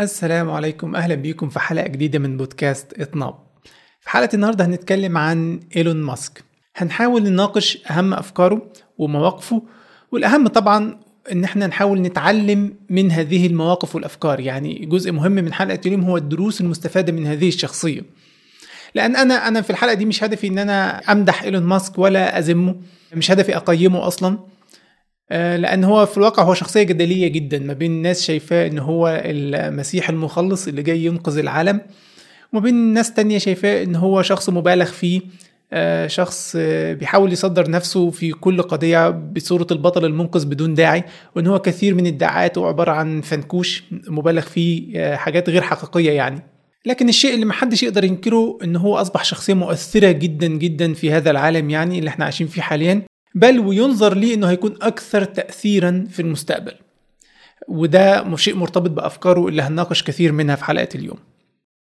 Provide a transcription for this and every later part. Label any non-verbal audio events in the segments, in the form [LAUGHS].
السلام عليكم. أهلا بيكم في حلقة جديدة من بودكاست إطناب. في حلقة النهارده هنتكلم عن إيلون ماسك. هنحاول نناقش أهم أفكاره ومواقفه والأهم طبعا إن إحنا نحاول نتعلم من هذه المواقف والأفكار. يعني جزء مهم من حلقة اليوم هو الدروس المستفادة من هذه الشخصية. لأن أنا أنا في الحلقة دي مش هدفي إن أنا أمدح إيلون ماسك ولا اذمه مش هدفي أقيمه أصلا. لأن هو في الواقع هو شخصية جدلية جدا ما بين الناس شايفاه إن هو المسيح المخلص اللي جاي ينقذ العالم وما بين ناس تانية شايفاه إن هو شخص مبالغ فيه آه، شخص آه، بيحاول يصدر نفسه في كل قضية بصورة البطل المنقذ بدون داعي وإن هو كثير من الدعاءات هو عبارة عن فنكوش مبالغ فيه حاجات غير حقيقية يعني. لكن الشيء اللي محدش يقدر ينكره إن هو أصبح شخصية مؤثرة جدا جدا في هذا العالم يعني اللي إحنا عايشين فيه حاليا بل وينظر ليه إنه هيكون أكثر تاثيرا في المستقبل. وده شيء مرتبط بأفكاره اللي هنناقش كثير منها في حلقة اليوم.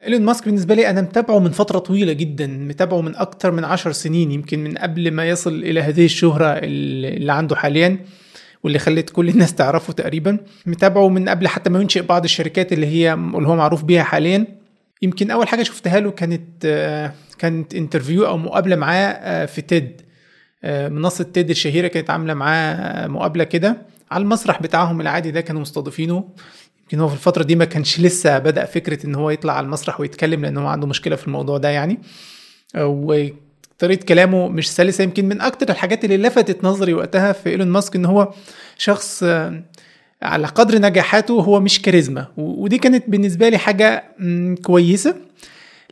إيلون ماسك بالنسبة لي أنا متابعه من فترة طويلة جدا متابعه من أكتر من عشر سنين يمكن من قبل ما يصل إلى هذه الشهرة اللي عنده حاليا واللي خلت كل الناس تعرفه تقريبا. متابعه من قبل حتى ما ينشئ بعض الشركات اللي هي اللي هو معروف بيها حاليا. يمكن أول حاجة شفتها له كانت كانت interview أو مقابلة معاه في TED آه، منصة TED الشهيرة كانت عاملة معاه مقابلة كده على المسرح بتاعهم العادي ده كانوا مستضيفينه. يمكن هو في الفترة دي ما كانش لسه بدأ فكرة إن هو يطلع على المسرح ويتكلم لأن هو عنده مشكلة في الموضوع ده يعني. آه، وطريقة كلامه مش سلسة يمكن من أكتر الحاجات اللي لفتت نظري وقتها في إيلون ماسك إن هو شخص آه، على قدر نجاحاته هو مش كاريزما. ودي كانت بالنسبة لي حاجة كويسة.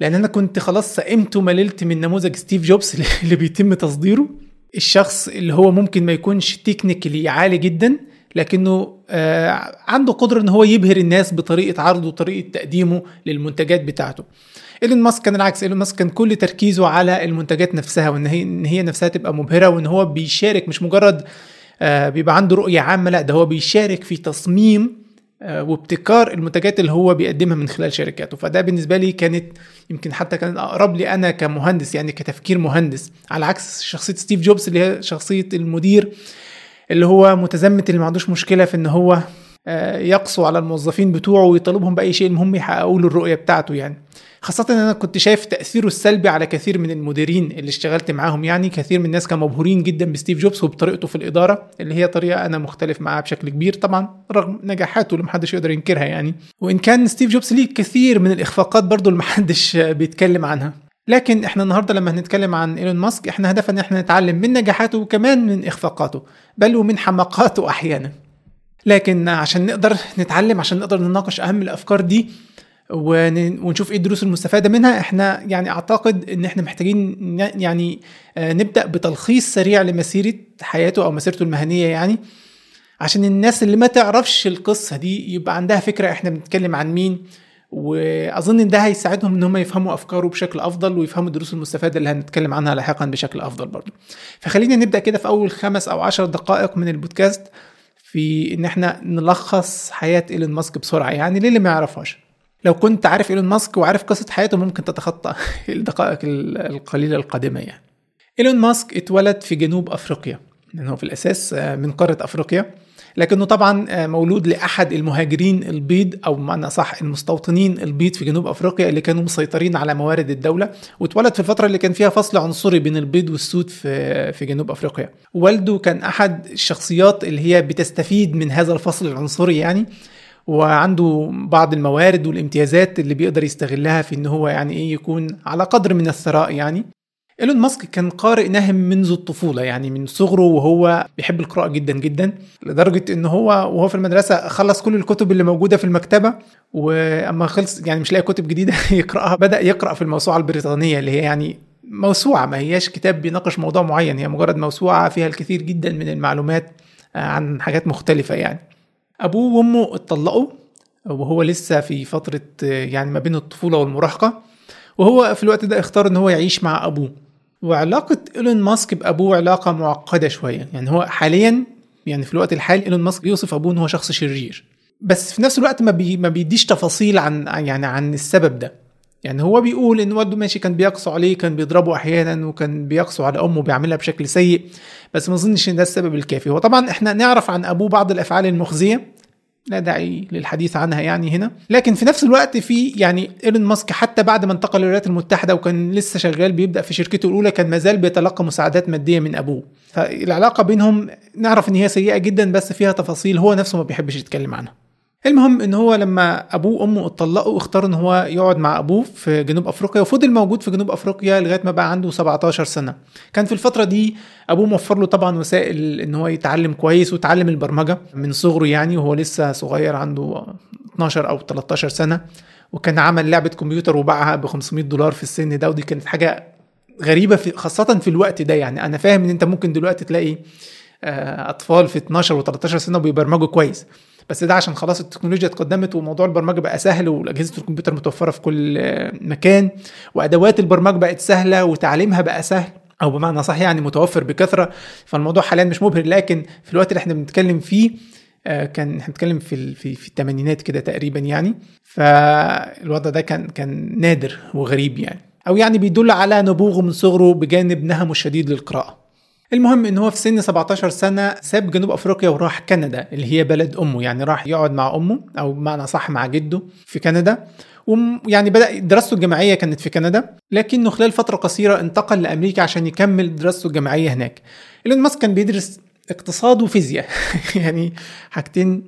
لأن أنا كنت خلاص سئمت ومللت من نموذج ستيف جوبز [LAUGHS] اللي بيتم تصديره. الشخص اللي هو ممكن ما يكونش technically عالي جدا لكنه آه عنده قدرة إن هو يبهر الناس بطريقة عرضه وطريقة تقديمه للمنتجات بتاعته. إيلون ماسك كان العكس إيلون ماسك كان كل تركيزه على المنتجات نفسها وإن هي إن هي نفسها تبقى مبهرة وإن هو بيشارك مش مجرد آه بيبقى عنده رؤية عامة لا ده هو بيشارك في تصميم وابتكار المنتجات اللي هو بيقدمها من خلال شركاته. فده بالنسبة لي كانت يمكن حتى كان أقرب لي أنا كمهندس يعني كتفكير مهندس على عكس شخصية ستيف جوبز اللي هي شخصية المدير اللي هو متزمت اللي ما عندوش مشكلة في إن هو آه، يقسو على الموظفين بتوعه ويطالبهم بأي شيء المهم يحققوا له الرؤية بتاعته يعني. خاصة إن أنا كنت شايف تأثيره السلبي على كثير من المديرين اللي اشتغلت معاهم. يعني كثير من الناس كانوا مبهورين جدا بستيف جوبز وبطريقته في الإدارة اللي هي طريقة أنا مختلف معاها بشكل كبير طبعا رغم نجاحاته اللي محدش يقدر ينكرها يعني. وإن كان ستيف جوبز ليه كثير من الإخفاقات برضو اللي محدش [LAUGHS] بيتكلم عنها. لكن إحنا النهارده لما هنتكلم عن إيلون ماسك إحنا هدفنا إن إحنا نتعلم من نجاحاته وكمان من إخفاقاته بل ومن حماقاته أحيانا. لكن عشان نقدر نتعلم عشان نقدر نناقش أهم الأفكار دي ونشوف إيه الدروس المستفادة منها. إحنا يعني اعتقد ان إحنا محتاجين يعني آه، نبدأ بتلخيص سريع لمسيرة حياته أو مسيرته المهنية يعني عشان الناس اللي ما تعرفش القصة دي يبقى عندها فكرة إحنا بنتكلم عن مين. واظن إن ده هيساعدهم إن هم يفهموا أفكاره بشكل أفضل ويفهموا الدروس المستفادة اللي هنتكلم عنها لاحقا بشكل أفضل برضه. فخلينا نبدأ كده في أول خمس أو عشر دقائق من البودكاست في إن إحنا نلخص حياة إيلون ماسك بسرعة يعني للي ما يعرفهاش. لو كنت عارف إيلون ماسك وعارف قصة حياته ممكن تتخطى [LAUGHS] الدقائق القليلة القادمة يعني. إيلون ماسك اتولد في جنوب أفريقيا لأنه في الأساس آه، من قارة أفريقيا. لكنه طبعا آه، مولود لأحد المهاجرين البيض أو بمعنى صح المستوطنين البيض في جنوب أفريقيا اللي كانوا مسيطرين على موارد الدولة. واتولد في الفترة اللي كان فيها فصل عنصري بين البيض والسود في في جنوب أفريقيا. والده كان أحد الشخصيات اللي هي بتستفيد من هذا الفصل العنصري يعني. وعنده بعض الموارد والامتيازات اللي بيقدر يستغلها في إن هو يعني إيه يكون على قدر من الثراء يعني. إيلون ماسك كان قارئ نهم منذ الطفولة يعني من صغره وهو بيحب القراءة جدا جدا لدرجة إن هو وهو في المدرسة خلص كل الكتب اللي موجودة في المكتبة وأما خلص يعني مش لاقي كتب جديدة [LAUGHS] يقرأها بدأ يقرأ في الموسوعة البريطانية اللي هي يعني موسوعة ما هياش كتاب بيناقش موضوع معين هي مجرد موسوعة فيها الكثير جدا من المعلومات عن حاجات مختلفة يعني. أبوه وأمه اتطلقوا وهو لسه في فترة يعني ما بين الطفولة والمراهقة وهو في الوقت ده اختار إن هو يعيش مع أبوه. وعلاقة إيلون ماسك بأبوه علاقة معقدة شوية. يعني هو حاليا يعني في الوقت الحالي إيلون ماسك بيوصف أبوه إن هو شخص شرير. بس في نفس الوقت ما, بي ما بيديش تفاصيل عن يعني عن السبب ده. يعني هو بيقول إن والده ماشي كان بيقسو عليه كان بيضربه أحيانا وكان بيقسو على أمه بيعاملها بشكل سيء. بس ما أظنش إن ده السبب الكافي. هو طبعا إحنا نعرف عن أبوه بعض الأفعال المخزية. لا داعي للحديث عنها يعني هنا. لكن في نفس الوقت في يعني إيلون ماسك حتى بعد ما انتقل للولايات المتحدة وكان لسه شغال بيبدأ في شركته الأولى كان مازال بيتلقى مساعدات مادية من أبوه. فالعلاقة بينهم نعرف إن هي سيئة جدا بس فيها تفاصيل هو نفسه ما بيحبش يتكلم عنها. المهم إن هو لما أبوه وأمه اتطلقوا اختار إن هو يقعد مع أبوه في جنوب أفريقيا وفضل موجود في جنوب أفريقيا لغاية ما بقى عنده 17 سنة. كان في الفترة دي أبوه موفر له طبعا وسائل إن هو يتعلم كويس وتعلم البرمجة من صغره يعني وهو لسه صغير عنده 12 أو 13 سنة وكان عمل لعبة كمبيوتر وباعها ب 500 دولار في السن ده ودي كانت حاجة غريبة في خاصة في الوقت ده يعني. أنا فاهم إن أنت ممكن دلوقتي تلاقي أطفال في 12 و13 سنة وبيبرمجوا كويس. بس ده عشان خلاص التكنولوجيا اتقدمت وموضوع البرمجة بقى سهل وأجهزة الكمبيوتر متوفرة في كل مكان وأدوات البرمجة بقت سهلة وتعليمها بقى سهل أو بمعنى صح يعني متوفر بكثرة فالموضوع حاليا مش مبهر. لكن في الوقت اللي إحنا بنتكلم فيه كان إحنا بنتكلم في في, في الثمانينات كده تقريبا يعني. فالوضع ده كان كان نادر وغريب يعني. أو يعني بيدل على نبوغه من صغره بجانب نهمه الشديد للقراءة. المهم إن هو في سن 17 سنة ساب جنوب أفريقيا وراح كندا اللي هي بلد أمه يعني راح يقعد مع أمه أو بمعنى صح مع جده في كندا. ويعني بدأ دراسته الجامعية كانت في كندا لكنه خلال فترة قصيرة انتقل لأمريكا عشان يكمل دراسته الجامعية هناك. إيلون ماسك كان بيدرس اقتصاد وفيزياء [LAUGHS] يعني حاجتين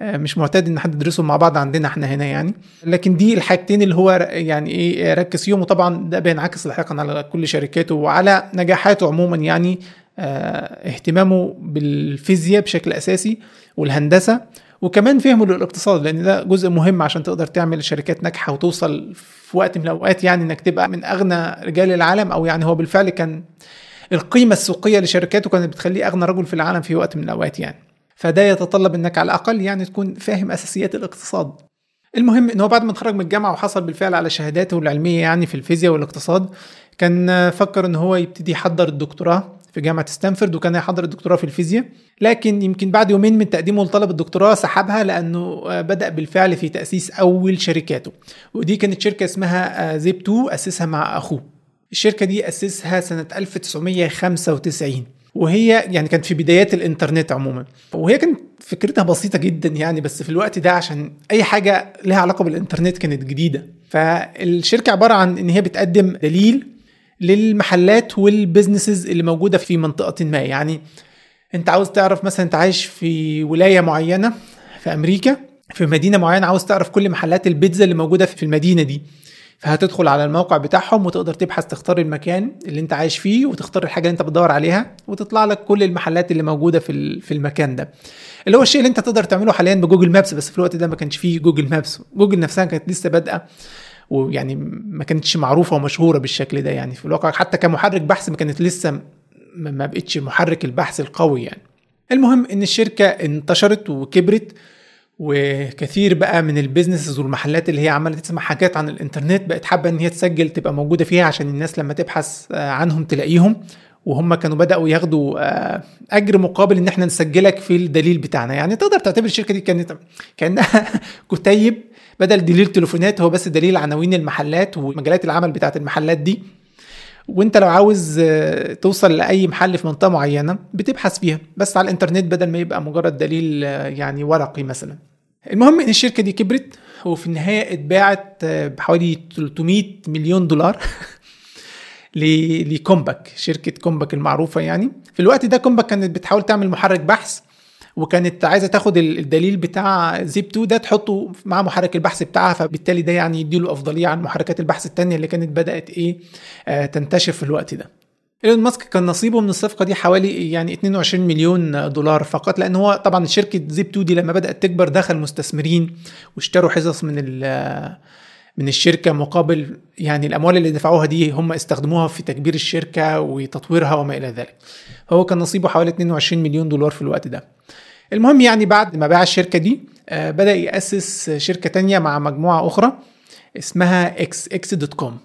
مش معتاد إن حد يدرسهم مع بعض عندنا إحنا هنا يعني. لكن دي الحاجتين اللي هو يعني إيه ركز فيهم. وطبعا ده بينعكس لاحقا على كل شركاته وعلى نجاحاته عموما يعني اهتمامه بالفيزياء بشكل أساسي والهندسة وكمان فهمه للاقتصاد لأن ده جزء مهم عشان تقدر تعمل شركات ناجحة وتوصل في وقت من الأوقات يعني إنك تبقى من أغنى رجال العالم أو يعني هو بالفعل كان القيمة السوقية لشركاته كانت بتخليه أغنى رجل في العالم في وقت من الأوقات يعني. فده يتطلب إنك على الأقل يعني تكون فاهم أساسيات الاقتصاد. المهم إن هو بعد ما اتخرج من الجامعة وحصل بالفعل على شهاداته العلمية يعني في الفيزياء والاقتصاد كان فكر إن هو يبتدي يحضر الدكتوراه. في جامعة ستانفورد وكان هيحضر الدكتوراه في الفيزياء. لكن يمكن بعد يومين من تقديمه لطلب الدكتوراه سحبها لأنه بدأ بالفعل في تأسيس أول شركاته. ودي كانت شركة اسمها زيب 2 أسسها مع أخوه. الشركة دي أسسها سنة 1995 وهي يعني كانت في بدايات الإنترنت عموما. وهي كانت فكرتها بسيطة جدا يعني بس في الوقت ده عشان أي حاجة لها علاقة بالإنترنت كانت جديدة. فالشركة عبارة عن إن هي بتقدم دليل للمحلات والبزنسز اللي موجودة في منطقة ما. يعني أنت عاوز تعرف مثلا أنت عايش في ولاية معينة في أمريكا في مدينة معينة عاوز تعرف كل محلات البيتزا اللي موجودة في المدينة دي. فهتدخل على الموقع بتاعهم وتقدر تبحث تختار المكان اللي انت عايش فيه وتختار الحاجة اللي انت بتدور عليها وتطلع لك كل المحلات اللي موجودة في في المكان ده. اللي هو الشيء اللي انت تقدر تعمله حاليا ب Google Maps بس في الوقت ده ما كانش فيه Google Maps. جوجل نفسها كانت لسه بادئة ويعني ما كانتش معروفة ومشهورة بالشكل ده يعني. في الواقع حتى كمحرك بحث ما كانت لسه ما بقتش محرك البحث القوي يعني. المهم إن الشركة انتشرت وكبرت وكثير بقى من ال businesses والمحلات اللي هي عماله تسمع حاجات عن الإنترنت بقت حابة إن هي تسجل تبقى موجودة فيها عشان الناس لما تبحث عنهم تلاقيهم. وهم كانوا بدأوا ياخدوا أجر مقابل إن إحنا نسجلك في الدليل بتاعنا يعني. تقدر تعتبر الشركة دي كانت كأنها [LAUGHS] كتيب بدل دليل تليفونات هو بس دليل عناوين المحلات ومجالات العمل بتاعت المحلات دي. وانت لو عاوز توصل لأي محل في منطقة معينة بتبحث فيها بس على الإنترنت بدل ما يبقى مجرد دليل يعني ورقي مثلا. المهم إن الشركة دي كبرت وفي النهاية اتباعت بحوالي 300 مليون دولار [LAUGHS] ل Compaq شركة Compaq المعروفة يعني. في الوقت ده Compaq كانت بتحاول تعمل محرك بحث وكانت عايزة تاخد الدليل بتاع زيب 2 ده تحطه مع محرك البحث بتاعها فبالتالي ده يعني يديله أفضلية عن محركات البحث التانية اللي كانت بدأت إيه آه تنتشر في الوقت ده. إيلون ماسك كان نصيبه من الصفقة دي حوالي يعني 22 مليون دولار فقط لأن هو طبعا شركة زيب 2 دي لما بدأت تكبر دخل مستثمرين واشتروا حصص من من الشركة مقابل يعني الأموال اللي دفعوها دي هم استخدموها في تكبير الشركة وتطويرها وما إلى ذلك. هو كان نصيبه حوالي 22 مليون دولار في الوقت ده. المهم يعني بعد ما باع الشركة دي بدأ يأسس شركة تانية مع مجموعة أخرى اسمها إكس إكس dot com.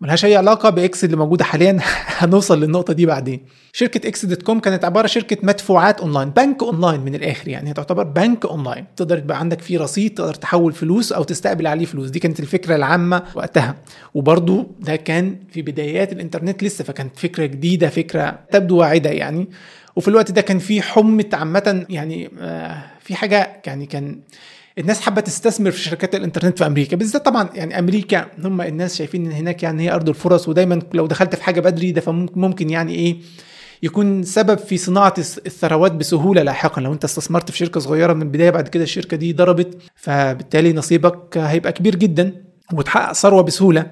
ملهاش أي علاقة بإكس اللي موجودة حاليا. [LAUGHS] هنوصل للنقطة دي بعدين. شركة إكس dot com كانت عبارة شركة مدفوعات أونلاين بنك أونلاين من الآخر يعني هي تعتبر بنك أونلاين. تقدر يبقى عندك فيه رصيد تقدر تحول فلوس أو تستقبل عليه فلوس. دي كانت الفكرة العامة وقتها. وبرضو ده كان في بدايات الإنترنت لسه فكانت فكرة جديدة فكرة تبدو واعدة يعني. وفي الوقت ده كان في حمة عامة يعني في حاجة يعني كان الناس حابة تستثمر في شركات الإنترنت في أمريكا. بالذات طبعا يعني أمريكا هم الناس شايفين إن هناك يعني هي أرض الفرص ودايما لو دخلت في حاجة بدري ده فممكن يعني إيه يكون سبب في صناعة الثروات بسهولة لاحقا. لو أنت استثمرت في شركة صغيرة من البداية بعد كده الشركة دي ضربت فبالتالي نصيبك هيبقى كبير جدا وتحقق ثروة بسهولة.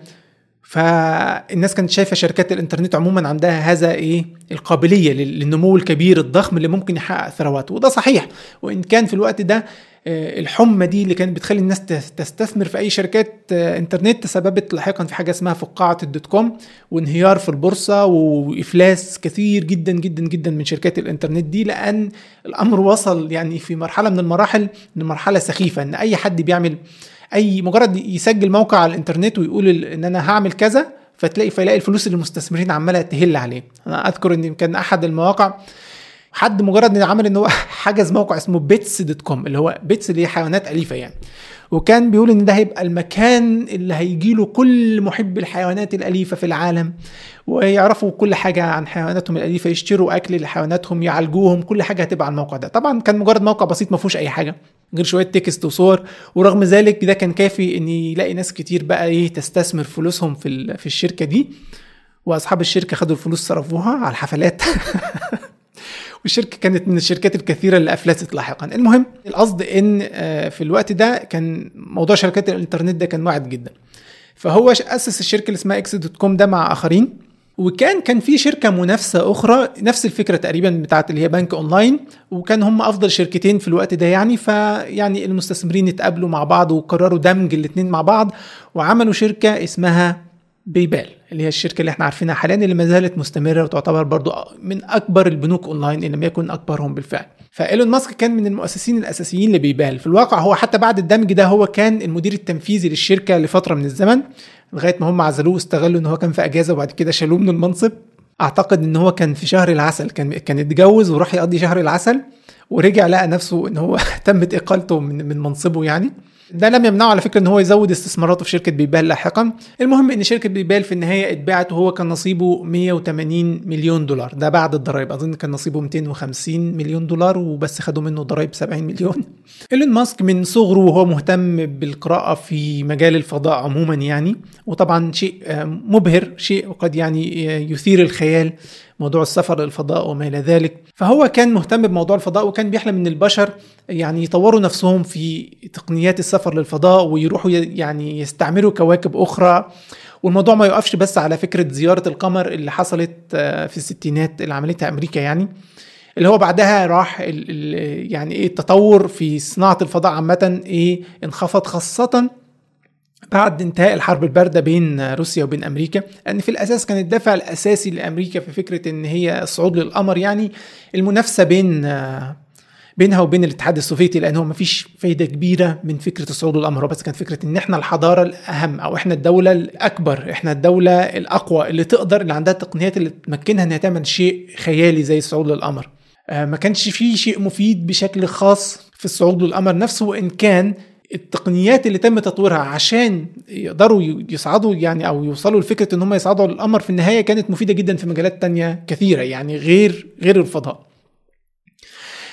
فالناس كانت شايفة شركات الإنترنت عموما عندها هذا إيه؟ القابلية للنمو الكبير الضخم اللي ممكن يحقق ثروات وده صحيح. وإن كان في الوقت ده آه، الحمى دي اللي كانت بتخلي الناس تستثمر في أي شركات آه، إنترنت تسببت لاحقا في حاجة اسمها فقاعة ال dot com وانهيار في البورصة وإفلاس كثير جدا جدا جدا من شركات الإنترنت دي لأن الأمر وصل يعني في مرحلة من المراحل من مرحله سخيفة إن أي حد بيعمل أي مجرد يسجل موقع على الإنترنت ويقول إن أنا هعمل كذا فتلاقي فيلاقي الفلوس اللي المستثمرين عمالة تهل عليه. أنا أذكر إن كان أحد المواقع حد مجرد ان عمل إن هو [LAUGHS] حجز موقع اسمه Pets dot com اللي هو pets اللي هي حيوانات أليفة يعني. وكان بيقول إن ده هيبقى المكان اللي هيجي له كل محب الحيوانات الأليفة في العالم ويعرفوا كل حاجة عن حيواناتهم الأليفة يشتروا أكل لحيواناتهم يعالجوهم كل حاجة هتبقى على الموقع ده. طبعا كان مجرد موقع بسيط ما فيهوش أي حاجة. غير شوية text وصور. ورغم ذلك ده كان كافي إن يلاقي ناس كتير بقى إيه تستثمر فلوسهم في في الشركة دي. وأصحاب الشركة خدوا الفلوس صرفوها على الحفلات. [LAUGHS] والشركة كانت من الشركات الكثيرة اللي افلست لاحقا. المهم القصد إن آه، في الوقت ده كان موضوع شركات الإنترنت ده كان واعد جدا. فهو أسس الشركة اللي اسمها إكس dot com ده مع آخرين. وكان كان في شركة منافسة أخرى نفس الفكرة تقريبا بتاعت اللي هي بنك أونلاين وكان هم أفضل شركتين في الوقت ده يعني فيعني المستثمرين اتقابلوا مع بعض وقرروا دمج الاثنين مع بعض وعملوا شركة اسمها PayPal اللي هي الشركة اللي إحنا عارفينها حاليا اللي ما زالت مستمرة وتعتبر برضو من أكبر البنوك أونلاين إن لم يكن أكبرهم بالفعل. فإيلون ماسك كان من المؤسسين الأساسيين ل PayPal. في الواقع هو حتى بعد الدمج ده هو كان المدير التنفيذي للشركة لفترة من الزمن. لغاية ما هم عزلوه واستغلوا إن هو كان في أجازة وبعد كده شالوه من المنصب. أعتقد إن هو كان في شهر العسل كان كان اتجوز وراح يقضي شهر العسل ورجع لقى نفسه إن هو [LAUGHS] تمت اقالته من من منصبه يعني. ده لم يمنعه على فكرة إن هو يزود استثماراته في شركة بيبال لاحقا. المهم إن شركة بيبال في النهاية اتباعت وهو كان نصيبه 180 مليون دولار. ده بعد الضرائب. أظن كان نصيبه 250 مليون دولار وبس خدوا منه ضرائب 70 مليون. [LAUGHS] إيلون ماسك من صغره وهو مهتم بالقراءة في مجال الفضاء عموما يعني. وطبعا شيء مبهر شيء قد يعني يثير الخيال. موضوع السفر للفضاء وما إلى ذلك. فهو كان مهتم بموضوع الفضاء وكان بيحلم إن البشر يعني يطوروا نفسهم في تقنيات السفر للفضاء ويروحوا يعني يستعمروا كواكب أخرى. والموضوع ما يقفش بس على فكرة زيارة القمر اللي حصلت آه، في الستينات اللي عملتها أمريكا يعني اللي هو بعدها راح يعني إيه التطور في صناعة الفضاء عامة إيه انخفض خاصة بعد انتهاء الحرب الباردة بين روسيا وبين أمريكا لأن في الأساس كان الدافع الأساسي لأمريكا في فكرة إن هي الصعود للقمر يعني المنافسة بين بينها وبين الاتحاد السوفيتي لأن هو مفيش فايدة كبيرة من فكرة الصعود للقمر بس كانت فكرة إن إحنا الحضارة الأهم أو إحنا الدولة الأكبر إحنا الدولة الأقوى اللي تقدر اللي عندها التقنيات اللي تمكنها إنها تعمل شيء خيالي زي الصعود للقمر. آه، ما كانش فيه شيء مفيد بشكل خاص في الصعود للقمر نفسه وإن كان التقنيات اللي تم تطويرها عشان يقدروا يصعدوا يعني أو يوصلوا لفكرة إن هم يصعدوا للقمر في النهاية كانت مفيدة جدا في مجالات تانية كثيرة يعني غير غير الفضاء.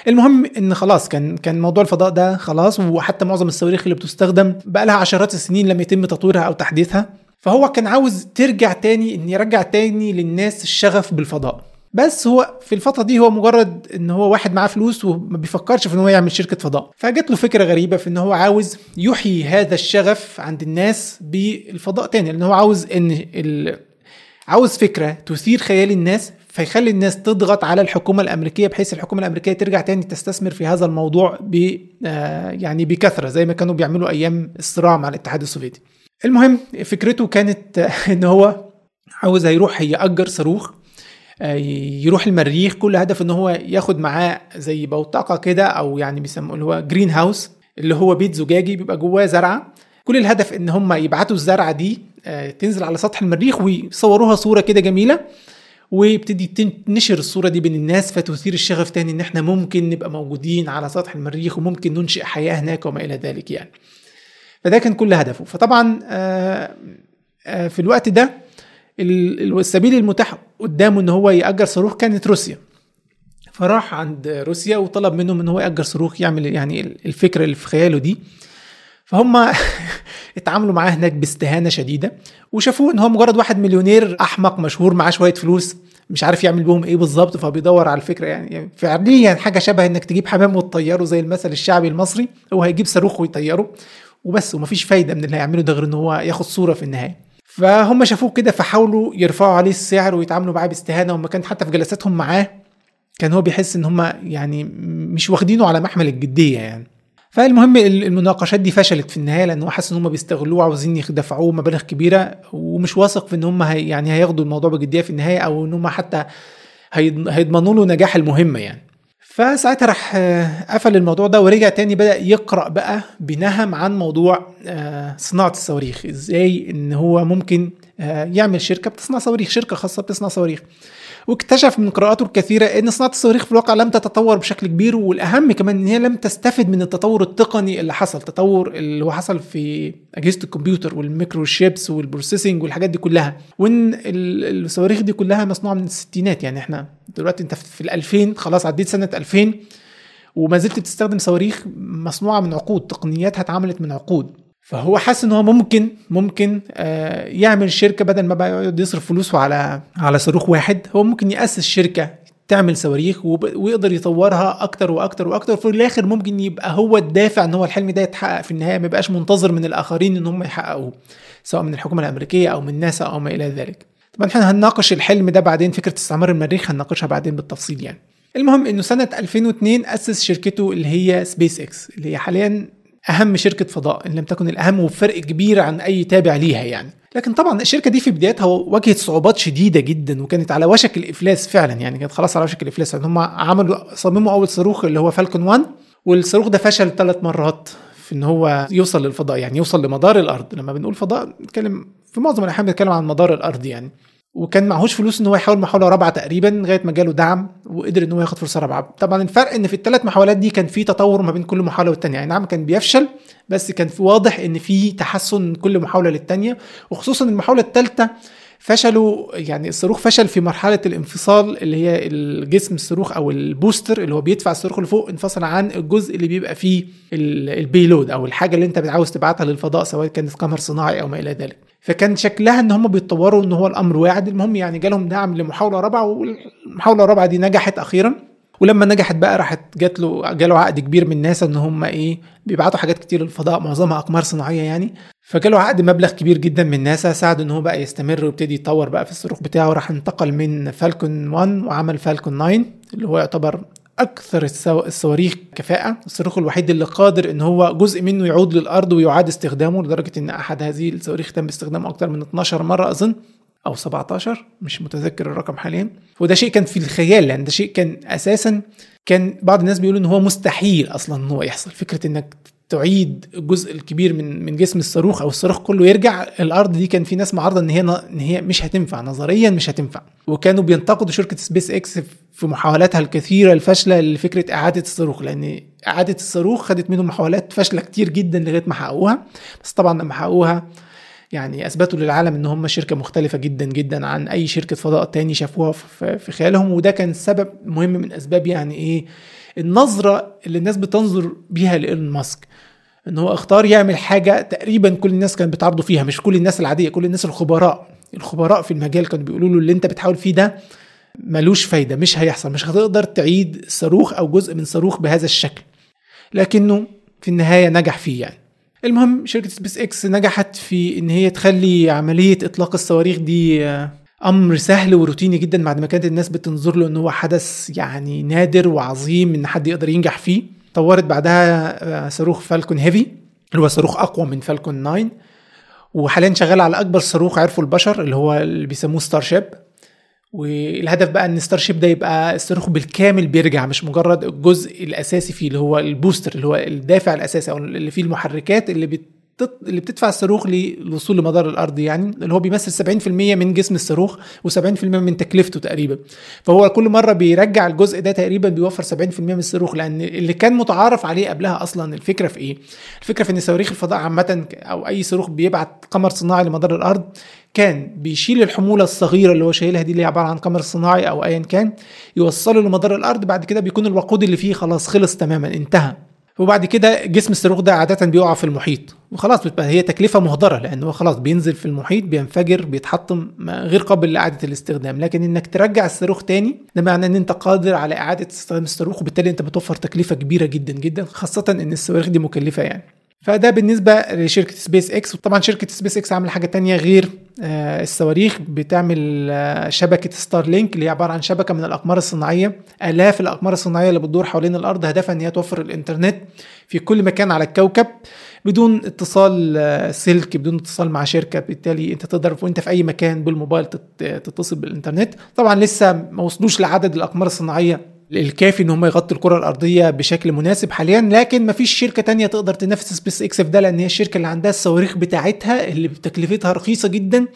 المهم إن خلاص كان كان موضوع الفضاء ده خلاص وحتى معظم الصواريخ اللي بتستخدم بقى لها عشرات السنين لم يتم تطويرها أو تحديثها فهو كان عاوز ترجع تاني إن يرجع تاني للناس الشغف بالفضاء بس هو في الفترة دي هو مجرد إن هو واحد معاه فلوس وما بيفكرش في إن هو يعمل شركة فضاء فجت له فكرة غريبة في إن هو عاوز يحيي هذا الشغف عند الناس بالفضاء تاني لأن هو عاوز إن ال... عاوز فكرة تثير خيال الناس فيخلي الناس تضغط على الحكومة الأمريكية بحيث الحكومة الأمريكية ترجع تاني تستثمر في هذا الموضوع ب آه، يعني بكثرة زي ما كانوا بيعملوا أيام الصراع مع الاتحاد السوفيتي. المهم فكرته كانت [LAUGHS] إن هو عاوز هيروح يأجر صاروخ يروح المريخ. كل هدف إن هو ياخد معاه زي بوتقة كده أو يعني بيسموه اللي هو جرين هاوس اللي هو بيت زجاجي بيبقى جواه زرعة. كل الهدف إن هم يبعتوا الزرعة دي آه، تنزل على سطح المريخ ويصوروها صورة كده جميلة. ويبتدي تنشر الصورة دي بين الناس فتثير الشغف تاني إن إحنا ممكن نبقى موجودين على سطح المريخ وممكن ننشئ حياة هناك وما إلى ذلك يعني. فده كان كل هدفه. فطبعا آه، في الوقت ده السبيل المتاح قدامه إن هو يأجر صاروخ كانت روسيا. فراح عند روسيا وطلب منهم إن هو يأجر صاروخ يعمل يعني الفكرة اللي في خياله دي. فهم [LAUGHS] اتعاملوا معاه هناك باستهانة شديدة وشافوه إن هو مجرد واحد مليونير أحمق مشهور معاه شوية فلوس مش عارف يعمل بيهم إيه بالظبط فبيدور على الفكرة يعني, يعني فعليا حاجة شبه إنك تجيب حمام وتطيره زي المثل الشعبي المصري هو هيجيب صاروخ ويطيره وبس ومفيش فايدة من اللي هيعمله ده غير إن هو ياخد صورة في النهاية. فهم شافوه كده فحاولوا يرفعوا عليه السعر ويتعاملوا معاه باستهانة. وما كان حتى في جلساتهم معاه كان هو بيحس إن هم يعني مش واخدينه على محمل الجدية يعني. فالمهم المناقشات دي فشلت في النهاية لأن هو حاسس إن هم بيستغلوه عاوزين يدفعوه مبالغ كبيرة ومش واثق في إن هم هي يعني هياخدوا الموضوع بجدية في النهاية أو إن هم حتى هيضمنوا له نجاح المهمه يعني. فساعتها راح قفل الموضوع ده ورجع تاني بدأ يقرأ بقى بنهم عن موضوع صناعة الصواريخ. إزاي إن هو ممكن يعمل شركة بتصنع صواريخ شركة خاصة بتصنع صواريخ. واكتشف من قراءاته الكثيرة أن صناعة الصواريخ في الواقع لم تتطور بشكل كبير والأهم كمان أن هي لم تستفد من التطور التقني اللي حصل تطور اللي هو حصل في أجهزة الكمبيوتر وال microchips وال processing والحاجات دي كلها وأن الصواريخ دي كلها مصنوعة من الستينات يعني إحنا دلوقتي أنت في ال 2000 خلاص عديت سنة 2000 وما زلت بتستخدم صواريخ مصنوعة من عقود تقنياتها اتعملت من عقود. فهو حاسس إن هو ممكن ممكن يعمل شركة بدل ما بقى يقعد يصرف فلوسه على على صاروخ واحد. هو ممكن يأسس شركة تعمل صواريخ ويقدر يطورها أكتر وأكتر وأكتر. في الآخر ممكن يبقى هو الدافع إن هو الحلم ده يتحقق في النهاية ما يبقاش منتظر من الآخرين إن هم يحققوه سواء من الحكومة الأمريكية أو من ناسا أو ما إلى ذلك. طبعا إحنا هنناقش الحلم ده بعدين فكرة استعمار المريخ هنناقشها بعدين بالتفصيل يعني. المهم إنه سنة 2002 أسس شركته اللي هي سبيس إكس اللي هي حاليا أهم شركة فضاء إن لم تكن الأهم وبفرق كبير عن أي تابع ليها يعني. لكن طبعا الشركة دي في بدايتها واجهت صعوبات شديدة جدا وكانت على وشك الإفلاس فعلا يعني كانت خلاص على وشك الإفلاس. يعني هم عملوا صمموا أول صاروخ اللي هو Falcon 1 والصاروخ ده فشل ثلاث مرات في إن هو يوصل للفضاء يعني يوصل لمدار الأرض. لما بنقول فضاء نتكلم في معظم الأحيان بنتكلم عن مدار الأرض يعني. وكان معهوش فلوس إن هو يحاول محاولة رابعة تقريبا لغاية ما جاله دعم وقدر إن هو ياخد فرصة رابعة. طبعا الفرق إن في الثلاث محاولات دي كان في تطور ما بين كل محاولة والتانية. يعني نعم كان بيفشل بس كان في واضح إن في تحسن من كل محاولة للتانية وخصوصا المحاولة الثالثه فشلوا يعني الصاروخ فشل في مرحلة الانفصال اللي هي الجسم الصاروخ أو ال booster اللي هو بيدفع الصاروخ لفوق انفصل عن الجزء اللي بيبقى فيه ال payload أو الحاجة اللي أنت عاوز تبعتها للفضاء سواء كانت قمر صناعي أو ما إلى ذلك. فكان شكلها إن هم بيتطوروا إن هو الأمر واعد المهم يعني جالهم دعم لمحاولة رابعة والمحاولة الرابعة دي نجحت أخيرا. ولما نجحت بقى راحت جات له جاله عقد كبير من ناسا إن هم إيه بيبعتوا حاجات كتير للفضاء معظمها أقمار صناعية يعني. فجاله عقد مبلغ كبير جدا من ناسا ساعد إن هو بقى يستمر ويبتدي يتطور بقى في الصاروخ بتاعه راح انتقل من فالكون 1 وعمل فالكون 9 اللي هو يعتبر أكثر الصواريخ كفاءة. الصاروخ الوحيد اللي قادر إن هو جزء منه يعود للأرض ويعاد استخدامه لدرجة إن أحد هذه الصواريخ تم استخدامه أكثر من 12 مرة أظن. أو 17 مش متذكر الرقم حاليا. وده شيء كان في الخيال لأن ده شيء كان أساسا كان بعض الناس بيقولوا إن هو مستحيل أصلا إن هو يحصل. فكرة إنك تعيد الجزء الكبير من من جسم الصاروخ أو الصاروخ كله يرجع الأرض دي كان في ناس معارضة إن هي إن هي مش هتنفع نظريا مش هتنفع. وكانوا بينتقدوا شركة سبيس إكس في محاولاتها الكثيرة الفاشلة لفكرة إعادة الصاروخ لأن إعادة الصاروخ خدت منهم محاولات فاشلة كتير جدا لغاية ما حققوها. بس طبعا لما حققوها يعني أثبتوا للعالم إن هم شركة مختلفة جدا جدا عن أي شركة فضاء تاني شافوها في خيالهم وده كان سبب مهم من أسباب يعني إيه النظرة اللي الناس بتنظر بيها لإيلون ماسك. إن هو اختار يعمل حاجة تقريبا كل الناس كانت بتعرضه فيها مش كل الناس العادية كل الناس الخبراء. الخبراء في المجال كانوا بيقولوا له اللي أنت بتحاول فيه ده ملوش فايدة مش هيحصل مش هتقدر تعيد صاروخ أو جزء من صاروخ بهذا الشكل. لكنه في النهاية نجح فيه يعني. المهم شركة سبيس إكس نجحت في إن هي تخلي عملية إطلاق الصواريخ دي أمر سهل وروتيني جدا بعد ما كانت الناس بتنظر له إن هو حدث يعني نادر وعظيم إن حد يقدر ينجح فيه. طورت بعدها صاروخ Falcon Heavy اللي هو صاروخ أقوى من Falcon 9 وحاليا شغال على أكبر صاروخ عرفه البشر اللي هو اللي بيسموه Starship والهدف بقى إن Starship ده يبقى الصاروخ بالكامل بيرجع مش مجرد الجزء الأساسي فيه اللي هو ال booster اللي هو الدافع الأساسي أو اللي فيه المحركات اللي اللي بتدفع الصاروخ للوصول لمدار الأرض يعني اللي هو بيمثل 70% من جسم الصاروخ و70% من تكلفته تقريبا. فهو كل مرة بيرجع الجزء ده تقريبا بيوفر 70% من الصاروخ لأن اللي كان متعارف عليه قبلها أصلا الفكرة في إيه؟ الفكرة في إن صواريخ الفضاء عامة أو أي صاروخ بيبعت قمر صناعي لمدار الأرض كان بيشيل الحمولة الصغيرة اللي هو شايلها دي اللي هي عبارة عن قمر صناعي أو ايا كان يوصله لمدار الأرض. بعد كده بيكون الوقود اللي فيه خلاص خلص تماما انتهى. وبعد كده جسم الصاروخ ده عادة بيقع في المحيط. وخلاص بتبقى هي تكلفة مهدرة لأن هو خلاص بينزل في المحيط بينفجر بيتحطم غير قابل لإعادة الاستخدام. لكن إنك ترجع الصاروخ تاني ده معناه إن أنت قادر على إعادة استخدام الصاروخ وبالتالي أنت بتوفر تكلفة كبيرة جدا جدا خاصة إن الصواريخ دي مكلفة يعني. فده بالنسبة لشركة سبيس إكس. وطبعا شركة سبيس إكس عاملة حاجة تانية غير آه الصواريخ. بتعمل آه شبكة Starlink اللي هي عبارة عن شبكة من الأقمار الصناعية آلاف الأقمار الصناعية اللي بتدور حوالين الأرض. هدفها إن هي توفر الإنترنت في كل مكان على الكوكب بدون اتصال آه سلك بدون اتصال مع شركة. بالتالي أنت تقدر وأنت في أي مكان بالموبايل تتصل بالإنترنت. طبعا لسه ما وصلوش لعدد الأقمار الصناعية الكافي إن هم يغطوا الكرة الأرضية بشكل مناسب حاليا لكن مفيش شركة تانية تقدر تنافس سبيس إكس في ده لأن هي الشركة اللي عندها الصواريخ بتاعتها اللي بتكلفتها رخيصة جدا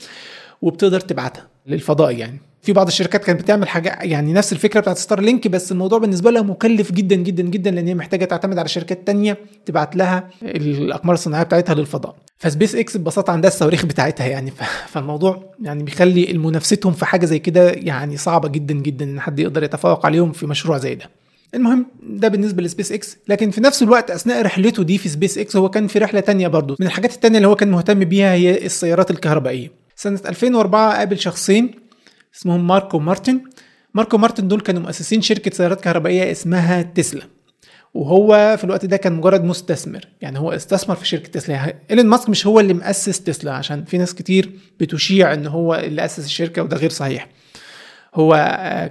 وبتقدر تبعتها للفضاء يعني. في بعض الشركات كانت بتعمل حاجة يعني نفس الفكرة بتاعت Starlink بس الموضوع بالنسبة لها مكلف جدا جدا جدا لأن هي محتاجة تعتمد على شركات تانية تبعت لها الأقمار الصناعية بتاعتها للفضاء. فسبيس إكس ببساطة عندها الصواريخ بتاعتها يعني فالموضوع يعني بيخلي منافستهم في حاجة زي كده يعني صعبة جدا جدا إن حد يقدر يتفوق عليهم في مشروع زي ده. المهم ده بالنسبة لسبيس إكس. لكن في نفس الوقت أثناء رحلته دي في سبيس إكس هو كان في رحلة تانية برضه من الحاجات التانية اللي هو كان مهتم بيها هي السيارات الكهربائية. سنة 2004 قابل شخصين اسمهم مارك ومارتن. مارك ومارتن دول كانوا مؤسسين شركة سيارات كهربائية اسمها تسلا. وهو في الوقت ده كان مجرد مستثمر. يعني هو استثمر في شركة تسلا. إيلون ماسك مش هو اللي مؤسس تسلا عشان في ناس كتير بتشيع إن هو اللي أسس الشركة وده غير صحيح. هو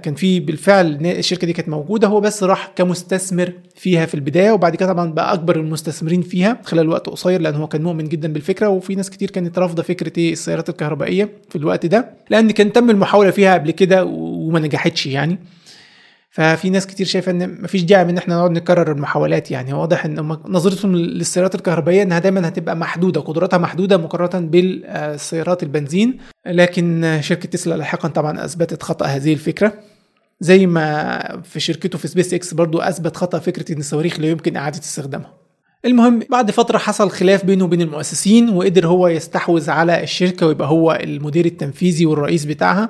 كان في بالفعل الشركة دي كانت موجودة هو بس راح كمستثمر فيها في البداية وبعد كده طبعا بقى أكبر المستثمرين فيها خلال وقت قصير لأن هو كان مؤمن جدا بالفكرة وفي ناس كتير كانت رافضة فكرة إيه السيارات الكهربائية في الوقت ده لأن كان تم المحاولة فيها قبل كده وما نجحتش يعني. ففي ناس كتير شايفة إن مفيش داعي ان إحنا نقعد نكرر المحاولات يعني. واضح إن نظرتهم للسيارات الكهربائية إنها دايما هتبقى محدودة قدراتها محدودة مقارنة بالسيارات البنزين. لكن شركة تسلا لاحقا طبعا أثبتت خطأ هذه الفكرة. زي ما في شركته في سبيس إكس برضو أثبت خطأ فكرة إن الصواريخ لا يمكن إعادة استخدامها. المهم بعد فترة حصل خلاف بينه وبين المؤسسين وقدر هو يستحوذ على الشركة ويبقى هو المدير التنفيذي والرئيس بتاعها.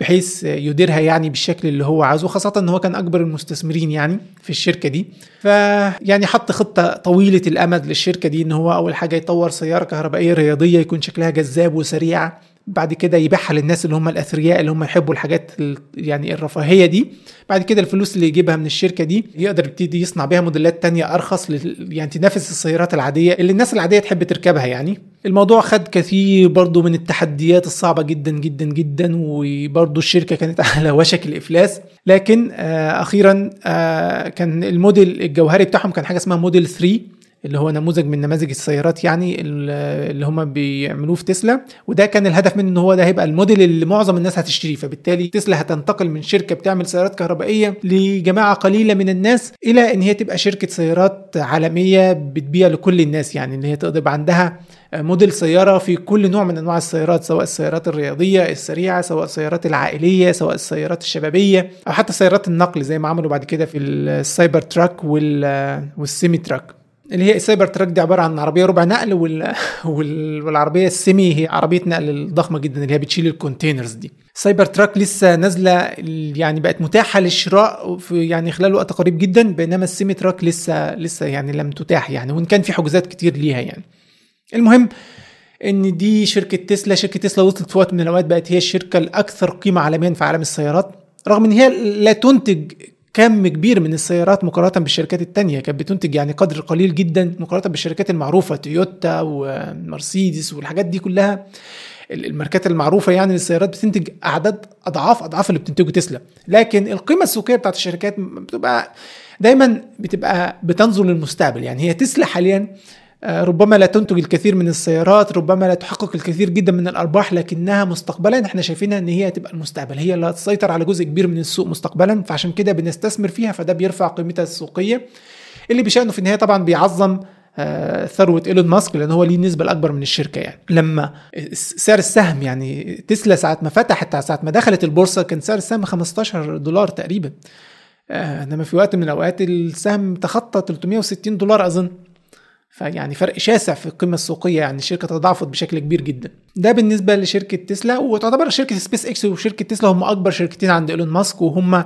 بحيث يديرها يعني بالشكل اللي هو عاوزه خاصة إن هو كان أكبر المستثمرين يعني في الشركة دي. فيعني حط خطة طويلة الأمد للشركة دي إن هو أول حاجة يطور سيارة كهربائية رياضية يكون شكلها جذاب وسريعة بعد كده يبيعها للناس اللي هم الأثرياء اللي هم يحبوا الحاجات يعني الرفاهية دي. بعد كده الفلوس اللي يجيبها من الشركة دي يقدر يبتدي يصنع بيها موديلات تانية أرخص يعني تنافس السيارات العادية اللي الناس العادية تحب تركبها يعني. الموضوع خد كثير برضو من التحديات الصعبة جدا جدا جدا وبرضو الشركة كانت [LAUGHS] على وشك الإفلاس. لكن آه أخيرا آه كان الموديل الجوهري بتاعهم كان حاجة اسمها موديل 3 اللي هو نموذج من نماذج السيارات يعني اللي هم بيعملوه في تسلا. وده كان الهدف منه إن هو ده هيبقى الموديل اللي معظم الناس هتشتريه. فبالتالي تسلا هتنتقل من شركة بتعمل سيارات كهربائية لجماعة قليلة من الناس إلى إن هي تبقى شركة سيارات عالمية بتبيع لكل الناس يعني. إن هي تبقى عندها موديل سيارة في كل نوع من أنواع السيارات سواء السيارات الرياضية السريعة سواء السيارات العائلية سواء السيارات الشبابية أو حتى سيارات النقل زي ما عملوا بعد كده في ال Cybertruck وال Semi Truck. اللي هي ال Cybertruck دي عبارة عن عربية ربع نقل وال... [LAUGHS] وال... والعربية ال Semi هي عربية نقل الضخمه جدا اللي هي بتشيل ال containers دي. ال Cybertruck لسه نازلة يعني بقت متاحة للشراء في يعني خلال وقت قريب جدا بينما ال Semi Truck لسه لسه يعني لم تتاح يعني وإن كان في حجوزات كتير ليها يعني. المهم إن دي شركة تسلا شركة تسلا وصلت في وقت من الأوقات بقت هي الشركة الأكثر قيمة عالميا في عالم السيارات رغم إن هي لا تنتج كم كبير من السيارات مقارنة بالشركات التانية. كانت بتنتج يعني قدر قليل جدا مقارنة بالشركات المعروفة تويوتا ومرسيدس والحاجات دي كلها. الماركات المعروفة يعني للسيارات بتنتج أعداد أضعاف أضعاف اللي بتنتجه تسلا. لكن القيمة السوقية بتاعت الشركات بتبقى دايما بتبقى بتنظر للمستقبل. يعني هي تسلا حاليا ربما لا تنتج الكثير من السيارات ربما لا تحقق الكثير جدا من الأرباح لكنها مستقبلا إحنا شايفينها إن هي هتبقى المستقبل هي اللي هتسيطر على جزء كبير من السوق مستقبلا فعشان كده بنستثمر فيها فده بيرفع قيمتها السوقية. اللي بشأنه في النهاية طبعا بيعظم آه، ثروة إيلون ماسك لأن هو ليه النسبة الاكبر من الشركة يعني. لما سعر السهم يعني تسلا ساعة ما فتحت ساعة ما دخلت البورصة كان سعر السهم 15 دولار تقريبا. آه، إنما في وقت من الأوقات السهم تخطى 360 دولار أظن. فيعني فرق شاسع في القيمة السوقية يعني الشركة تضاعفت بشكل كبير جدا. ده بالنسبة لشركة تسلا وتعتبر شركة سبيس إكس وشركة تسلا هم أكبر شركتين عند إيلون ماسك وهم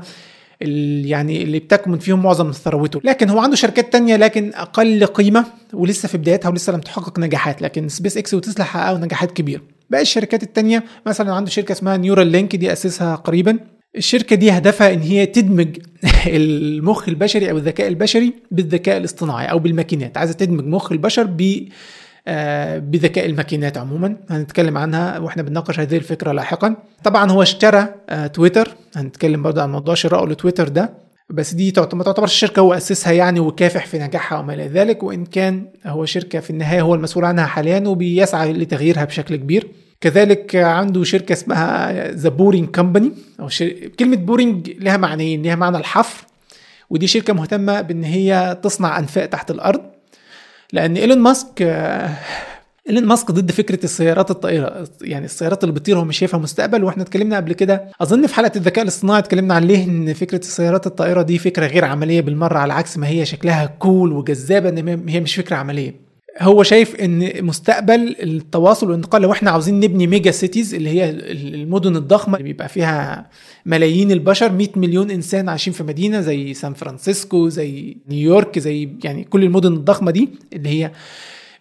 يعني اللي بتكمن فيهم معظم ثروته. لكن هو عنده شركات تانية لكن أقل قيمة ولسه في بدايتها ولسه لم تحقق نجاحات. لكن SpaceX و Tesla حققوا نجاحات كبيرة. باقي الشركات التانية مثلا عنده شركة اسمها Neuralink دي أسسها قريبا. الشركة دي هدفها إن هي تدمج [LAUGHS] المخ البشري أو الذكاء البشري بالذكاء الاصطناعي أو بالماكينات عايزة تدمج مخ البشر ب آه، بذكاء الماكينات عموما. هنتكلم عنها وإحنا بنناقش هذه الفكرة لاحقا. طبعا هو اشترى آه، تويتر. هنتكلم برضه عن موضوع شرائه لتويتر ده. بس دي ما تعتبرش الشركة هو أسسها يعني وكافح في نجاحها وما إلى ذلك. وإن كان هو شركة في النهاية هو المسؤول عنها حاليا وبيسعى لتغييرها بشكل كبير. كذلك عنده شركة اسمها The Boring Company أو شر... كلمة boring لها معنيين لها معنى الحفر. ودي شركة مهتمة بإن هي تصنع أنفاق تحت الأرض. لأن إيلون ماسك إيلون ماسك ضد فكرة السيارات الطائرة يعني السيارات اللي بتطير هو مش شايفها مستقبل. وإحنا اتكلمنا قبل كده أظن في حلقة الذكاء الاصطناعي اتكلمنا عن ليه إن فكرة السيارات الطائرة دي فكرة غير عملية بالمرة على عكس ما هي شكلها cool وجذابة إن هي مش فكرة عملية. هو شايف إن مستقبل التواصل والانتقال لو إحنا عاوزين نبني mega cities اللي هي المدن الضخمة اللي بيبقى فيها ملايين البشر 100 مليون إنسان عايشين في مدينة زي سان فرانسيسكو زي نيويورك زي يعني كل المدن الضخمة دي اللي هي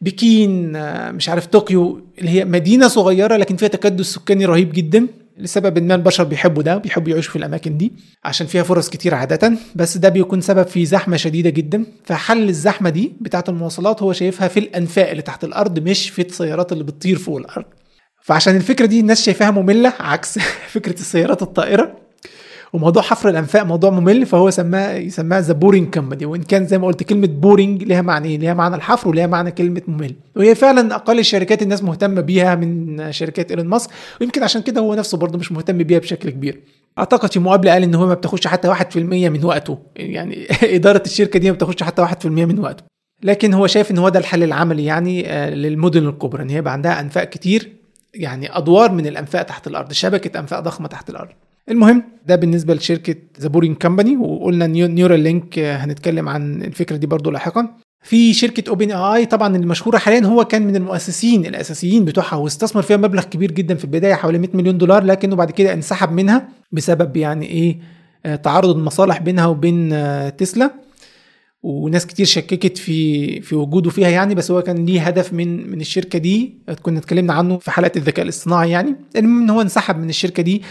بكين مش عارف طوكيو اللي هي مدينة صغيرة لكن فيها تكدس سكاني رهيب جدا. لسبب ما البشر بيحبوا ده بيحبوا يعيشوا في الأماكن دي عشان فيها فرص كتير عادة. بس ده بيكون سبب في زحمة شديدة جدا. فحل الزحمة دي بتاعة المواصلات هو شايفها في الأنفاق اللي تحت الأرض مش في السيارات اللي بتطير فوق الأرض. فعشان الفكرة دي الناس شايفاها مملة عكس [LAUGHS] فكرة السيارات الطائرة. وموضوع حفر الأنفاق موضوع ممل فهو سماه يسماه The Boring Company وإن كان زي ما قلت كلمة boring ليها معنى ليها معنى الحفر وليها معنى كلمة ممل. وهي فعلا أقل الشركات الناس مهتمة بيها من شركات إيلون ماسك ويمكن عشان كده هو نفسه برضه مش مهتم بيها بشكل كبير. أعتقد في مقابله قال إن هو ما بتاخدش حتى 1% من وقته. يعني [LAUGHS] إدارة الشركة دي ما بتاخدش حتى 1% من وقته. لكن هو شايف إن هو ده الحل العملي يعني آه، للمدن الكبرى إن هي يبقى عندها أنفاق كتير يعني أدوار من الأنفاق تحت الأرض شبكة أنفاق ضخمة تحت الأرض. المهم ده بالنسبة لشركة The Boring Company وقلنا Neuralink هنتكلم عن الفكرة دي برضو لاحقا. في شركة OpenAI طبعا المشهورة حاليا هو كان من المؤسسين الأساسيين بتوعها واستثمر فيها مبلغ كبير جدا في البداية حوالي 100 مليون دولار لكنه بعد كده انسحب منها بسبب يعني إيه آه، تعارض المصالح بينها وبين آه، تسلا. وناس كتير شككت في في وجوده فيها يعني بس هو كان ليه هدف من من الشركة دي. كنا اتكلمنا عنه في حلقة الذكاء الاصطناعي يعني. المهم إن هو انسحب من الشركة دي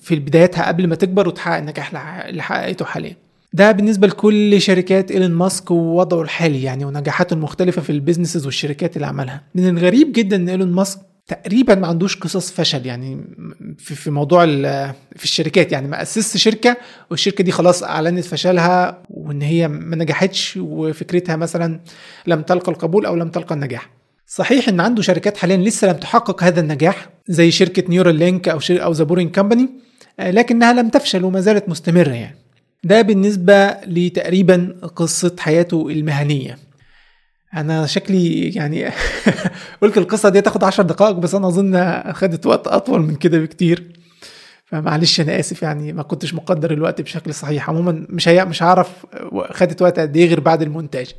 في بدايتها قبل ما تكبر وتحقق النجاح اللي حققته حاليا. ده بالنسبة لكل شركات إيلون ماسك ووضعه الحالي يعني ونجاحاته المختلفة في ال businesses والشركات اللي عملها. من الغريب جدا إن إيلون ماسك تقريبا ما عندوش قصص فشل يعني في, في موضوع في الشركات يعني ما أسست شركة والشركة دي خلاص أعلنت فشلها وإن هي ما نجحتش وفكرتها مثلا لم تلقى القبول أو لم تلقى النجاح. صحيح إن عنده شركات حاليا لسه لم تحقق هذا النجاح زي شركة Neuralink أو شر أو The Boring Company لكنها لم تفشل وما زالت مستمرة يعني. ده بالنسبة لتقريبا قصة حياته المهنية. أنا شكلي يعني [LAUGHS] قلت القصة دي تاخد عشر دقائق بس أنا أظن خدت وقت أطول من كده بكتير. فمعلش أنا آسف يعني ما كنتش مقدر الوقت بشكل صحيح. عموما مش هي مش هعرف خدت وقت قد إيه غير بعد المونتاج.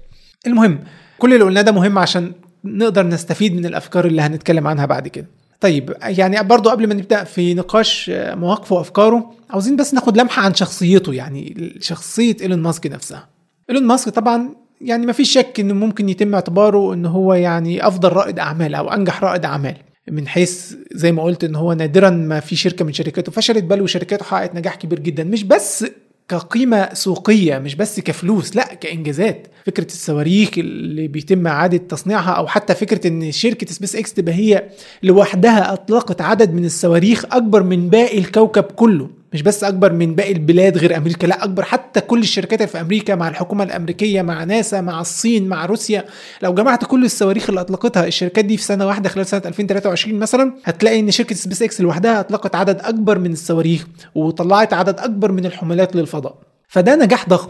المهم كل اللي قلناه ده مهم عشان نقدر نستفيد من الأفكار اللي هنتكلم عنها بعد كده. طيب يعني برضو قبل ما نبدأ في نقاش مواقفه وأفكاره عاوزين بس ناخد لمحة عن شخصيته يعني شخصية إيلون ماسك نفسها. إيلون ماسك طبعا يعني ما فيش شك إنه ممكن يتم اعتباره ان هو يعني أفضل رائد أعمال أو أنجح رائد أعمال من حيث زي ما قلت ان هو نادرا ما في شركة من شركاته فشلت بل وشركاته حققت نجاح كبير جدا مش بس كقيمة سوقية مش بس كفلوس لا كإنجازات. فكرة الصواريخ اللي بيتم إعادة تصنيعها أو حتى فكرة إن شركة سبيس إكس تبقى هي لوحدها أطلقت عدد من الصواريخ أكبر من باقي الكوكب كله. مش بس أكبر من باقي البلاد غير أمريكا لا أكبر حتى كل الشركات في أمريكا مع الحكومة الأمريكية مع ناسا مع الصين مع روسيا. لو جمعت كل الصواريخ اللي أطلقتها الشركات دي في سنة واحدة خلال سنة 2023 مثلا هتلاقي إن شركة سبيس إكس لوحدها أطلقت عدد أكبر من الصواريخ وطلعت عدد أكبر من الحملات للفضاء. فده نجاح ضخم.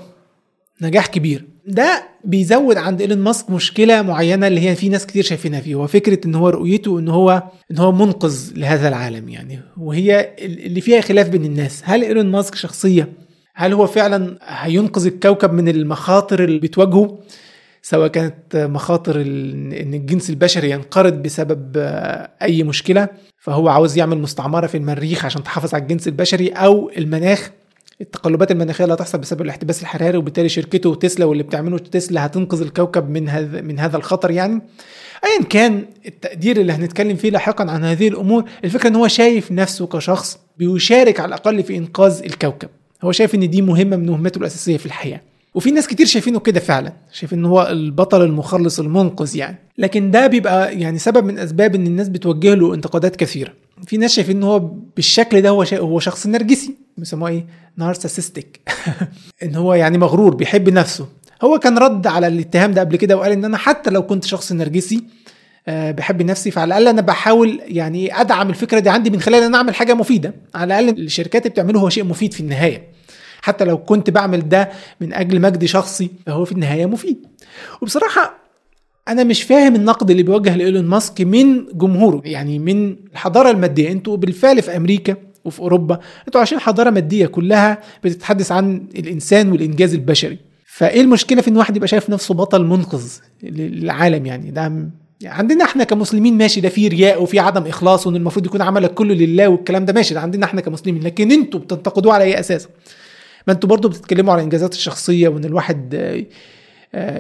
نجاح كبير. ده بيزود عند إيلون ماسك مشكلة معينة اللي هي في ناس كتير شايفينها فيه هو فكرة إن هو رؤيته إن هو إن هو منقذ لهذا العالم يعني. وهي اللي فيها خلاف بين الناس. هل إيلون ماسك شخصية؟ هل هو فعلا هينقذ الكوكب من المخاطر اللي بتواجهه؟ سواء كانت مخاطر إن الجنس البشري ينقرض بسبب أي مشكلة فهو عاوز يعمل مستعمرة في المريخ عشان تحافظ على الجنس البشري أو المناخ التقلبات المناخية اللي هتحصل بسبب الاحتباس الحراري وبالتالي شركته تسلا واللي بتعمله تسلا هتنقذ الكوكب من هذا من هذا الخطر يعني. ايا كان التقدير اللي هنتكلم فيه لاحقا عن هذه الأمور الفكرة إن هو شايف نفسه كشخص بيشارك على الأقل في إنقاذ الكوكب. هو شايف إن دي مهمة من مهمته الأساسية في الحياة. وفي ناس كتير شايفينه كده فعلا شايف إن هو البطل المخلص المنقذ يعني. لكن ده بيبقى يعني سبب من أسباب إن الناس بتوجه له انتقادات كثيرة. في ناس شايفين إن هو بالشكل ده هو. هو شخص نرجسي. بيسموه إيه؟ نارسستيك [LAUGHS] إن هو يعني مغرور بيحب نفسه. هو كان رد على الاتهام ده قبل كده وقال إن أنا حتى لو كنت شخص نرجسي أه بحب نفسي فعلى الأقل أنا بحاول يعني أدعم الفكرة دي عندي من خلال إن أنا أعمل حاجة مفيدة. على الأقل الشركات اللي بتعمله هو شيء مفيد في النهاية. حتى لو كنت بعمل ده من أجل مجد شخصي فهو في النهاية مفيد. وبصراحة أنا مش فاهم النقد اللي بيوجه لإيلون ماسك من جمهوره يعني من الحضارة المادية. أنتوا بالفعل في أمريكا وفي أوروبا أنتوا عايشين حضارة مادية كلها بتتحدث عن الإنسان والإنجاز البشري. فإيه المشكلة في إن واحد يبقى شايف نفسه بطل منقذ للعالم يعني؟ ده عندنا إحنا كمسلمين ماشي ده في رياء وفي عدم إخلاص وإن المفروض يكون عملك كله لله والكلام ده ماشي ده عندنا إحنا كمسلمين. لكن إنتوا بتنتقدوه على أي أساس؟ ما أنتوا برضو بتتكلموا على الانجازات الشخصية وإن الواحد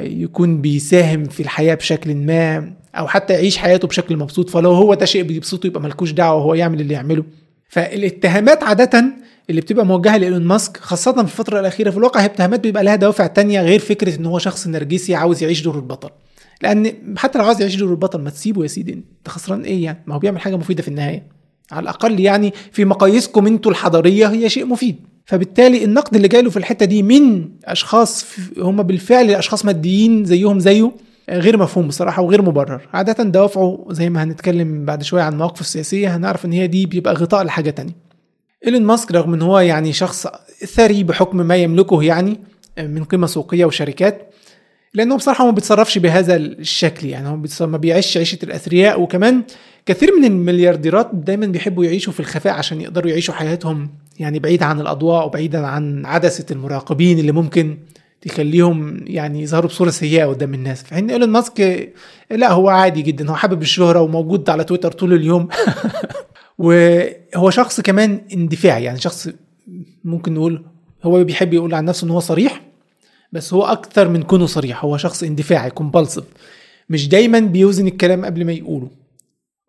يكون بيساهم في الحياة بشكل ما أو حتى يعيش حياته بشكل مبسوط فلو هو ده شيء بيبسطه يبقى ملكوش دعوة وهو يعمل اللي يعمله. فالاتهامات عادة اللي بتبقى موجهة لإيلون ماسك خاصة في الفترة الأخيرة في الواقع هي اتهامات بيبقى لها دوافع تانية غير فكرة إن هو شخص نرجسي عاوز يعيش دور البطل. لأن حتى لو عاوز يعيش دور البطل ما تسيبه يا سيدي أنت خسران إيه يعني؟ ما هو بيعمل حاجة مفيدة في النهاية. على الأقل يعني في مقاييسكم أنتوا الحضارية هي شيء مفيد. فبالتالي النقد اللي جاي له في الحتة دي من أشخاص هم بالفعل أشخاص ماديين زيهم زيه غير مفهوم بصراحة وغير مبرر. عادة دوافعه زي ما هنتكلم بعد شوية عن مواقفه السياسية هنعرف إن هي دي بيبقى غطاء لحاجة تانية. إيلون ماسك رغم إن هو يعني شخص ثري بحكم ما يملكه يعني من قيمة سوقية وشركات لأنه بصراحة ما بيتصرفش بهذا الشكل يعني. هو ما بيعيش عيشة الأثرياء وكمان كثير من المليارديرات دايما بيحبوا يعيشوا في الخفاء عشان يقدروا يعيشوا حياتهم يعني بعيد عن الأضواء وبعيدا عن عدسة المراقبين اللي ممكن تخليهم يعني يظهروا بصورة سيئة قدام الناس. في حين إيلون ماسك لا هو عادي جدا هو حابب الشهرة وموجود على تويتر طول اليوم. [LAUGHS] وهو شخص كمان اندفاعي يعني شخص ممكن نقول هو بيحب يقول عن نفسه إن هو صريح بس هو أكثر من كونه صريح. هو شخص اندفاعي كومبالسيف مش دايما بيوزن الكلام قبل ما يقوله.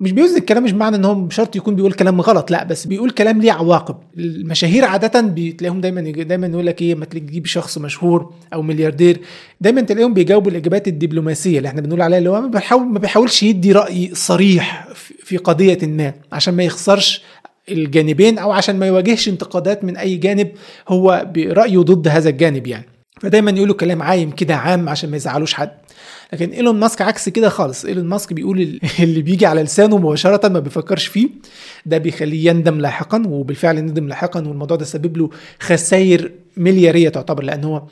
مش بيوزن الكلام مش معنى إن هو شرط يكون بيقول كلام غلط لأ بس بيقول كلام ليه عواقب. المشاهير عادة بتلاقيهم دايما دايما يقول لك إيه ما تجيب شخص مشهور أو ملياردير دايما تلاقيهم بيجاوبوا الإجابات الدبلوماسية اللي إحنا بنقول عليها اللي هو ما بيحاول ما بيحاولش يدي رأي صريح في قضية ما عشان ما يخسرش الجانبين أو عشان ما يواجهش انتقادات من أي جانب هو برأيه ضد هذا الجانب يعني. فدايما يقولوا كلام عايم كده عام عشان ما يزعلوش حد. لكن إيلون ماسك عكس كده خالص. إيلون ماسك بيقول [LAUGHS] اللي بيجي على لسانه مباشرة ما بيفكرش فيه. ده بيخليه يندم لاحقا وبالفعل ندم لاحقا والموضوع ده سبب له خسائر مليارية تعتبر لأن هو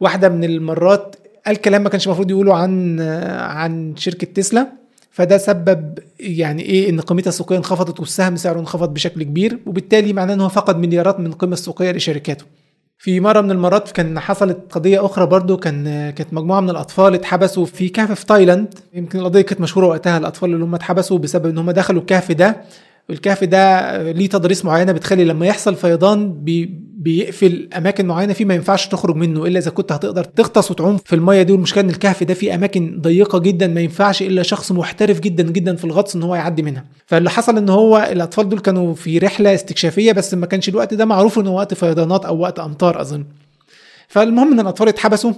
واحدة من المرات قال كلام ما كانش المفروض يقوله عن عن شركة تسلا. فده سبب يعني إيه؟ إن قيمتها السوقية انخفضت والسهم سعره انخفض بشكل كبير وبالتالي معناه إن هو فقد مليارات من القيمه السوقية لشركاته. في مرة من المرات كان حصلت قضية أخرى برضو كان كانت مجموعة من الأطفال اتحبسوا في كهف في تايلاند. يمكن القضية كانت مشهورة وقتها الأطفال اللي هم اتحبسوا بسبب إن هم دخلوا الكهف ده. الكهف ده ليه تضاريس معينة بتخلي لما يحصل فيضان بيقفل أماكن معينة فيه ما ينفعش تخرج منه إلا إذا كنت هتقدر تغطس وتعوم في المية دي. والمشكلة إن الكهف ده فيه أماكن ضيقة جدا ما ينفعش إلا شخص محترف جدا جدا في الغطس إن هو يعدي منها. فاللي حصل إن هو الأطفال دول كانوا في رحلة استكشافية بس ما كانش الوقت ده معروف إنه وقت فيضانات أو وقت أمطار أظن. فالمهم إن الأطفال اتحبسوا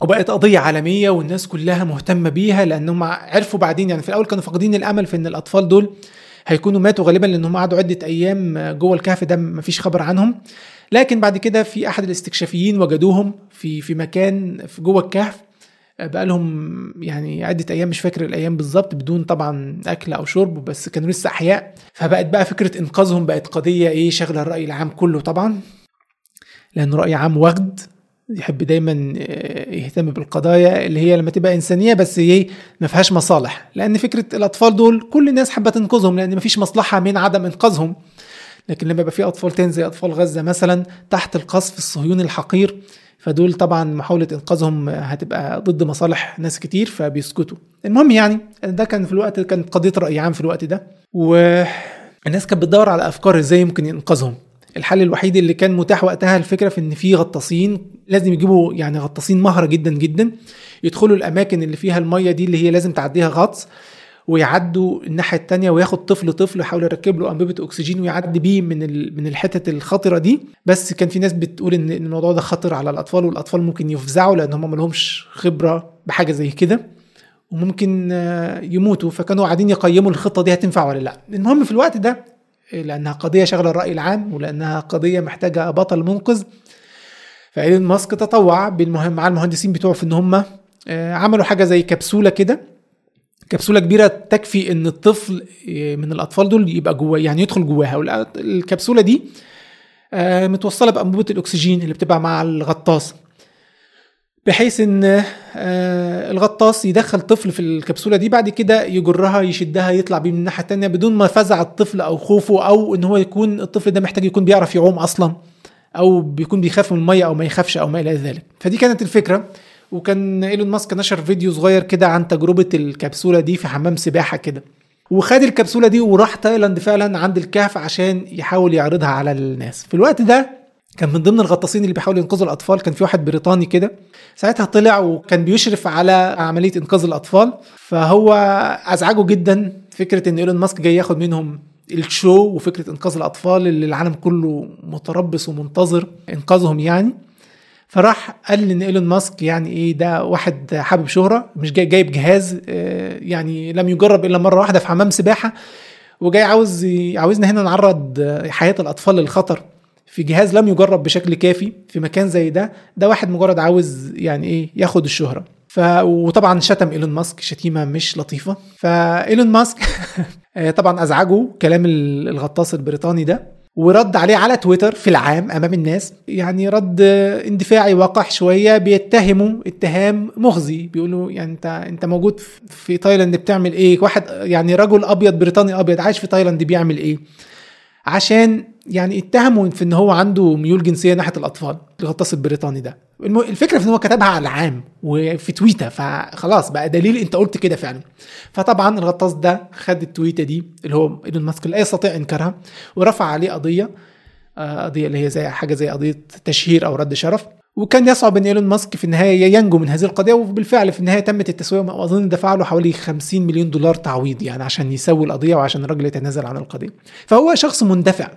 وبقت قضية عالمية والناس كلها مهتمة بيها لانهم عرفوا بعدين يعني في الأول كانوا فاقدين الأمل في إن الأطفال دول هيكونوا ماتوا غالبا لانهم قعدوا عدة أيام جوه الكهف ده مفيش خبر عنهم. لكن بعد كده في أحد الاستكشافيين وجدوهم في في مكان في جوه الكهف بقى لهم يعني عدة أيام مش فاكر الأيام بالظبط بدون طبعا أكل أو شرب بس كانوا لسه أحياء. فبقت بقى فكرة إنقاذهم بقت قضية إيه شغله الرأي العام كله طبعا. لأنه رأي عام وغد يحب دايما آه، يهتم بالقضايا اللي هي لما تبقى إنسانية بس إيه ما فيهاش مصالح. لأن فكرة الأطفال دول كل الناس حابه تنقذهم لأن ما فيش مصلحة من عدم إنقاذهم. لكن لما يبقى في أطفال تاني زي أطفال غزة مثلا تحت القصف الصهيوني الحقير فدول طبعا محاولة إنقاذهم هتبقى ضد مصالح ناس كتير فبيسكتوا. المهم يعني ده كان في الوقت كانت قضية رأي عام في الوقت ده والناس كانت بتدور على أفكار إزاي يمكن ينقذهم. الحل الوحيد اللي كان متاح وقتها الفكرة في إن في غطاسين لازم يجيبوا يعني غطاسين مهره جدا جدا يدخلوا الأماكن اللي فيها المية دي اللي هي لازم تعديها غطس ويعدوا الناحية التانية وياخد طفل طفل يحاول يركب له أنبوبة أكسجين ويعدي بيه من من الحتت الخطرة دي. بس كان في ناس بتقول ان الموضوع ده خطر على الأطفال والأطفال ممكن يفزعوا لأن هم ما لهمش خبرة بحاجة زي كده وممكن آه، يموتوا. فكانوا قاعدين يقيموا الخطة دي هتنفع ولا لا. المهم في الوقت ده لأنها قضية شغلة الرأي العام ولأنها قضية محتاجة بطل منقذ. فإيلون ماسك تطوع بالمهم مع المهندسين بتوعه في إن هم آه، عملوا حاجة زي كبسولة كده. كبسولة كبيرة تكفي إن الطفل من الأطفال دول يبقى جواه يعني يدخل جواها. الكبسولة دي آه، متوصلة بأنبوبة الأكسجين اللي بتبقى مع الغطاس. بحيث إن آه، الغطاس يدخل طفل في الكبسولة دي بعد كده يجرها يشدها يطلع بيه من الناحيه الثانية بدون ما فزع الطفل أو خوفه أو إن هو يكون الطفل ده محتاج يكون بيعرف يعوم أصلا أو بيكون بيخاف من المية أو ما يخافش أو ما إلى ذلك. فدي كانت الفكرة. وكان إيلون ماسك نشر فيديو صغير كده عن تجربة الكبسولة دي في حمام سباحة كده. وخد الكبسولة دي وراح تايلاند فعلا عند الكهف عشان يحاول يعرضها على الناس. في الوقت ده كان من ضمن الغطاسين اللي بيحاولوا ينقذوا الأطفال. كان في واحد بريطاني كده. ساعتها طلع وكان بيشرف على عملية إنقاذ الأطفال. فهو أزعجه جدا فكرة إن إيلون ماسك جاي ياخد منهم ال show وفكرة إنقاذ الأطفال اللي العالم كله متربص ومنتظر إنقاذهم يعني. فراح قال إن إيلون ماسك يعني إيه ده واحد حابب شهرة مش جاي جايب جهاز آه، يعني لم يجرب إلا مرة واحدة في حمام سباحة وجاي عاوز عاوزنا هنا نعرض حياة الأطفال للخطر في جهاز لم يجرب بشكل كافي في مكان زي ده ده واحد مجرد عاوز يعني إيه ياخد الشهرة. ف وطبعا شتم إيلون ماسك شتيمة مش لطيفة. فإيلون ماسك [LAUGHS] آه، طبعا أزعجه كلام الغطاس البريطاني ده. ورد عليه على تويتر في العام أمام الناس يعني رد اندفاعي وقح شوية بيتهموا اتهام مخزي. بيقولوا يعني أنت أنت موجود في تايلاند بتعمل إيه؟ واحد يعني رجل أبيض بريطاني أبيض عايش في تايلاند بيعمل إيه؟ عشان يعني اتهموا في إن هو عنده ميول جنسية ناحية الأطفال الغطاس البريطاني ده. الفكرة في إن هو كتبها على العام وفي تويته فخلاص بقى دليل أنت قلت كده فعلا. فطبعا الغطاس ده خد التويتة دي اللي هو إيلون ماسك لا يستطيع إنكارها ورفع عليه قضية آه، قضية اللي هي زي حاجة زي قضية تشهير أو رد شرف. وكان يصعب إن إيلون ماسك في النهاية ينجو من هذه القضية وبالفعل في النهاية تمت التسوية واظن دفع له حوالي 50 مليون دولار تعويض يعني عشان يسوي القضية وعشان الراجل يتنازل عن القضية. فهو شخص مندفع.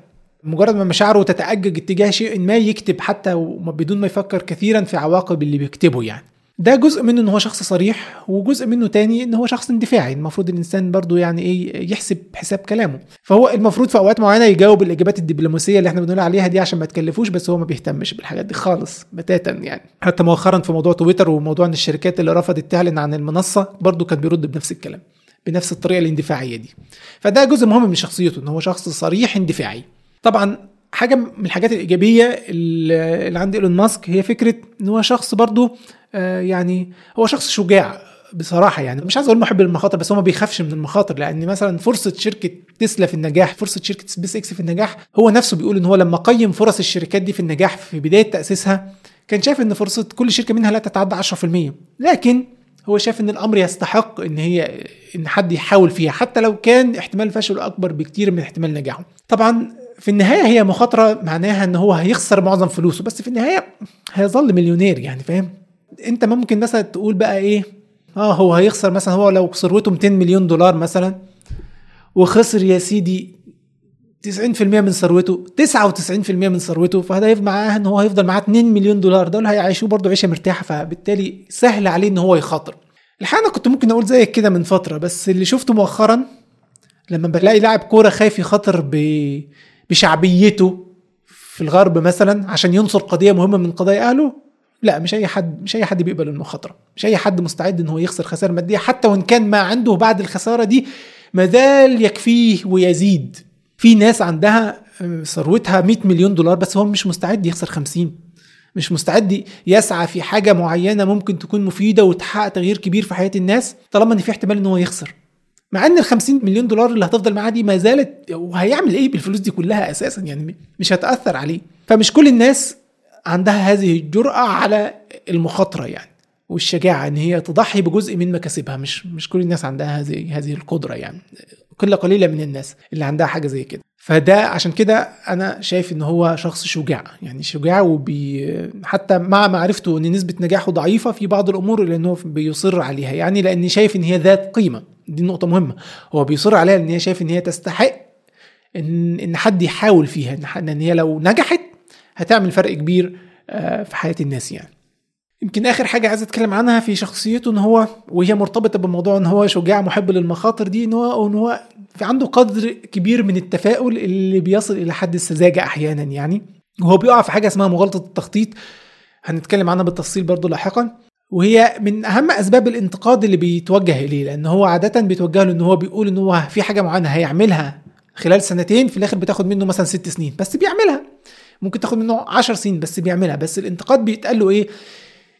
مجرد ما مشاعره تتأجج اتجاه شيء ما يكتب حتى بدون ما يفكر كثيرا في عواقب اللي بيكتبه يعني. ده جزء منه إن هو شخص صريح وجزء منه تاني إن هو شخص اندفاعي. المفروض الإنسان برضو يعني إيه يحسب حساب كلامه. فهو المفروض في أوقات معينة يجاوب الإجابات الدبلوماسية اللي إحنا بنقول عليها دي عشان ما تكلفوش بس هو ما بيهتمش بالحاجات دي خالص بتاتا يعني. حتى مؤخرا في موضوع تويتر وموضوع إن الشركات اللي رفضت تعلن عن المنصة برضو كان بيرد بنفس الكلام بنفس الطريقة الاندفاعية دي. فده جزء مهم من شخصيته إن هو شخص صريح اندفاعي. طبعا حاجة من الحاجات الإيجابية اللي عند إيلون ماسك هي فكرة إن هو شخص برضه آه، يعني هو شخص شجاع بصراحة يعني. مش عايز أقول محب للمخاطر بس هو ما بيخافش من المخاطر لأن مثلا فرصة شركة تسلا في النجاح فرصة شركة سبيس إكس في النجاح هو نفسه بيقول إن هو لما قيم فرص الشركات دي في النجاح في بداية تأسيسها كان شايف إن فرصة كل شركة منها لا تتعدى 10% لكن هو شايف إن الأمر يستحق إن هي إن حد يحاول فيها حتى لو كان احتمال فشله أكبر بكتير من احتمال نجاحه. طبعا في النهاية هي مخاطرة معناها إن هو هيخسر معظم فلوسه بس في النهاية هيظل مليونير يعني فاهم؟ أنت ممكن مثلا تقول بقى إيه؟ آه هو هيخسر مثلا هو لو ثروته 200 مليون دولار مثلا وخسر يا سيدي 90% من ثروته 99% من ثروته يفضل معاه إن هو هيفضل معاه 2 مليون دولار دول هيعيشوه برضه عيشة مرتاحة فبالتالي سهل عليه إن هو يخاطر. الحقيقة أنا كنت ممكن أقول زيك كده من فترة بس اللي شفته مؤخرا لما بلاقي لاعب كورة خايف يخاطر ب بشعبيته في الغرب مثلا عشان ينصر قضية مهمة من قضايا أهله؟ لا مش أي حد مش أي حد بيقبل المخاطره مش أي حد مستعد إن هو يخسر خسائر مادية حتى وإن كان ما عنده بعد الخسارة دي مازال يكفيه ويزيد. في ناس عندها ثروتها 100 مليون دولار بس هو مش مستعد يخسر 50 مش مستعد يسعى في حاجة معينة ممكن تكون مفيدة وتحقق تغيير كبير في حياة الناس طالما إن في احتمال إن هو يخسر. مع إن ال 50 مليون دولار اللي هتفضل معاه دي ما زالت وهيعمل إيه بالفلوس دي كلها أساسا؟ يعني مش هتأثر عليه. فمش كل الناس عندها هذه الجرأة على المخاطرة يعني والشجاعة إن هي تضحي بجزء من مكاسبها. مش مش كل الناس عندها هذه هذه القدرة يعني. قلة قليلة من الناس اللي عندها حاجة زي كده. فده عشان كده أنا شايف إن هو شخص شجاع يعني شجاع وبي حتى مع معرفته إن نسبة نجاحه ضعيفة في بعض الأمور اللي انه بيصر عليها يعني لأن شايف إن هي ذات قيمة. دي نقطة مهمة. هو بيصر عليها لأن هي شايف إن هي تستحق إن إن حد يحاول فيها إن هي لو نجحت هتعمل فرق كبير آه، في حياة الناس يعني. يمكن آخر حاجة عايز أتكلم عنها في شخصيته إن هو وهي مرتبطة بموضوع إن هو شجاع محب للمخاطر دي إن هو إن هو في عنده قدر كبير من التفاؤل اللي بيصل إلى حد السذاجه أحيانا يعني. وهو بيقع في حاجة اسمها مغالطة التخطيط. هنتكلم عنها بالتفصيل برضو لاحقا. وهي من أهم أسباب الانتقاد اللي بيتوجه إليه لأن هو عادة بيتوجه له إن هو بيقول إن هو في حاجة معينة هيعملها خلال سنتين في الآخر بتاخد منه مثلا ست سنين بس بيعملها. ممكن تاخد منه عشر سنين بس بيعملها. بس الانتقاد بيتقال له إيه؟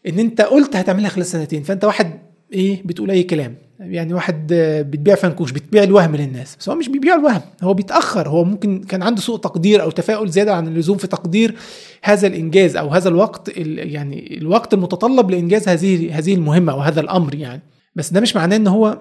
إن أنت قلت هتعملها خلال سنتين. فأنت واحد إيه بتقول أي كلام. يعني واحد بتبيع فنكوش بتبيع الوهم للناس. بس هو مش بيبيع الوهم هو بيتأخر. هو ممكن كان عنده سوء تقدير أو تفاؤل زيادة عن اللزوم في تقدير هذا الإنجاز أو هذا الوقت يعني الوقت المتطلب لإنجاز هذه هذه المهمة أو هذا الأمر يعني. بس ده مش معناه إن هو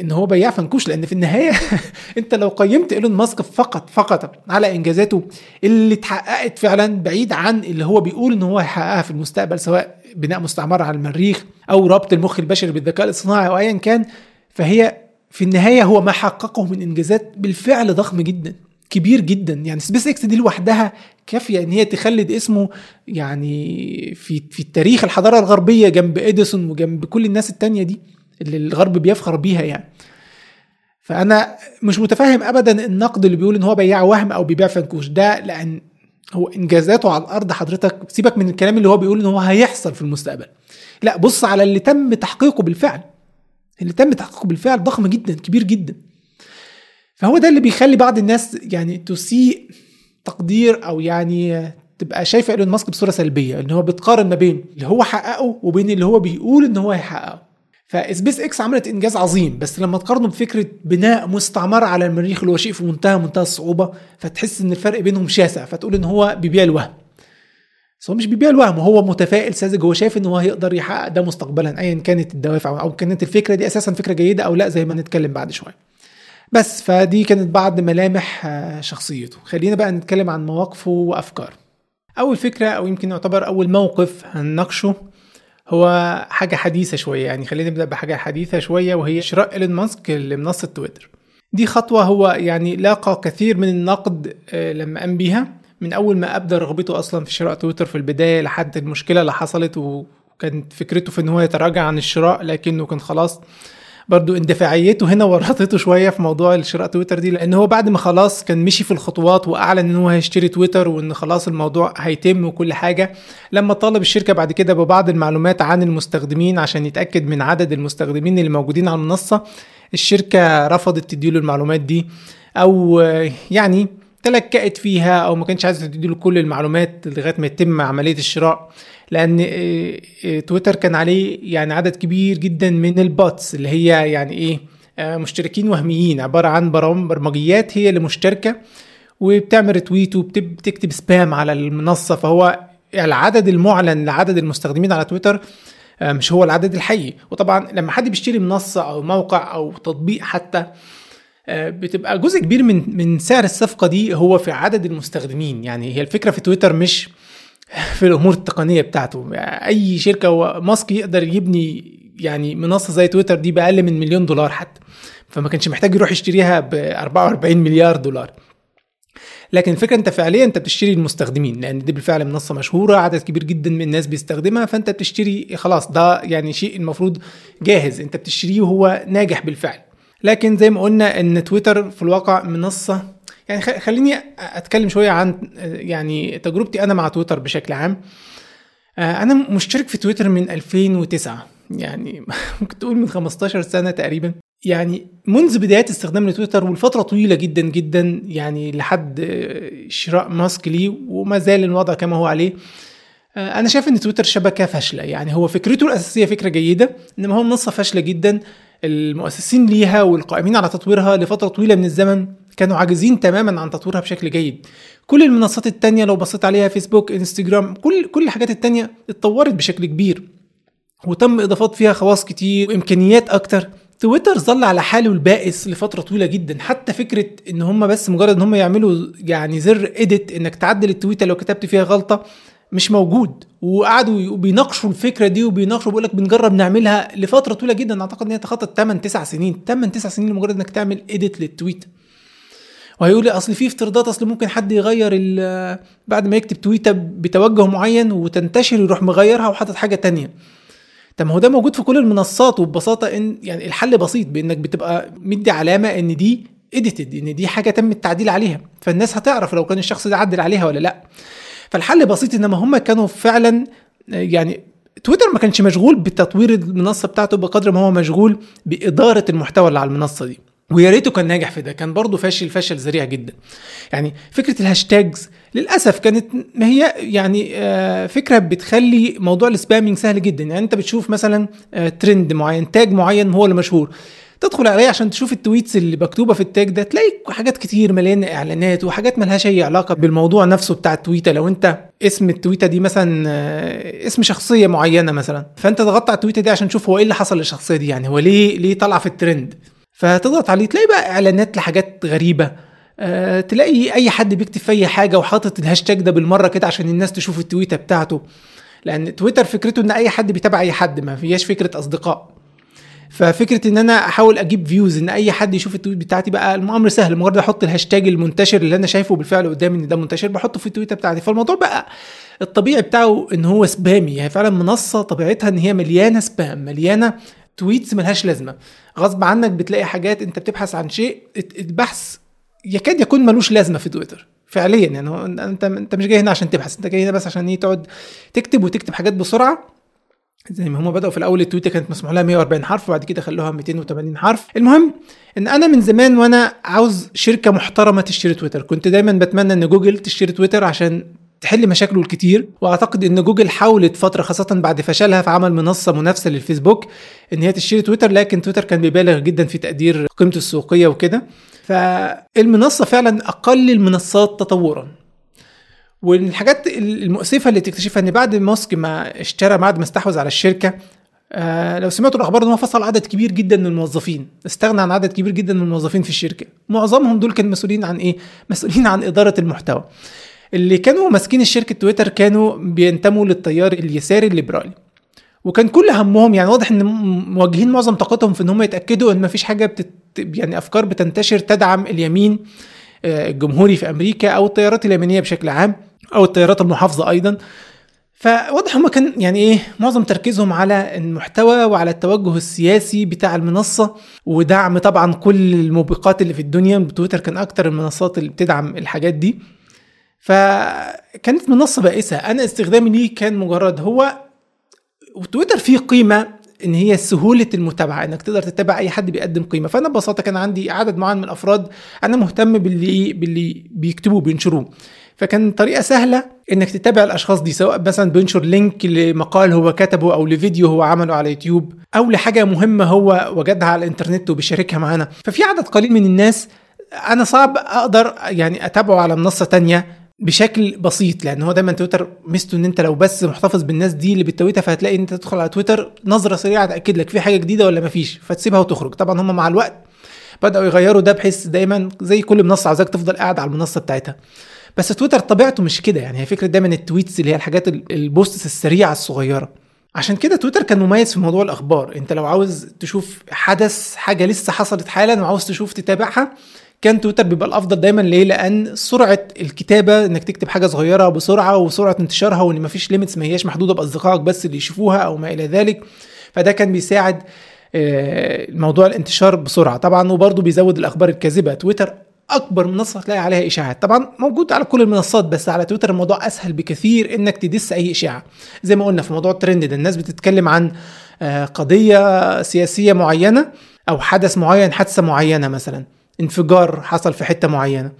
إن هو بياع فنكوش لأن في النهاية [LAUGHS] أنت لو قيمت إيلون ماسك فقط فقط على إنجازاته اللي اتحققت فعلا بعيد عن اللي هو بيقول إن هو هيحققها في المستقبل سواء بناء مستعمرة على المريخ أو ربط المخ البشري بالذكاء الاصطناعي أو ايا كان فهي في النهاية هو ما حققه من إنجازات بالفعل ضخم جدا كبير جدا. يعني سبيس إكس دي لوحدها كافية إن هي تخلد اسمه يعني في في التاريخ الحضارة الغربية جنب إديسون وجنب كل الناس التانية دي اللي الغرب بيفخر بيها يعني. فأنا مش متفهم ابدا النقد اللي بيقول إن هو بياع وهم أو بيبيع فنكوش ده لأن هو إنجازاته على الأرض حضرتك سيبك من الكلام اللي هو بيقول إن هو هيحصل في المستقبل. لا بص على اللي تم تحقيقه بالفعل. اللي تم تحقيقه بالفعل ضخم جدا كبير جدا. فهو ده اللي بيخلي بعض الناس يعني تسيء تقدير أو يعني تبقى شايفة إيلون ماسك بصورة سلبية إن هو بتقارن ما بين اللي هو حققه وبين اللي هو بيقول إن هو هيحققه. فسبيس إكس عملت إنجاز عظيم بس لما تقارنه بفكرة بناء مستعمرة على المريخ اللي هو شيء في منتهى منتهى الصعوبة فتحس إن الفرق بينهم شاسع فتقول إن هو بيبيع الوهم. بس هو مش بيبيع الوهم هو متفائل ساذج هو شايف إن هو هيقدر يحقق ده مستقبلا ايا كانت الدوافع أو كانت الفكرة دي أساسا فكرة جيدة أو لأ زي ما نتكلم بعد شوية. بس فدي كانت بعض ملامح آه، شخصيته. خلينا بقى نتكلم عن مواقفه وأفكاره. أول فكرة أو يمكن يعتبر أول موقف هنناقشه هو حاجة حديثة شوية يعني خلينا نبدأ بحاجة حديثة شوية وهي شراء إيلون ماسك لمنصة تويتر. دي خطوة هو يعني لاقى كثير من النقد آه، لما قام بيها من أول ما أبدى رغبته أصلا في شراء تويتر في البداية لحد المشكلة اللي حصلت وكانت فكرته في إن هو يتراجع عن الشراء لكنه كان خلاص برضو اندفاعيته هنا ورطته شوية في موضوع الشراء تويتر دي لأن هو بعد ما خلاص كان مشي في الخطوات وأعلن إن هو هيشتري تويتر وإن خلاص الموضوع هيتم وكل حاجة لما طالب الشركة بعد كده ببعض المعلومات عن المستخدمين عشان يتأكد من عدد المستخدمين اللي موجودين على المنصة الشركة رفضت تديله المعلومات دي أو يعني تلكأت فيها أو ما كانش عايزه تديله كل المعلومات لغاية ما يتم عملية الشراء لأن آه، آه، تويتر كان عليه يعني عدد كبير جدا من ال bots اللي هي يعني إيه آه، مشتركين وهميين عبارة عن برمجيات هي اللي مشتركة وبتعمل retweet وبتكتب spam على المنصة فهو العدد المعلن لعدد المستخدمين على تويتر مش هو العدد الحقيقي. وطبعا لما حد بيشتري منصة أو موقع أو تطبيق حتى بتبقى جزء كبير من من سعر الصفقة دي هو في عدد المستخدمين. يعني هي الفكرة في تويتر مش [LAUGHS] في الأمور التقنية بتاعته. أي شركة ماسك يقدر يبني يعني منصة زي تويتر دي بأقل من مليون دولار حتى. فما كانش محتاج يروح يشتريها ب 44 مليار دولار. لكن الفكرة أنت فعليا أنت بتشتري المستخدمين لأن دي بالفعل منصة مشهورة عدد كبير جدا من الناس بيستخدمها فأنت بتشتري خلاص ده يعني شيء المفروض جاهز. أنت بتشتريه وهو ناجح بالفعل. لكن زي ما قلنا إن تويتر في الواقع منصة. يعني خليني أتكلم شوية عن يعني تجربتي أنا مع تويتر بشكل عام. آه، أنا مشترك في تويتر من 2009 يعني [LAUGHS] ممكن تقول من 15 سنة تقريبا. يعني منذ بدايات استخدام لتويتر والفترة طويلة جدا جدا يعني لحد شراء ماسك ليه وما زال الوضع كما هو عليه. آه، أنا شايف إن تويتر شبكة فاشلة يعني هو فكرته الأساسية فكرة جيدة إنما هو منصة فاشلة جدا. المؤسسين ليها والقائمين على تطويرها لفترة طويلة من الزمن كانوا عاجزين تماما عن تطويرها بشكل جيد. كل المنصات التانية لو بصيت عليها فيسبوك انستجرام كل كل الحاجات التانية اتطورت بشكل كبير. وتم إضافات فيها خواص كتير وإمكانيات أكتر. تويتر ظل على حاله البائس لفترة طويلة جدا. حتى فكرة إن هم بس مجرد إن هم يعملوا يعني زر edit إنك تعدل التويتة لو كتبت فيها غلطة مش موجود. وقعدوا بيناقشوا الفكرة دي وبيناقشوا بيقول لك بنجرب نعملها لفترة طويلة جدا. أعتقد إن هي تخطت 8 9 سنين. 8 9 سنين لمجرد إنك تعمل edit لل tweet وهيقول لي أصل في افتراضات أصل ممكن حد يغير بعد ما يكتب تويتة بتوجه معين وتنتشر يروح مغيرها وحاطط حاجة تانية. طب ما هو ده موجود في كل المنصات وببساطة إن يعني الحل بسيط بإنك بتبقى مدي علامة إن دي اديتد إن دي حاجة تم التعديل عليها. فالناس هتعرف لو كان الشخص ده عدل عليها ولا لأ. فالحل بسيط إنما هم كانوا فعلا يعني تويتر ما كانش مشغول بتطوير المنصة بتاعته بقدر ما هو مشغول بإدارة المحتوى اللي على المنصة دي. ويا ريته كان ناجح في ده كان برضه فاشل فشل ذريع جدا. يعني فكرة ال hashtags للأسف كانت ما هي يعني آه، فكرة بتخلي موضوع ال spamming سهل جدا. يعني أنت بتشوف مثلا ترند آه، معين tag معين هو اللي مشهور. تدخل عليه عشان تشوف ال tweets اللي مكتوبة في ال tag ده تلاقي حاجات كتير مليانة إعلانات وحاجات ملهاش أي علاقة بالموضوع نفسه بتاع التويتة. لو أنت اسم التويتة دي مثلا آه، اسم شخصية معينة مثلا فأنت ضغطت على التويتة دي عشان تشوف هو إيه اللي حصل للشخصية دي يعني هو ليه ليه طالع في الترند. فتضغط عليه تلاقي بقى إعلانات لحاجات غريبة. أه تلاقي أي حد بيكتب في أي حاجة وحاطط الهاشتاج ده بالمرة كده عشان الناس تشوف التويتة بتاعته. لأن تويتر فكرته إن أي حد بيتابع أي حد ما فيهاش فكرة أصدقاء. ففكرة إن أنا أحاول أجيب views إن أي حد يشوف ال tweet بتاعتي بقى الأمر سهل. مجرد أحط الهاشتاج المنتشر اللي أنا شايفه بالفعل قدامي إن ده منتشر بحطه في التويته بتاعتي. فالموضوع بقى الطبيعي بتاعه إن هو spammy يعني فعلا منصة طبيعتها إن هي مليانة spam مليانة tweets ملهاش لازمة. غصب عنك بتلاقي حاجات أنت بتبحث عن شيء البحث يكاد يكون ملوش لازمة في تويتر فعليا. يعني أنت أنت مش جاي هنا عشان تبحث أنت جاي هنا بس عشان إيه تقعد تكتب وتكتب حاجات بسرعة. زي ما هم بدأوا في الأول التويتة كانت مسموح لها 140 حرف وبعد كده خلوها 280 حرف. المهم إن أنا من زمان وأنا عاوز شركة محترمة تشتري تويتر كنت دايما بتمنى إن جوجل تشتري تويتر عشان تحل مشاكله الكتير. وأعتقد إن جوجل حاولت فترة خاصة بعد فشلها في عمل منصة منافسة للفيسبوك إن هي تشتري تويتر لكن تويتر كان بيبالغ جدا في تقدير قيمته السوقية وكده. فالمنصة فعلا أقل المنصات تطورا. والحاجات المؤسفة اللي تكتشفها إن بعد ماسك ما اشترى بعد ما استحوذ على الشركة آه لو سمعتوا الأخبار إن هو فصل عدد كبير جدا من الموظفين استغنى عن عدد كبير جدا من الموظفين في الشركة. معظمهم دول كانوا مسؤولين عن إيه؟ مسؤولين عن إدارة المحتوى. اللي كانوا ماسكين الشركة تويتر كانوا بينتموا للتيار اليساري الليبرالي. وكان كل همهم يعني واضح إن موجهين معظم طاقتهم في إن هم يتأكدوا إن مفيش حاجة بتت يعني أفكار بتنتشر تدعم اليمين. الجمهوري في أمريكا أو التيارات اليمينية بشكل عام أو التيارات المحافظة أيضا. فواضح هم كان يعني إيه معظم تركيزهم على المحتوى وعلى التوجه السياسي بتاع المنصة ودعم طبعا كل الموبقات اللي في الدنيا. تويتر كان أكتر المنصات اللي بتدعم الحاجات دي. فكانت منصة بائسة. أنا استخدامي ليه كان مجرد هو وتويتر فيه قيمة إن هي سهولة المتابعة إنك تقدر تتابع أي حد بيقدم قيمة. فأنا ببساطة كان عندي عدد معين من الأفراد أنا مهتم باللي باللي بيكتبوه بينشروه. فكان طريقة سهلة إنك تتابع الأشخاص دي سواء مثلا بينشر لينك لمقال هو كتبه أو لفيديو هو عمله على يوتيوب أو لحاجة مهمة هو وجدها على الإنترنت وبيشاركها معانا. ففي عدد قليل من الناس أنا صعب أقدر يعني أتابعه على منصة تانية بشكل بسيط لأن هو دايما تويتر ميزته إن أنت لو بس محتفظ بالناس دي اللي بتويتها فهتلاقي إن أنت تدخل على تويتر نظرة سريعة تأكد لك في حاجة جديدة ولا مفيش فتسيبها وتخرج. طبعا هم مع الوقت بدأوا يغيروا ده بحيث دايما زي كل منصة عاوزاك تفضل قاعد على المنصة بتاعتها. بس تويتر طبيعته مش كده يعني هي فكرة دايما ال tweets اللي هي الحاجات ال posts السريعة الصغيرة. عشان كده تويتر كان مميز في موضوع الأخبار. أنت لو عاوز تشوف حدث حاجة لسه حصلت حالا وعاوز تشوف تتابعها كان تويتر بيبقى الأفضل دايما ليه؟ لأن سرعة الكتابة إنك تكتب حاجة صغيرة بسرعة وسرعة انتشارها وإن مفيش limits ما هياش محدودة بأصدقائك بس اللي يشوفوها أو ما إلى ذلك. فده كان بيساعد آه، موضوع الانتشار بسرعة. طبعا وبرضه بيزود الأخبار الكاذبة. تويتر أكبر منصة تلاقي عليها إشاعات. طبعا موجود على كل المنصات بس على تويتر الموضوع أسهل بكثير إنك تدس أي إشاعة. زي ما قلنا في موضوع الترند ده الناس بتتكلم عن آه، قضية سياسية معينة أو حدث معين حادثة معينة مثلا. انفجار حصل في حتة معينة.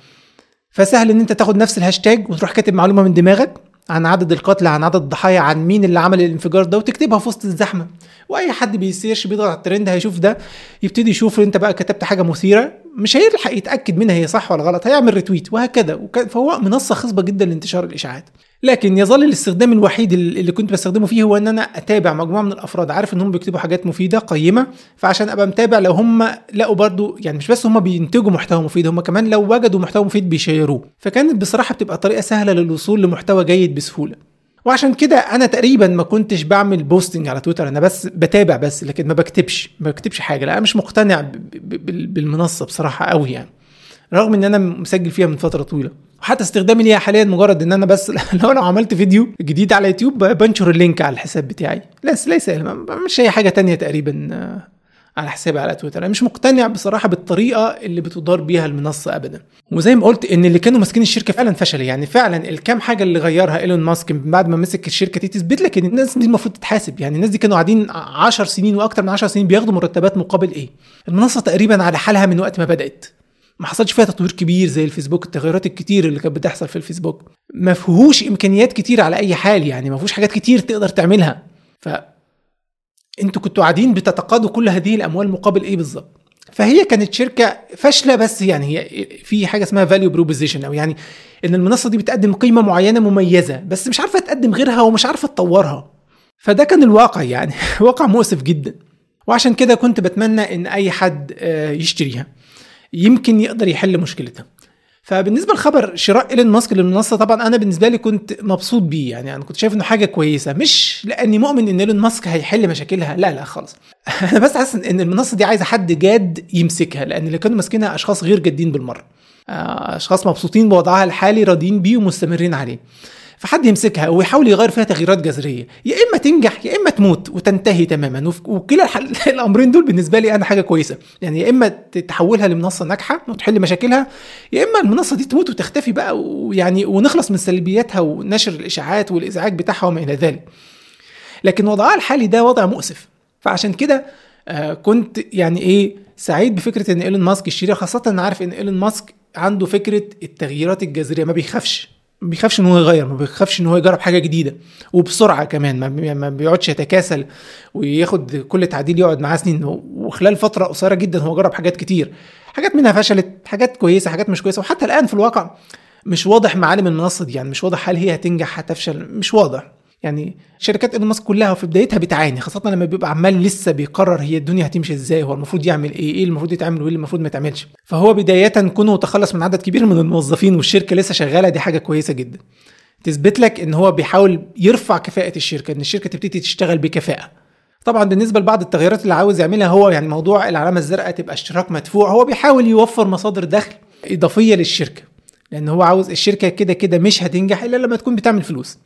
فسهل إن أنت تاخد نفس الهاشتاج وتروح كاتب معلومة من دماغك عن عدد القتلى عن عدد الضحايا عن مين اللي عمل الانفجار ده وتكتبها في وسط الزحمة. وأي حد بي search بيضغط على الترند هيشوف ده يبتدي يشوف أنت بقى كتبت حاجة مثيرة مش هيلحق يتاكد منها هي صح ولا غلط هيعمل retweet وهكذا. فهو منصة خصبة جدا لانتشار الإشاعات. لكن يظل الاستخدام الوحيد اللي كنت بستخدمه فيه هو إن أنا أتابع مجموعة من الأفراد. عارف إن هم بيكتبوا حاجات مفيدة قيمة فعشان أبقى متابع لو هم لقوا برضو يعني مش بس هم بينتجوا محتوى مفيد هم كمان لو وجدوا محتوى مفيد بيشيروه. فكانت بصراحة بتبقى طريقة سهلة للوصول لمحتوى جيد بسهولة. وعشان كده أنا تقريبا ما كنتش بعمل posting على تويتر. أنا بس بتابع بس لكن ما بكتبش ما بكتبش حاجة. لا أنا مش مقتنع بالمنصة بصراحة قوي يعني. رغم إن أنا مسجل فيها من فترة طويلة. وحتى استخدامي ليها حاليا مجرد إن أنا بس [LAUGHS] لو أنا عملت فيديو جديد على يوتيوب بنشر ال link على الحساب بتاعي. ليس ليس مش أي حاجة تانية تقريبا على حسابي على تويتر. أنا مش مقتنع بصراحة بالطريقة اللي بتدار بيها المنصة ابدا. وزي ما قلت إن اللي كانوا ماسكين الشركة فعلا فشل يعني فعلا الكام حاجة اللي غيرها إيلون ماسك بعد ما مسك الشركة دي تثبت لك إن الناس دي المفروض تتحاسب. يعني الناس دي كانوا قاعدين 10 سنين وأكتر من 10 سنين بياخدوا مرتبات مقابل إيه؟ المنصة تقريبا على حالها من وقت ما بدأت. ما حصلش فيها تطوير كبير زي الفيسبوك التغيرات الكتير اللي كانت بتحصل في الفيسبوك. ما فيهوش إمكانيات كتير على أي حال يعني ما فيهوش حاجات كتير تقدر تعملها. ف أنتوا كنتوا قاعدين بتتقاضوا كل هذه الأموال مقابل إيه بالظبط؟ فهي كانت شركة فاشلة بس يعني هي في حاجة اسمها value proposition أو يعني إن المنصة دي بتقدم قيمة معينة مميزة بس مش عارفة تقدم غيرها ومش عارفة تطورها. فده كان الواقع يعني [LAUGHS] واقع مؤسف جدا. وعشان كده كنت بتمنى إن أي حد آه، يشتريها. يمكن يقدر يحل مشكلتها. فبالنسبة لخبر شراء إيلون ماسك للمنصة طبعا أنا بالنسبة لي كنت مبسوط بيه. يعني أنا كنت شايف إنه حاجة كويسة مش لأني مؤمن إن إيلون ماسك هيحل مشاكلها. لا لا خالص. [LAUGHS] أنا بس حاسس إن المنصة دي عايزة حد جاد يمسكها لأن اللي كانوا ماسكينها أشخاص غير جادين بالمرة. آه، أشخاص مبسوطين بوضعها الحالي راضيين بيه ومستمرين عليه. فحد يمسكها ويحاول يغير فيها تغييرات جذرية. يا إما تنجح يا إما تموت وتنتهي تماما. وكلا [LAUGHS] الأمرين دول بالنسبة لي أنا حاجة كويسة. يعني يا إما تحولها لمنصة ناجحة وتحل مشاكلها يا إما المنصة دي تموت وتختفي بقى ويعني ونخلص من سلبياتها ونشر الإشاعات والإزعاج بتاعها وما إلى ذلك. لكن وضعها الحالي ده وضع مؤسف. فعشان كده آه كنت يعني إيه سعيد بفكرة إن إيلون ماسك يشتريها خاصة أنا عارف إن إيلون ماسك عنده فكرة التغييرات الجذرية ما بيخافش. بيخافش إن هو يغير ما بيخافش إن هو يجرب حاجة جديدة. وبسرعة كمان ما بيقعدش يتكاسل وياخد كل تعديل يقعد معاه سنين. وخلال فترة قصيرة جدا هو جرب حاجات كتير. حاجات منها فشلت حاجات كويسة حاجات مش كويسة. وحتى الآن في الواقع مش واضح معالم المنصه دي يعني مش واضح هل هي هتنجح هتفشل مش واضح. يعني شركات إيلون ماسك كلها في بدايتها بتعاني خاصة لما بيبقى عمال لسه بيقرر هي الدنيا هتمشي إزاي هو المفروض يعمل إيه إيه المفروض يتعمل وإيه المفروض ما يتعملش. فهو بداية كونه تخلص من عدد كبير من الموظفين والشركة لسه شغالة دي حاجة كويسة جدا. تثبت لك إن هو بيحاول يرفع كفاءة الشركة إن الشركة تبتدي تشتغل بكفاءة. طبعا بالنسبة لبعض التغيرات اللي عاوز يعملها هو يعني موضوع العلامة الزرقاء تبقى اشتراك مدفوع هو بيحاول يوفر مصادر دخل إضافية للشركة لأن هو عاوز الشركة كده كده مش هتنجح إلا لما تكون بتعمل فلوس.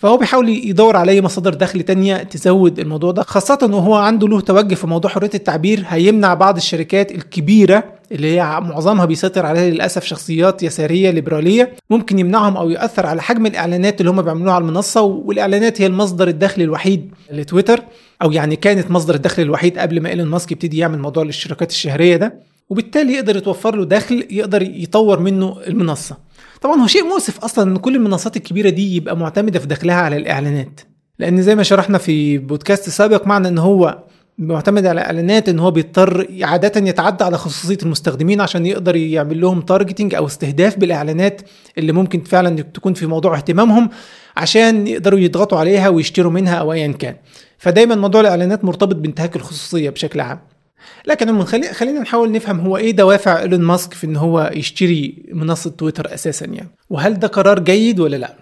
فهو بيحاول يدور على أي مصادر دخل تانية تزود الموضوع ده خاصة انه هو عنده له توجه في موضوع حرية التعبير هيمنع بعض الشركات الكبيرة اللي هي معظمها بيسيطر عليها للأسف شخصيات يسارية ليبرالية ممكن يمنعهم أو يأثر على حجم الإعلانات اللي هم بيعملوها على المنصة والإعلانات هي المصدر الدخل الوحيد لتويتر أو يعني كانت مصدر الدخل الوحيد قبل ما إيلون ماسك يبتدي يعمل موضوع الاشتراكات الشهرية ده. وبالتالي يقدر يتوفر له دخل يقدر يطور منه المنصة. طبعا هو شيء مؤسف أصلا إن كل المنصات الكبيرة دي يبقى معتمدة في دخلها على الإعلانات. لأن زي ما شرحنا في بودكاست سابق معنى إن هو معتمد على اعلانات إن هو بيضطر عادة يتعدى على خصوصية المستخدمين عشان يقدر يعمل لهم targeting أو استهداف بالإعلانات اللي ممكن فعلا تكون في موضوع اهتمامهم عشان يقدروا يضغطوا عليها ويشتروا منها أو ايا كان. فدايما موضوع الإعلانات مرتبط بانتهاك الخصوصية بشكل عام. لكن خلينا نحاول نفهم هو إيه دوافع إيلون ماسك في إن هو يشتري منصة تويتر أساسا يعني. وهل ده قرار جيد ولا لا؟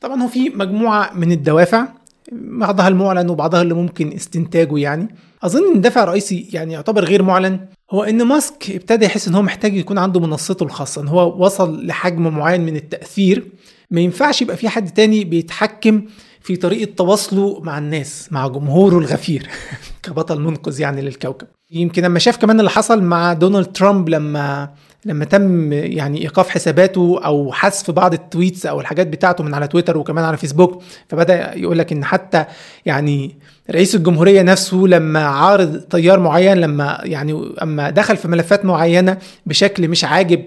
طبعا هو في مجموعة من الدوافع بعضها المعلن وبعضها اللي ممكن استنتاجه يعني. أظن إن دافع رئيسي يعني يعتبر غير معلن هو إن ماسك ابتدى يحس إن هو محتاج يكون عنده منصته الخاصة إن هو وصل لحجم معين من التأثير. ما ينفعش يبقى في حد تاني بيتحكم في طريقة تواصله مع الناس مع جمهوره الغفير [LAUGHS] كبطل منقذ يعني للكوكب. يمكن لما شاف كمان اللي حصل مع دونالد ترامب لما لما تم يعني إيقاف حساباته أو حذف بعض ال tweets أو الحاجات بتاعته من على تويتر وكمان على فيسبوك فبدأ يقول لك إن حتى يعني رئيس الجمهورية نفسه لما عارض تيار معين لما يعني أما دخل في ملفات معينة بشكل مش عاجب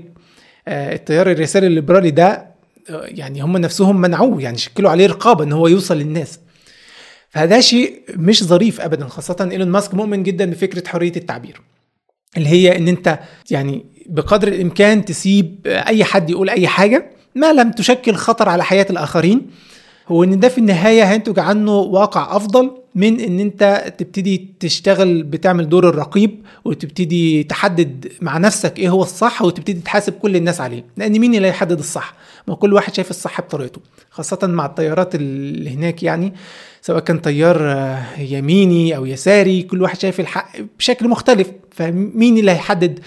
آه، التيار الرسالي الليبرالي ده يعني هم نفسهم منعوه يعني شكلوا عليه رقابة إن هو يوصل للناس. فهذا شيء مش ظريف ابدا خاصة إيلون ماسك مؤمن جدا بفكرة حرية التعبير. اللي هي إن أنت يعني بقدر الإمكان تسيب أي حد يقول أي حاجة ما لم تشكل خطر على حياة الآخرين. هو إن ده في النهاية هينتج عنه واقع أفضل من إن أنت تبتدي تشتغل بتعمل دور الرقيب وتبتدي تحدد مع نفسك إيه هو الصح وتبتدي تحاسب كل الناس عليه. لأن مين اللي هيحدد الصح؟ ما كل واحد شايف الصح بطريقته خاصة مع الطيارات اللي هناك يعني سواء كان طيار يميني أو يساري كل واحد شايف الحق بشكل مختلف فمين اللي هيحدد؟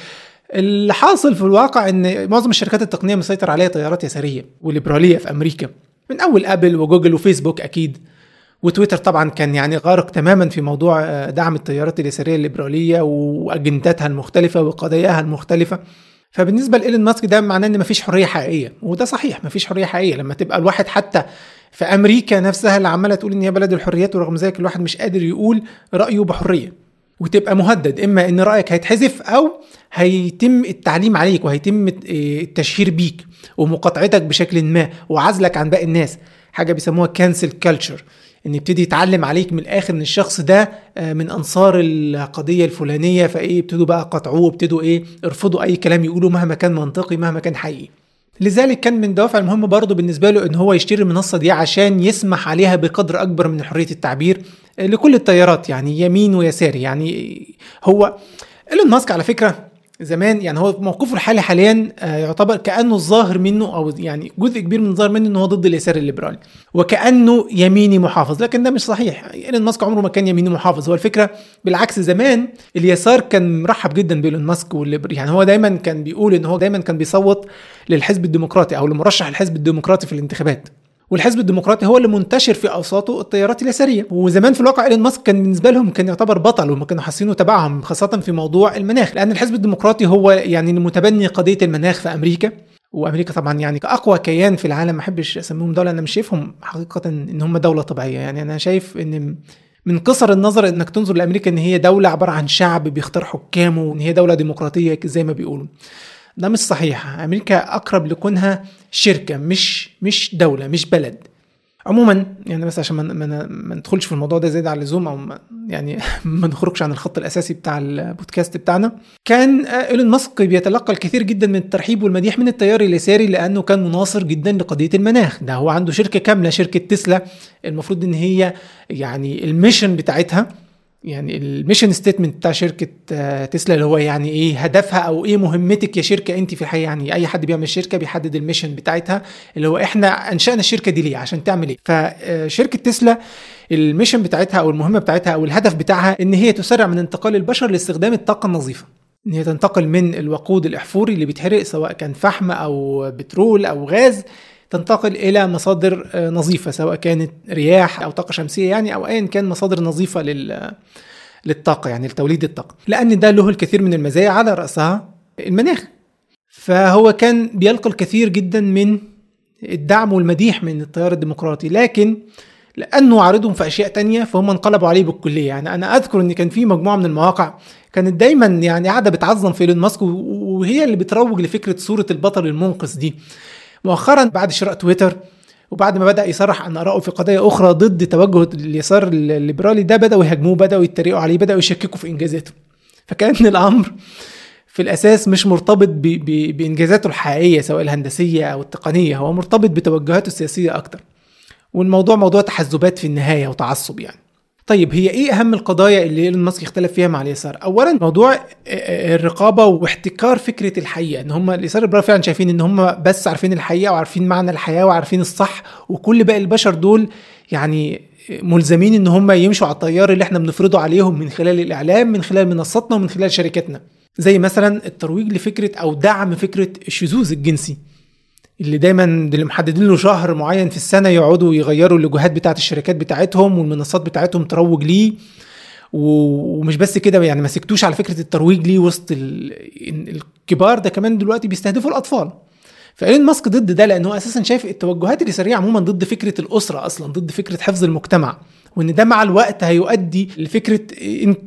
اللي حاصل في الواقع إن معظم الشركات التقنية مسيطر عليها طيارات يسارية وليبرالية في أمريكا من أول آبل وجوجل وفيسبوك أكيد وتويتر طبعا كان يعني غارق تماما في موضوع دعم التيارات اليسارية الليبرالية وأجنداتها المختلفة وقضاياها المختلفة. فبالنسبة لإيلون ماسك ده معناه إن مفيش حرية حقيقية وده صحيح مفيش حرية حقيقية. لما تبقى الواحد حتى في أمريكا نفسها اللي عمالة تقول إن هي بلد الحريات ورغم ذلك الواحد مش قادر يقول رأيه بحرية وتبقى مهدد. إما إن رأيك هيتحذف أو هيتم التعليم عليك وهيتم التشهير بيك ومقاطعتك بشكل ما وعزلك عن باقي الناس. حاجة بيسموها cancel culture إن يبتدي يتعلم عليك من الآخر إن الشخص ده من أنصار القضية الفلانية فإيه ابتدوا بقى قاطعوه ابتدوا إيه ارفضوا أي كلام يقولوا مهما كان منطقي مهما كان حقيقي. لذلك كان من الدوافع المهمة برضه بالنسبة له إن هو يشتري المنصة دي عشان يسمح عليها بقدر أكبر من حرية التعبير لكل التيارات يعني يمين ويساري يعني هو إيلون ماسك على فكرة زمان يعني هو موقفه الحالي حاليا يعتبر كأنه الظاهر منه أو يعني جزء كبير من الظاهر منه إن هو ضد اليسار الليبرالي وكأنه يميني محافظ لكن ده مش صحيح. إيلون ماسك عمره ما كان يميني محافظ. هو الفكرة بالعكس زمان اليسار كان مرحب جدا بإيلون ماسك والليبر يعني هو دايما كان بيقول إن هو دايما كان بيصوت للحزب الديمقراطي أو لمرشح الحزب الديمقراطي في الانتخابات. والحزب الديمقراطي هو اللي منتشر في أوساطه التيارات اليسارية. وزمان في الواقع إيلون ماسك كان بالنسبة لهم كان يعتبر بطل وما كانوا حاسينه تبعهم خاصة في موضوع المناخ. لأن الحزب الديمقراطي هو يعني المتبني قضية المناخ في أمريكا. وأمريكا طبعا يعني كأقوى كيان في العالم ما أحبش أسميهم دولة أنا مش شايفهم حقيقة إن هم دولة طبيعية. يعني أنا شايف إن من قصر النظر إنك تنظر لأمريكا إن هي دولة عبارة عن شعب بيختار حكامه وان هي دولة ديمقراطية زي ما بيقولوا. ده مش صحيح. أمريكا أقرب لكونها شركة مش مش دولة مش بلد. عموما يعني بس عشان ما ما ندخلش في الموضوع ده زيادة عن اللزوم أو ما يعني [LAUGHS] ما نخرجش عن الخط الأساسي بتاع البودكاست بتاعنا. كان إيلون ماسك بيتلقى الكثير جدا من الترحيب والمديح من التيار اليساري لأنه كان مناصر جدا لقضية المناخ. ده هو عنده شركة كاملة شركة تسلا المفروض إن هي يعني ال mission بتاعتها. يعني ال mission statement بتاع شركة تسلا اللي هو يعني إيه هدفها أو إيه مهمتك يا شركة انت في الحقيقة؟ يعني أي حد بيعمل شركة بيحدد ال mission بتاعتها اللي هو إحنا أنشأنا الشركة دي ليه؟ عشان تعمل إيه؟ فشركه تسلا ال mission بتاعتها أو المهمة بتاعتها أو الهدف بتاعها إن هي تسرع من انتقال البشر لاستخدام الطاقة النظيفة. إن هي تنتقل من الوقود الأحفوري اللي بيتحرق سواء كان فحم أو بترول أو غاز تنتقل إلى مصادر نظيفة سواء كانت رياح أو طاقة شمسية يعني أو ايا كان مصادر نظيفة لل للطاقة يعني لتوليد الطاقة. لأن ده له الكثير من المزايا على رأسها المناخ. فهو كان بيلقى الكثير جدا من الدعم والمديح من التيار الديمقراطي. لكن لأنه عارضهم في أشياء تانية فهم انقلبوا عليه بالكلية. يعني أنا أذكر إن كان في مجموعة من المواقع كانت دايما يعني قاعدة بتعظم في إيلون ماسك وهي اللي بتروج لفكرة صورة البطل المنقذ دي. مؤخرا بعد شراء تويتر وبعد ما بدأ يصرح عن ارائه في قضايا أخرى ضد توجه اليسار الليبرالي ده بدأوا يهاجموه بدأوا يتريقوا عليه بدأوا يشككوا في إنجازاته. فكأن الأمر في الأساس مش مرتبط ب ب بإنجازاته الحقيقية سواء الهندسية أو التقنية هو مرتبط بتوجهاته السياسية أكتر. والموضوع موضوع تحزبات في النهاية وتعصب يعني. طيب هي إيه أهم القضايا اللي إيلون ماسك اختلف فيها مع اليسار؟ اولا موضوع الرقابة واحتكار فكرة الحقيقة إن هم اليسار فعلا شايفين إن هم بس عارفين الحقيقة وعارفين معنى الحياة وعارفين الصح وكل باقي البشر دول يعني ملزمين إن هم يمشوا على التيار اللي إحنا بنفرضه عليهم من خلال الإعلام من خلال منصاتنا ومن خلال شركاتنا زي مثلا الترويج لفكرة أو دعم فكرة الشذوذ الجنسي اللي دايما اللي محددين له شهر معين في السنة يقعدوا يغيروا اللوجوهات بتاعت الشركات بتاعتهم والمنصات بتاعتهم تروج ليه. ومش بس كده يعني ما سكتوش على فكرة الترويج ليه وسط الكبار ده كمان دلوقتي بيستهدفوا الأطفال. فإيلون ماسك ضد ده لأنه أساسا شايف التوجهات اليساريه عموما ضد فكرة الأسرة أصلا ضد فكرة حفظ المجتمع وإن ده مع الوقت هيؤدي لفكرة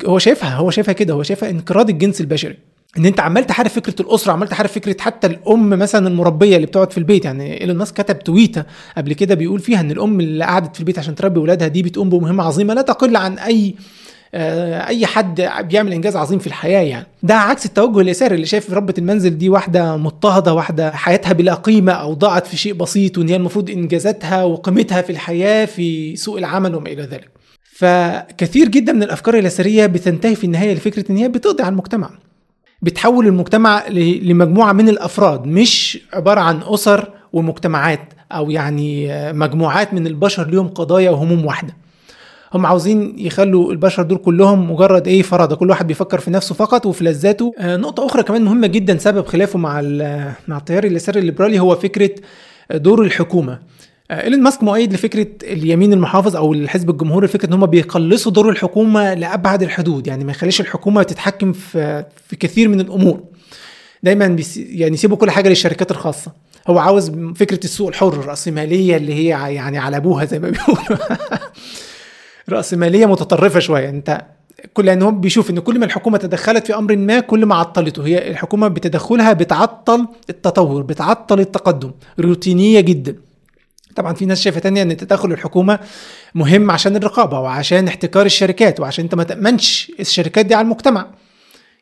هو شايفها هو شايفها كده هو شايفها انقراض الجنس البشري. إن أنت عمال تحارب فكرة الأسرة عمال تحارب فكرة حتى الأم مثلا المربية اللي بتقعد في البيت. يعني إيلون ماسك كتب تويتة قبل كده بيقول فيها إن الأم اللي قعدت في البيت عشان تربي أولادها دي بتقوم بمهمة عظيمة لا تقل عن أي آه، أي حد بيعمل إنجاز عظيم في الحياة يعني. ده عكس التوجه اليساري اللي شايف ربة المنزل دي واحدة مضطهدة واحدة حياتها بلا قيمة أو ضاعت في شيء بسيط وإن هي المفروض إنجازاتها وقيمتها في الحياة في سوق العمل وما إلى ذلك. فكثير جدا من الأفكار اليساريه بتنتهي في النهاية لفكرة إن هي بتقضي على المجتمع. بتحول المجتمع لمجموعة من الأفراد مش عبارة عن أسر ومجتمعات أو يعني مجموعات من البشر ليهم قضايا وهموم واحدة. هم عاوزين يخلوا البشر دول كلهم مجرد إيه فرادة كل واحد بيفكر في نفسه فقط وفي لذاته. آه نقطة أخرى كمان مهمة جدا سبب خلافه مع مع التيار اليساري الليبرالي هو فكرة دور الحكومة. آه، إيلون ماسك مؤيد لفكرة اليمين المحافظ أو الحزب الجمهوري فكرة إن هم بيقلصوا دور الحكومة لأبعد الحدود يعني ما يخليش الحكومة تتحكم في في كثير من الأمور. دايما يعني يسيبوا كل حاجة للشركات الخاصة. هو عاوز فكرة السوق الحر الرأسمالية اللي هي يعني على أبوها زي ما بيقولوا. [LAUGHS] رأسمالية متطرفة شوية. أنت كل لأن هو بيشوف إن كل ما الحكومة تدخلت في أمر ما كل ما عطلته. هي الحكومة بتدخلها بتعطل التطور بتعطل التقدم. روتينية جدا. طبعا في ناس شايفة تانية إن تدخل الحكومة مهم عشان الرقابة وعشان احتكار الشركات وعشان أنت ما تأمنش الشركات دي على المجتمع.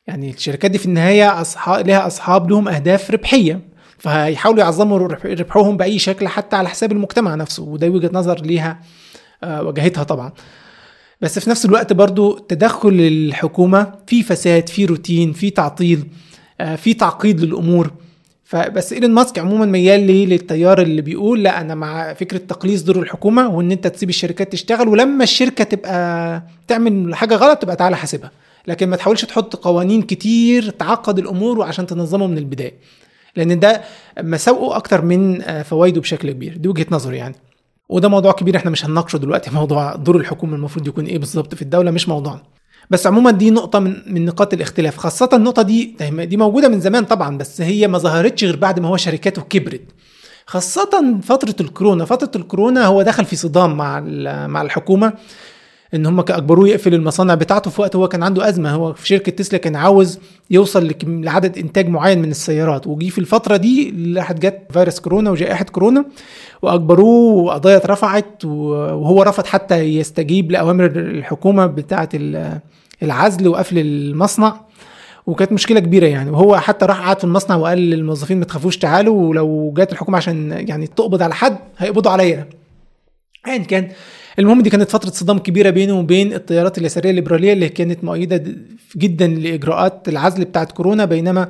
يعني الشركات دي في النهاية اصحاب لها أصحاب لهم أهداف ربحية. فهيحاولوا يعظموا ربحهم بأي شكل حتى على حساب المجتمع نفسه وده وجهة نظر ليها آه، واجهتها طبعا. بس في نفس الوقت برضو تدخل الحكومة في فساد في روتين في تعطيل آه، في تعقيد للأمور. فبس إيلون ماسك عموما ميال ليه للتيار اللي بيقول لا أنا مع فكرة تقليص دور الحكومة وإن أنت تسيب الشركات تشتغل ولما الشركة تبقى تعمل حاجة غلط تبقى تعالى حاسبها. لكن ما تحاولش تحط قوانين كتير تعقد الأمور وعشان تنظمه من البداية. لأن ده مساوئه أكتر من آه، فوائده بشكل كبير. دي وجهة نظري يعني. وده موضوع كبير إحنا مش هنناقشه دلوقتي موضوع دور الحكومة المفروض يكون إيه بالظبط في الدولة مش موضوعنا. بس عموما دي نقطة من من نقاط الاختلاف خاصة النقطة دي دي موجودة من زمان طبعا بس هي ما ظهرتش غير بعد ما هو شركاته كبرت. خاصة فترة الكورونا فترة الكورونا هو دخل في صدام مع مع الحكومة. إن هم اجبروه يقفل المصانع بتاعته في وقت هو كان عنده أزمة. هو في شركة تسلا كان عاوز يوصل لعدد إنتاج معين من السيارات. وجي في الفترة دي راحت جت فيروس كورونا وجائحة كورونا واجبروه وقضايا اترفعت وهو رفض حتى يستجيب لأوامر الحكومة بتاعة العزل وقفل المصنع. وكانت مشكلة كبيرة يعني. وهو حتى راح قعد في المصنع وقال للموظفين ما تخافوش تعالوا ولو جت الحكومة عشان يعني تقبض على حد هيقبضوا عليا. ايا كان المهم دي كانت فترة صدام كبيرة بينه وبين التيارات اليسارية الليبرالية اللي كانت مؤيدة جدا لإجراءات العزل بتاعت كورونا بينما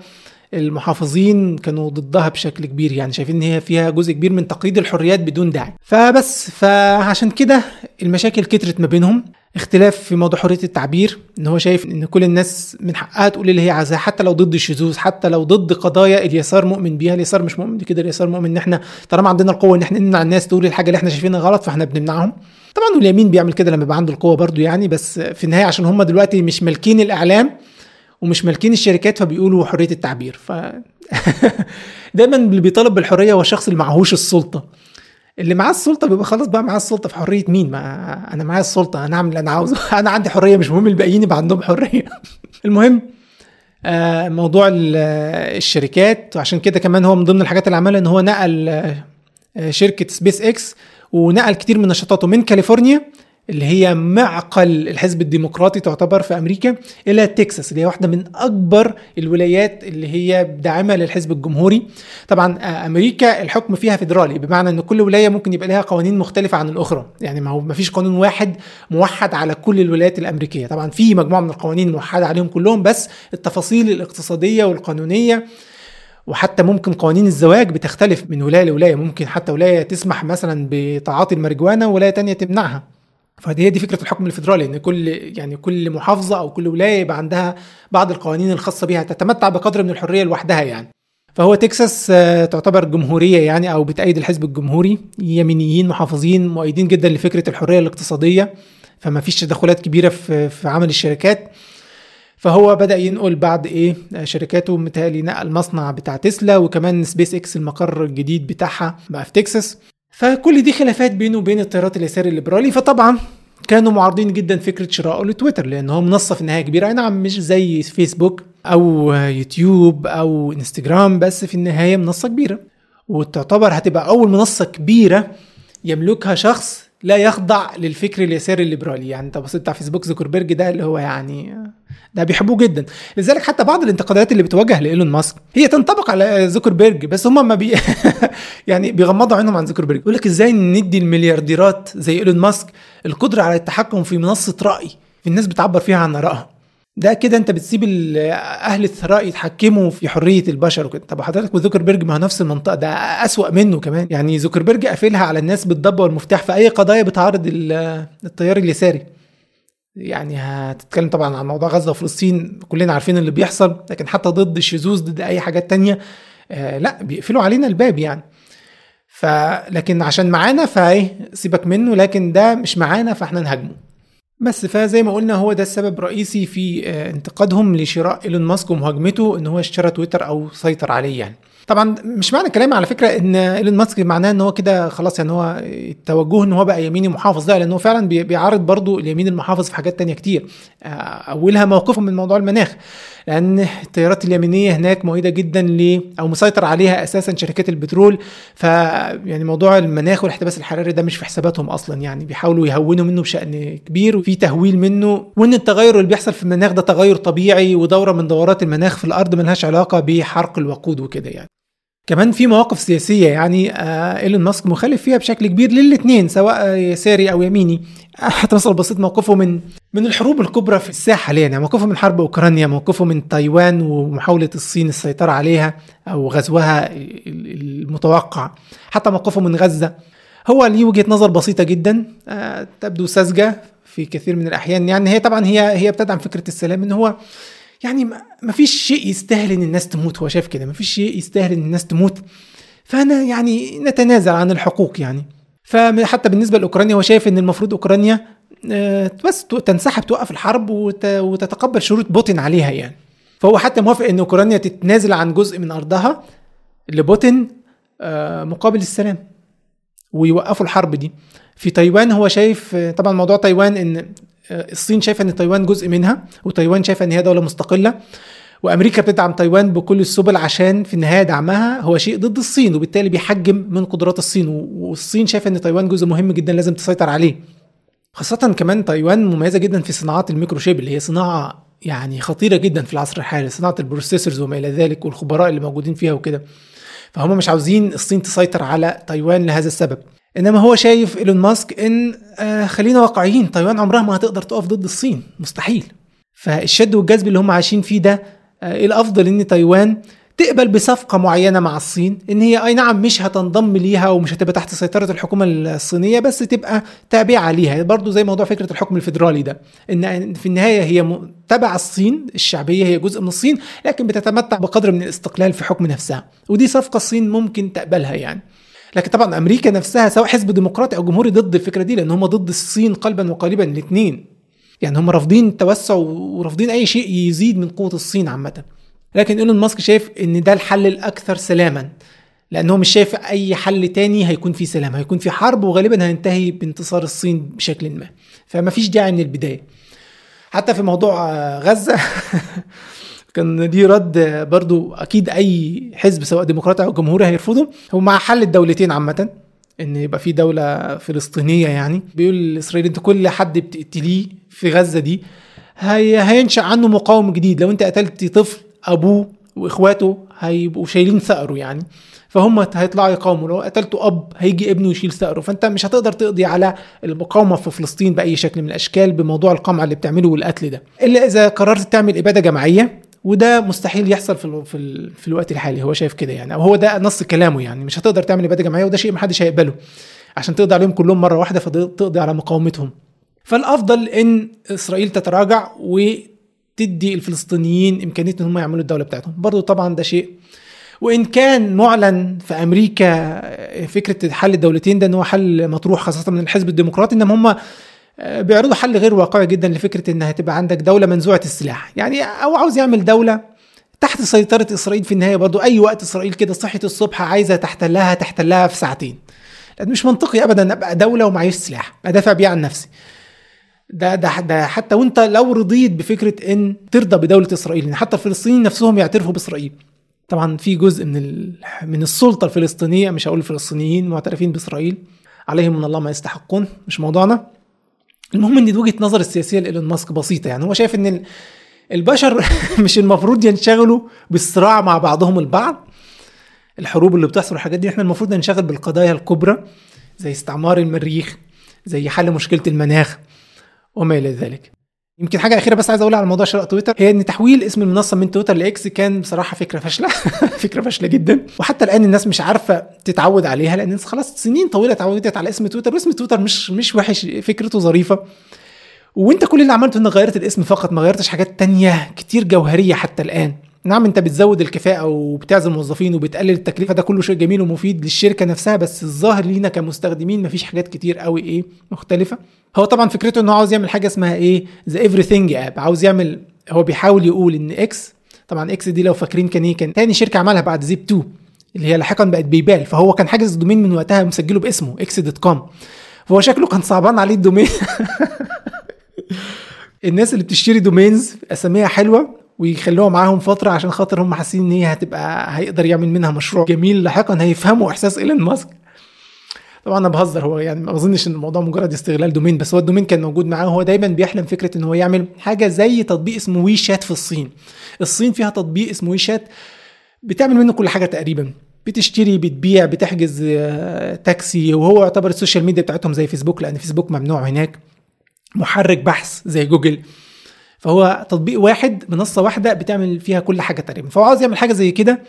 المحافظين كانوا ضدها بشكل كبير. يعني شايفين إن هي فيها جزء كبير من تقييد الحريات بدون داعي. فبس فعشان كده المشاكل كترت ما بينهم. اختلاف في موضوع حرية التعبير إن هو شايف إن كل الناس من حقها تقول اللي هي عايزاه حتى لو ضد الشذوذ حتى لو ضد قضايا اليسار مؤمن بيها. اليسار مش مؤمن كده اليسار مؤمن إن إحنا طالما عندنا القوة إن إحنا نمنع الناس تقول الحاجة اللي إحنا شايفينها غلط فإحنا بنمنعهم. طبعا واليمين بيعمل كده لما يبقى عنده القوة برضو يعني بس في النهاية عشان هم دلوقتي مش مالكين الإعلام ومش مالكين الشركات فبيقولوا حرية التعبير. ف [LAUGHS] دايما اللي بيطالب بالحرية هو الشخص اللي معهوش السلطة. اللي معاه السلطة بيبقى خلاص بقى معاه السلطة في حرية مين؟ ما أنا معايا السلطة أنا أعمل اللي أنا عاوزه. [LAUGHS] أنا عندي حرية مش مهم الباقيين يبقى عندهم حرية. [LAUGHS] المهم آه، موضوع الشركات وعشان كده كمان هو من ضمن الحاجات اللي عملها إن هو نقل آه، شركة سبيس إكس ونقل كتير من نشاطاته من كاليفورنيا اللي هي معقل الحزب الديمقراطي تعتبر في أمريكا إلى تكساس اللي هي واحدة من أكبر الولايات اللي هي داعمة للحزب الجمهوري. طبعا آه، أمريكا الحكم فيها فيدرالي بمعنى إن كل ولاية ممكن يبقى لها قوانين مختلفة عن الأخرى. يعني ما هو ما فيش قانون واحد موحد على كل الولايات الأمريكية. طبعا في مجموعة من القوانين موحدة عليهم كلهم بس التفاصيل الاقتصادية والقانونية وحتى ممكن قوانين الزواج بتختلف من ولاية لولاية. ممكن حتى ولاية تسمح مثلا بتعاطي الماريجوانا ولايه تانية تمنعها. فدي هي دي فكرة الحكم الفيدرالي إن كل يعني كل محافظة أو كل ولاية يبقى عندها بعض القوانين الخاصة بها تتمتع بقدر من الحرية لوحدها يعني. فهو تكساس آه، تعتبر جمهورية يعني أو بتأيد الحزب الجمهوري. يمينيين محافظين مؤيدين جدا لفكرة الحرية الاقتصادية. فما فيش تدخلات كبيرة في في عمل الشركات. فهو بدأ ينقل بعض إيه شركاته متهيألي نقل مصنع بتاع تسلا وكمان سبيس إكس المقر الجديد بتاعها بقى في تكساس. فكل دي خلافات بينه وبين التيارات اليساري الليبرالي. فطبعا كانوا معارضين جدا فكرة شرائه لتويتر لأن هو منصه في النهايه كبيرة. أي نعم مش زي فيسبوك أو يوتيوب أو إنستجرام بس في النهاية منصة كبيرة. وتعتبر هتبقى أول منصة كبيرة يملكها شخص لا يخضع للفكر اليساري الليبرالي. يعني انت بصيت بتاع فيسبوك زوكربيرج ده اللي هو يعني ده بيحبوه جدا. لذلك حتى بعض الانتقادات اللي بتوجه لإيلون ماسك هي تنطبق على زوكربيرج بس هم ما بي [LAUGHS] يعني بيغمضوا عينهم عن زوكربيرج. يقول لك إزاي ندي المليارديرات زي إيلون ماسك القدرة على التحكم في منصة رأي؟ الناس بتعبر فيها عن آرائها. ده كده انت بتسيب أهل الثراء يتحكموا في حرية البشر وكده. طب حضرتك وزوكربيرج ما هو نفس المنطقة ده أسوأ منه كمان. يعني زوكربيرج قافلها على الناس بالضبه والمفتاح في أي قضايا بتعارض التيار اليساري. يعني هتتكلم طبعا عن موضوع غزة وفلسطين كلنا عارفين اللي بيحصل لكن حتى ضد الشذوذ ضد أي حاجات تانية آه لا بيقفلوا علينا الباب يعني. فلكن عشان معانا فإيه سيبك منه لكن ده مش معانا فإحنا نهاجمه. بس فزي ما قلنا هو ده السبب الرئيسي في آه، انتقادهم لشراء إيلون ماسك ومهاجمته إن هو اشترى تويتر أو سيطر عليه يعني. طبعا مش معنى كلامي على فكرة إن إيلون ماسك معناه إن هو كده خلاص يعني هو التوجه إن هو بقى يميني محافظ لا لأنه فعلا بيعارض برضه اليمين المحافظ في حاجات تانية كتير. آه، أولها موقفه من موضوع المناخ. لأن التيارات اليمينية هناك مؤيدة جدا ل أو مسيطر عليها أساسا شركات البترول. ف يعني موضوع المناخ والاحتباس الحراري ده مش في حساباتهم أصلا. يعني بيحاولوا يهونوا منه بشأن كبير وفي تهويل منه. وإن التغير اللي بيحصل في المناخ ده تغير طبيعي ودورة من دورات المناخ في الأرض ملهاش علاقة بحرق الوقود وكده يعني. كمان في مواقف سياسية يعني آه إيلون ماسك مخالف فيها بشكل كبير للاثنين سواء يساري أو يميني. حتى مثلا بسيط موقفه من من الحروب الكبرى في الساحة حاليا يعني موقفه من حرب أوكرانيا موقفه من تايوان ومحاولة الصين السيطرة عليها أو غزوها المتوقع. حتى موقفه من غزة. هو ليه وجهة نظر بسيطة جدا آه تبدو ساذجة في كثير من الأحيان. يعني هي طبعا هي هي بتدعم فكرة السلام إن هو يعني ما فيش شيء يستاهل إن الناس تموت هو شايف كده. ما فيش شيء يستاهل إن الناس تموت. فأنا يعني نتنازل عن الحقوق يعني. فحتى بالنسبة لأوكرانيا هو شايف إن المفروض أوكرانيا آه، بس تنسحب توقف الحرب وتتقبل شروط بوتين عليها يعني. فهو حتى موافق إن أوكرانيا تتنازل عن جزء من أرضها لبوتين آه، مقابل السلام ويوقفوا الحرب دي. في تايوان هو شايف طبعا موضوع تايوان إن آه، الصين شايفة إن تايوان جزء منها وتايوان شايفة إن هي دولة مستقلة وأمريكا بتدعم تايوان بكل السبل عشان في النهاية دعمها هو شيء ضد الصين وبالتالي بيحجم من قدرات الصين والصين شايفة إن تايوان جزء مهم جدا لازم تسيطر عليه. خاصة كمان تايوان مميزة جدا في صناعات ال microchip اللي هي صناعة يعني خطيرة جدا في العصر الحالي صناعة ال processors وما إلى ذلك والخبراء اللي موجودين فيها وكده. فهم مش عاوزين الصين تسيطر على تايوان لهذا السبب. إنما هو شايف إيلون ماسك إن آه خلينا واقعيين تايوان عمرها ما هتقدر تقف ضد الصين. مستحيل. فالشد والجذب اللي هم عايشين فيه ده آه إيه الأفضل؟ إن تايوان تقبل بصفقة معينة مع الصين إن هي أي نعم مش هتنضم ليها ومش هتبقى تحت سيطرة الحكومة الصينية بس تبقى تابعة ليها. برضو زي موضوع فكرة الحكم الفيدرالي ده إن في النهاية هي تبع الصين الشعبية هي جزء من الصين لكن بتتمتع بقدر من الاستقلال في حكم نفسها. ودي صفقة الصين ممكن تقبلها يعني. لكن طبعا أمريكا نفسها سواء حزب ديمقراطي أو جمهوري ضد الفكرة دي لأن هم ضد الصين قلبا وقالبا الاثنين يعني هم رافضين التوسع ورافضين أي شيء يزيد من قوة الصين عامة. لكن إيلون ماسك شايف إن ده الحل الأكثر سلاما لأنه مش شايف أي حل تاني هيكون فيه سلام هيكون في حرب وغالبا هينتهي بانتصار الصين بشكل ما. فما فيش داعي من البداية. حتى في موضوع غزة [LAUGHS] كان دي رد برضو أكيد أي حزب سواء ديمقراطي أو جمهوري هيرفضه. هو مع حل الدولتين عامة إن يبقى في دولة فلسطينية يعني. بيقول لاسرائيل أنت كل حد بتقتليه في غزة دي هي هينشأ عنه مقاوم جديد. لو أنت قتلت طفل أبوه وإخواته هيبقوا شايلين ثأره يعني. فهم هيطلعوا يقاوموا. لو قتلتوا أب هيجي ابنه يشيل ثأره. فأنت مش هتقدر تقضي على المقاومة في فلسطين بأي شكل من الأشكال بموضوع القمع اللي بتعمله والقتل ده. إلا إذا قررت تعمل إبادة جماعية وده مستحيل يحصل في في, في الوقت الحالي هو شايف كده يعني أو هو ده نص كلامه يعني مش هتقدر تعمل إبادة جماعية وده شيء محدش هيقبله عشان تقضي عليهم كلهم مرة واحدة فتقضي على مقاومتهم. فالأفضل إن إسرائيل تتراجع وتدي الفلسطينيين إمكانية إن هم يعملوا الدولة بتاعتهم. برضه طبعا ده شيء. وإن كان معلن في أمريكا فكرة حل الدولتين ده إن هو حل مطروح خاصة من الحزب الديمقراطي إنما هم بيعرضوا حل غير واقعي جدا لفكرة إنها تبقى عندك دولة منزوعة السلاح. يعني أو عاوز يعمل دولة تحت سيطرة إسرائيل في النهاية برضو أي وقت إسرائيل كده صحت الصبح عايزة تحتلها تحتلها في ساعتين. لأن مش منطقي ابدا أبقى دولة ومعيش سلاح أدافع بيه عن نفسي. ده ده ده حتى وأنت لو رضيت بفكرة إن ترضى بدولة إسرائيل يعني حتى الفلسطينيين نفسهم يعترفوا بإسرائيل. طبعا في جزء من. من السلطة الفلسطينية مش هقول الفلسطينيين معترفين بإسرائيل عليهم من الله ما يستحقون مش موضوعنا. المهم إن وجهة نظر السياسية لإيلون ماسك بسيطة. يعني هو شايف إن البشر [LAUGHS] مش المفروض ينشغلوا بالصراع مع بعضهم البعض. الحروب اللي بتحصل والحاجات دي إحنا المفروض ننشغل بالقضايا الكبرى زي استعمار المريخ زي حل مشكلة المناخ وما إلى ذلك. يمكن حاجة أخيرة بس عايز أقولها على موضوع شراء تويتر. هي إن تحويل اسم المنصة من تويتر لإكس كان بصراحة فكرة فاشلة. [LAUGHS] فكرة فاشلة جدا. وحتى الآن الناس مش عارفة تتعود عليها لأن الناس خلاص سنين طويلة اتعودت على اسم تويتر واسم تويتر مش مش وحش فكرته ظريفة. وأنت كل اللي عملته إنك غيرت الاسم فقط ما غيرتش حاجات تانية كتير جوهرية حتى الآن. نعم انت بتزود الكفاءة وبتعزل موظفين وبتقلل التكلفة ده كله شيء جميل ومفيد للشركة نفسها بس الظاهر لينا كمستخدمين مفيش حاجات كتير قوي إيه مختلفة. هو طبعا فكرته إنه عاوز يعمل حاجة اسمها إيه ذا everything اب عاوز يعمل هو بيحاول يقول إن إكس طبعا إكس دي لو فاكرين كان إيه كان تاني شركة عملها بعد Zip 2 اللي هي لاحقا بقت PayPal فهو كان حاجز ال domain من وقتها مسجله باسمه X dot com فهو شكله كان صعبان عليه ال domain. [LAUGHS] الناس اللي بتشتري domains أساميها حلوة ويخلوها معاهم فترة عشان خاطر هم حاسين إن هي هتبقى هيقدر يعمل منها مشروع جميل لاحقا. هيفهموا إحساس إيلون ماسك. طبعا أنا بهزر هو يعني ما أظنش إن الموضوع مجرد استغلال domain بس هو ال domain كان موجود معاه هو دايما بيحلم فكرة إن هو يعمل حاجة زي تطبيق اسمه WeChat في الصين. الصين فيها تطبيق اسمه WeChat بتعمل منه كل حاجة تقريبا. بتشتري بتبيع بتحجز آه، تاكسي وهو يعتبر ال social media بتاعتهم زي فيسبوك لأن فيسبوك ممنوع هناك. محرك بحث زي جوجل. فهو تطبيق واحد منصة واحدة بتعمل فيها كل حاجة تقريبا. فهو عاوز يعمل حاجة زي كده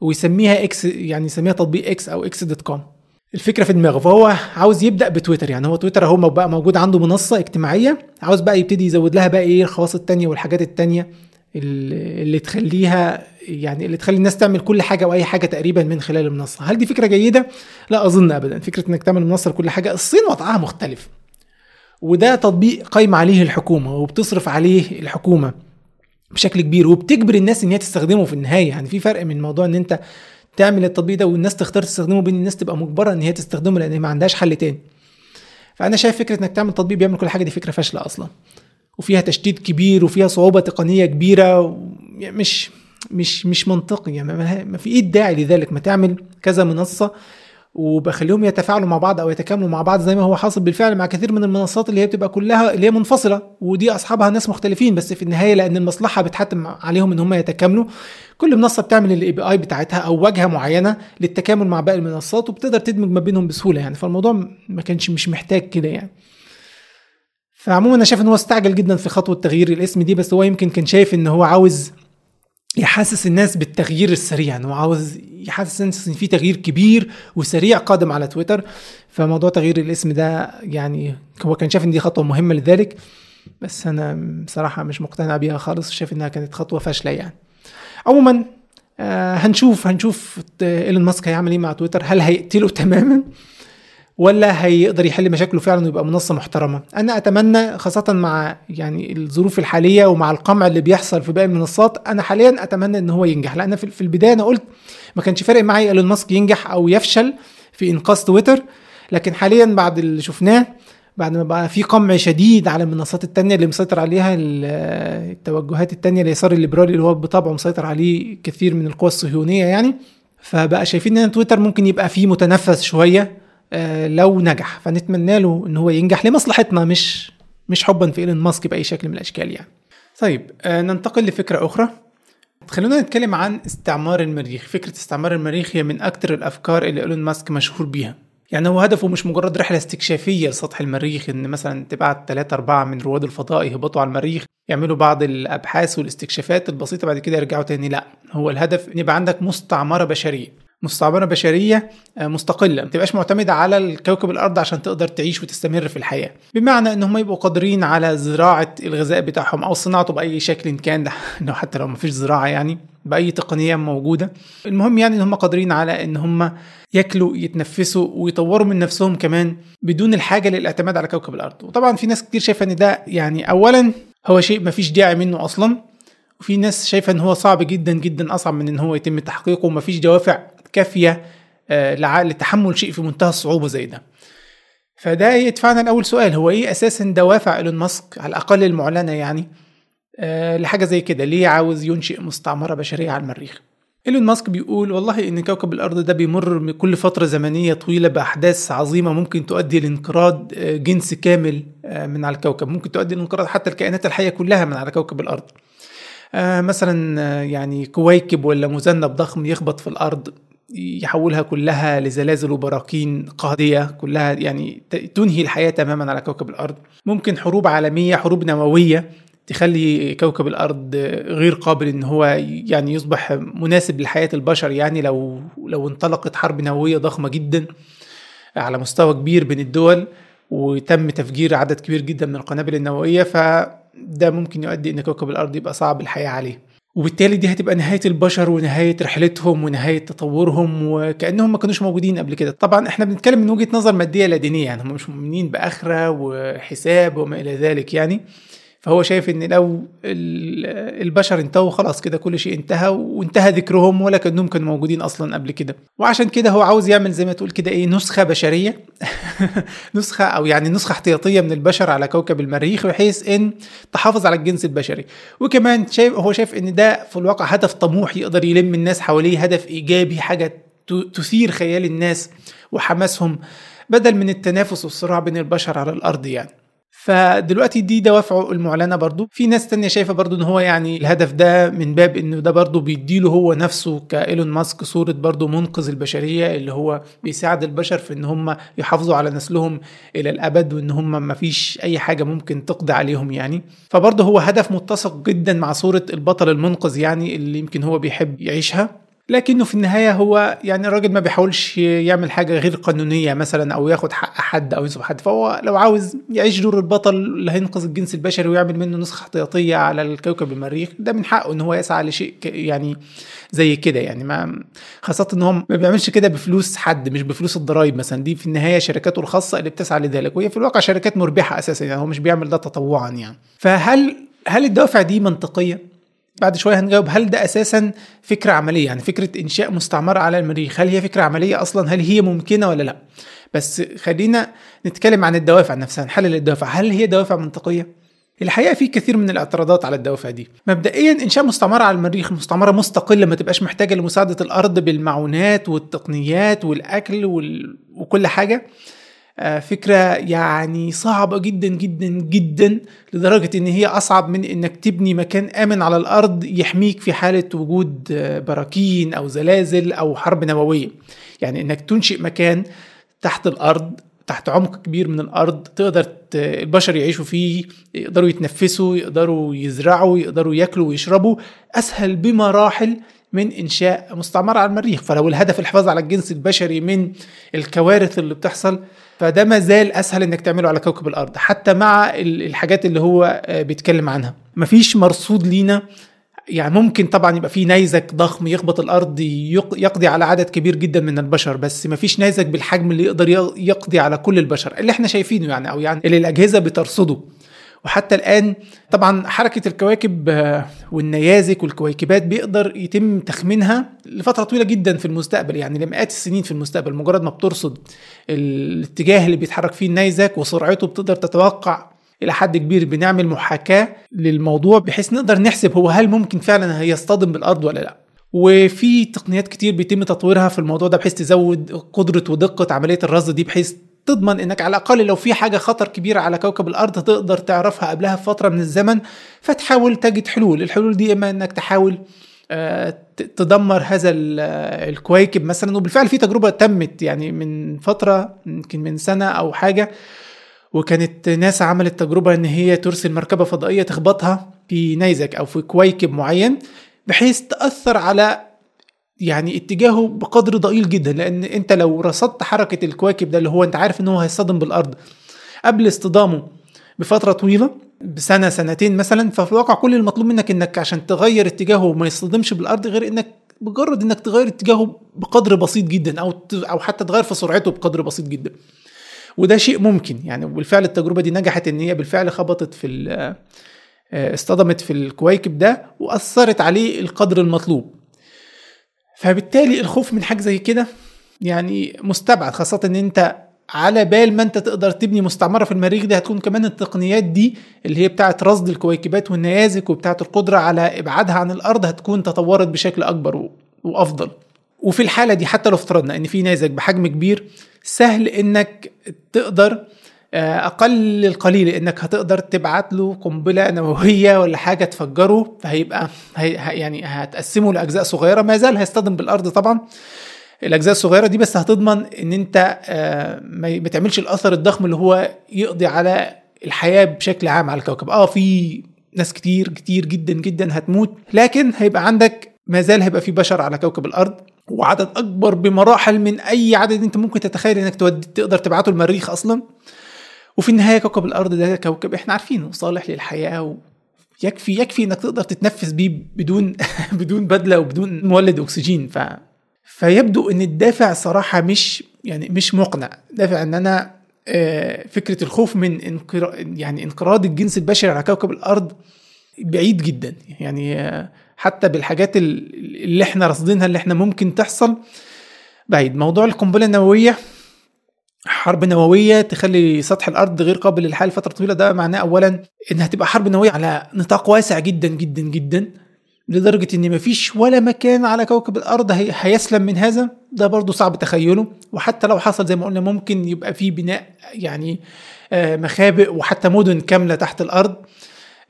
ويسميها إكس يعني يسميها تطبيق إكس أو X dot com الفكرة في دماغه. فهو عاوز يبدأ بتويتر يعني هو تويتر أهو بقى موجود عنده منصة اجتماعية عاوز بقى يبتدي يزود لها بقى إيه الخواص التانية والحاجات التانية اللي تخليها يعني اللي تخلي الناس تعمل كل حاجة واي حاجة تقريبا من خلال المنصة. هل دي فكرة جيدة؟ لا أظن ابدا. فكرة إنك تعمل منصة لكل حاجة الصين وضعها مختلف. وده تطبيق قايمة عليه الحكومة وبتصرف عليه الحكومة بشكل كبير وبتجبر الناس إن هي تستخدمه في النهاية. يعني في فرق من موضوع إن أنت تعمل التطبيق ده والناس تختار تستخدمه بين الناس تبقى مجبرة إن هي تستخدمه لأن ما عندهاش حل تاني. فأنا شايف فكرة إنك تعمل تطبيق بيعمل كل حاجة دي فكرة فاشلة أصلا. وفيها تشتيت كبير وفيها صعوبة تقنية كبيرة مش مش مش منطقي. يعني ما في إيه الداعي لذلك. ما تعمل كذا منصة وبخليهم يتفاعلوا مع بعض أو يتكاملوا مع بعض زي ما هو حاصل بالفعل مع كثير من المنصات اللي هي بتبقى كلها اللي هي منفصلة ودي أصحابها ناس مختلفين بس في النهاية لأن المصلحة بتحتم عليهم إن هم يتكاملوا كل منصة بتعمل ال API بتاعتها أو واجهة معينة للتكامل مع باقي المنصات وبتقدر تدمج ما بينهم بسهولة يعني فالموضوع ما كانش مش محتاج كده يعني. فعموما أنا شايف إن هو استعجل جدا في خطوة تغيير الاسم دي بس هو يمكن كان شايف إن هو عاوز يحسس الناس بالتغيير السريع. انه عاوز يحسس الناس إن في تغيير كبير وسريع قادم على تويتر. فموضوع تغيير الاسم ده يعني هو كان شايف إن دي خطوة مهمة لذلك بس أنا بصراحة مش مقتنع بيها خالص شايف إنها كانت خطوة فاشلة يعني. عموما آه هنشوف هنشوف إيلون ماسك هيعمل إيه مع تويتر هل هيقتله تماما؟ ولا هيقدر يحل مشاكله فعلا ويبقى منصة محترمة. أنا أتمنى خاصة مع يعني الظروف الحالية ومع القمع اللي بيحصل في باقي المنصات أنا حاليا أتمنى إن هو ينجح. لأن في البداية أنا قلت ما كانش فارق معايا إيلون ماسك ينجح أو يفشل في إنقاذ تويتر. لكن حاليا بعد اللي شفناه بعد ما بقى في قمع شديد على المنصات التانية اللي مسيطر عليها التوجهات التانية اليسار الليبرالي اللي هو بطبعه مسيطر عليه كثير من القوى الصهيونية يعني. فبقى شايفين إن تويتر ممكن يبقى فيه متنفس شوية. لو نجح. فنتمنى له إن هو ينجح لمصلحتنا مش مش حبا في إيلون ماسك بأي شكل من الأشكال يعني. طيب آه، ننتقل لفكرة أخرى. خلونا نتكلم عن استعمار المريخ. فكرة استعمار المريخ هي من أكثر الأفكار اللي إيلون ماسك مشهور بيها. يعني هو هدفه مش مجرد رحلة استكشافية لسطح المريخ إن مثلا تبعت ثلاثة أربعة من رواد الفضاء يهبطوا على المريخ يعملوا بعض الأبحاث والإستكشافات البسيطة بعد كده يرجعوا تاني. لا هو الهدف إن يبقى عندك مستعمرة بشرية. مستعمرة بشرية آه، مستقلة ما تبقاش معتمدة على الكوكب الأرض عشان تقدر تعيش وتستمر في الحياة. بمعنى إن هم يبقوا قادرين على زراعة الغذاء بتاعهم أو صناعته بأي شكل كان ده [LAUGHS] حتى لو ما فيش زراعة يعني بأي تقنية موجودة. المهم يعني إن هم قادرين على إن هم ياكلوا يتنفسوا ويطوروا من نفسهم كمان بدون الحاجة للاعتماد على كوكب الأرض. وطبعا في ناس كتير شايفة إن ده يعني اولا هو شيء ما فيش داعي منه أصلا وفي ناس شايفة إن هو صعب جدا جدا أصعب من إن هو يتم تحقيقه ومفيش دوافع كافية آه، لتحمل شيء في منتهى الصعوبة زي ده. فده يدفعنا لأول سؤال هو إيه أساسا دوافع إيلون ماسك على الأقل المعلنة يعني؟ أه لحاجة زي كده ليه عاوز ينشئ مستعمرة بشرية على المريخ؟ إيلون ماسك بيقول والله إن كوكب الأرض ده بيمر كل فترة زمنية طويلة بأحداث عظيمة ممكن تؤدي لانقراض آه، جنس كامل آه، من على الكوكب ممكن تؤدي لانقراض حتى الكائنات الحية كلها من على كوكب الأرض. آه، مثلا يعني كويكب ولا مذنب ضخم يخبط في الأرض يحولها كلها لزلازل وبراكين قاضية كلها يعني تنهي الحياة تماما على كوكب الأرض. ممكن حروب عالمية حروب نووية تخلي كوكب الأرض غير قابل إن هو يعني يصبح مناسب لحياة البشر يعني لو لو انطلقت حرب نووية ضخمة جدا على مستوى كبير بين الدول وتم تفجير عدد كبير جدا من القنابل النووية فده ممكن يؤدي إن كوكب الأرض يبقى صعب الحياة عليه. وبالتالي دي هتبقى نهاية البشر ونهاية رحلتهم ونهاية تطورهم وكأنهم ما كانوش موجودين قبل كده. طبعا إحنا بنتكلم من وجهة نظر مادية لا دينيه يعني هم مش مؤمنين بآخرة وحساب وما إلى ذلك يعني. فهو شايف إن لو البشر انتهوا خلاص كده كل شيء انتهى وانتهى ذكرهم ولا كأنهم كانوا موجودين أصلا قبل كده. وعشان كده هو عاوز يعمل زي ما تقول كده إيه نسخة بشرية. [LAUGHS] نسخة أو يعني نسخة احتياطية من البشر على كوكب المريخ بحيث إن تحافظ على الجنس البشري. وكمان شايف هو شايف إن ده في الواقع هدف طموح يقدر يلم الناس حواليه هدف إيجابي حاجة تثير خيال الناس وحماسهم بدل من التنافس والصراع بين البشر على الأرض يعني. فدلوقتي دي دوافعه المعلنة برضو. في ناس تانية شايفة برضو إن هو يعني الهدف ده من باب إنه ده برضو بيديله هو نفسه كإيلون ماسك صورة برضو منقذ البشرية اللي هو بيساعد البشر في إن هم يحافظوا على نسلهم إلى الأبد وإن هم ما فيش أي حاجة ممكن تقضي عليهم يعني. فبرضه هو هدف متسق جدا مع صورة البطل المنقذ يعني اللي يمكن هو بيحب يعيشها. لكنه في النهاية هو يعني الراجل ما بيحاولش يعمل حاجة غير قانونية مثلا أو ياخد حق حد أو ينصب حد. فهو لو عاوز يعيش دور البطل اللي هينقذ الجنس البشري ويعمل منه نسخة احتياطية على الكوكب المريخ ده من حقه إن هو يسعى لشيء يعني زي كده. يعني ما خاصة إن هو ما بيعملش كده بفلوس حد مش بفلوس الضرايب مثلا. دي في النهاية شركاته الخاصة اللي بتسعى لذلك. وهي في الواقع شركات مربحة أساسا يعني هو مش بيعمل ده تطوعا يعني. فهل هل الدوافع دي منطقية؟ بعد شوية هنجاوب. هل ده أساسا فكرة عملية؟ يعني فكرة إنشاء مستعمرة على المريخ هل هي فكرة عملية أصلا؟ هل هي ممكنة ولا لأ؟ بس خلينا نتكلم عن الدوافع نفسها. نحلل الدوافع هل هي دوافع منطقية؟ الحقيقة في كثير من الاعتراضات على الدوافع دي. مبدئيا إنشاء مستعمرة على المريخ مستعمرة مستقلة ما تبقاش محتاجة لمساعدة الأرض بالمعونات والتقنيات والأكل وال... وكل حاجة. فكرة يعني صعبة جدا جدا جدا لدرجة إن هي أصعب من إنك تبني مكان آمن على الأرض يحميك في حالة وجود آه، براكين أو زلازل أو حرب نووية. يعني إنك تنشئ مكان تحت الأرض تحت عمق كبير من الأرض تقدر البشر يعيشوا فيه يقدروا يتنفسوا يقدروا يزرعوا يقدروا ياكلوا ويشربوا أسهل بمراحل من إنشاء مستعمرة على المريخ. فلو الهدف الحفاظ على الجنس البشري من الكوارث اللي بتحصل فده ما زال أسهل إنك تعمله على كوكب الأرض حتى مع الحاجات اللي هو آه، بيتكلم عنها. مفيش مرصود لينا يعني ممكن طبعا يبقى في نيزك ضخم يخبط الأرض يقضي على عدد كبير جدا من البشر بس ما فيش نيزك بالحجم اللي يقدر يقضي على كل البشر اللي إحنا شايفينه يعني أو يعني اللي الأجهزة بترصده. وحتى الآن طبعا حركة الكواكب آه، والنيازك والكويكبات بيقدر يتم تخمينها لفترة طويلة جدا في المستقبل يعني لمئات السنين في المستقبل مجرد ما بترصد الاتجاه اللي بيتحرك فيه النيزك وسرعته بتقدر تتوقع إلى حد كبير بنعمل محاكاة للموضوع بحيث نقدر نحسب هو هل ممكن فعلا هيصطدم بالأرض ولا لأ. وفي تقنيات كتير بيتم تطويرها في الموضوع ده بحيث تزود قدرة ودقة عملية الرصد دي بحيث تضمن إنك على الأقل لو في حاجة خطر كبير على كوكب الأرض تقدر تعرفها قبلها بفترة من الزمن فتحاول تجد حلول. الحلول دي إما إنك تحاول آه، تدمر هذا الكويكب مثلا. وبالفعل في تجربة تمت يعني من فترة يمكن من سنة أو حاجة وكانت ناسا عملت تجربة إن هي ترسل مركبة فضائية تخبطها في نيزك أو في كويكب معين بحيث تأثر على يعني اتجاهه بقدر ضئيل جدا لأن أنت لو رصدت حركة الكواكب ده اللي هو أنت عارف إن هو هيصطدم بالأرض قبل اصطدامه بفترة طويلة بسنة سنتين مثلا ففي الواقع كل المطلوب منك إنك عشان تغير اتجاهه وما يصطدمش بالأرض غير إنك مجرد إنك تغير اتجاهه بقدر بسيط جدا أو أو حتى تغير في سرعته بقدر بسيط جدا. وده شيء ممكن يعني وبالفعل التجربة دي نجحت إن هي بالفعل خبطت في آه، اصطدمت في الكويكب ده وأثرت عليه القدر المطلوب. فبالتالي الخوف من حاجة زي كده يعني مستبعد خاصة إن أنت على بال ما أنت تقدر تبني مستعمرة في المريخ دي هتكون كمان التقنيات دي اللي هي بتاعة رصد الكويكبات والنيازك وبتاعة القدرة على إبعادها عن الأرض هتكون تطورت بشكل أكبر وأفضل. وفي الحالة دي حتى لو افترضنا إن في نيزك بحجم كبير سهل إنك تقدر أقل القليل إنك هتقدر تبعت له قنبلة نووية ولا حاجة تفجره فهيبقى هي يعني هتقسمه لأجزاء صغيرة. ما زال هيصطدم بالأرض طبعا الأجزاء الصغيرة دي بس هتضمن إن أنت آه، ما تعملش الأثر الضخم اللي هو يقضي على الحياة بشكل عام على الكوكب. آه في ناس كتير كتير جدا جدا هتموت لكن هيبقى عندك ما زال هيبقى في بشر على كوكب الأرض وعدد أكبر بمراحل من أي عدد أنت ممكن تتخيل إنك تقدر تبعته المريخ أصلا. وفي النهاية كوكب الأرض ده كوكب إحنا عارفينه صالح للحياة يكفي يكفي إنك تقدر تتنفس بيه بدون [LAUGHS] بدون بدلة وبدون مولد أكسجين. ف فيبدو إن الدافع صراحة مش يعني مش مقنع. دافع إن أنا آه، فكرة الخوف من انقرا يعني انقراض الجنس البشري على كوكب الأرض بعيد جدا. يعني آه، حتى بالحاجات اللي إحنا راصدينها اللي إحنا ممكن تحصل. بعيد. موضوع القنبلة النووية حرب نووية تخلي سطح الأرض غير قابل للحياة لفترة طويلة. ده معناه اولا إنها تبقى حرب نووية على نطاق واسع جدا جدا جدا لدرجة إن مفيش ولا مكان على كوكب الأرض هي هيسلم من هذا. ده برضو صعب تخيله. وحتى لو حصل زي ما قلنا ممكن يبقى في بناء يعني آه، مخابئ وحتى مدن كاملة تحت الأرض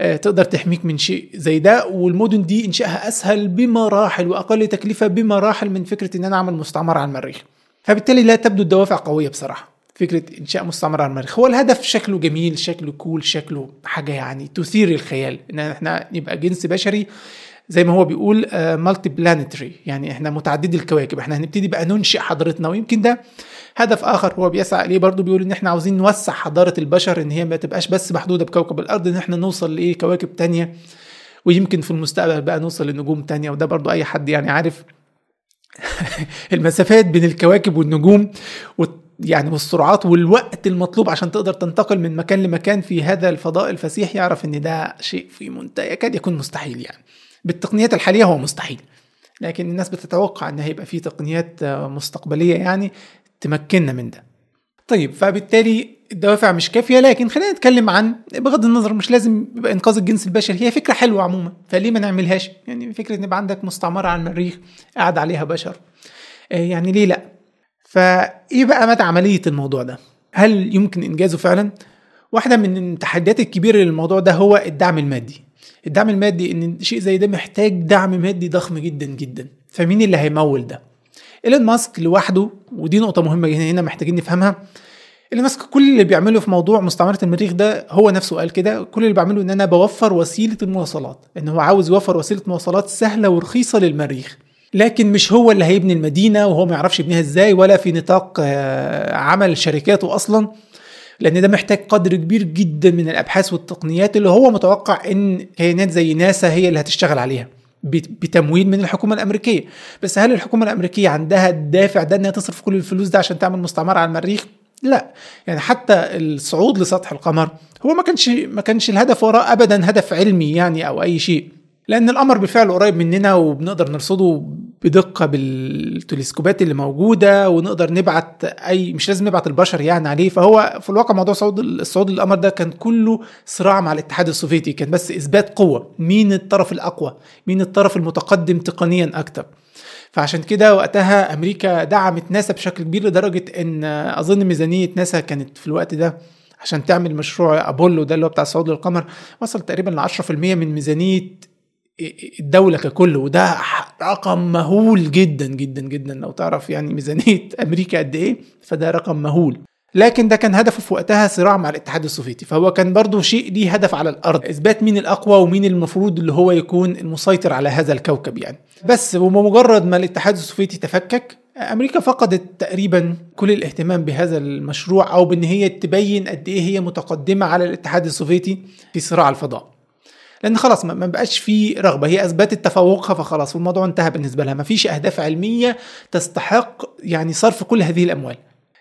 آه، تقدر تحميك من شيء زي ده. والمدن دي إنشائها أسهل بمراحل وأقل تكلفة بمراحل من فكرة إن أنا أعمل مستعمرة على المريخ. فبالتالي لا تبدو الدوافع قوية بصراحة. فكرة إنشاء مستعمرة على المريخ. هو الهدف شكله جميل شكله cool شكله حاجة يعني تثير الخيال. إن إحنا نبقى جنس بشري زي ما هو بيقول multi uh, planetary يعني إحنا متعددي الكواكب. إحنا هنبتدي بقى ننشئ حضارتنا. ويمكن ده هدف آخر هو بيسعى إليه. برضه بيقول إن إحنا عاوزين نوسع حضارة البشر إن هي ما تبقاش بس محدودة بكوكب الأرض إن إحنا نوصل لإيه؟ كواكب تانية. ويمكن في المستقبل بقى نوصل لنجوم تانية. وده برضه أي حد يعني عارف [LAUGHS] المسافات بين الكواكب والنجوم يعني والسرعات والوقت المطلوب عشان تقدر تنتقل من مكان لمكان في هذا الفضاء الفسيح يعرف إن ده شيء في منتهى يكاد يكون مستحيل يعني. بالتقنيات الحالية هو مستحيل لكن الناس بتتوقع إن هيبقى في تقنيات مستقبلية يعني تمكننا من ده. طيب فبالتالي الدوافع مش كافية لكن خلينا نتكلم عن بغض النظر مش لازم يبقى إنقاذ الجنس البشري هي فكرة حلوة عموما فليه ما نعملهاش؟ يعني فكرة إن يبقى عندك مستعمرة على المريخ قاعد عليها بشر. آه، يعني ليه لأ؟ فإيه بقى مدى عملية الموضوع ده؟ هل يمكن إنجازه فعلا؟ واحدة من التحديات الكبيرة للموضوع ده هو الدعم المادي. الدعم المادي إن شيء زي ده محتاج دعم مادي ضخم جدا جدا. فمين اللي هيمول ده؟ إيلون ماسك لوحده ودي نقطة مهمة هنا محتاجين نفهمها. إيلون ماسك كل اللي بيعمله في موضوع مستعمرة المريخ ده هو نفسه قال كده كل اللي بعمله إن أنا بوفر وسيلة المواصلات إن هو عاوز يوفر وسيلة مواصلات سهلة ورخيصة للمريخ. لكن مش هو اللي هيبني المدينة وهو ما يعرفش يبنيها إزاي ولا في نطاق آه، عمل شركاته أصلا. لأن ده محتاج قدر كبير جدا من الأبحاث والتقنيات اللي هو متوقع إن كيانات زي ناسا هي اللي هتشتغل عليها. بتمويل من الحكومة الأمريكية. بس هل الحكومة الأمريكية عندها الدافع ده إنها تصرف كل الفلوس ده عشان تعمل مستعمرة على المريخ؟ لا. يعني حتى الصعود لسطح القمر هو ما كانش ما كانش الهدف وراه ابدا هدف علمي يعني أو أي شيء. لأن القمر بالفعل قريب مننا وبنقدر نرصده بدقة بالتلسكوبات اللي موجودة ونقدر نبعت اي مش لازم نبعت البشر يعني عليه. فهو في الواقع موضوع صعود الصعود للقمر ده كان كله صراع مع الاتحاد السوفيتي. كان بس إثبات قوة. مين الطرف الأقوى؟ مين الطرف المتقدم تقنيا أكتر؟ فعشان كده وقتها أمريكا دعمت ناسا بشكل كبير لدرجة إن أظن ميزانية ناسا كانت في الوقت ده عشان تعمل مشروع أبولو ده اللي هو بتاع الصعود للقمر وصل تقريبا ل 10% من ميزانية الدولة ككل وده رقم مهول جدا جدا جدا لو تعرف يعني ميزانية [LAUGHS] أمريكا قد إيه فده رقم مهول. لكن ده كان هدفه في وقتها صراع مع الاتحاد السوفيتي فهو كان برضه شيء ليه هدف على الأرض. إثبات مين الأقوى ومين المفروض اللي هو يكون المسيطر على هذا الكوكب يعني. بس ومجرد ما الاتحاد السوفيتي تفكك أمريكا فقدت تقريبا كل الاهتمام بهذا المشروع أو بإن هي تبين قد إيه هي متقدمة على الاتحاد السوفيتي في صراع الفضاء. لأن خلاص ما بقاش في رغبة هي أثبتت تفوقها فخلاص والموضوع انتهى بالنسبة لها. ما فيش أهداف علمية تستحق يعني صرف كل هذه الأموال.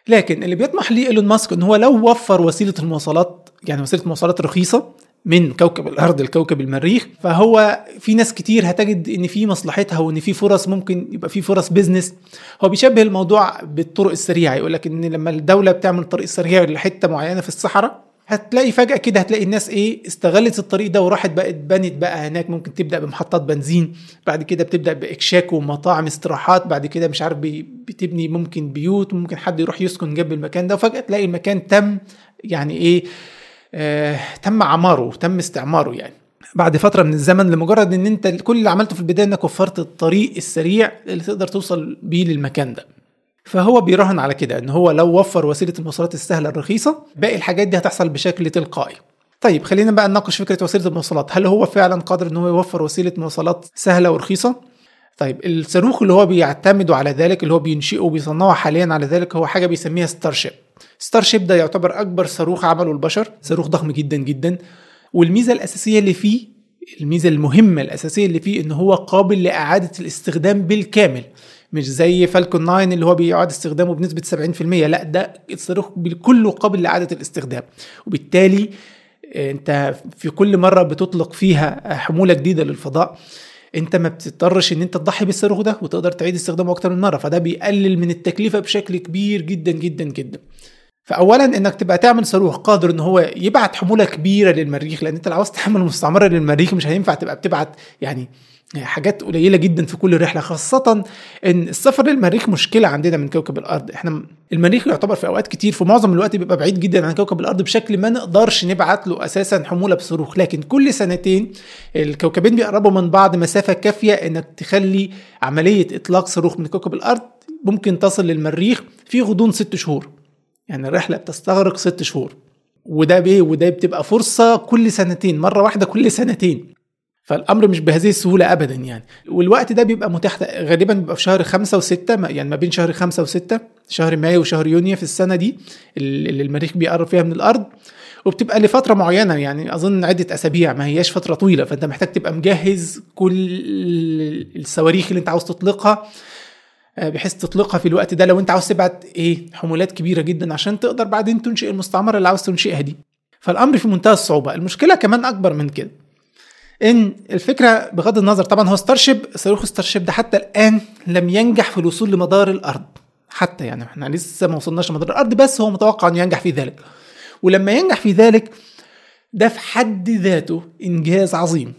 لكن اللي بيطمح ليه إيلون ماسك إن هو لو وفر وسيلة المواصلات يعني وسيلة مواصلات رخيصة من كوكب الأرض لكوكب المريخ فهو في ناس كتير هتجد إن في مصلحتها وإن في فرص ممكن يبقى في فرص بيزنس هو بيشبه الموضوع بالطرق السريعة يقول لك إن لما الدولة بتعمل طريق سريع لحتة معينة في الصحراء هتلاقي فجأة كده هتلاقي الناس إيه استغلت الطريق ده وراحت بقت بنت بقى هناك. ممكن تبدأ بمحطات بنزين بعد كده بتبدأ بإكشاك ومطاعم استراحات بعد كده مش عارف بتبني ممكن بيوت ممكن حد يروح يسكن جنب المكان ده. وفجأة تلاقي المكان تم يعني إيه آه تم عماره تم استعماره يعني. بعد فترة من الزمن لمجرد إن أنت كل اللي عملته في البداية إنك وفرت الطريق السريع اللي تقدر توصل بيه للمكان ده. فهو بيراهن على كده إن هو لو وفر وسيلة المواصلات السهلة الرخيصة باقي الحاجات دي هتحصل بشكل تلقائي. طيب خلينا بقى نناقش فكرة وسيلة المواصلات. هل هو فعلا قادر إن هو يوفر وسيلة مواصلات سهلة ورخيصة؟ طيب الصاروخ اللي هو بيعتمدوا على ذلك اللي هو بينشئه وبيصنعه حاليا على ذلك هو حاجة بيسميها Starship Starship ده يعتبر أكبر صاروخ عمله البشر صاروخ ضخم جدا جدا. والميزة الأساسية اللي فيه الميزة المهمة الأساسية اللي فيه إن هو قابل لإعادة الاستخدام بالكامل. مش زي Falcon 9 اللي هو بيعاد استخدامه بنسبة 70% لا ده الصاروخ كله قابل لاعاده الاستخدام. وبالتالي أنت في كل مرة بتطلق فيها حمولة جديدة للفضاء أنت ما بتضطرش إن أنت تضحي بالصاروخ ده وتقدر تعيد استخدامه أكتر من مرة. فده بيقلل من التكلفة بشكل كبير جدا جدا جدا. فاولا إنك تبقى تعمل صاروخ قادر إن هو يبعت حمولة كبيرة للمريخ لأن أنت لو عاوز تعمل مستعمرة للمريخ مش هينفع تبقى بتبعت يعني حاجات قليلة جدا في كل رحلة خاصة إن السفر للمريخ مشكلة عندنا من كوكب الأرض. إحنا المريخ يعتبر في أوقات كتير في معظم الوقت بيبقى بعيد جدا عن كوكب الأرض بشكل ما نقدرش نبعت له أساسا حمولة بصاروخ. لكن كل سنتين الكوكبين بيقربوا من بعض مسافة كافية إنك تخلي عملية إطلاق صاروخ من كوكب الأرض ممكن تصل للمريخ في غضون ست شهور. يعني الرحلة بتستغرق ست شهور. وده بيه وده بتبقى فرصة كل سنتين مرة واحدة كل سنتين. فالأمر مش بهذه السهولة ابدا يعني. والوقت ده بيبقى متاح غالبا بيبقى في شهر خمسة وستة يعني ما بين شهر خمسة وستة شهر مايو وشهر يونيو في السنة دي اللي المريخ بيقرب فيها من الأرض وبتبقى لفترة معينة يعني أظن عدة أسابيع ما هياش فترة طويلة فأنت محتاج تبقى مجهز كل الصواريخ اللي أنت عاوز تطلقها بحيث تطلقها في الوقت ده لو أنت عاوز تبعت إيه حمولات كبيرة جدا عشان تقدر بعدين تنشئ المستعمرة اللي عاوز تنشئها دي. فالأمر في منتهى الصعوبة. المشكلة كمان أكبر من كده. إن الفكرة بغض النظر طبعا هو Starship صاروخ Starship ده حتى الآن لم ينجح في الوصول لمدار الأرض. حتى يعني إحنا لسه ما وصلناش لمدار الأرض بس هو متوقع ان ينجح في ذلك. ولما ينجح في ذلك ده في حد ذاته إنجاز عظيم.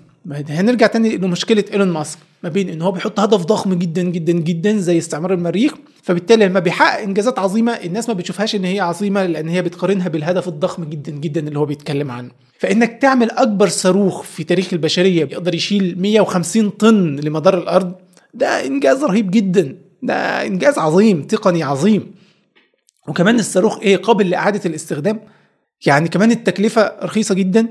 هنرجع تاني لمشكلة إيلون ماسك ما بين إن هو بيحط هدف ضخم جدا جدا جدا زي استعمار المريخ فبالتالي لما بيحقق إنجازات عظيمة الناس ما بتشوفهاش إن هي عظيمة لأن هي بتقارنها بالهدف الضخم جدا جدا اللي هو بيتكلم عنه. فإنك تعمل أكبر صاروخ في تاريخ البشرية بيقدر يشيل 150 طن لمدار الأرض ده إنجاز رهيب جدا ده إنجاز عظيم تقني عظيم. وكمان الصاروخ إيه قابل لإعادة الاستخدام يعني كمان التكلفة رخيصة جدا.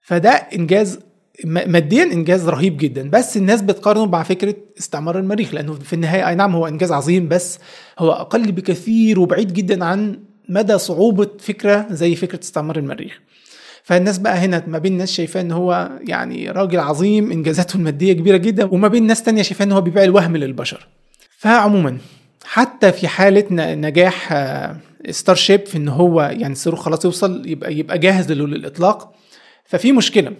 فده إنجاز ماديا إنجاز رهيب جدا. بس الناس بتقارنه مع فكرة استعمار المريخ لأنه في النهاية أي نعم هو إنجاز عظيم بس هو أقل بكثير وبعيد جدا عن مدى صعوبة فكرة زي فكرة استعمار المريخ. فالناس بقى هنا ما بين ناس شايفاه إن هو يعني راجل عظيم إنجازاته المادية كبيرة جدا وما بين ناس تانية شايفاه إن هو بيبيع الوهم للبشر. فعموما حتى في حالة نجاح ستار شيب في إن هو يعني الصاروخ خلاص يوصل يبقى يبقى جاهز للإطلاق. ففي مشكلة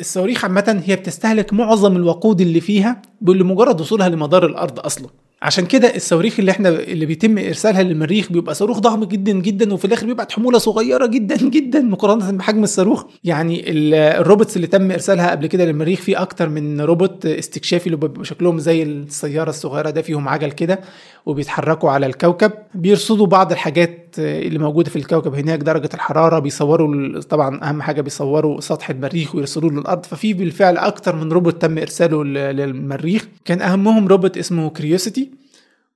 الصواريخ عامة هي بتستهلك معظم الوقود اللي فيها لمجرد وصولها لمدار الأرض أصلا. عشان كده الصواريخ اللي إحنا اللي بيتم إرسالها للمريخ بيبقى صاروخ ضخم جدا جدا وفي الآخر بيبعت حمولة صغيرة جدا [LAUGHS] جدا مقارنة بحجم الصاروخ. يعني ال robots اللي تم إرسالها قبل كده للمريخ في أكتر من روبوت استكشافي اللي بيبقى شكلهم زي السيارة الصغيرة ده فيهم عجل كده وبيتحركوا على الكوكب. بيرصدوا بعض الحاجات اللي موجودة في الكوكب هناك درجة الحرارة بيصوروا طبعا أهم حاجة بيصوروا سطح المريخ ويرسلوه للأرض. ففي بالفعل أكتر من روبوت تم إرساله للمريخ. كان أهمهم روبوت اسمه Curiosity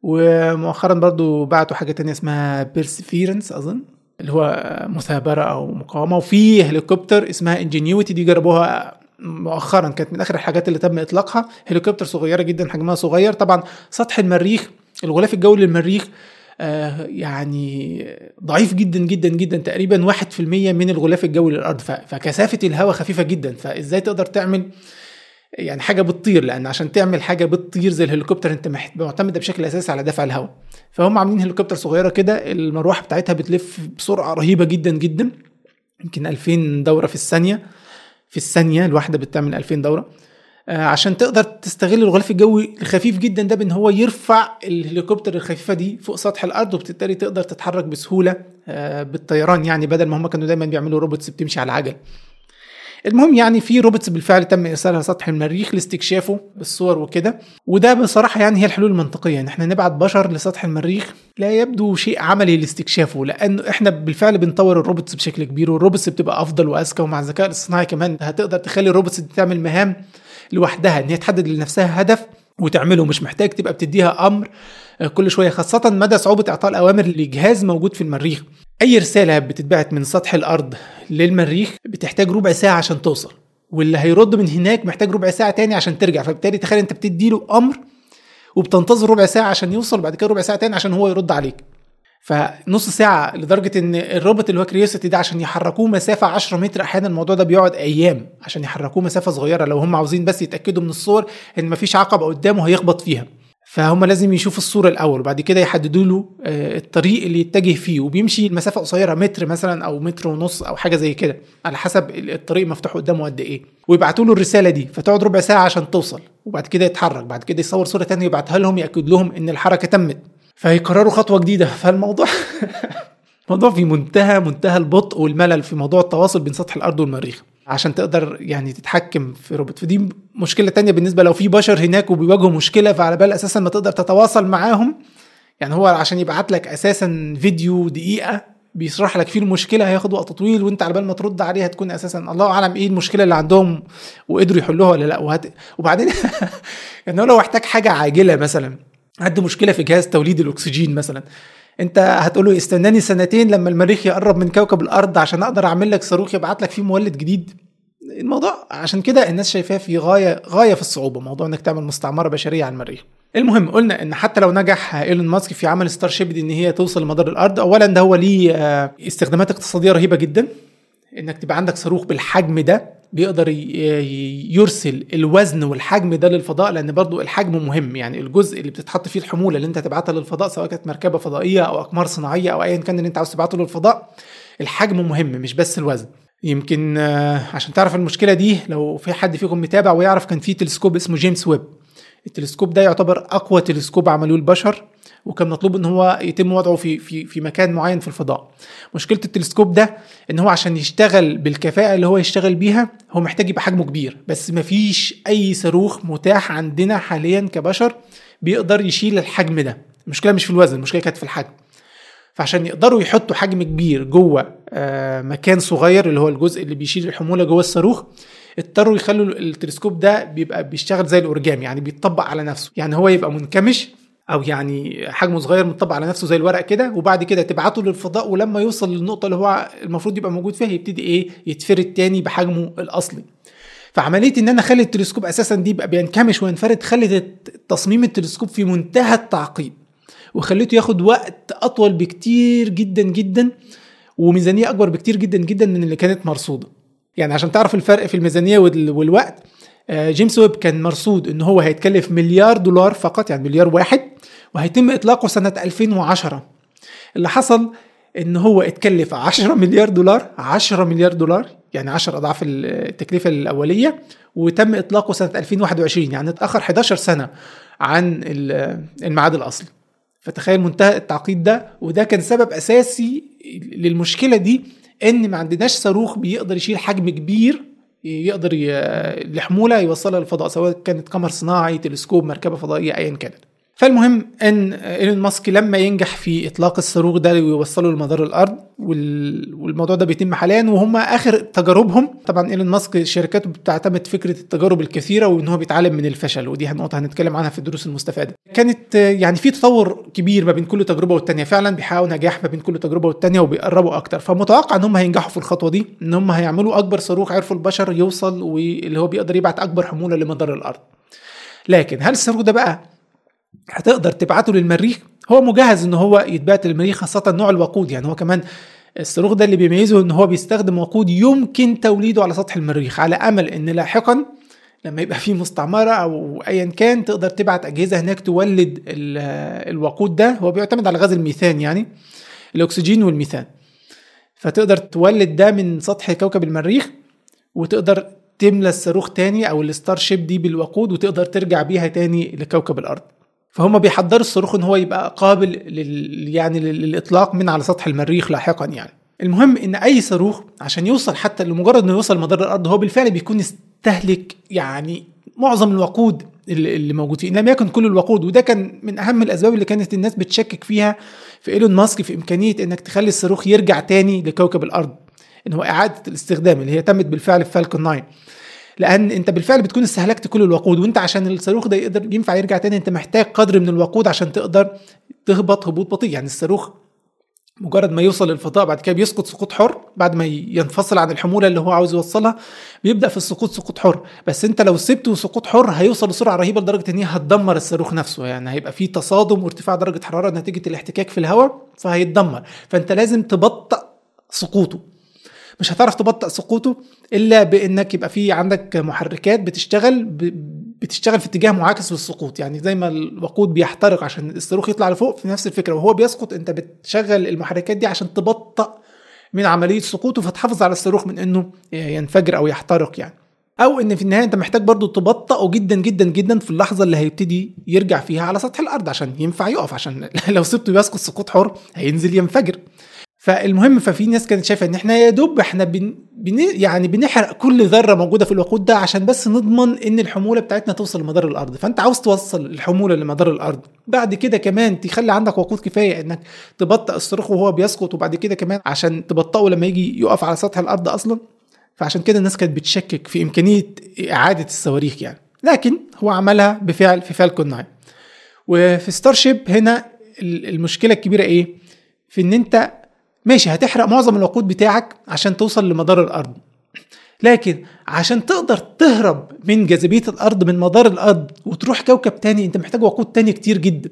ومؤخرا برضو بعتوا حاجة تانية اسمها Perseverance أظن اللي هو مثابرة أو مقاومة. وفي هليكوبتر اسمها Ingenuity دي جربوها مؤخرا. كانت من آخر الحاجات اللي تم إطلاقها. هليكوبتر صغيرة جدا حجمها صغير. طبعا سطح المريخ الغلاف الجوي للمريخ يعني ضعيف جدا جدا جدا تقريبا واحد في المية من الغلاف الجوي للأرض. فكثافة الهواء خفيفة جدا. فإزاي تقدر تعمل يعني حاجة بتطير؟ لأن عشان تعمل حاجة بتطير زي الهليكوبتر أنت معتمدة بشكل أساسي على دفع الهواء. فهم عاملين هليكوبتر صغيرة كده المروحة بتاعتها بتلف بسرعة رهيبة جدا جدا. يمكن 2000 دورة في الثانية. في الثانية الواحدة بتعمل 2000 دورة. آه، عشان تقدر تستغل الغلاف الجوي الخفيف جدا ده بإن هو يرفع الهليكوبتر الخفيفة دي فوق سطح الأرض وبالتالي تقدر تتحرك بسهولة آه، بالطيران يعني بدل ما هم كانوا دايما بيعملوا روبوتس بتمشي على عجل المهم يعني في robots بالفعل تم ارسالها سطح المريخ لاستكشافه بالصور وكده وده بصراحة يعني هي الحلول المنطقية إن إحنا نبعت بشر لسطح المريخ لا يبدو شيء عملي لاستكشافه لأن إحنا بالفعل بنطور ال robots بشكل كبير وال robots بتبقى أفضل وأذكى ومع الذكاء الاصطناعي كمان هتقدر تخلي ال robots تعمل مهام لوحدها إن هي تحدد لنفسها هدف وتعمله. مش محتاج تبقى بتديها أمر آه، كل شوية خاصة مدى صعوبة إعطاء الأوامر لجهاز موجود في المريخ. أي رسالة بتتبعت من سطح الأرض للمريخ بتحتاج ربع ساعة عشان توصل واللي هيرد من هناك محتاج ربع ساعة تاني عشان ترجع. فبالتالي تخيل أنت بتدي له أمر وبتنتظر ربع ساعة عشان يوصل بعد كده ربع ساعة تاني عشان هو يرد عليك. فنص ساعة لدرجة إن الروبوت اللي هو كريوسيتي ده عشان يحركوه مسافة 10 متر أحيانا الموضوع ده بيقعد أيام عشان يحركوه مسافة صغيرة. لو هم عاوزين بس يتأكدوا من الصور إن مفيش عقبة قدامه هيخبط فيها. فهم لازم يشوفوا الصورة الأول وبعد كده يحددوا له آه، الطريق اللي يتجه فيه. وبيمشي المسافة قصيرة متر مثلا أو متر ونص أو حاجة زي كده على حسب الطريق مفتوح قدامه قد إيه. ويبعتوا له الرسالة دي فتقعد ربع ساعة عشان توصل وبعد كده يتحرك بعد كده يصور صورة تانية يبعتها لهم يأكد لهم إن الحركة تمت. فيقرروا خطوة جديدة. فالموضوع [LAUGHS] موضوع في منتهى منتهى البطء والملل في موضوع التواصل بين سطح الأرض والمريخ. عشان تقدر يعني تتحكم في روبوت فدي مشكلة تانية بالنسبة لو في بشر هناك وبيواجهوا مشكلة فعلى بال أساسا ما تقدر تتواصل معاهم يعني هو عشان يبعت لك أساسا فيديو دقيقة بيشرح لك فيه المشكلة هياخد وقت طويل وأنت على بال ما ترد عليه هتكون أساسا الله أعلم إيه المشكلة اللي عندهم وقدروا يحلوها ولا لأ. وهت... وبعدين [LAUGHS] يعني هو لو احتاج حاجة عاجلة مثلا عنده مشكلة في جهاز توليد الأكسجين مثلا. أنت هتقول له استناني سنتين لما المريخ يقرب من كوكب الأرض عشان أقدر أعمل لك صاروخ يبعت لك فيه مولد جديد. الموضوع عشان كده الناس شايفاه في غاية غاية في الصعوبة موضوع إنك تعمل مستعمرة بشرية على المريخ. المهم قلنا إن حتى لو نجح إيلون ماسك في عمل Starship دي إن هي توصل لمدار الأرض اولا ده هو ليه آه، استخدامات اقتصادية رهيبة جدا. إنك تبقى عندك صاروخ بالحجم ده بيقدر يرسل الوزن والحجم ده للفضاء لأن برضو الحجم مهم. يعني الجزء اللي بتتحط فيه الحمولة اللي انت تبعتها للفضاء سواء كانت مركبة فضائية أو أقمار صناعية أو ايا كان اللي انت عاوز تبعته للفضاء الحجم مهم مش بس الوزن. يمكن آه، عشان تعرف المشكلة دي لو في حد فيكم متابع ويعرف كان في تلسكوب اسمه جيمس ويب. التلسكوب ده يعتبر أقوى تلسكوب عملوه البشر وكان مطلوب إن هو يتم وضعه في في في مكان معين في الفضاء. مشكلة التلسكوب ده إن هو عشان يشتغل بالكفاءة اللي هو يشتغل بيها هو محتاج يبقى حجمه كبير. بس مفيش أي صاروخ متاح عندنا حاليا كبشر بيقدر يشيل الحجم ده. المشكلة مش في الوزن المشكلة كانت في الحجم. فعشان يقدروا يحطوا حجم كبير جوه آه، مكان صغير اللي هو الجزء اللي بيشيل الحمولة جوه الصاروخ اضطروا يخلوا التلسكوب ده بيبقى بيشتغل زي الاورجامي يعني بيتطبق على نفسه. يعني هو يبقى منكمش أو يعني حجمه صغير متطبق على نفسه زي الورق كده وبعد كده تبعته للفضاء ولما يوصل للنقطة اللي هو المفروض يبقى موجود فيها يبتدي إيه؟ يتفرد تاني بحجمه الأصلي. فعملية إن أنا أخلي التلسكوب أساسا دي يبقى بينكمش وينفرد خلت تصميم التلسكوب في منتهى التعقيد وخليته ياخد وقت أطول بكتير جدا جدا وميزانية أكبر بكتير جدا جدا من اللي كانت مرصودة. يعني عشان تعرف الفرق في الميزانية والوقت آه، جيمس ويب كان مرصود إن هو هيتكلف مليار دولار فقط يعني مليار واحد وهيتم إطلاقه سنة 2010 اللي حصل إن هو اتكلف 10 مليار دولار 10 مليار دولار يعني 10 أضعاف التكلفة الأولية وتم إطلاقه سنة 2021 يعني اتأخر 11 سنة عن الميعاد الأصلي. فتخيل منتهى التعقيد ده وده كان سبب أساسي للمشكلة دي إن ما عندناش صاروخ بيقدر يشيل حجم كبير يقدر لحمولة يوصلها للفضاء سواء كانت قمر صناعي تلسكوب مركبة فضائية ايا كانت. فالمهم إن إيلون ماسك لما ينجح في إطلاق الصاروخ ده ويوصله لمدار الأرض والموضوع ده بيتم حاليا وهم آخر تجاربهم. طبعا إيلون ماسك شركاته بتعتمد فكرة التجارب الكثيرة وإن هو بيتعلم من الفشل ودي نقطة هنتكلم عنها في الدروس المستفادة. كانت يعني في تطور كبير ما بين كل تجربة والتانية فعلا بيحققوا نجاح ما بين كل تجربة والتانية وبيقربوا أكتر. فمتوقع إن هم هينجحوا في الخطوة دي إن هم هيعملوا أكبر صاروخ عرفوا البشر يوصل واللي هو بيقدر يبعت أكبر حمولة لمدار الأرض. لكن هل الصاروخ ده بقى هتقدر تبعته للمريخ. هو مجهز إن هو يتبعت للمريخ خاصة نوع الوقود. يعني هو كمان الصاروخ ده اللي بيميزه إن هو بيستخدم وقود يمكن توليده على سطح المريخ. على أمل إن لاحقا لما يبقى في مستعمرة أو أيا كان تقدر تبعت أجهزة هناك تولد الوقود ده. هو بيعتمد على غاز الميثان يعني الأكسجين والميثان. فتقدر تولد ده من سطح كوكب المريخ وتقدر تملى الصاروخ تاني أو الستار شيب دي بالوقود وتقدر ترجع بيها تاني لكوكب الأرض. فهم بيحضروا الصاروخ إن هو يبقى قابل لل يعني للإطلاق من على سطح المريخ لاحقا يعني. المهم إن أي صاروخ عشان يوصل حتى لمجرد إنه يوصل مدار الأرض هو بالفعل بيكون استهلك يعني معظم الوقود اللي موجود فيه ان لم يكن كل الوقود وده كان من أهم الأسباب اللي كانت الناس بتشكك فيها في إيلون ماسك في إمكانية إنك تخلي الصاروخ يرجع تاني لكوكب الأرض إن هو إعادة الاستخدام اللي هي تمت بالفعل في فالكون 9 لأن أنت بالفعل بتكون استهلكت كل الوقود وأنت عشان الصاروخ ده يقدر ينفع يرجع تاني أنت محتاج قدر من الوقود عشان تقدر تهبط هبوط بطيء. يعني الصاروخ مجرد ما يوصل للفضاء بعد كده بيسقط سقوط حر بعد ما ينفصل عن الحمولة اللي هو عاوز يوصلها بيبدأ في السقوط سقوط حر. بس أنت لو سبته سقوط حر هيوصل بسرعة رهيبة لدرجة إن هي هتدمر الصاروخ نفسه. يعني هيبقى في تصادم وارتفاع درجة حرارة نتيجة الاحتكاك في الهواء فهيتدمر. فأنت لازم تبطئ سقوطه. مش هتعرف تبطئ سقوطه إلا بإنك يبقى في عندك محركات بتشتغل بتشتغل في اتجاه معاكس للسقوط. يعني زي ما الوقود بيحترق عشان الصاروخ يطلع لفوق في نفس الفكرة. وهو بيسقط أنت بتشغل المحركات دي عشان تبطئ من عملية سقوطه فتحافظ على الصاروخ من إنه ينفجر أو يحترق يعني. أو إن في النهاية أنت محتاج برضو تبطئه جدا جدا جدا في اللحظة اللي هيبتدي يرجع فيها على سطح الأرض عشان ينفع يقف عشان [LAUGHS] لو سبته يسقط سقوط حر هينزل ينفجر. فالمهم ففي ناس كانت شايفة إن إحنا يا دوب إحنا بن بن يعني بنحرق كل ذرة موجودة في الوقود ده عشان بس نضمن إن الحمولة بتاعتنا توصل لمدار الأرض. فأنت عاوز توصل الحمولة لمدار الأرض. بعد كده كمان تخلي عندك وقود كفاية إنك تبطئ الصاروخ وهو بيسقط وبعد كده كمان عشان تبطئه لما يجي يقف على سطح الأرض أصلا. فعشان كده الناس كانت بتشكك في إمكانية إعادة الصواريخ يعني. لكن هو عملها بفعل في فالكون 9 وفي Starship هنا المشكلة الكبيرة إيه؟ في إن أنت ماشي هتحرق معظم الوقود بتاعك عشان توصل لمدار الأرض. لكن عشان تقدر تهرب من جاذبية الأرض من مدار الأرض وتروح كوكب تاني أنت محتاج وقود تاني كتير جدا.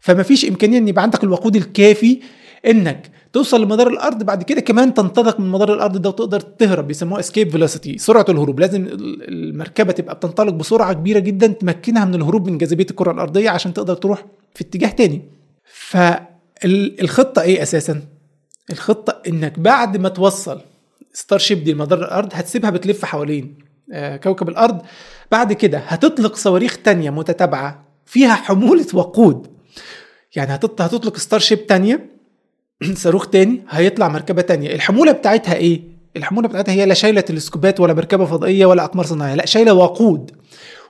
فمفيش إمكانية أن يبقى عندك الوقود الكافي إنك توصل لمدار الأرض بعد كده كمان تنطلق من مدار الأرض ده وتقدر تهرب بيسموها escape velocity سرعة الهروب. لازم المركبة تبقى بتنطلق بسرعة كبيرة جدا تمكنها من الهروب من جاذبية الكرة الأرضية عشان تقدر تروح في اتجاه تاني. فالخطة إيه أساسا؟ الخطة إنك بعد ما توصل Starship دي لمدار الأرض هتسيبها بتلف حوالين آه، كوكب الأرض. بعد كده هتطلق صواريخ تانية متتابعة فيها حمولة وقود. يعني هتطلق Starship تانية [CLEARS THROAT] صاروخ تاني هيطلع مركبة تانية. الحمولة بتاعتها إيه؟ الحمولة بتاعتها هي لا شايلة تلسكوبات ولا مركبة فضائية ولا أقمار صناعية لا شايلة وقود.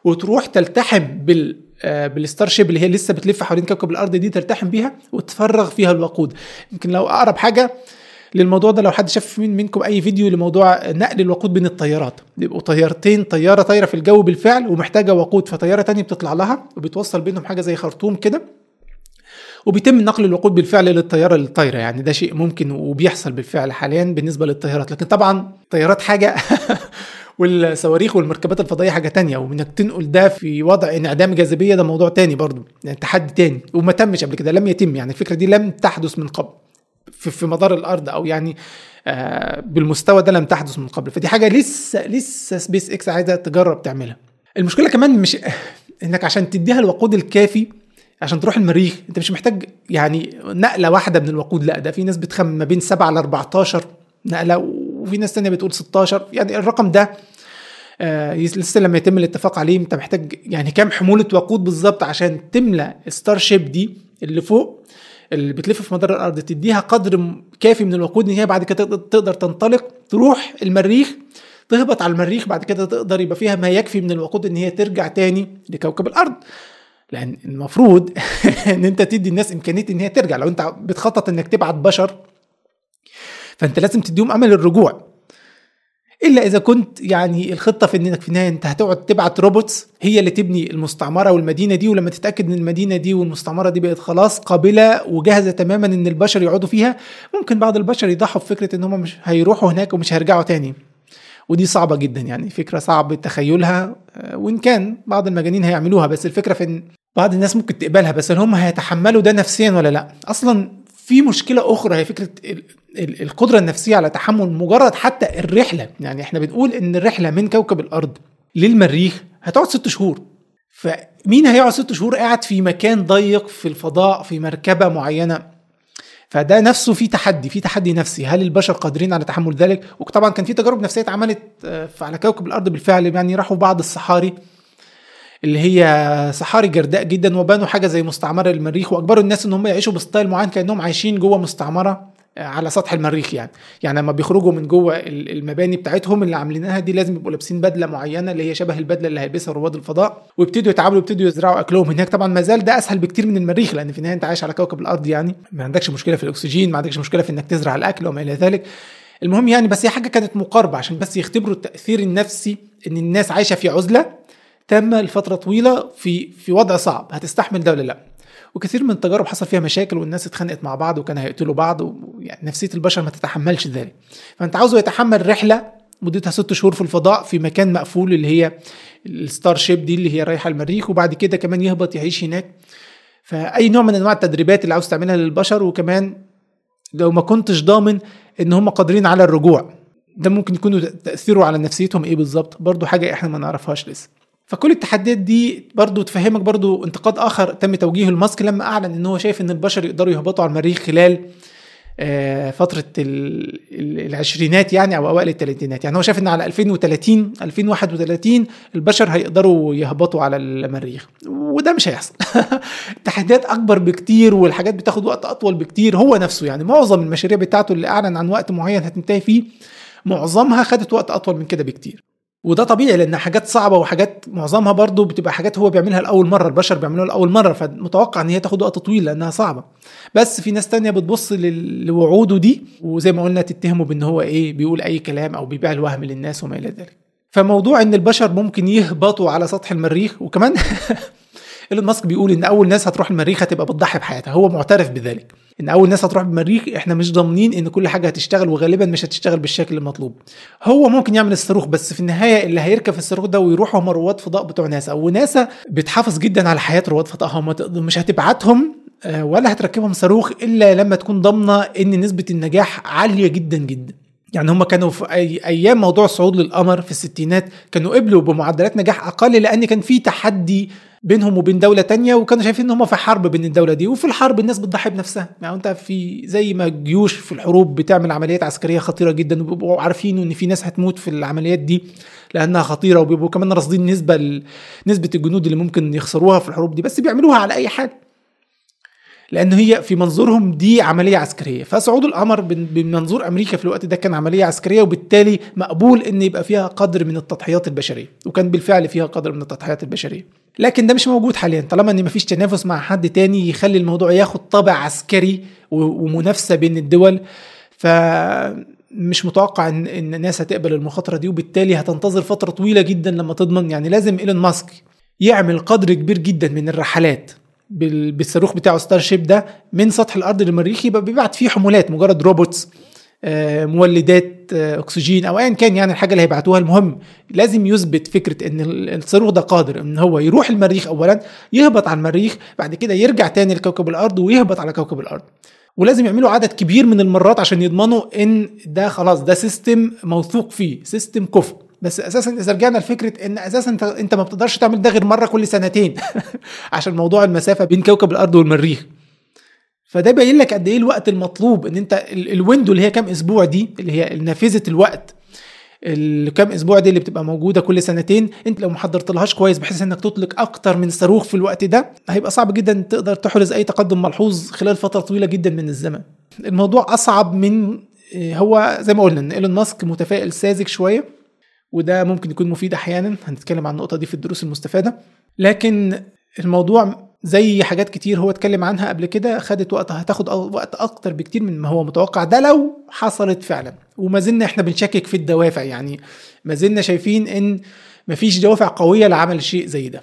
وتروح تلتحم بال بالستار شيب اللي هي لسه بتلف حوالين كوكب الأرض دي تلتحم بيها وتفرغ فيها الوقود. يمكن لو أقرب حاجة للموضوع ده لو حد شاف من منكم أي فيديو لموضوع نقل الوقود بين الطيارات. بيبقوا طيارتين طيارة طايرة في الجو بالفعل ومحتاجة وقود فطيارة تانية بتطلع لها وبتوصل بينهم حاجة زي خرطوم كده وبيتم نقل الوقود بالفعل للطيارة الطايرة. يعني ده شيء ممكن وبيحصل بالفعل حاليا بالنسبة للطيارات. لكن طبعا طيارات حاجة [LAUGHS] والصواريخ والمركبات الفضائية حاجة تانية وإنك تنقل ده في وضع انعدام جاذبية ده موضوع تاني برضو يعني تحدي تاني وما تمش قبل كده لم يتم يعني الفكرة دي لم تحدث من قبل في, في مدار الأرض أو يعني آه بالمستوى ده لم تحدث من قبل. فدي حاجة لسه لسه سبيس إكس عايزة تجرب تعملها. المشكلة كمان مش إنك عشان تديها الوقود الكافي عشان تروح المريخ أنت مش محتاج يعني نقلة واحدة من الوقود لأ ده في ناس بتخمن ما بين 7 ل 14 نقلة وفي ناس تانية بتقول 16 يعني الرقم ده آه لسه لما يتم الاتفاق عليه انت محتاج يعني كام حمولة وقود بالظبط عشان تملى Starship دي اللي فوق اللي بتلف في مدار الأرض تديها قدر كافي من الوقود إن هي بعد كده تقدر تنطلق تروح المريخ تهبط على المريخ بعد كده تقدر يبقى فيها ما يكفي من الوقود إن هي ترجع تاني لكوكب الأرض. لأن المفروض [LAUGHS] إن أنت تدي الناس إمكانية إن هي ترجع. لو أنت بتخطط إنك تبعت بشر فأنت لازم تديهم أمل الرجوع. إلا إذا كنت يعني الخطة في إنك في النهاية أنت هتقعد تبعت روبوتس هي اللي تبني المستعمرة والمدينة دي ولما تتأكد إن المدينة دي والمستعمرة دي بقت خلاص قابلة وجاهزة تماما إن البشر يقعدوا فيها ممكن بعض البشر يضحوا بفكرة إن هم مش هيروحوا هناك ومش هيرجعوا تاني. ودي صعبة جدا يعني فكرة صعب تخيلها آه، وإن كان بعض المجانين هيعملوها بس الفكرة في إن بعض الناس ممكن تقبلها بس هل هم هيتحملوا ده نفسيا ولا لأ؟ أصلا في مشكلة أخرى هي فكرة القدرة النفسية على تحمل مجرد حتى الرحلة. يعني إحنا بنقول إن الرحلة من كوكب الأرض للمريخ هتقعد ست شهور. فمين هيقعد ست شهور؟ قاعد في مكان ضيق في الفضاء في مركبة معينة. فده نفسه في تحدي في تحدي نفسي. هل البشر قادرين على تحمل ذلك؟ وطبعا كان في تجارب نفسية اتعملت آه، على كوكب الأرض بالفعل يعني راحوا بعض الصحاري. اللي هي صحاري جرداء جدا وبنوا حاجة زي مستعمرة للمريخ وأجبروا الناس إن هم يعيشوا بستايل معين كأنهم عايشين جوه مستعمرة على سطح المريخ يعني. يعني لما بيخرجوا من جوه المباني بتاعتهم اللي عاملينها دي لازم يبقوا لابسين بدلة معينة اللي هي شبه البدلة اللي هيلبسها رواد الفضاء ويبتدوا يتعاملوا ويبتدوا يزرعوا أكلهم هناك. طبعا ما زال ده أسهل بكتير من المريخ لأن في النهاية أنت عايش على كوكب الأرض يعني. ما عندكش مشكلة في الأكسجين ما عندكش مشكلة في إنك تزرع الأكل وما إلى ذلك. المهم يعني بس هي حاجة كانت مقاربة عشان بس يختبروا التأثير النفسي إن الناس عايشة في عزلة تامة لفترة طويلة في في وضع صعب هتستحمل ده ولا لأ؟ وكثير من التجارب حصل فيها مشاكل والناس اتخانقت مع بعض وكان هيقتلوا بعض ويعني نفسية البشر ما تتحملش ذلك. فأنت عاوزه يتحمل رحلة مدتها ست شهور في الفضاء في مكان مقفول اللي هي الستار شيب دي اللي هي رايحة المريخ وبعد كده كمان يهبط يعيش هناك. فأي نوع من أنواع التدريبات اللي عاوز تعملها للبشر وكمان لو ما كنتش ضامن إن هم قادرين على الرجوع ده ممكن يكونوا تأثيره على نفسيتهم إيه بالظبط؟ برضو حاجة إحنا ما نعرفهاش لسه. فكل التحديات دي برضو تفهمك برضو انتقاد آخر تم توجيهه لماسك لما أعلن إن هو شايف إن البشر يقدروا يهبطوا على المريخ خلال آه، فترة العشرينات يعني أو أوائل الثلاثينات. يعني هو شايف إن على 2030 2031 البشر هيقدروا يهبطوا على المريخ. وده مش هيحصل. [LAUGHS] التحديات أكبر بكتير والحاجات بتاخد وقت أطول بكتير. هو نفسه يعني معظم المشاريع بتاعته اللي أعلن عن وقت معين هتنتهي فيه معظمها خدت وقت أطول من كده بكتير. وده طبيعي لأن حاجات صعبة وحاجات معظمها برضو بتبقى حاجات هو بيعملها لأول مرة البشر بيعملوها لأول مرة فمتوقع إن هي تاخد وقت طويل لأنها صعبة. بس في ناس تانية بتبص لوعوده دي وزي ما قلنا تتهمه بإن هو إيه بيقول أي كلام أو بيبيع الوهم للناس وما إلى ذلك. فموضوع إن البشر ممكن يهبطوا على سطح المريخ وكمان [LAUGHS] إيلون ماسك بيقول إن أول ناس هتروح المريخ هتبقى بتضحي بحياتها هو معترف بذلك. إن أول ناس هتروح المريخ إحنا مش ضامنين إن كل حاجة هتشتغل وغالبا مش هتشتغل بالشكل المطلوب. هو ممكن يعمل الصاروخ بس في النهاية اللي هيركب في الصاروخ ده ويروحوا هم رواد فضاء بتوع ناسا. وناسا بتحافظ جدا على حياة رواد فضاء. هم مش هتبعتهم آه، ولا هتركبهم صاروخ إلا لما تكون ضامنة إن نسبة النجاح عالية جدا جدا. يعني هم كانوا في أي أيام موضوع الصعود للقمر في الستينات كانوا قبلوا بمعدلات نجاح أقل لأن كان في تحدي بينهم وبين دولة تانية وكانوا شايفين إن هم في حرب بين الدولة دي وفي الحرب الناس بتضحي بنفسها. يعني أنت في زي ما الجيوش في الحروب بتعمل عمليات عسكرية خطيرة جدا وبيبقوا عارفين إن في ناس هتموت في العمليات دي لأنها خطيرة وبيبقوا كمان راصدين نسبة نسبة الجنود اللي ممكن يخسروها في الحروب دي. بس بيعملوها على أي حال. لأن هي في منظورهم دي عملية عسكرية. فصعود القمر بمنظور أمريكا في الوقت ده كان عملية عسكرية وبالتالي مقبول إن يبقى فيها قدر من التضحيات البشرية وكان بالفعل فيها قدر من التضحيات البشرية. لكن ده مش موجود حاليا. طالما إن مفيش تنافس مع حد تاني يخلي الموضوع ياخد طابع عسكري ومنافسة بين الدول ف مش متوقع ان إن الناس هتقبل المخاطرة دي وبالتالي هتنتظر فترة طويلة جدا لما تضمن. يعني لازم إيلون ماسك يعمل قدر كبير جدا من الرحلات بالصاروخ بتاعه Starship ده من سطح الأرض للمريخ يبقى بيبعت فيه حمولات مجرد robots. مولدات آه، أكسجين أو ايا كان يعني الحاجة اللي هيبعتوها. المهم لازم يثبت فكرة إن الصاروخ ده قادر إن هو يروح المريخ اولا يهبط على المريخ بعد كده يرجع تاني لكوكب الأرض ويهبط على كوكب الأرض. ولازم يعملوا عدد كبير من المرات عشان يضمنوا إن ده خلاص ده system موثوق فيه system كفء. بس أساسا إذا رجعنا لفكرة إن أساسا أنت ما بتقدرش تعمل ده غير مرة كل سنتين [LAUGHS] عشان موضوع المسافة بين كوكب الأرض والمريخ. فده باين لك قد إيه الوقت المطلوب إن أنت الويندو اللي هي كام أسبوع دي اللي هي نافذه الوقت الكام أسبوع دي اللي بتبقى موجودة كل سنتين أنت لو ما حضرتلهاش كويس بحيث إنك تطلق أكتر من صاروخ في الوقت ده هيبقى صعب جدا تقدر تحرز أي تقدم ملحوظ خلال فترة طويلة جدا من الزمن. الموضوع أصعب من هو زي ما قلنا إن إيلون ماسك متفائل ساذج شوية وده ممكن يكون مفيد أحيانا هنتكلم عن النقطة دي في الدروس المستفادة. لكن الموضوع زي حاجات كتير هو اتكلم عنها قبل كده خدت وقت هتاخد وقت أكتر بكتير من ما هو متوقع. ده لو حصلت فعلا. وما زلنا إحنا بنشكك في الدوافع يعني ما زلنا شايفين إن مفيش دوافع قوية لعمل شيء زي ده.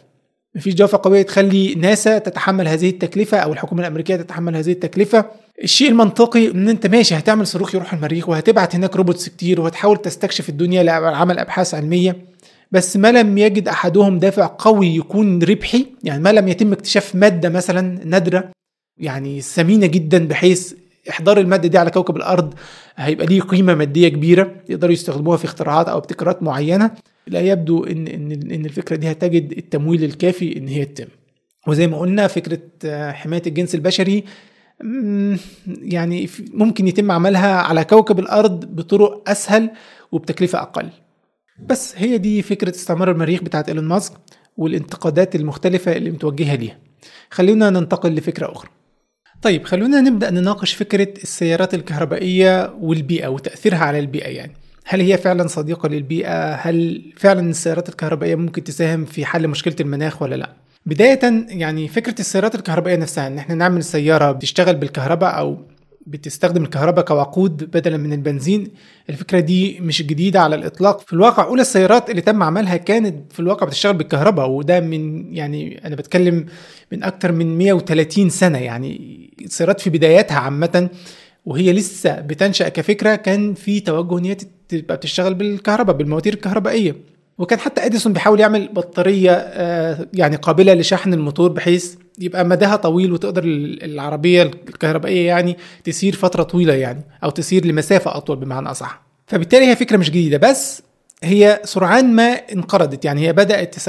مفيش دوافع قوية تخلي ناسا تتحمل هذه التكلفة أو الحكومة الأمريكية تتحمل هذه التكلفة. الشيء المنطقي إن أنت ماشي هتعمل صاروخ يروح المريخ وهتبعت هناك روبوتس كتير وهتحاول تستكشف الدنيا لعمل أبحاث علمية. بس ما لم يجد أحدهم دافع قوي يكون ربحي. يعني ما لم يتم اكتشاف مادة مثلا نادرة يعني ثمينه جدا بحيث إحضار المادة دي على كوكب الأرض هيبقى ليه قيمة مادية كبيرة يقدروا يستخدموها في اختراعات أو ابتكارات معينة. لا يبدو إن إن إن الفكرة دي هتجد التمويل الكافي إن هي تتم. وزي ما قلنا فكرة حماية الجنس البشري يعني ممكن يتم عملها على كوكب الأرض بطرق أسهل وبتكلفة أقل. بس هي دي فكرة استعمار المريخ بتاعت إيلون ماسك والانتقادات المختلفة اللي متوجهة ليها. خلينا ننتقل لفكرة أخرى. طيب خلونا نبدأ نناقش فكرة السيارات الكهربائية والبيئة وتأثيرها على البيئة يعني. هل هي فعلا صديقة للبيئة؟ هل فعلا السيارات الكهربائية ممكن تساهم في حل مشكلة المناخ ولا لا؟ بداية يعني فكرة السيارات الكهربائية نفسها إن إحنا نعمل سيارة بتشتغل بالكهرباء أو بتستخدم الكهرباء كوقود بدلا من البنزين. الفكرة دي مش جديدة على الإطلاق. في الواقع أولى السيارات اللي تم عملها كانت في الواقع بتشتغل بالكهرباء وده من يعني أنا بتكلم من أكتر من 130 سنة. يعني السيارات في بداياتها عامة وهي لسه بتنشأ كفكرة كان في توجه إن هي تبقى بتشتغل بالكهرباء بالمواتير الكهربائية. وكان حتى أديسون بيحاول يعمل بطارية آه، يعني قابلة لشحن الموتور بحيث يبقى مداها طويل وتقدر العربية الكهربائية يعني تسير فترة طويلة يعني أو تسير لمسافة أطول بمعنى أصح. فبالتالي هي فكرة مش جديدة بس هي سرعان ما انقرضت يعني هي بدأت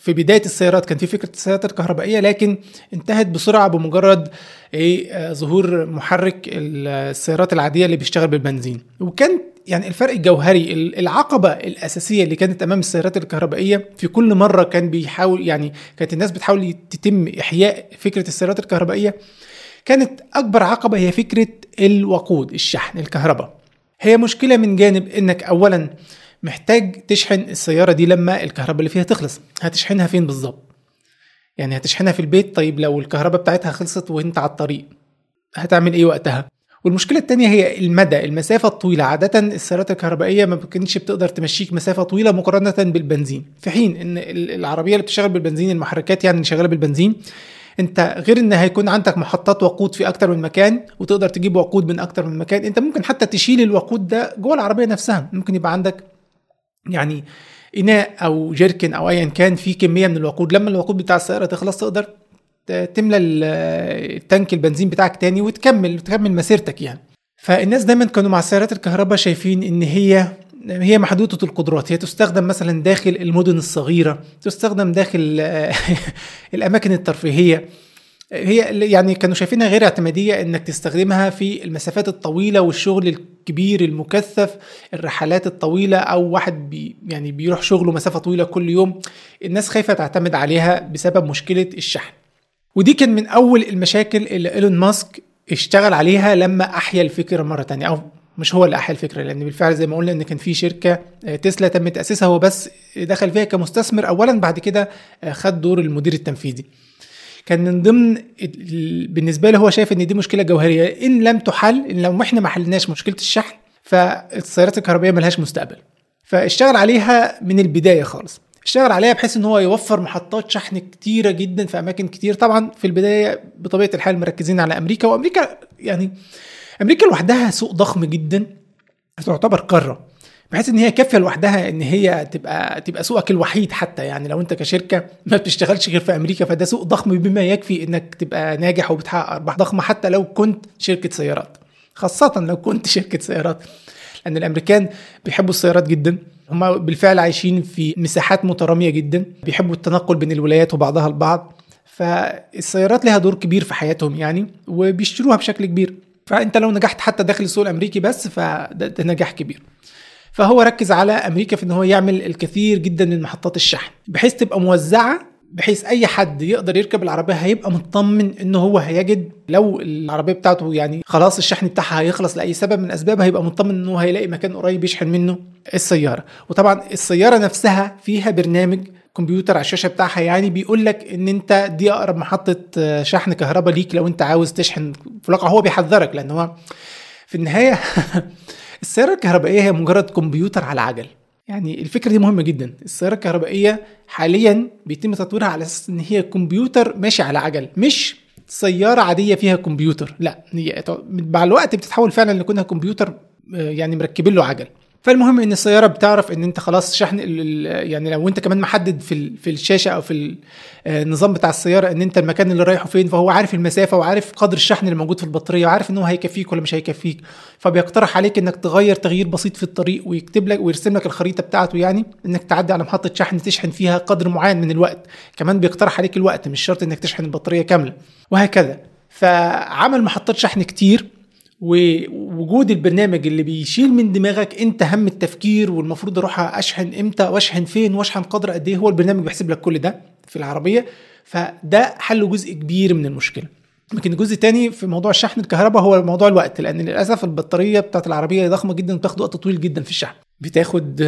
في بداية السيارات كان في فكرة السيارات الكهربائية لكن انتهت بسرعة بمجرد إيه آه، ظهور محرك السيارات العادية اللي بيشتغل بالبنزين. وكان يعني الفرق الجوهري العقبة الأساسية اللي كانت أمام السيارات الكهربائية في كل مرة كان بيحاول يعني كانت الناس بتحاول تتم إحياء فكرة السيارات الكهربائية كانت أكبر عقبة هي فكرة الوقود الشحن الكهرباء. هي مشكلة من جانب إنك أولا محتاج تشحن السيارة دي لما الكهرباء اللي فيها تخلص. هتشحنها فين بالظبط؟ يعني هتشحنها في البيت؟ طيب لو الكهرباء بتاعتها خلصت وانت على الطريق هتعمل إيه وقتها؟ والمشكلة التانية هي المدى المسافة الطويلة. عادة السيارات الكهربائية ما كانتش بتقدر تمشيك مسافة طويلة مقارنة بالبنزين. في حين إن العربية اللي بتشتغل بالبنزين المحركات يعني اللي شغالة بالبنزين أنت غير إن هيكون عندك محطات وقود في أكتر من مكان وتقدر تجيب وقود من أكتر من مكان أنت ممكن حتى تشيل الوقود ده جوه العربية نفسها. ممكن يبقى عندك يعني إناء أو جيركن أو ايا كان في كمية من الوقود. لما الوقود بتاع السيارة تخلص تقدر تملى التانك البنزين بتاعك تاني وتكمل تكمل مسيرتك يعني. فالناس دايما كانوا مع السيارات الكهرباء شايفين إن هي هي محدودة القدرات. هي تستخدم مثلا داخل المدن الصغيرة تستخدم داخل [LAUGHS] الأماكن الترفيهية. هي يعني كانوا شايفينها غير اعتمادية إنك تستخدمها في المسافات الطويلة والشغل الكبير المكثف الرحلات الطويلة أو واحد بي يعني بيروح شغله مسافة طويلة كل يوم الناس خايفة تعتمد عليها بسبب مشكلة الشحن. ودي كان من أول المشاكل اللي إيلون ماسك اشتغل عليها لما أحيا الفكرة مرة تانية أو مش هو اللي أحيا الفكرة لأن بالفعل زي ما قلنا إن كان في شركة آه، تسلا تم تأسيسها هو بس دخل فيها كمستثمر اولا بعد كده آه، خد دور المدير التنفيذي. كان من ضمن بالنسبة له هو شايف إن دي مشكلة جوهرية. إن لم تحل إن لو إحنا ما حلناش مشكلة الشحن فالسيارات الكهربائية ملهاش مستقبل. فاشتغل عليها من البداية خالص. اشتغل عليها بحيث إن هو يوفر محطات شحن كتيرة جدا في أماكن كتير. طبعا في البداية بطبيعة الحال مركزين على أمريكا وأمريكا يعني أمريكا لوحدها سوق ضخم جدا تعتبر قارة. بحيث إن هي كافية لوحدها إن هي تبقى تبقى سوقك الوحيد حتى. يعني لو أنت كشركة ما بتشتغلش غير في أمريكا فده سوق ضخم بما يكفي إنك تبقى ناجح وبتحقق أرباح ضخمة حتى لو كنت شركة سيارات. خاصة لو كنت شركة سيارات. لأن الأمريكان بيحبوا السيارات جدا. هم بالفعل عايشين في مساحات مترامية جدا. بيحبوا التنقل بين الولايات وبعضها البعض. فالسيارات لها دور كبير في حياتهم يعني وبيشتروها بشكل كبير. فأنت لو نجحت حتى داخل السوق الأمريكي بس فده نجاح كبير. فهو ركز على أمريكا في إن هو يعمل الكثير جدا من محطات الشحن بحيث تبقى موزعة بحيث أي حد يقدر يركب العربية هيبقى مطمن ان هو هيجد لو العربية بتاعته يعني خلاص الشحن بتاعها هيخلص لأي سبب من الاسباب هيبقى مطمن ان هو هيلاقي مكان قريب يشحن منه السيارة. وطبعا السيارة نفسها فيها برنامج كمبيوتر على الشاشة بتاعها يعني بيقول لك إن أنت دي أقرب محطة شحن كهرباء ليك لو أنت عاوز تشحن في الواقع. هو بيحذرك لأن هو في النهاية [LAUGHS] السيارة الكهربائية هي مجرد كمبيوتر على عجل. يعني الفكرة دي مهمة جدا. السيارة الكهربائية حاليا بيتم تطويرها على أساس إن هي كمبيوتر ماشي على عجل مش سيارة عادية فيها كمبيوتر. لا هي مع الوقت بتتحول فعلا لكونها كمبيوتر آه، يعني مركبين له عجل. فالمهم إن السيارة بتعرف إن أنت خلاص شحن يعني لو أنت كمان محدد في في الشاشة أو في النظام بتاع السيارة إن أنت المكان اللي رايحه فين فهو عارف المسافة وعارف قدر الشحن اللي موجود في البطارية وعارف إن هو هيكفيك ولا مش هيكفيك. فبيقترح عليك إنك تغير تغيير بسيط في الطريق ويكتب لك ويرسم لك الخريطة بتاعته يعني إنك تعدي على محطة شحن تشحن فيها قدر معين من الوقت. كمان بيقترح عليك الوقت مش شرط إنك تشحن البطارية كاملة وهكذا. فعمل محطات شحن كتير ووجود البرنامج اللي بيشيل من دماغك انت هم التفكير والمفروض أروح اشحن إمتى واشحن فين واشحن قدر قد إيه هو البرنامج بيحسب لك كل ده في العربية. فده حل جزء كبير من المشكلة. لكن الجزء الثاني في موضوع الشحن الكهرباء هو موضوع الوقت لأن للأسف البطارية بتاعت العربية ضخمة جدا وبتاخد وقت طويل جدا في الشحن. بتاخد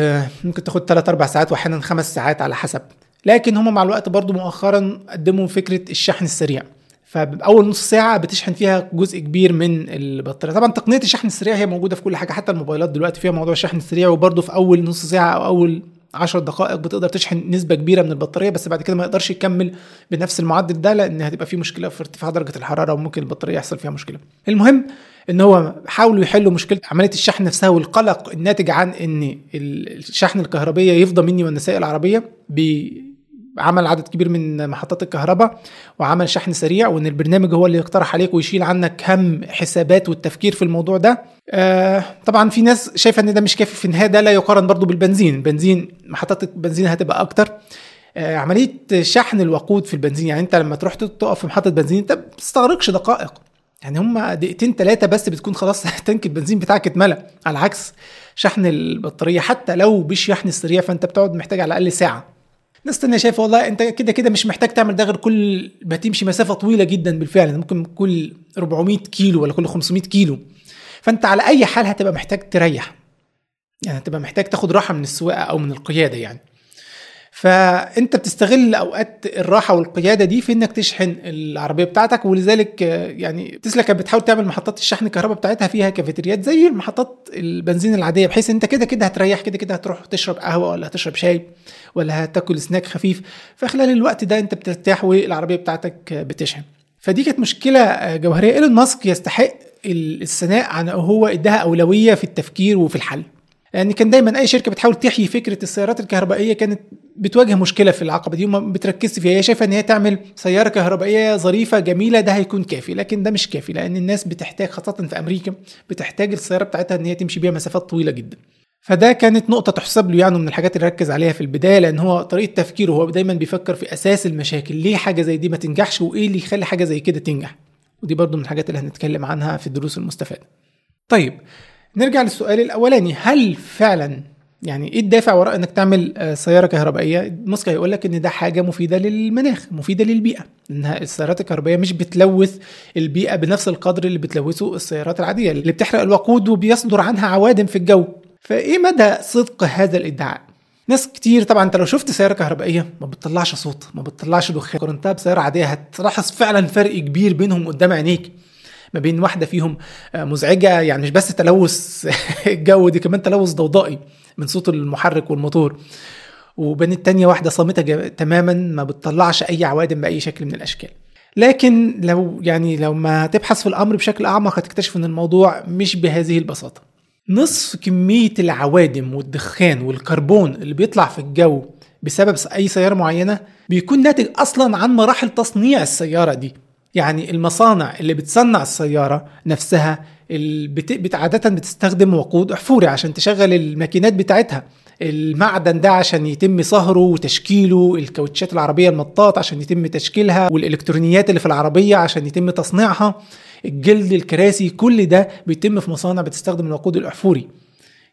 ممكن تاخد 3 4 ساعات واحيانا 5 ساعات على حسب. لكن هم مع الوقت برضو مؤخرا قدموا فكرة الشحن السريع. فأول نص ساعة بتشحن فيها جزء كبير من البطارية. طبعا تقنية الشحن السريع هي موجودة في كل حاجة حتى الموبايلات دلوقتي فيها موضوع الشحن السريع وبرده في أول نص ساعة أو أول 10 دقائق بتقدر تشحن نسبة كبيرة من البطارية بس بعد كده ما يقدرش يكمل بنفس المعدل ده لأن هتبقى في مشكلة في ارتفاع درجة الحرارة وممكن البطارية يحصل فيها مشكلة. المهم إن هو حاولوا يحلوا مشكلة عملية الشحن نفسها والقلق الناتج عن إن الشحن الكهربيه يفضى مني وأنا سايق العربيه عمل عدد كبير من محطات الكهرباء وعمل شحن سريع وإن البرنامج هو اللي يقترح عليك ويشيل عنك هم حسابات والتفكير في الموضوع ده. آه طبعا في ناس شايفة إن ده مش كافي في النهاية ده لا يقارن برضو بالبنزين. البنزين محطات البنزين هتبقى أكتر. آه عملية شحن الوقود في البنزين يعني أنت لما تروح تقف في محطة بنزين أنت ما بتستغرقش دقائق. يعني هم دقيقتين ثلاثة بس بتكون خلاص [LAUGHS] تنك البنزين بتاعك اتملى. على عكس شحن البطارية حتى لو بالشحن السريع فأنت بتقعد محتاج على الأقل ساعة. ناس تانية شايفة والله انت كده كده مش محتاج تعمل ده غير كل ما تمشي مسافة طويلة جدا بالفعل ممكن كل 400 كيلو ولا كل 500 كيلو. فأنت على أي حال هتبقى محتاج تريح يعني هتبقى محتاج تاخد راحة من السواقة أو من القيادة يعني. فأنت بتستغل أوقات الراحة والقيادة دي في إنك تشحن العربية بتاعتك ولذلك يعني تسلا كانت بتحاول تعمل محطات الشحن الكهرباء بتاعتها فيها كافيتريات زي المحطات البنزين العادية بحيث أنت كده كده هتريح كده كده هتروح تشرب قهوة ولا هتشرب شاي ولا هتاكل سناك خفيف. فخلال الوقت ده أنت بترتاح والعربية بتاعتك بتشحن. فدي كانت مشكلة جوهرية. إيلون ماسك يستحق الثناء عن هو إداها أولوية في التفكير وفي الحل. يعني كان دايما أي شركة بتحاول تحيي فكرة السيارات الكهربائية كانت بتواجه مشكلة في العقبة دي. وما بتركزش فيها. هي شايفة إن هي تعمل سيارة كهربائية ظريفة جميلة ده هيكون كافي. لكن ده مش كافي لأن الناس بتحتاج خاصة في أمريكا بتحتاج السيارة بتاعتها إن هي تمشي بيها مسافات طويلة جدا. فده كانت نقطة تحسب له يعني من الحاجات اللي ركز عليها في البداية لأن هو طريقة تفكيره هو دايما بيفكر في أساس المشاكل. ليه حاجة زي دي ما تنجحش؟ وإيه اللي يخلي حاجة زي كده تنجح؟ ودي برضو من الحاجات اللي هنتكلم عنها في الدروس المستفادة. طيب نرجع للسؤال الأولاني. هل فعلا يعني إيه الدافع وراء إنك تعمل سيارة كهربائية؟ ماسك هيقول لك إن ده حاجة مفيدة للمناخ مفيدة للبيئة إنها السيارات الكهربائية مش بتلوث البيئة بنفس القدر اللي بتلوثه السيارات العادية اللي بتحرق الوقود وبيصدر عنها عوادم في الجو. فإيه مدى صدق هذا الإدعاء؟ ناس كتير طبعا أنت لو شفت سيارة كهربائية ما بتطلعش صوت ما بتطلعش دخان. قارنتها بسياره عادية هتلاحظ فعلا فرق كبير بينهم قدام عينيك. ما بين واحدة فيهم مزعجة يعني مش بس تلوث [LAUGHS] الجو دي كمان تلوث ضوضائي من صوت المحرك والموتور. وبين التانية واحدة صامتة تماما ما بتطلعش أي عوادم بأي شكل من الأشكال. لكن لو يعني لو ما تبحث في الأمر بشكل أعمق هتكتشف أن الموضوع مش بهذه البساطة. نصف كمية العوادم والدخان والكربون اللي بيطلع في الجو بسبب أي سيارة معينة بيكون ناتج أصلا عن مراحل تصنيع السيارة دي. يعني المصانع اللي بتصنع السيارة نفسها بت... عادة بتستخدم وقود أحفوري عشان تشغل الماكينات بتاعتها. المعدن ده عشان يتم صهره وتشكيله الكاوتشات العربية المطاط عشان يتم تشكيلها والإلكترونيات اللي في العربية عشان يتم تصنيعها. الجلد الكراسي كل ده بيتم في مصانع بتستخدم الوقود الأحفوري.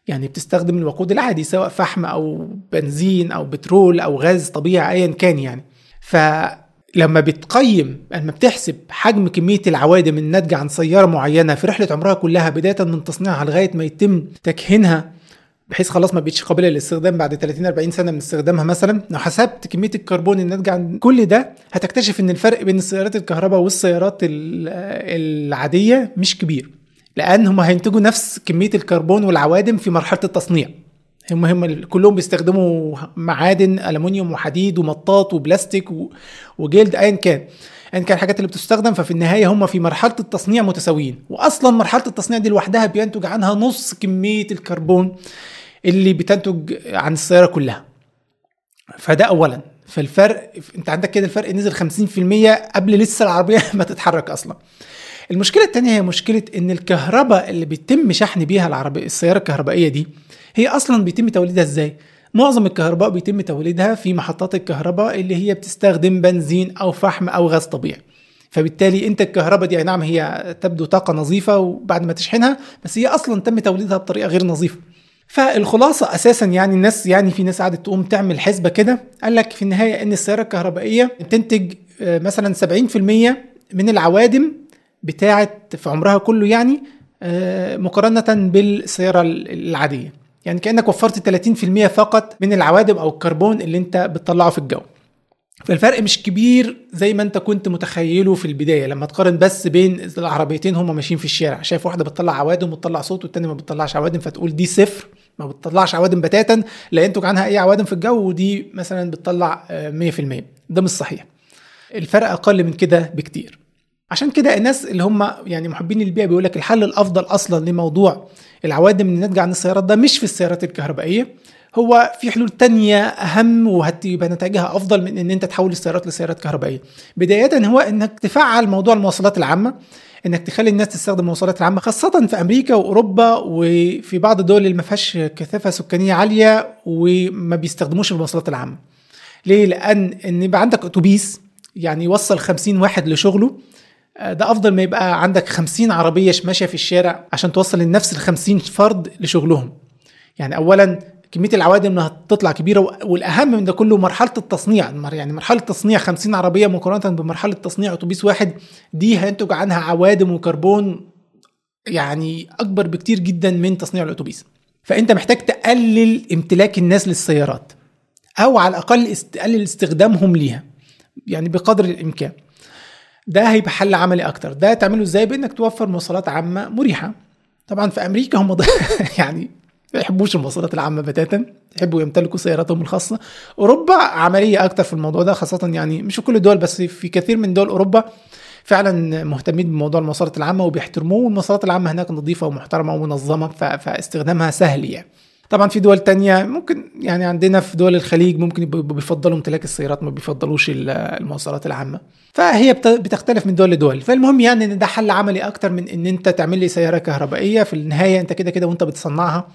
يعني بتستخدم الوقود العادي سواء فحم أو بنزين أو بترول أو غاز طبيعي أيا كان يعني. ف لما بتقيم لما بتحسب حجم كمية العوادم الناتجة عن سيارة معينة في رحلة عمرها كلها بداية من تصنيعها لغاية ما يتم تكهينها بحيث خلاص ما بقتش قابلة للاستخدام بعد 30 40 سنة من استخدامها مثلا لو حسبت كمية الكربون الناتجة عن كل ده هتكتشف إن الفرق بين السيارات الكهرباء والسيارات العادية مش كبير لأن هم هينتجوا نفس كمية الكربون والعوادم في مرحلة التصنيع. هم هم كلهم بيستخدموا معادن الومنيوم وحديد ومطاط وبلاستيك وجلد ايا كان. ايا كان الحاجات اللي بتستخدم ففي النهاية هم في مرحلة التصنيع متساويين. واصلا مرحلة التصنيع دي لوحدها بينتج عنها نص كمية الكربون اللي بتنتج عن السيارة كلها. فده اولا. فالفرق أنت عندك كده الفرق نزل 50% قبل لسه العربية [LAUGHS] ما تتحرك أصلا. المشكلة الثانية هي مشكلة إن الكهرباء اللي بيتم شحن بيها العربيه السيارة الكهربائية دي هي أصلا بيتم توليدها إزاي؟ معظم الكهرباء بيتم توليدها في محطات الكهرباء اللي هي بتستخدم بنزين أو فحم أو غاز طبيعي. فبالتالي أنت الكهرباء دي نعم هي تبدو طاقة نظيفة وبعد ما تشحنها بس هي أصلا تم توليدها بطريقة غير نظيفة. فالخلاصة أساسا يعني الناس يعني في ناس قعدت تقوم تعمل حسبة كده قال لك في النهاية إن السيارة الكهربائية بتنتج آه، مثلا 70% من العوادم بتاعه في عمرها كله يعني آه، مقارنة بالسيارة العادية. يعني كأنك وفرت 30% فقط من العوادم أو الكربون اللي أنت بتطلعه في الجو. فالفرق مش كبير زي ما أنت كنت متخيله في البداية لما تقارن بس بين العربيتين هما ماشيين في الشارع. شايف واحدة بتطلع عوادم وبتطلع صوت والتانية ما بتطلعش عوادم فتقول دي صفر ما بتطلعش عوادم بتاتا لا ينتج عنها أي عوادم في الجو ودي مثلا بتطلع 100% آه، ده مش صحيح. الفرق أقل من كده بكتير. عشان كده الناس اللي هم يعني محبين البيئه بيقول لك الحل الأفضل أصلا لموضوع العوادم اللي ناتجه عن السيارات ده مش في السيارات الكهربائية هو في حلول تانية أهم وهتبقى نتائجها أفضل من إن أنت تحول السيارات لسيارات كهربائية. بداية هو إنك تفعل موضوع المواصلات العامة إنك تخلي الناس تستخدم المواصلات العامة خاصة في أمريكا وأوروبا وفي بعض الدول اللي ما فيهاش كثافة سكانية عالية وما بيستخدموش المواصلات العامة ليه لأن إن يبقى عندك أتوبيس يعني يوصل 50 واحد لشغله ده أفضل ما يبقى عندك 50 عربية ماشية في الشارع عشان توصل لنفس ال 50 فرد لشغلهم. يعني اولا كمية العوادم انها تطلع كبيرة والأهم من ده كله مرحلة التصنيع. يعني مرحلة تصنيع 50 عربية مقارنة بمرحلة تصنيع أتوبيس واحد دي هينتج عنها عوادم وكربون يعني أكبر بكتير جدا من تصنيع الأتوبيس. فأنت محتاج تقلل امتلاك الناس للسيارات أو على الأقل تقلل استخدامهم ليها يعني بقدر الإمكان. ده هيبقى حل عملي أكتر. ده تعمله إزاي؟ بإنك توفر مواصلات عامة مريحة. طبعا في أمريكا هم [LAUGHS] يعني ما يحبوش المواصلات العامة بتاتا. يحبوا يمتلكوا سياراتهم الخاصة. أوروبا عملية أكتر في الموضوع ده خاصة يعني مش في كل الدول بس في كثير من دول أوروبا فعلا مهتمين بموضوع المواصلات العامة وبيحترموه والمواصلات العامة هناك نظيفة ومحترمة ومنظمة فاستخدامها سهل يعني. طبعا في دول تانية ممكن يعني عندنا في دول الخليج ممكن بيفضلوا امتلاك السيارات ما بيفضلوش المواصلات العامة. فهي بتختلف من دول لدول. فالمهم يعني إن ده حل عملي أكتر من إن أنت تعمل لي سيارة كهربائية. في النهاية أنت كده كده وأنت بتصنعها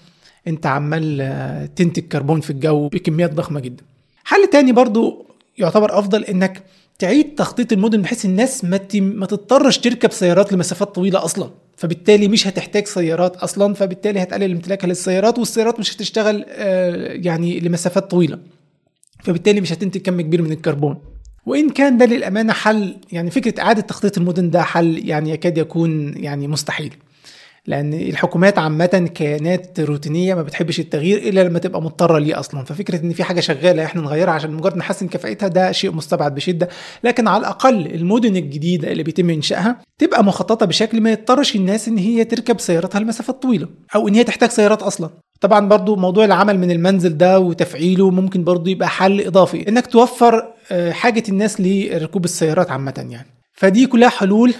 أنت عمال آه، تنتج كربون في الجو بكميات ضخمة جدا. حل تاني برضو يعتبر أفضل إنك تعيد تخطيط المدن بحيث الناس ما ما تضطرش تركب سيارات لمسافات طويلة أصلا. فبالتالي مش هتحتاج سيارات أصلا فبالتالي هتقلل امتلاكها للسيارات والسيارات مش هتشتغل آه، يعني لمسافات طويلة؟ فبالتالي مش هتنتج كم كبير من الكربون. وإن كان ده للأمانة حل يعني فكرة إعادة تخطيط المدن ده حل يعني يكاد يكون يعني مستحيل. لأن الحكومات عامة كيانات روتينية ما بتحبش التغيير إلا لما تبقى مضطرة ليه أصلا. ففكرة إن في حاجة شغالة إحنا نغيرها عشان مجرد نحسن كفاءتها ده شيء مستبعد بشدة. لكن على الأقل المدن الجديدة اللي بيتم إنشائها تبقى مخططة بشكل ما يضطرش الناس إن هي تركب سياراتها لمسافات طويلة أو إن هي تحتاج سيارات أصلا. طبعا برضو موضوع العمل من المنزل ده وتفعيله ممكن برضو يبقى حل إضافي. إنك توفر آه، حاجة الناس لركوب السيارات عامة يعني. فدي كلها حلول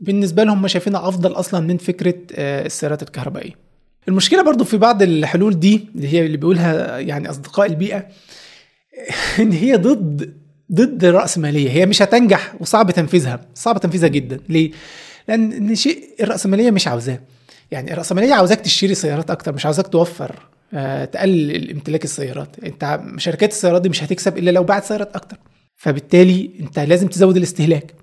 بالنسبة لهم ما شايفينها أفضل أصلا من فكرة آه، السيارات الكهربائية. المشكلة برضو في بعض الحلول دي اللي هي اللي بيقولها يعني أصدقاء البيئة [LAUGHS] إن هي ضد ضد الرأسمالية هي مش هتنجح وصعب تنفيذها صعب تنفيذها جدا. ليه؟ لأن شيء الرأسمالية مش عاوزاه. يعني الرأسمالية عاوزاك تشتري سيارات أكتر مش عاوزاك توفر آه تقلل امتلاك السيارات. أنت شركات السيارات دي مش هتكسب إلا لو باعت سيارات أكتر. فبالتالي أنت لازم تزود الاستهلاك.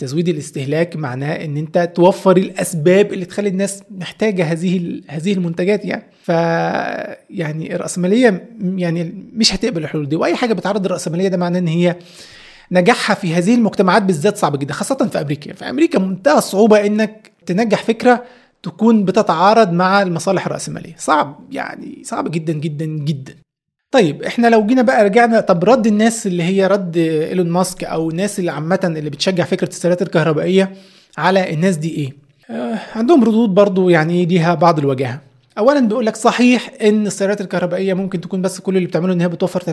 تزويد الاستهلاك معناه إن أنت توفر الأسباب اللي تخلي الناس محتاجة هذه هذه المنتجات يعني. ف يعني الرأسمالية يعني مش هتقبل الحلول دي. وأي حاجة بتعرض الراسماليه ده معناه إن هي نجاحها في هذه المجتمعات بالذات صعب جدا خاصة في أمريكا. في أمريكا منتهى الصعوبة إنك تنجح فكرة تكون بتتعارض مع المصالح الرأسمالية. صعب يعني صعب جدا جدا جدا. طيب إحنا لو جينا بقى رجعنا طب رد الناس اللي هي رد إيلون ماسك أو الناس اللي عامة اللي بتشجع فكرة السيارات الكهربائية على الناس دي إيه؟ آه عندهم ردود برضو يعني ليها بعض الوجاهه اولا بيقول لك صحيح إن السيارات الكهربائية ممكن تكون بس كل اللي بتعمله إن هي بتوفر 30%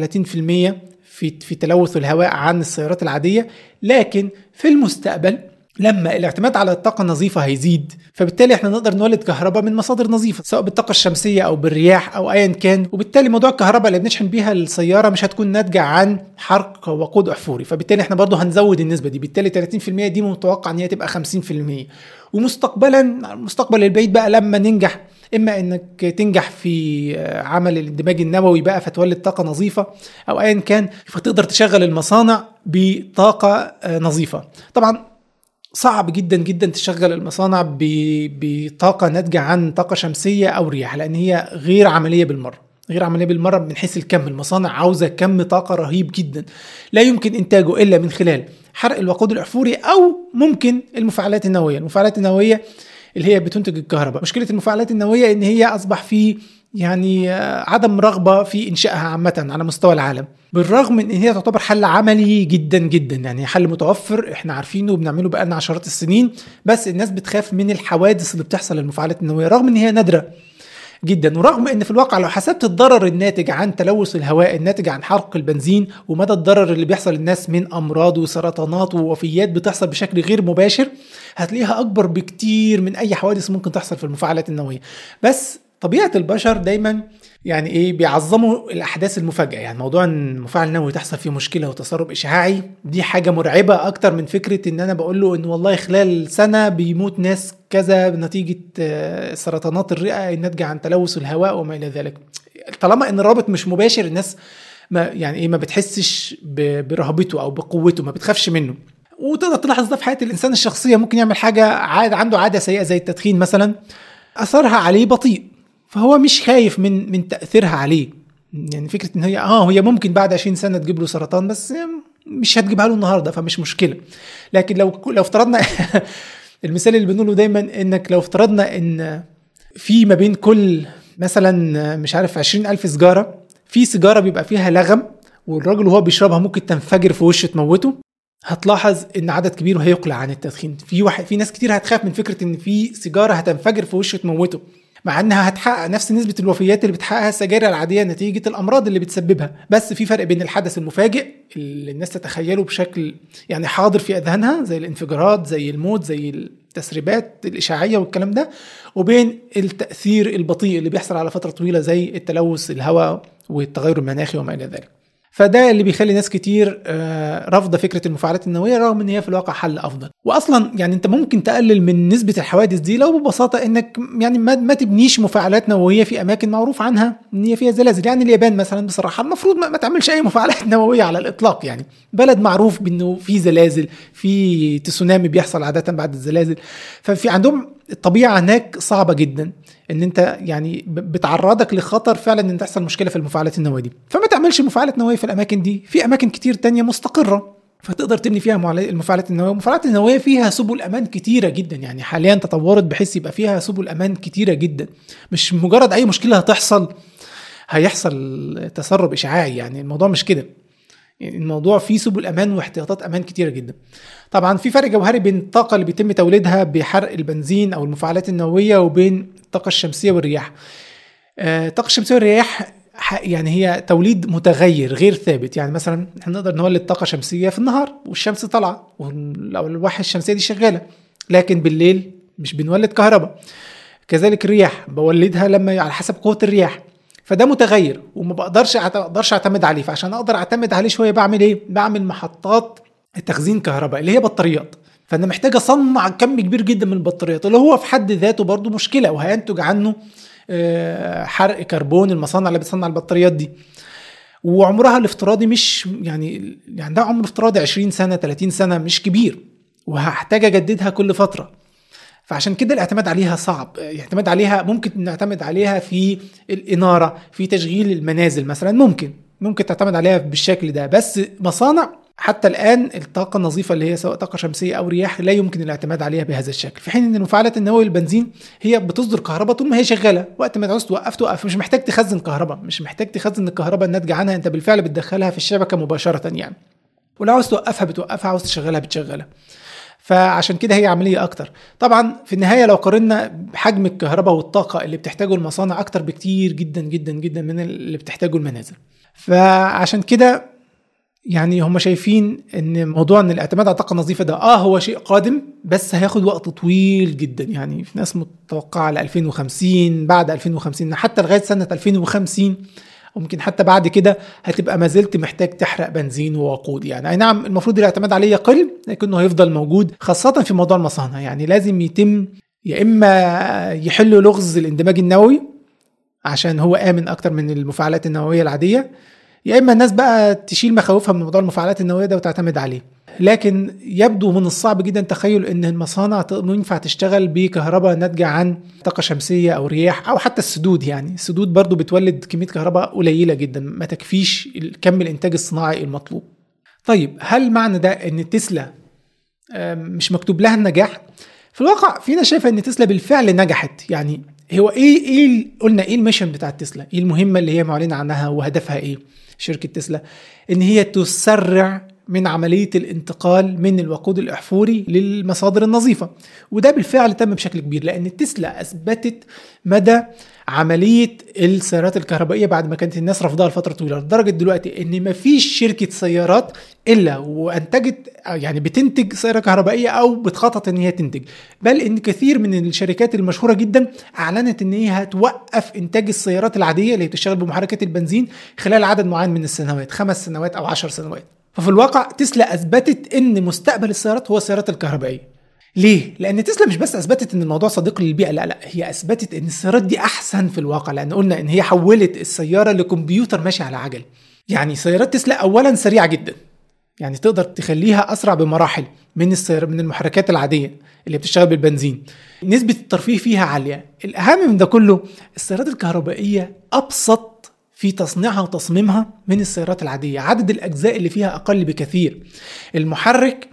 في في تلوث الهواء عن السيارات العادية لكن في المستقبل لما الاعتماد على الطاقة النظيفة هيزيد فبالتالي إحنا نقدر نولد كهرباء من مصادر نظيفة سواء بالطاقة الشمسية أو بالرياح أو ايا كان وبالتالي موضوع الكهرباء اللي بنشحن بيها السيارة مش هتكون ناتجة عن حرق وقود أحفوري فبالتالي إحنا برضه هنزود النسبة دي بالتالي 30% دي متوقع إن هي تبقى 50% ومستقبلا المستقبل البعيد بقى لما ننجح إما إنك تنجح في عمل الاندماج النووي بقى فتولد طاقة نظيفة أو ايا كان فتقدر تشغل المصانع بطاقة نظيفة. طبعا صعب جدا جدا تشغل المصانع بطاقة ناتجة عن طاقة شمسية أو رياح لأن هي غير عملية بالمرة غير عملية بالمرة من حيث الكم. المصانع عاوزة كم طاقة رهيب جدا لا يمكن إنتاجه إلا من خلال حرق الوقود الأحفوري أو ممكن المفاعلات النووية. المفاعلات النووية اللي هي بتنتج الكهرباء. مشكلة المفاعلات النووية إن هي أصبح في يعني عدم رغبة في إنشائها عامة على مستوى العالم. بالرغم من إن هي تعتبر حل عملي جدا جدا يعني حل متوفر إحنا عارفينه وبنعمله بقالنا عشرات السنين بس الناس بتخاف من الحوادث اللي بتحصل للمفاعلات النووية رغم إن هي نادرة جدا ورغم إن في الواقع لو حسبت الضرر الناتج عن تلوث الهواء الناتج عن حرق البنزين ومدى الضرر اللي بيحصل للناس من أمراض وسرطانات ووفيات بتحصل بشكل غير مباشر هتلاقيها أكبر بكتير من أي حوادث ممكن تحصل في المفاعلات النووية. بس طبيعة البشر دايما يعني إيه بيعظموا الأحداث المفاجئة. يعني موضوع إن المفاعل النووي تحصل فيه مشكلة وتسرب إشعاعي دي حاجة مرعبة أكتر من فكرة إن أنا بقول له إن والله خلال سنة بيموت ناس كذا نتيجه آه، سرطانات الرئة الناتجة عن تلوث الهواء وما إلى ذلك. طالما إن الرابط مش مباشر الناس ما يعني إيه ما بتحسش برهبته أو بقوته ما بتخافش منه. وتقدر تلاحظ ده في حياة الإنسان الشخصية. ممكن يعمل حاجة عاد عنده عادة سيئة زي التدخين مثلا. أثرها عليه بطيء. فهو مش خايف من من تأثيرها عليه. يعني فكرة إن هي آه هي ممكن بعد 20 سنة تجيب له سرطان بس مش هتجيبها له النهارده فمش مشكلة. لكن لو لو افترضنا [LAUGHS] المثال اللي بنقوله دايما إنك لو افترضنا إن في ما بين كل مثلا مش عارف 20000 سيجاره في سيجاره بيبقى فيها لغم والراجل وهو بيشربها ممكن تنفجر في وشه تموته هتلاحظ إن عدد كبير هيقلع عن التدخين. في واحد في ناس كتير هتخاف من فكرة إن في سيجاره هتنفجر في وشه تموته. مع إنها هتحقق نفس نسبة الوفيات اللي بتحققها السجاير العادية نتيجة الأمراض اللي بتسببها. بس في فرق بين الحدث المفاجئ اللي الناس تتخيله بشكل يعني حاضر في أذهانها زي الانفجارات زي الموت زي التسريبات الإشعاعية والكلام ده وبين التأثير البطيء اللي بيحصل على فترة طويلة زي التلوث الهواء والتغير المناخي وما إلى ذلك. فده اللي بيخلي ناس كتير آه، رافضة فكرة المفاعلات النووية رغم إن هي في الواقع حل أفضل. واصلا يعني أنت ممكن تقلل من نسبة الحوادث دي لو ببساطة إنك يعني ما, ما تبنيش مفاعلات نووية في أماكن معروف عنها إن هي فيها زلازل. يعني اليابان مثلا بصراحة المفروض ما, ما تعملش أي مفاعلات [LAUGHS] نووية على الإطلاق يعني. بلد معروف بإنه في زلازل في تسونامي بيحصل عادة بعد الزلازل. ففي عندهم الطبيعة هناك صعبة جدا إن أنت يعني بتعرضك لخطر فعلا إن تحصل مشكلة في المفاعلات النووية دي. فما تعملش مفاعلات نووية في الأماكن دي. في أماكن كتير تانية مستقرة فتقدر تبني فيها المفاعلات النووية. المفاعلات النووية فيها سبل أمان كتيرة جدا. يعني حاليا تطورت بحيث يبقى فيها سبل أمان كتيرة جدا. مش مجرد أي مشكلة هتحصل هيحصل تسرب إشعاعي. يعني الموضوع مش كده. يعني الموضوع فيه سبل أمان واحتياطات أمان كتيرة جدا. طبعا في فرق جوهري بين الطاقة اللي بيتم توليدها بحرق البنزين أو المفاعلات النووية وبين الطاقة الشمسية والرياح. آه، الطاقة الشمسية والرياح يعني هي توليد متغير غير ثابت. يعني مثلا إحنا نقدر نولد طاقة شمسية في النهار والشمس طالعة والواحه الشمسية دي شغالة لكن بالليل مش بنولد كهرباء. كذلك الرياح بولدها لما على حسب قوة الرياح. فده متغير وما بقدرش أقدرش أعتمد عليه. فعشان أقدر أعتمد عليه شوية بعمل إيه؟ بعمل محطات تخزين كهرباء اللي هي بطاريات. فأنا محتاج أصنع كم كبير جدا من البطاريات اللي هو في حد ذاته برضه مشكلة وهينتج عنه حرق كربون المصانع اللي بتصنع البطاريات دي. وعمرها الافتراضي مش يعني يعني ده عمر افتراضي 20 سنة 30 سنة مش كبير. وهحتاج أجددها كل فترة. فعشان كده الاعتماد عليها صعب. الاعتماد عليها ممكن نعتمد عليها في الإنارة في تشغيل المنازل مثلا. ممكن ممكن تعتمد عليها بالشكل ده. بس مصانع حتى الآن الطاقة النظيفة اللي هي سواء طاقة شمسية أو رياح لا يمكن الاعتماد عليها بهذا الشكل. في حين إن المفاعلات النوويه البنزين هي بتصدر كهرباء طول ما هي شغالة. وقت ما تعوز توقف توقف. مش محتاج تخزن كهرباء. مش محتاج تخزن الكهرباء الناتجة عنها. أنت بالفعل بتدخلها في الشبكة مباشرة يعني. ولو عاوز توقفها بتوقفها عاوز تشغلها بتشغلها. فعشان كده هي عملية أكتر. طبعا في النهاية لو قارنا حجم الكهرباء والطاقة اللي بتحتاجه المصانع أكتر بكتير جدا جدا جدا من اللي بتحتاجه المنازل. فعشان كده يعني هم شايفين إن موضوع إن الاعتماد على الطاقه النظيفة ده آه هو شيء قادم بس هياخد وقت طويل جدا. يعني في ناس متوقعة ل 2050 بعد 2050 حتى لغاية سنة 2050 وممكن حتى بعد كده هتبقى ما زلت محتاج تحرق بنزين ووقود. يعني أي نعم المفروض الاعتماد عليه يقل لكنه هيفضل موجود خاصة في موضوع المصانع. يعني لازم يتم يا إما يحلوا لغز الاندماج النووي عشان هو آمن أكتر من المفاعلات النووية العادية يا إما الناس بقى تشيل مخاوفها من موضوع المفاعلات النووية ده وتعتمد عليه. لكن يبدو من الصعب جدا تخيل إن المصانع ينفع تشتغل بكهرباء ناتجة عن طاقة شمسية أو رياح أو حتى السدود يعني. السدود برضو بتولد كمية كهرباء قليلة جدا ما تكفيش كم الإنتاج الصناعي المطلوب. طيب هل معنى ده إن تسلا مش مكتوب لها النجاح؟ في الواقع في ناس شايفة إن تسلا بالفعل نجحت. يعني هو إيه إيه قلنا إيه الميشن بتاع تسلا؟ إيه المهمة اللي هي معلنة عنها وهدفها إيه؟ شركة تسلا إن هي تسرع من عملية الانتقال من الوقود الأحفوري للمصادر النظيفة. وده بالفعل تم بشكل كبير لأن تسلا أثبتت مدى عملية السيارات الكهربائية بعد ما كانت الناس رفضها لفترة طويلة لدرجة دلوقتي إن مفيش شركة سيارات إلا وأنتجت يعني بتنتج سيارة كهربائية أو بتخطط إن هي تنتج. بل إن كثير من الشركات المشهورة جدا أعلنت إن هي هتوقف إنتاج السيارات العادية اللي بتشتغل بمحركات البنزين خلال عدد معين من السنوات خمس سنوات أو عشر سنوات. ففي الواقع تسلا أثبتت إن مستقبل السيارات هو السيارات الكهربائية ليه؟ لأن تسلا مش بس أثبتت إن الموضوع صديق للبيئة، لا لا هي أثبتت إن السيارات دي أحسن في الواقع، لأن قلنا إن هي حولت السيارة لكمبيوتر ماشي على عجل. يعني سيارات تسلا أولاً سريعة جدا. يعني تقدر تخليها أسرع بمراحل من السيارة من المحركات العادية اللي بتشتغل بالبنزين. نسبة الترفيه فيها عالية. الأهم من ده كله السيارات الكهربائية أبسط في تصنيعها وتصميمها من السيارات العادية. عدد الأجزاء اللي فيها أقل بكثير. المحرك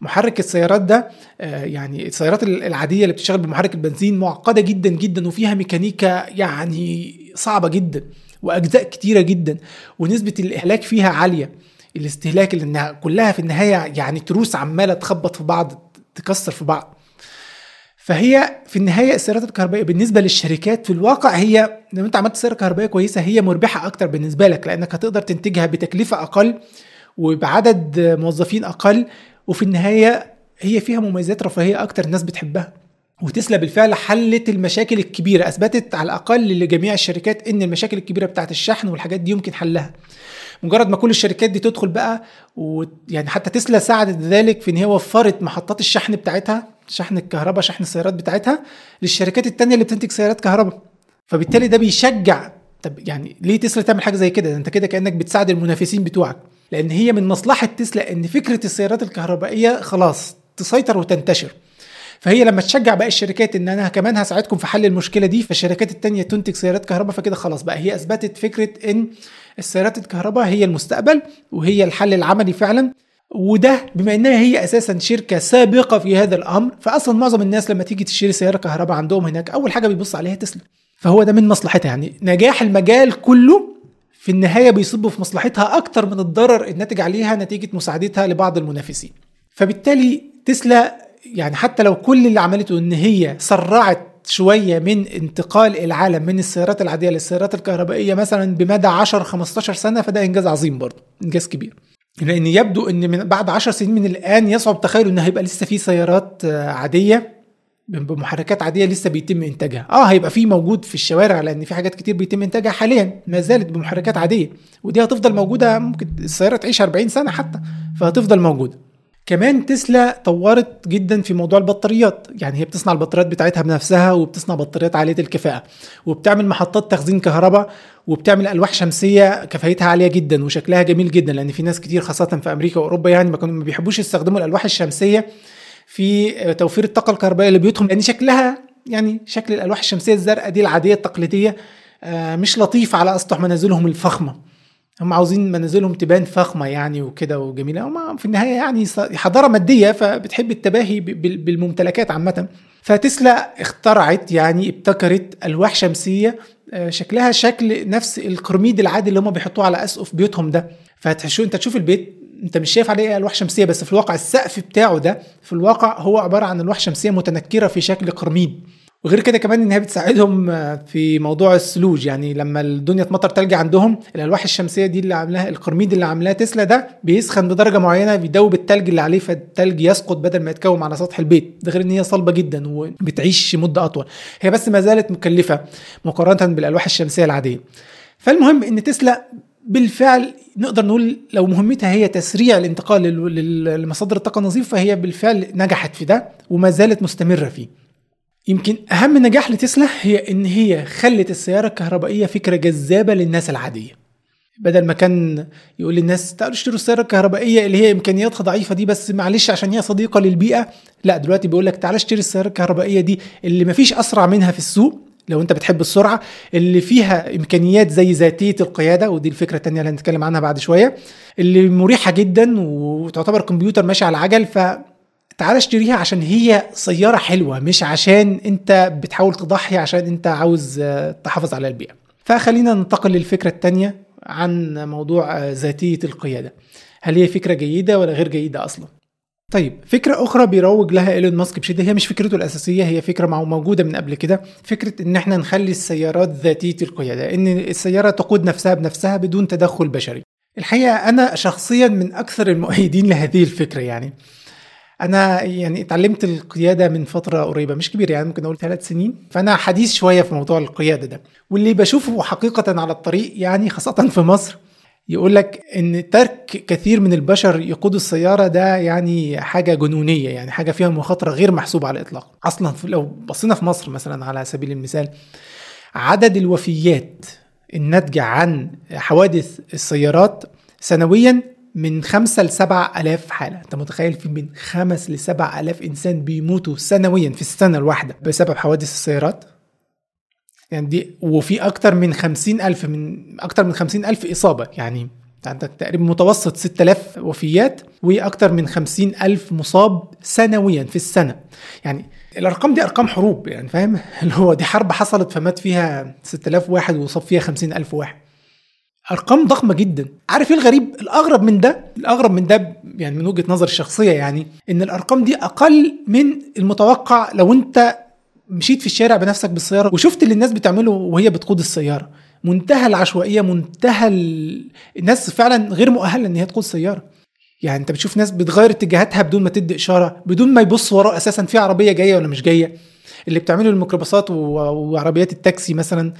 محرك السيارات ده آه، يعني السيارات العادية اللي بتشتغل بمحرك البنزين معقدة جدا جدا وفيها ميكانيكا يعني صعبة جدا وأجزاء كتيرة جدا ونسبة الإهلاك فيها عالية. الاستهلاك اللي كلها في النهاية يعني تروس عمالة تخبط في بعض تكسر في بعض. فهي في النهاية السيارات الكهربائية بالنسبة للشركات في الواقع هي لو انت عملت سيارة كهربائية كويسة هي مربحة أكتر بالنسبة لك لأنك هتقدر تنتجها بتكلفة أقل وبعدد موظفين أقل وفي النهاية هي فيها مميزات رفاهية أكتر الناس بتحبها. وتسلا بالفعل حلت المشاكل الكبيرة أثبتت على الأقل لجميع الشركات إن المشاكل الكبيرة بتاعت الشحن والحاجات دي يمكن حلها. مجرد ما كل الشركات دي تدخل بقى ويعني حتى تسلا ساعدت ذلك في إن هي وفرت محطات الشحن بتاعتها شحن الكهرباء شحن السيارات بتاعتها للشركات التانية اللي بتنتج سيارات كهرباء. فبالتالي ده بيشجع طب يعني ليه تسلا تعمل حاجة زي كده؟ انت كده كأنك بتساعد المنافسين بتوعك. لأن هي من مصلحة تسلا إن فكرة السيارات الكهربائية خلاص تسيطر وتنتشر. فهي لما تشجع باقي الشركات إن أنا كمان هساعدكم في حل المشكلة دي فالشركات التانية تنتج سيارات كهرباء فكده خلاص بقى هي أثبتت فكرة إن السيارات الكهرباء هي المستقبل وهي الحل العملي فعلا. وده بما إنها هي أساسا شركة سابقة في هذا الأمر فاصلا معظم الناس لما تيجي تشتري سيارة كهرباء عندهم هناك أول حاجة بيبص عليها تسلا. فهو ده من مصلحتها يعني نجاح المجال كله في النهاية بيصب في مصلحتها أكتر من الضرر الناتج عليها نتيجة مساعدتها لبعض المنافسين. فبالتالي تسلا يعني حتى لو كل اللي عملته إن هي سرعت شوية من انتقال العالم من السيارات العادية للسيارات الكهربائية مثلا بمدى 10 15 سنة فده إنجاز عظيم برضه إنجاز كبير. لأن يبدو إن من بعد 10 سنين من الآن يصعب تخيل ان هيبقى لسه في سيارات عادية بمحركات عادية لسه بيتم إنتاجها. آه هيبقى في موجود في الشوارع لأن في حاجات كتير بيتم إنتاجها حاليا ما زالت بمحركات عادية. ودي هتفضل موجودة ممكن السيارة تعيش 40 سنة حتى فهتفضل موجودة. كمان تسلا طورت جدا في موضوع البطاريات. يعني هي بتصنع البطاريات بتاعتها بنفسها وبتصنع بطاريات عالية الكفاءة وبتعمل محطات تخزين كهرباء وبتعمل ألواح شمسية كفايتها عالية جدا وشكلها جميل جدا لأن في ناس كتير خاصة في أمريكا وأوروبا يعني ما كانوا ما بيحبوش يستخدموا الألواح الشمسية في توفير الطاقة الكهربائية لبيوتهم لأن شكلها يعني شكل الألواح الشمسية الزرقاء دي العادية التقليدية آه، مش لطيف على أسطح منازلهم الفخمة. هم عاوزين منازلهم تبان فخمة يعني وكده وجميلة. هم في النهاية يعني حضارة مادية فبتحب التباهي بالممتلكات عامة. فتسلا اخترعت يعني ابتكرت الواح شمسية آه، شكلها شكل نفس القرميد العادي اللي هم بيحطوه على أسقف بيوتهم ده. فتشوف انت تشوف البيت انت مش شايف عليه الواح شمسية بس في الواقع السقف بتاعه ده في الواقع هو عبارة عن الواح شمسية متنكرة في شكل قرميد. وغير كده كمان إن هي بتساعدهم في موضوع الثلوج. يعني لما الدنيا تمطر تلج عندهم الألواح الشمسية دي اللي عاملاها القرميد اللي عاملاه تسلا ده بيسخن بدرجة معينة بيدوب التلج اللي عليه فالتلج يسقط بدل ما يتكوم على سطح البيت. ده غير إن هي صلبة جدا وبتعيش مدة أطول. هي بس ما زالت مكلفة مقارنة بالألواح الشمسية العادية. فالمهم إن تسلا بالفعل نقدر نقول لو مهمتها هي تسريع الانتقال لمصادر الطاقة النظيفة فهي بالفعل نجحت في ده وما زالت مستمرة فيه. يمكن أهم نجاح لتسلا هي إن هي خلت السيارة الكهربائية فكرة جذابة للناس العادية. بدل ما كان يقول للناس تعالوا اشتروا السيارة الكهربائية اللي هي إمكانياتها ضعيفة دي بس معلش عشان هي صديقة للبيئة لا دلوقتي بيقول لك تعالى اشتري السيارة الكهربائية دي اللي مفيش أسرع منها في السوق لو أنت بتحب السرعة اللي فيها إمكانيات زي ذاتية القيادة ودي الفكرة الثانية اللي هنتكلم عنها بعد شوية اللي مريحة جدا وتعتبر كمبيوتر ماشي على عجل ف تعال اشتريها عشان هي سيارة حلوة مش عشان انت بتحاول تضحي عشان انت عاوز آه، تحافظ على البيئة. فخلينا ننتقل للفكرة الثانية عن موضوع آه، ذاتية القيادة. هل هي فكرة جيدة ولا غير جيدة أصلا؟ طيب فكرة أخرى بيروج لها إيلون ماسك بشدة. هي مش فكرته الأساسية هي فكرة موجودة من قبل كده. فكرة إن إحنا نخلي السيارات ذاتية القيادة إن السيارة تقود نفسها بنفسها بدون تدخل بشري. الحقيقة أنا شخصيا من أكثر المؤيدين لهذه الفكرة يعني. أنا يعني اتعلمت القيادة من فترة قريبة مش كبيرة يعني ممكن أقول ثلاث سنين. فأنا حديث شوية في موضوع القيادة ده. واللي بشوفه حقيقة على الطريق يعني خاصة في مصر يقول لك إن ترك كثير من البشر يقودوا السيارة ده يعني حاجة جنونية يعني حاجة فيها مخاطرة غير محسوبة على الإطلاق. أصلا لو بصينا في مصر مثلا على سبيل المثال عدد الوفيات الناتجه عن حوادث السيارات سنويا من خمسة لسبع ألاف حالة. أنت متخيل في من خمس لسبع ألاف إنسان بيموتوا سنويا في السنة الواحدة بسبب حوادث السيارات؟ يعني دي وفي أكتر من خمسين ألف من أكتر من خمسين ألف إصابة. يعني عندك تقريبا متوسط 6000 وفيات وأكثر من 50 ألف مصاب سنويا في السنة. يعني الأرقام دي أرقام حروب يعني فاهم؟ [LAUGHS] اللي هو دي حرب حصلت فمات فيها 6000 واحد وصاب فيها 50 ألف واحد. أرقام ضخمة جدا. عارف إيه الغريب؟ الأغرب من ده الأغرب من ده يعني من وجهة نظري الشخصية يعني إن الأرقام دي أقل من المتوقع لو أنت مشيت في الشارع بنفسك بالسيارة وشفت اللي الناس بتعمله وهي بتقود السيارة. منتهى العشوائية منتهى ال... الناس فعلا غير مؤهلة إن هي تقود سيارة. يعني أنت بتشوف ناس بتغير اتجاهاتها بدون ما تدي إشارة بدون ما يبص وراه أساسا في عربية جاية ولا مش جاية. اللي بتعمله الميكروباصات وعربيات التاكسي مثلا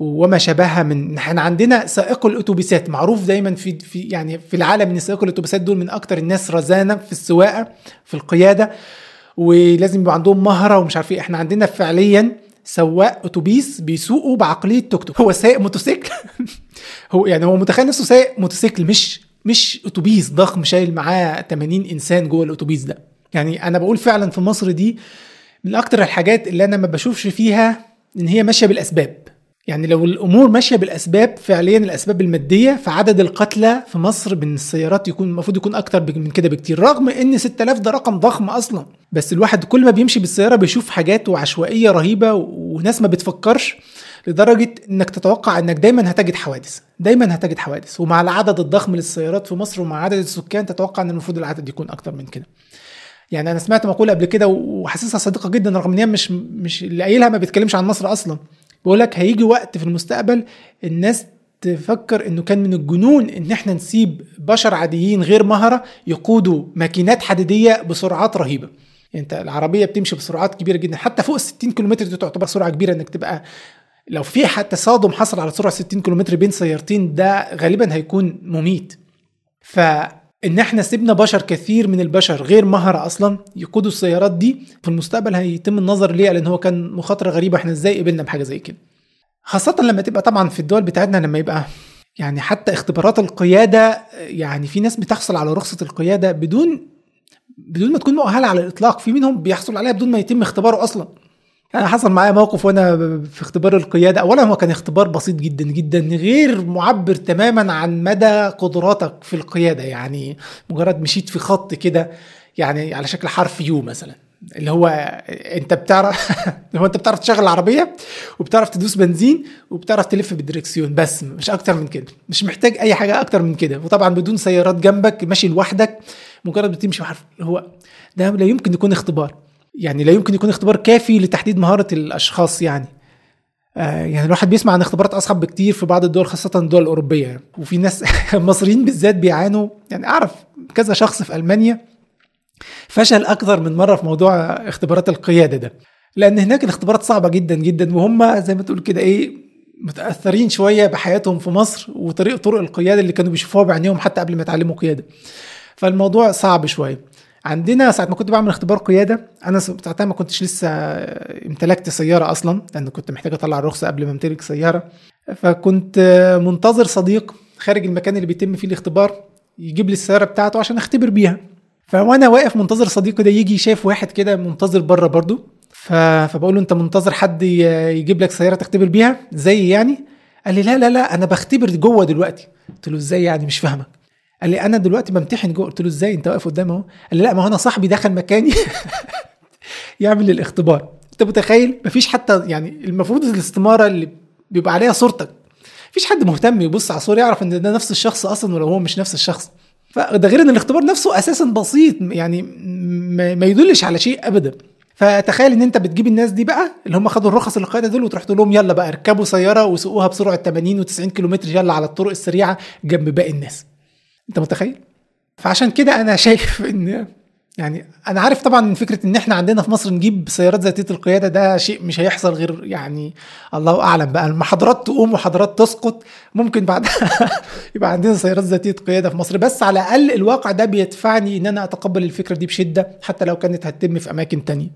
وما شابهها من إحنا عندنا سائق الأتوبيسات. معروف دايما في في يعني في العالم إن سائق الأتوبيسات دول من أكتر الناس رزانة في السواقة في القيادة ولازم يبقى عندهم مهرة ومش عارف إيه. إحنا عندنا فعليا سواق أتوبيس بيسوقوا بعقلية توك توك. هو سايق موتوسيكل. [LAUGHS] هو يعني هو متخيل نفسه سايق موتوسيكل مش مش أتوبيس ضخم شايل معاه 80 إنسان جوه الأتوبيس ده. يعني أنا بقول فعلا في مصر دي من أكتر الحاجات اللي أنا ما بشوفش فيها إن هي ماشية بالأسباب. يعني لو الأمور ماشية بالأسباب فعليا الأسباب المادية فعدد القتلى في مصر من السيارات يكون المفروض يكون أكتر من كده بكتير رغم إن 6000 ده رقم ضخم أصلا. بس الواحد كل ما بيمشي بالسيارة بيشوف حاجات وعشوائية رهيبة وناس ما بتفكرش لدرجة إنك تتوقع إنك دايما هتجد حوادث دايما هتجد حوادث. ومع العدد الضخم للسيارات في مصر ومع عدد السكان تتوقع إن المفروض العدد يكون أكتر من كده. يعني أنا سمعت مقولة قبل كده وحاسسها صادقة جدا رغم إن هي مش مش اللي قايلها ما بيتكلمش عن مصر أصلا. بقول لك هيجي وقت في المستقبل الناس تفكر إنه كان من الجنون إن إحنا نسيب بشر عاديين غير مهرة يقودوا ماكينات حديدية بسرعات رهيبة. يعني أنت العربية بتمشي بسرعات كبيرة جدا. حتى فوق ال 60 كيلومتر دي تعتبر سرعة كبيرة إنك تبقى لو في حتى تصادم حصل على سرعة 60 كيلومتر بين سيارتين ده غالبا هيكون مميت. ف إن إحنا سيبنا بشر كثير من البشر غير مهرة أصلا يقودوا السيارات دي في المستقبل هيتم النظر ليه لأن هو كان مخاطرة غريبة. إحنا إزاي قبلنا بحاجة زي كده؟ خاصة لما تبقى طبعا في الدول بتاعتنا لما يبقى يعني حتى اختبارات القيادة يعني في ناس بتحصل على رخصة القيادة بدون بدون ما تكون مؤهلة على الإطلاق. في منهم بيحصل عليها بدون ما يتم اختباره أصلا. أنا حصل معايا موقف وأنا في اختبار القيادة. اولا هو كان اختبار بسيط جدا جدا غير معبر تماما عن مدى قدراتك في القيادة. يعني مجرد مشيت في خط كده يعني على شكل حرف يو مثلا. اللي هو أنت بتعرف [LAUGHS] هو أنت بتعرف تشغل العربية وبتعرف تدوس بنزين وبتعرف تلف بالدركسيون بس مش أكتر من كده. مش محتاج أي حاجة أكتر من كده. وطبعا بدون سيارات جنبك ماشي لوحدك مجرد بتمشي حرف هو ده لا يمكن يكون اختبار. يعني لا يمكن يكون اختبار كافي لتحديد مهارة الأشخاص يعني. آه يعني الواحد بيسمع عن اختبارات أصعب بكتير في بعض الدول خاصة الدول الأوروبية. وفي ناس [LAUGHS] مصريين بالذات بيعانوا. يعني أعرف كذا شخص في ألمانيا فشل أكثر من مرة في موضوع اختبارات القيادة ده. لأن هناك الاختبارات صعبة جدا جدا. وهم زي ما تقول كده إيه متأثرين شوية بحياتهم في مصر وطريق طرق القيادة اللي كانوا بيشوفوها بعينيهم حتى قبل ما يتعلموا قيادة. فالموضوع صعب شوية. عندنا ساعة ما كنت بعمل اختبار قيادة أنا ساعتها ما كنتش لسه امتلكت سيارة أصلا لأن كنت محتاج أطلع الرخصة قبل ما امتلك سيارة. فكنت منتظر صديق خارج المكان اللي بيتم فيه الاختبار يجيب لي السيارة بتاعته عشان أختبر بيها. فوأنا واقف منتظر صديقي ده يجي شايف واحد كده منتظر بره برضه. فبقول له أنت منتظر حد ي- يجيب لك سيارة تختبر بيها؟ زي يعني؟ قال لي لا لا لا أنا بختبر جوه دلوقتي. قلت له إزاي يعني؟ مش فاهمك. قال لي أنا دلوقتي بمتحن. جوه قلت له إزاي؟ أنت واقف قدامي أهو. قال لي لا ما هو أنا صاحبي دخل مكاني [LAUGHS] يعمل الاختبار. أنت متخيل؟ مفيش حتى يعني المفروض الاستمارة اللي بيبقى عليها صورتك. مفيش حد مهتم يبص على الصورة يعرف إن ده نفس الشخص أصلا ولا هو مش نفس الشخص. فده غير إن الاختبار نفسه أساسا بسيط يعني ما ما يدلش على شيء ابدا. فتخيل إن أنت بتجيب الناس دي بقى اللي هم خدوا الرخص القياده دول وتروح تقول لهم يلا بقى اركبوا سيارة وسوقوها بسرعة 80 و90 كيلومتر يلا على الطرق السريعة جنب باقي الناس. انت متخيل؟ فعشان كده أنا شايف ان يعني أنا عارف طبعا إن فكرة إن إحنا عندنا في مصر نجيب سيارات ذاتية القيادة ده شيء مش هيحصل غير يعني الله أعلم بقى. المحاضرات تقوم وحضارات تسقط ممكن بعدها [LAUGHS] يبقى عندنا سيارات ذاتية قيادة في مصر. بس على الأقل الواقع ده بيدفعني إن أنا أتقبل الفكرة دي بشدة حتى لو كانت هتتم في أماكن تانية.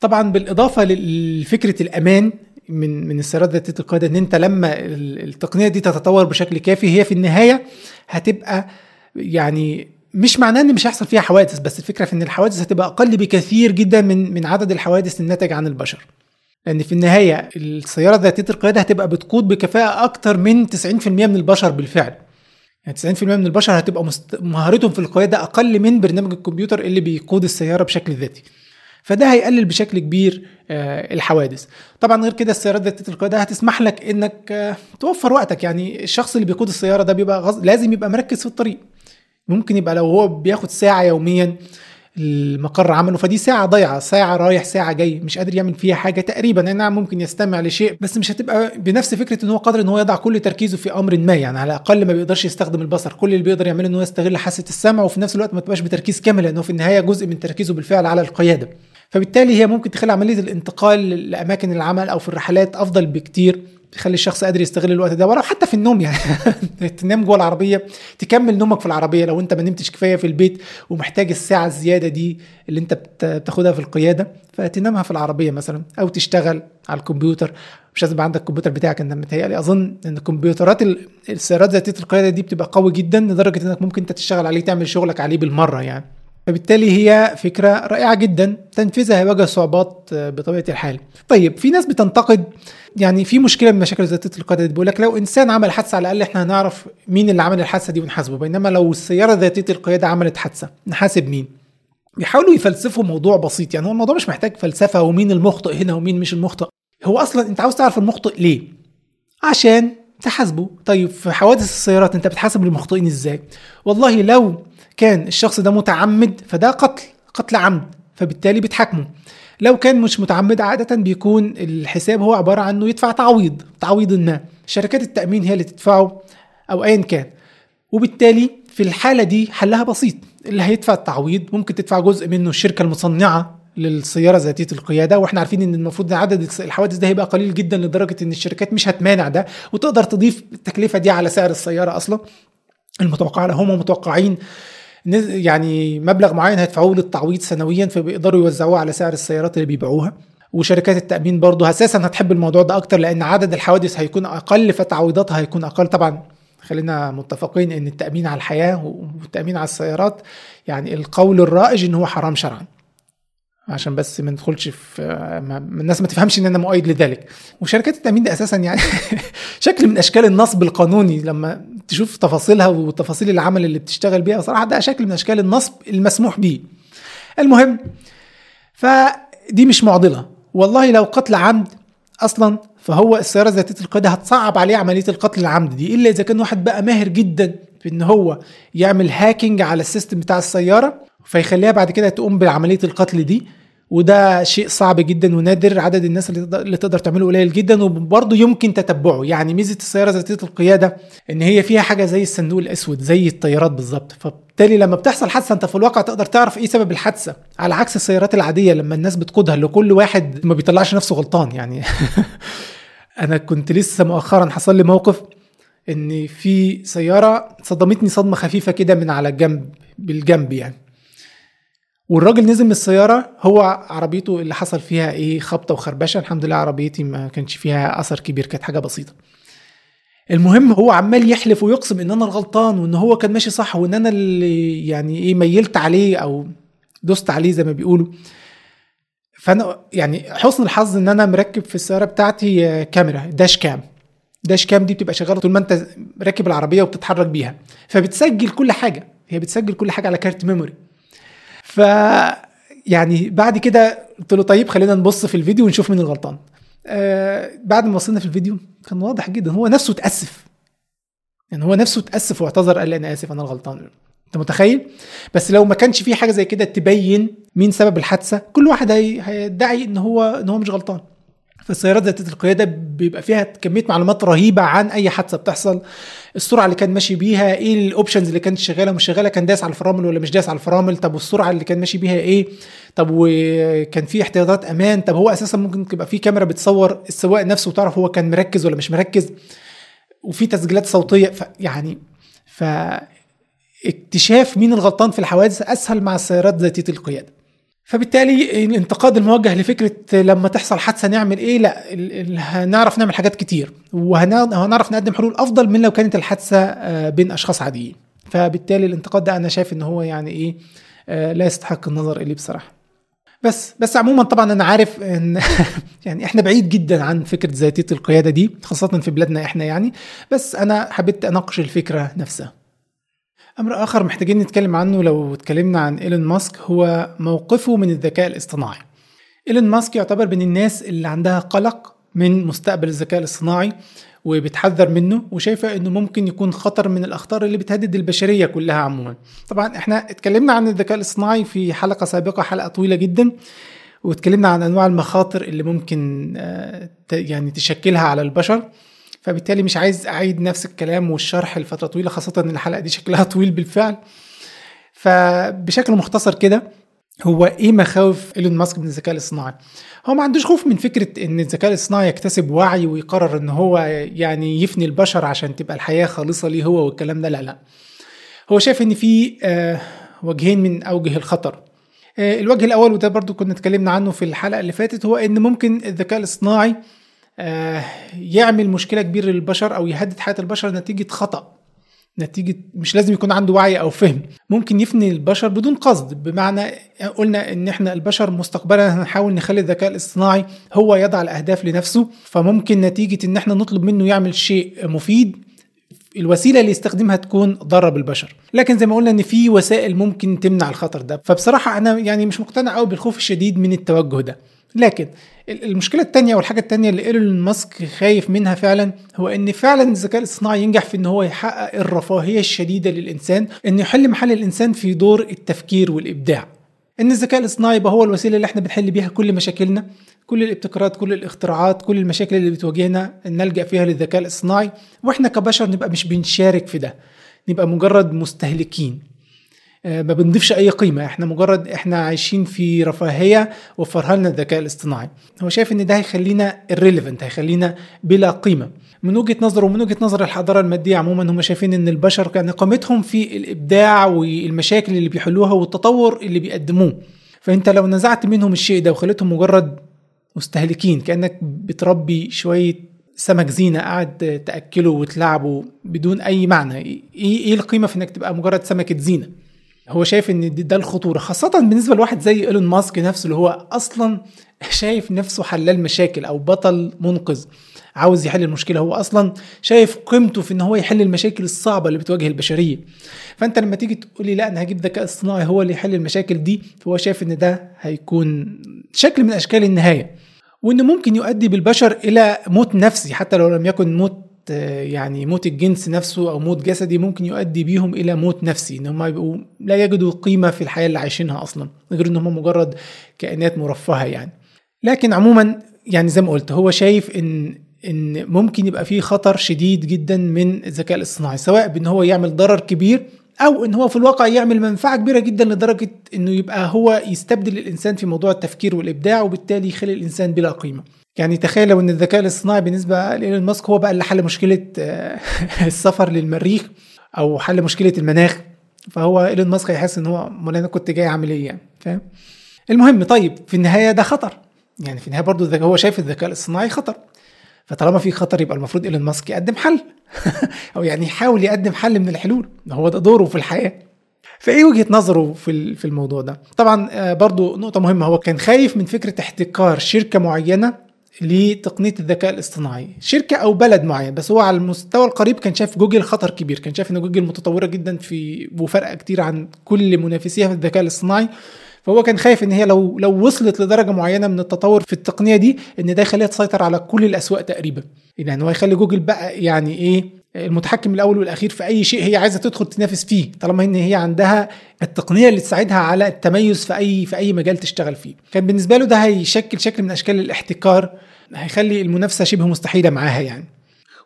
طبعا بالإضافة لفكرة الأمان من من السيارات ذاتية القيادة إن أنت لما ال- التقنية دي تتطور بشكل كافي هي في النهاية هتبقى يعني مش معناه إن مش هيحصل فيها حوادث بس الفكرة في إن الحوادث هتبقى أقل بكثير جدا من من عدد الحوادث الناتج عن البشر. لأن في النهاية السيارة ذاتيه القيادة هتبقى بتقود بكفاءة أكتر من 90% من البشر بالفعل. يعني 90% من البشر هتبقى مست... مهارتهم في القيادة أقل من برنامج الكمبيوتر اللي بيقود السيارة بشكل ذاتي. فده هيقلل بشكل كبير آه، الحوادث. طبعا غير كده السيارات ذاتيه القيادة هتسمح لك إنك آه، توفر وقتك. يعني الشخص اللي بيقود السيارة ده بيبقى غز... لازم يبقى مركز في الطريق. ممكن يبقى لو هو بياخد ساعة يوميا المقر عمله فدي ساعة ضايعة ساعة رايح ساعة جاي مش قادر يعمل فيها حاجة تقريبا أي نعم ممكن يستمع لشيء بس مش هتبقى بنفس فكرة إن هو قادر إن هو يضع كل تركيزه في أمر ما يعني على الأقل ما بيقدرش يستخدم البصر. كل اللي بيقدر يعمله إن هو يستغل حاسة السمع وفي نفس الوقت ما تبقاش بتركيز كامل لأنه في النهاية جزء من تركيزه بالفعل على القيادة. فبالتالي هي ممكن تخلي عملية الانتقال لأماكن العمل أو في الرحلات أفضل بكتير. تخلي الشخص قادر يستغل الوقت ده ولو حتى في النوم يعني. [LAUGHS] تنام جوه العربية تكمل نومك في العربية لو انت ما نمتش كفاية في البيت ومحتاج الساعة الزيادة دي اللي انت بت- بتاخدها في القيادة فتنامها في العربية مثلا أو تشتغل على الكمبيوتر. مش لازم يبقى عندك الكمبيوتر بتاعك انت متهيألي أظن إن كمبيوترات ال- السيارات ذاتيه القيادة دي بتبقى قوي جدا لدرجة إنك ممكن أنت تشتغل عليه تعمل شغلك عليه بالمرة يعني. فبالتالي هي فكرة رائعة جدا تنفيذها هيواجه صعوبات آه، بطبيعة الحال. طيب في ناس بتنتقد يعني في مشكلة من مشاكل ذاتية القيادة بيقول لك لو إنسان عمل حادثة على الأقل إحنا هنعرف مين اللي عمل الحادثة دي ونحاسبه بينما لو السيارة ذاتية القيادة عملت حادثة نحاسب مين؟ بيحاولوا يفلسفوا موضوع بسيط يعني هو الموضوع مش محتاج فلسفة ومين المخطئ هنا ومين مش المخطئ. هو أصلا أنت عاوز تعرف المخطئ ليه؟ عشان تحاسبه. طيب في حوادث السيارات أنت بتحاسب المخطئين إزاي؟ والله لو كان الشخص ده متعمد فده قتل قتل عمد فبالتالي بتحاكمه لو كان مش متعمد عادة بيكون الحساب هو عبارة عن انه يدفع تعويض تعويض ما. شركات التأمين هي اللي تدفعه أو ايا كان. وبالتالي في الحالة دي حلها بسيط. اللي هيدفع التعويض ممكن تدفع جزء منه الشركة المصنعة للسيارة ذاتية القيادة وإحنا عارفين إن المفروض إن عدد الحوادث ده هيبقى قليل جدا لدرجة إن الشركات مش هتمانع ده وتقدر تضيف التكلفة دي على سعر السيارة أصلا. المتوقع هم متوقعين يعني مبلغ معين هيدفعوه للتعويض سنويا فبيقدروا يوزعوه على سعر السيارات اللي بيبيعوها. وشركات التأمين برضه أساسا هتحب الموضوع ده أكتر لأن عدد الحوادث هيكون أقل فتعويضاتها هيكون أقل. طبعا خلينا متفقين إن التأمين على الحياة والتأمين على السيارات يعني القول الرائج إن هو حرام شرعا. عشان بس ما ندخلش في الناس ما تفهمش إن أنا مؤيد لذلك. وشركات التأمين دي أساسا يعني [LAUGHS] شكل من أشكال النصب القانوني لما تشوف تفاصيلها وتفاصيل العمل اللي بتشتغل بيها صراحة ده شكل من أشكال النصب المسموح به المهم فدي مش معضلة. والله لو قتل عمد أصلا فهو السيارة ذاتيه القيادة هتصعب عليه عملية القتل العمد دي. إلا إذا كان واحد بقى ماهر جدا في إن هو يعمل hacking على ال system بتاع السيارة فيخليها بعد كده تقوم بعملية القتل دي وده شيء صعب جدا ونادر. عدد الناس اللي تقدر, تعمله قليل جدا وبرضه يمكن تتبعه. يعني ميزة السيارة ذاتيه القيادة إن هي فيها حاجة زي الصندوق الأسود زي الطيارات بالظبط. فبالتالي لما بتحصل حادثة أنت في الواقع تقدر تعرف إيه سبب الحادثة. على عكس السيارات العادية لما الناس بتقودها اللي كل واحد ما بيطلعش نفسه غلطان. يعني [LAUGHS] أنا كنت لسه مؤخرا حصل لي موقف إن في سيارة صدمتني صدمة خفيفة كده من على الجنب بالجنب يعني. والراجل نزل من السيارة هو عربيته اللي حصل فيها إيه خبطة وخربشة الحمد لله عربيتي ما كانش فيها أثر كبير كانت حاجة بسيطة. المهم هو عمال يحلف ويقسم إن أنا الغلطان وإن هو كان ماشي صح وإن أنا اللي يعني إيه ميلت عليه أو دوست عليه زي ما بيقولوا. فأنا يعني حسن الحظ إن أنا مركب في السيارة بتاعتي كاميرا داش كام. داش كام دي بتبقى شغالة طول ما أنت راكب العربية وبتتحرك بيها. فبتسجل كل حاجة هي بتسجل كل حاجة على كارت ميموري. ف يعني بعد كده قلت له طيب خلينا نبص في الفيديو ونشوف مين الغلطان. آه بعد ما وصلنا في الفيديو كان واضح جدا هو نفسه اتأسف. يعني هو نفسه اتأسف واعتذر قال لي أنا آسف أنا الغلطان. أنت متخيل؟ بس لو ما كانش في حاجة زي كده تبين مين سبب الحادثة كل واحد هيدعي إن هو إن هو مش غلطان. فالسيارات ذاتية القيادة بيبقى فيها كمية معلومات رهيبة عن أي حادثة بتحصل السرعة اللي كان ماشي بيها إيه الاوبشنز اللي كانت شغالة ومش شغالة كان داس على الفرامل ولا مش داس على الفرامل طب والسرعة اللي كان ماشي بيها إيه؟ طب وكان في احتياطات أمان طب هو أساسا ممكن تبقى في كاميرا بتصور السواق نفسه وتعرف هو كان مركز ولا مش مركز وفي تسجيلات صوتية يعني ف اكتشاف مين الغلطان في الحوادث أسهل مع السيارات ذاتية القيادة. فبالتالي الانتقاد الموجه لفكرة لما تحصل حادثة نعمل إيه؟ لا هنعرف نعمل حاجات كتير وهنعرف نقدم حلول أفضل من لو كانت الحادثة بين أشخاص عاديين. فبالتالي الانتقاد ده أنا شايف إن هو يعني إيه؟ لا يستحق النظر إليه بصراحة. بس بس عموما طبعا أنا عارف إن [LAUGHS] يعني إحنا بعيد جدا عن فكرة ذاتية القيادة دي خاصة في بلادنا إحنا يعني. بس أنا حبيت أناقش الفكرة نفسها. أمر آخر محتاجين نتكلم عنه لو اتكلمنا عن إيلون ماسك هو موقفه من الذكاء الاصطناعي. إيلون ماسك يعتبر من الناس اللي عندها قلق من مستقبل الذكاء الاصطناعي وبتحذر منه وشايفة إنه ممكن يكون خطر من الأخطار اللي بتهدد البشرية كلها عموما. طبعا إحنا اتكلمنا عن الذكاء الاصطناعي في حلقة سابقة حلقة طويلة جدا واتكلمنا عن أنواع المخاطر اللي ممكن يعني تشكلها على البشر. فبالتالي مش عايز أعيد نفس الكلام والشرح لفترة طويلة خاصة إن الحلقة دي شكلها [LAUGHS] طويل بالفعل. فبشكل مختصر كده هو إيه مخاوف إيلون ماسك من الذكاء الاصطناعي؟ هو ما عندوش خوف من فكرة إن الذكاء الاصطناعي يكتسب وعي ويقرر إن هو يعني يفني البشر عشان تبقى الحياة خالصة ليه هو والكلام ده لا لا. هو شايف إن في آه وجهين من أوجه الخطر. آه الوجه الأول وده برضو كنا اتكلمنا عنه في الحلقة اللي فاتت هو إن ممكن الذكاء الاصطناعي يعمل مشكلة كبيرة للبشر أو يهدد حياة البشر نتيجة خطأ. نتيجة مش لازم يكون عنده وعي أو فهم. ممكن يفني البشر بدون قصد. بمعنى قلنا إن إحنا البشر مستقبلا هنحاول نخلي الذكاء الاصطناعي هو يضع الأهداف لنفسه. فممكن نتيجة إن إحنا نطلب منه يعمل شيء مفيد. الوسيلة اللي يستخدمها تكون ضاره بالبشر لكن زي ما قلنا إن في وسائل ممكن تمنع الخطر ده. فبصراحة أنا يعني مش مقتنع قوي بالخوف الشديد من التوجه ده. لكن المشكلة الثانية والحاجة الثانية اللي إيلون ماسك خايف منها فعلا هو إن فعلا الذكاء الاصطناعي ينجح في إن هو يحقق الرفاهية الشديدة للإنسان انه يحل محل الإنسان في دور التفكير والإبداع. إن الذكاء الاصطناعي يبقى هو الوسيلة اللي إحنا بنحل بيها كل مشاكلنا كل الابتكارات كل الاختراعات كل المشاكل اللي بتواجهنا نلجأ فيها للذكاء الاصطناعي وإحنا كبشر نبقى مش بنشارك في ده. نبقى مجرد مستهلكين. ما بنضيفش أي قيمة. إحنا مجرد إحنا عايشين في رفاهية وفرها لنا الذكاء الاصطناعي. هو شايف إن ده هيخلينا irrelevant هيخلينا بلا قيمة. من وجهة نظره ومن وجهة نظر الحضارة المادية عموما هم شايفين إن البشر كان قيمتهم في الإبداع والمشاكل اللي بيحلوها والتطور اللي بيقدموه. فأنت لو نزعت منهم الشيء ده وخليتهم مجرد مستهلكين كأنك بتربي شوية سمك زينة قاعد تأكله وتلعبه بدون أي معنى. إيه إيه القيمة في إنك تبقى مجرد سمكة زينة؟ هو شايف إن ده الخطورة خاصة بالنسبة لواحد زي إيلون ماسك نفسه اللي هو أصلا [LAUGHS] شايف نفسه حلال مشاكل أو بطل منقذ عاوز يحل المشكلة. هو أصلا شايف قيمته في إن هو يحل المشاكل الصعبة اللي بتواجه البشرية. فأنت لما تيجي تقول لي لا أنا هجيب ذكاء اصطناعي هو اللي يحل المشاكل دي فهو شايف إن ده هيكون شكل من أشكال النهاية. وإنه ممكن يؤدي بالبشر إلى موت نفسي حتى لو لم يكن موت يعني موت الجنس نفسه أو موت جسدي ممكن يؤدي بيهم إلى موت نفسي إن هم يبقوا لا يجدوا قيمة في الحياة اللي عايشينها أصلا غير إن هم مجرد كائنات مرفهة يعني. لكن عموما يعني زي ما قلت هو شايف إن إن ممكن يبقى فيه خطر شديد جدا من الذكاء الاصطناعي سواء بإن هو يعمل ضرر كبير أو إن هو في الواقع يعمل منفعة كبيرة جدا لدرجة إنه يبقى هو يستبدل الإنسان في موضوع التفكير والإبداع وبالتالي يخلي الإنسان بلا قيمة. يعني تخيل لو إن الذكاء الاصطناعي بالنسبة لإيلون ماسك هو بقى اللي حل مشكلة [LAUGHS] السفر للمريخ أو حل مشكلة المناخ. فهو إيلون ماسك هيحس إن هو أمال أنا كنت جاي أعمل إيه يعني فاهم؟ المهم طيب في النهاية ده خطر. يعني في النهاية برضه هو شايف الذكاء الاصطناعي خطر. فطالما في خطر يبقى المفروض إيلون ماسك يقدم حل. [LAUGHS] أو يعني يحاول يقدم حل من الحلول. هو ده دوره في الحياة. فإيه وجهة نظره في في الموضوع ده؟ طبعا آه، برضو نقطة مهمة. هو كان خايف من فكرة احتكار شركة معينة لتقنية الذكاء الاصطناعي. شركة أو بلد معين بس هو على المستوى القريب كان شايف جوجل خطر كبير. كان شايف إن جوجل متطورة جدا في وفرقه كتير عن كل منافسيها في الذكاء الاصطناعي. فهو كان خايف إن هي لو لو وصلت لدرجة معينة من التطور في التقنية دي إن ده يخليها تسيطر على كل الأسواق تقريبا. يعني هو يخلي جوجل بقى يعني إيه المتحكم الأول والأخير في أي شيء هي عايزة تدخل تنافس فيه طالما إن هي عندها التقنية اللي تساعدها على التميز في أي في أي مجال تشتغل فيه. كان بالنسبة له ده هيشكل شكل من أشكال الاحتكار هيخلي المنافسة شبه مستحيلة معاها يعني.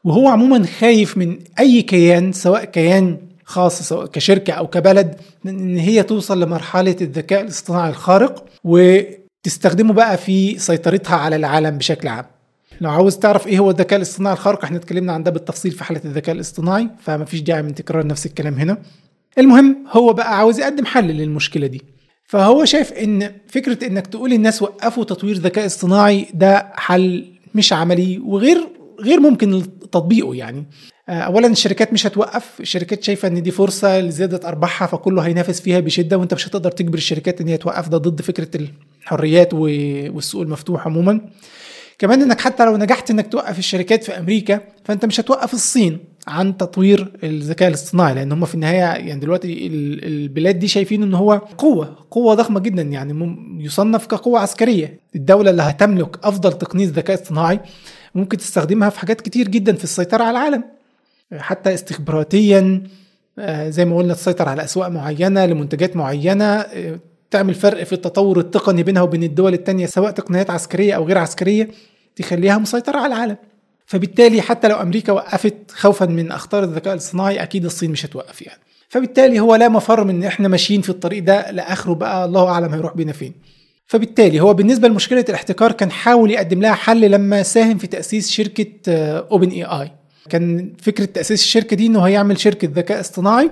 وهو عموما خايف من أي كيان سواء كيان خاص سواء كشركة أو كبلد إن هي توصل لمرحلة الذكاء الاصطناعي الخارق وتستخدمه بقى في سيطرتها على العالم بشكل عام. لو عاوز تعرف إيه هو الذكاء الاصطناعي الخارق إحنا اتكلمنا عن ده بالتفصيل في حلقة الذكاء الاصطناعي فما فيش داعي من تكرار نفس الكلام هنا. المهم هو بقى عاوز يقدم حل للمشكلة دي. فهو شايف إن فكرة إنك تقول للناس وقفوا تطوير ذكاء اصطناعي ده حل مش عملي وغير غير ممكن تطبيقه يعني. آه، اولا الشركات مش هتوقف. الشركات شايفة إن دي فرصة لزيادة أرباحها فكله هينافس فيها بشدة وأنت مش هتقدر تجبر الشركات إن هي توقف. ده ضد فكرة الحريات والسوق المفتوح عموما. كمان إنك حتى لو نجحت إنك توقف الشركات في أمريكا فأنت مش هتوقف الصين. عن تطوير الذكاء الاصطناعي لأن هم في النهاية يعني دلوقتي البلاد دي شايفين إن هو قوة قوة ضخمة جدا يعني يصنف كقوة عسكرية. الدولة اللي هتملك أفضل تقنيه ذكاء اصطناعي ممكن تستخدمها في حاجات كتير جدا في السيطرة على العالم. حتى استخباراتيا آه، زي ما قلنا تسيطر على أسواق معينة لمنتجات معينة آه، تعمل فرق في التطور التقني بينها وبين الدول التانية سواء تقنيات عسكرية أو غير عسكرية تخليها مسيطرة على العالم. فبالتالي حتى لو أمريكا وقفت خوفا من أخطار الذكاء الاصطناعي أكيد الصين مش هتوقف يعني فبالتالي هو لا مفر من إن إحنا ماشيين في الطريق ده لآخره بقى الله أعلم هيروح بينا فين. فبالتالي هو بالنسبة لمشكلة الاحتكار كان حاول يقدم لها حل لما ساهم في تأسيس شركة OpenAI كان فكرة تأسيس الشركة دي إنه هيعمل شركة ذكاء اصطناعي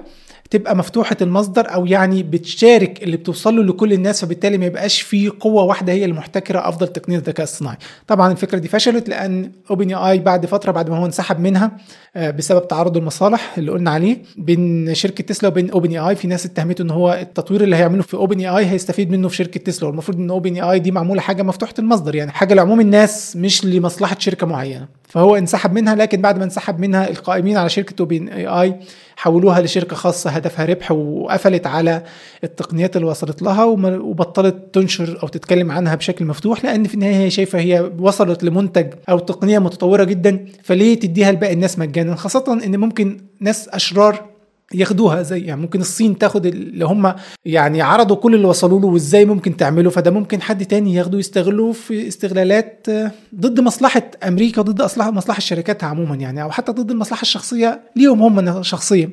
تبقى مفتوحة المصدر أو يعني بتشارك اللي بتوصل له لكل الناس فبالتالي ما يبقاش في قوة واحدة هي المحتكره أفضل تقنية الذكاء الصناعي طبعا الفكرة دي فشلت لأن OpenAI بعد فترة بعد ما هو انسحب منها آه، بسبب تعارض المصالح اللي قلنا عليه بين شركة تسلا وبين OpenAI في ناس اتهمته إن هو التطوير اللي هيعمله في OpenAI هيستفيد منه في شركة تسلا والمفروض إن OpenAI دي معمولة حاجة مفتوحة المصدر يعني حاجة لعموم الناس مش لمصلحة شركة معينة. فهو انسحب منها لكن بعد ما انسحب منها القائمين على شركة OpenAI حولوها لشركة خاصة هدفها ربح وقفلت على التقنيات اللي وصلت لها وبطلت تنشر أو تتكلم عنها بشكل مفتوح لأن في النهاية هي شايفة هي وصلت لمنتج أو تقنية متطورة جدا فليه تديها لباقي الناس مجانا؟ خاصة إن ممكن ناس أشرار ياخدوها زي يعني ممكن الصين تاخد اللي هم يعني عرضوا كل اللي وصلوا له وازاي ممكن تعمله فده ممكن حد تاني ياخده يستغلوه في استغلالات آه، ضد مصلحة أمريكا ضد مصلحة الشركات عموما يعني أو حتى ضد المصلحة الشخصية ليهم هم شخصيا.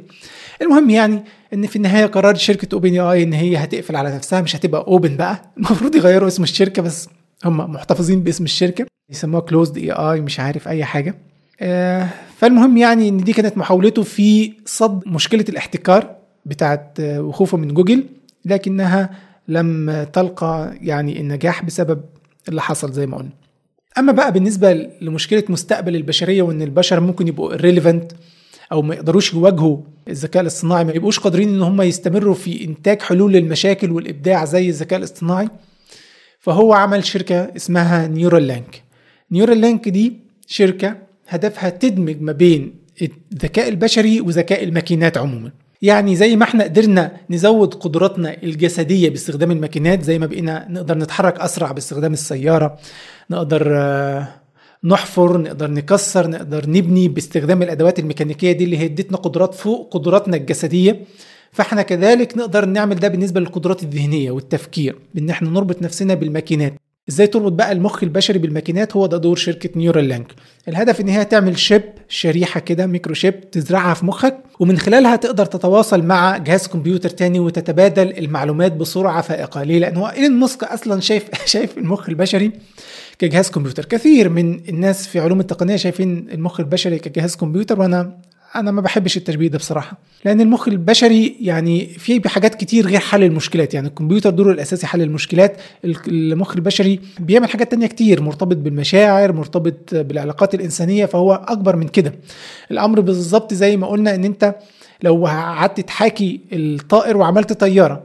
المهم يعني إن في النهاية قرار شركة اوبن اي إن هي هتقفل على نفسها مش هتبقى open بقى. [LAUGHS] المفروض يغيروا اسم الشركة بس هم محتفظين باسم الشركة يسموها Closed AI مش عارف أي حاجة. آه، فالمهم يعني إن دي كانت محاولته في صد مشكلة الاحتكار بتاعت آه، وخوفه من جوجل لكنها لم تلقى يعني النجاح بسبب اللي حصل زي ما قلنا. أما بقى بالنسبة لمشكلة مستقبل البشرية وإن البشر ممكن يبقوا irrelevant أو ما يقدروش يواجهوا الذكاء الاصطناعي ما يبقوش قادرين إن هم يستمروا في إنتاج حلول للمشاكل والإبداع زي الذكاء الاصطناعي فهو عمل شركة اسمها Neuralink Neuralink دي شركة هدفها تدمج ما بين الذكاء البشري وذكاء الماكينات عموما. يعني زي ما إحنا قدرنا نزود قدراتنا الجسدية باستخدام الماكينات زي ما بقينا نقدر نتحرك أسرع باستخدام السيارة نقدر آه، نحفر نقدر نكسر نقدر نبني باستخدام الأدوات الميكانيكية دي اللي هي ادتنا قدرات فوق قدراتنا الجسدية. فاحنا كذلك نقدر نعمل ده بالنسبة للقدرات الذهنية والتفكير بإن إحنا نربط نفسنا بالماكينات. إزاي تربط بقى المخ البشري بالماكينات هو ده دور شركة Neuralink. الهدف ان هي تعمل chip شريحة كده microchip تزرعها في مخك ومن خلالها تقدر تتواصل مع جهاز كمبيوتر تاني وتتبادل المعلومات بسرعة فائقه ليه؟ لأن هو إيلون ماسك أصلا شايف [LAUGHS] شايف المخ البشري كجهاز كمبيوتر. كثير من الناس في علوم التقنية شايفين المخ البشري كجهاز كمبيوتر وأنا أنا ما بحبش التشبيه ده بصراحة لأن المخ البشري يعني فيه حاجات كتير غير حل المشكلات يعني الكمبيوتر دوره الأساسي حل المشكلات المخ البشري بيعمل حاجات تانية كتير مرتبط بالمشاعر مرتبط بالعلاقات الإنسانية فهو أكبر من كده. الأمر بالظبط زي ما قلنا إن أنت لو قعدت تحاكي الطائر وعملت طيارة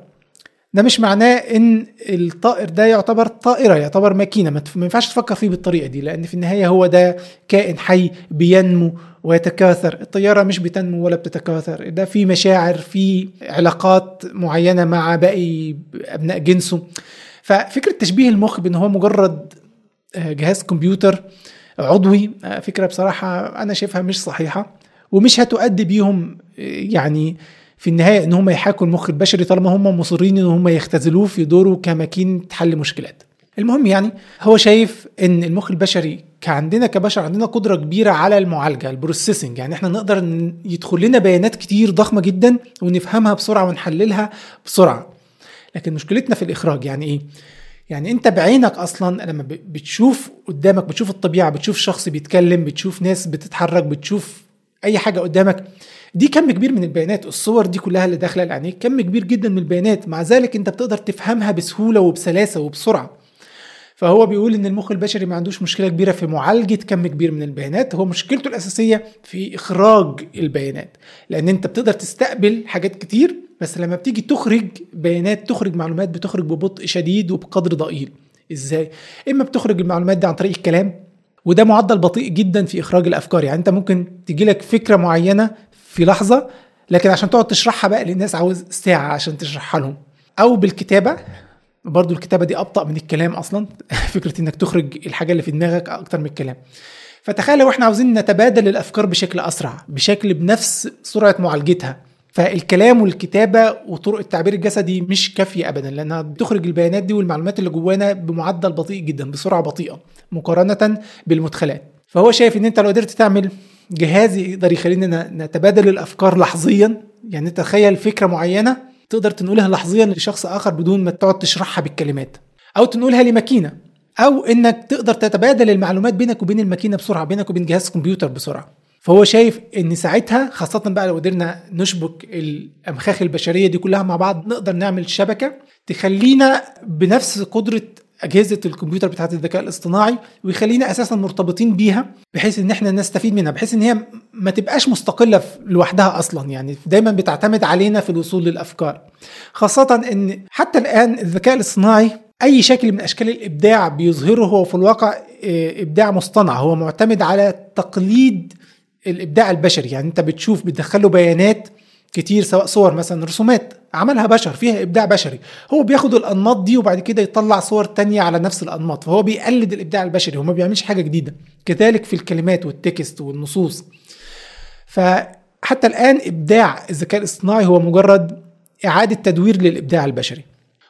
ده مش معناه إن الطائر ده يعتبر طائرة يعتبر ماكينة ما ينفعش تفكر فيه بالطريقة دي لأن في النهاية هو ده كائن حي بينمو ويتكاثر. الطيارة مش بتنمو ولا بتتكاثر. ده في مشاعر في علاقات معينة مع باقي أبناء جنسه. ففكرة تشبيه المخ بإن هو مجرد جهاز كمبيوتر عضوي فكرة بصراحة أنا شايفها مش صحيحة ومش هتؤدي بيهم يعني في النهاية إن هم يحاكوا المخ البشري طالما هم مصرين إن هم يختزلوه في دوره كماكينه حل مشكلات. المهم يعني هو شايف إن المخ البشري كعندنا كبشر عندنا قدرة كبيرة على المعالجة البروسيسنج. يعني إحنا نقدر يدخل لنا بيانات كتير ضخمة جدا ونفهمها بسرعة ونحللها بسرعة. لكن مشكلتنا في الإخراج يعني إيه؟ يعني أنت بعينك أصلا لما بتشوف قدامك بتشوف الطبيعة بتشوف شخص بيتكلم بتشوف ناس بتتحرك بتشوف أي حاجة قدامك دي كم كبير من البيانات. الصور دي كلها اللي داخلة لعينيك كم كبير جدا من البيانات. مع ذلك أنت بتقدر تفهمها بسهولة وبسلاسة وبسرعة. فهو بيقول إن المخ البشري ما عندوش مشكلة كبيرة في معالجة كم كبير من البيانات هو مشكلته الأساسية في إخراج البيانات. لأن أنت بتقدر تستقبل حاجات كتير بس لما بتيجي تخرج بيانات تخرج معلومات بتخرج ببطء شديد وبقدر ضئيل. إزاي؟ إما بتخرج المعلومات دي عن طريق الكلام وده معدل بطيء جدا في إخراج الأفكار. يعني أنت ممكن تجي لك فكرة معينة في لحظة لكن عشان تقعد تشرحها بقى للناس عاوز ساعة عشان تشرحها لهم. أو بالكتابة برضو الكتابة دي أبطأ من الكلام أصلا. [LAUGHS] فكرة إنك تخرج الحاجة اللي في دماغك أكتر من الكلام. فتخيل لو إحنا عاوزين نتبادل الأفكار بشكل أسرع بشكل بنفس سرعة معالجتها. فالكلام والكتابة وطرق التعبير الجسدي مش كافية ابدا لأنها بتخرج البيانات دي والمعلومات اللي جوانا بمعدل بطيء جدا بسرعة بطيئة مقارنة بالمدخلات. فهو شايف إن أنت لو قدرت تعمل جهاز يقدر يخلينا نتبادل الأفكار لحظيا. يعني تخيل فكرة معينة تقدر تنقلها لحظيا لشخص آخر بدون ما تقعد تشرحها بالكلمات أو تنقلها لماكينة أو إنك تقدر تتبادل المعلومات بينك وبين الماكينة بسرعة بينك وبين جهاز كمبيوتر بسرعة. فهو شايف إن ساعتها خاصة بقى لو قدرنا نشبك الأمخاخ البشرية دي كلها مع بعض نقدر نعمل شبكة تخلينا بنفس قدرة أجهزة الكمبيوتر بتاعت الذكاء الاصطناعي ويخلينا أساسا مرتبطين بيها بحيث إن إحنا نستفيد منها بحيث إن هي ما تبقاش مستقلة لوحدها أصلا يعني دايما بتعتمد علينا في الوصول للأفكار. خاصة إن حتى الآن الذكاء الاصطناعي أي شكل من أشكال الإبداع بيظهره هو في الواقع إبداع مصطنع. هو معتمد على تقليد الإبداع البشري. يعني أنت بتشوف بتدخله بيانات كتير سواء صور مثلا رسومات عملها بشر فيها إبداع بشري. هو بياخد الأنماط دي وبعد كده يطلع صور تانية على نفس الأنماط. فهو بيقلد الإبداع البشري هو ما بيعملش حاجة جديدة. كذلك في الكلمات والتكست والنصوص. فحتى الآن إبداع الذكاء الاصطناعي هو مجرد إعادة تدوير للإبداع البشري.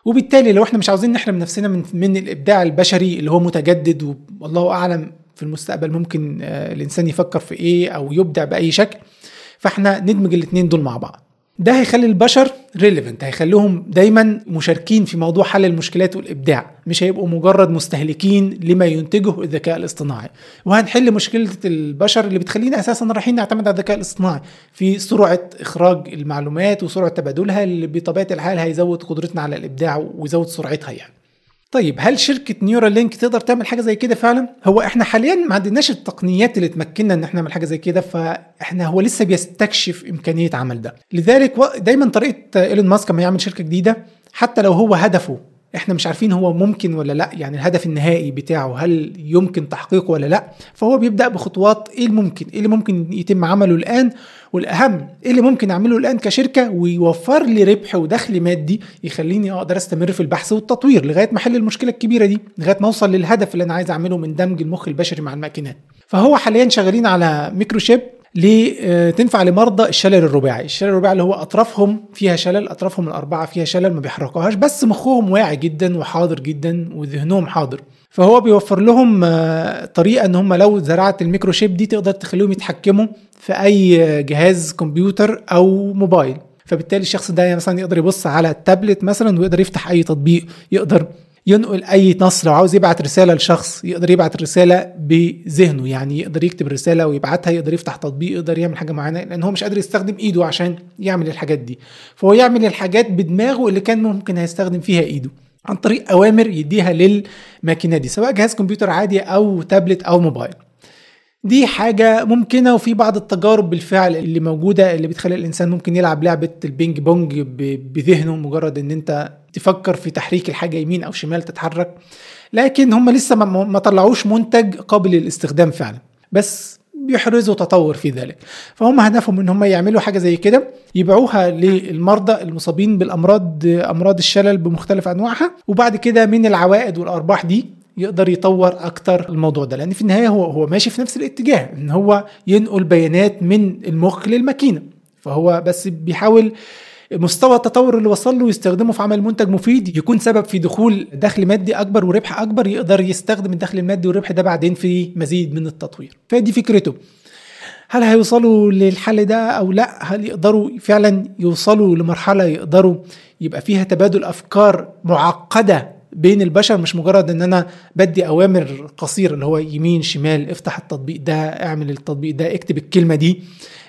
وبالتالي لو إحنا مش عاوزين نحرم نفسنا من من الإبداع البشري اللي هو متجدد والله أعلم في المستقبل ممكن الإنسان يفكر في إيه أو يبدع بأي شكل فاحنا ندمج الاثنين دول مع بعض. ده هيخلي البشر relevant هيخليهم دايما مشاركين في موضوع حل المشكلات والإبداع. مش هيبقوا مجرد مستهلكين لما ينتجه الذكاء الاصطناعي. وهنحل مشكلة البشر اللي بتخلينا أساسا رايحين نعتمد على الذكاء الاصطناعي. في سرعة إخراج المعلومات وسرعة تبادلها اللي بطبيعة الحال هيزود قدرتنا على الإبداع ويزود سرعتها يعني. طيب هل شركة Neuralink تقدر تعمل حاجة زي كده فعلا؟ هو إحنا حاليا ما عندناش التقنيات اللي تمكننا إن إحنا نعمل حاجة زي كده فإحنا هو لسه بيستكشف إمكانية عمل ده. لذلك دايما طريقة إيلون ماسك لما يعمل شركة جديدة حتى لو هو هدفه إحنا مش عارفين هو ممكن ولا لأ يعني الهدف النهائي بتاعه هل يمكن تحقيقه ولا لأ فهو بيبدأ بخطوات إيه الممكن إيه اللي ممكن يتم عمله الآن والأهم إيه اللي ممكن أعمله الآن كشركة ويوفر لي ربح ودخل مادي يخليني أقدر أستمر في البحث والتطوير لغاية ما احل المشكلة الكبيرة دي لغاية ما أوصل للهدف اللي أنا عايز أعمله من دمج المخ البشري مع الماكينات. فهو حاليا شغالين على microchip تنفع لمرضى الشلل الرباعي. الشلل الرباعي اللي هو أطرافهم فيها شلل أطرافهم الأربعة فيها شلل ما بيحركوهاش بس مخهم واعي جدا وحاضر جدا وذهنهم حاضر. فهو بيوفر لهم طريقة إن هم لو زرعت ال microchip دي تقدر تخليهم يتحكموا في أي جهاز كمبيوتر أو موبايل. فبالتالي الشخص ده مثلا يقدر يبص على التابلت مثلا ويقدر يفتح أي تطبيق يقدر ينقل أي نص لو عاوز يبعت رسالة لشخص يقدر يبعت الرساله بذهنه يعني يقدر يكتب الرساله ويبعتها يقدر يفتح تطبيق يقدر يعمل حاجة معينة لأن هو مش قادر يستخدم إيده عشان يعمل الحاجات دي. فهو يعمل الحاجات بدماغه اللي كان ممكن هيستخدم فيها إيده. عن طريق أوامر يديها للماكينه دي سواء جهاز كمبيوتر عادي أو تابلت أو موبايل. دي حاجة ممكنة وفي بعض التجارب بالفعل اللي موجودة اللي بتخلي الإنسان ممكن يلعب لعبة ال ping pong بذهنه مجرد إن أنت تفكر في تحريك الحاجة يمين أو شمال تتحرك لكن هم لسه ما طلعوش منتج قابل للاستخدام فعلا. بس بيحرزوا تطور في ذلك. فهم هدفهم إن هم يعملوا حاجة زي كده يبيعوها للمرضى المصابين بالأمراض أمراض الشلل بمختلف أنواعها وبعد كده من العوائد والأرباح دي يقدر يطور أكتر الموضوع ده. لأن في النهاية هو هو ماشي في نفس الاتجاه إن هو ينقل بيانات من المخ للماكينة. فهو بس بيحاول مستوى التطور اللي وصل له يستخدمه في عمل منتج مفيد يكون سبب في دخول دخل مادي أكبر وربح أكبر يقدر يستخدم الدخل المادي والربح ده بعدين في مزيد من التطوير. فدي فكرته. هل هيوصلوا للحل ده أو لا؟ هل يقدروا فعلا يوصلوا لمرحلة يقدروا يبقى فيها تبادل أفكار معقدة بين البشر مش مجرد إن أنا بدي أوامر قصيره اللي هو يمين شمال افتح التطبيق ده اعمل التطبيق ده اكتب الكلمة دي.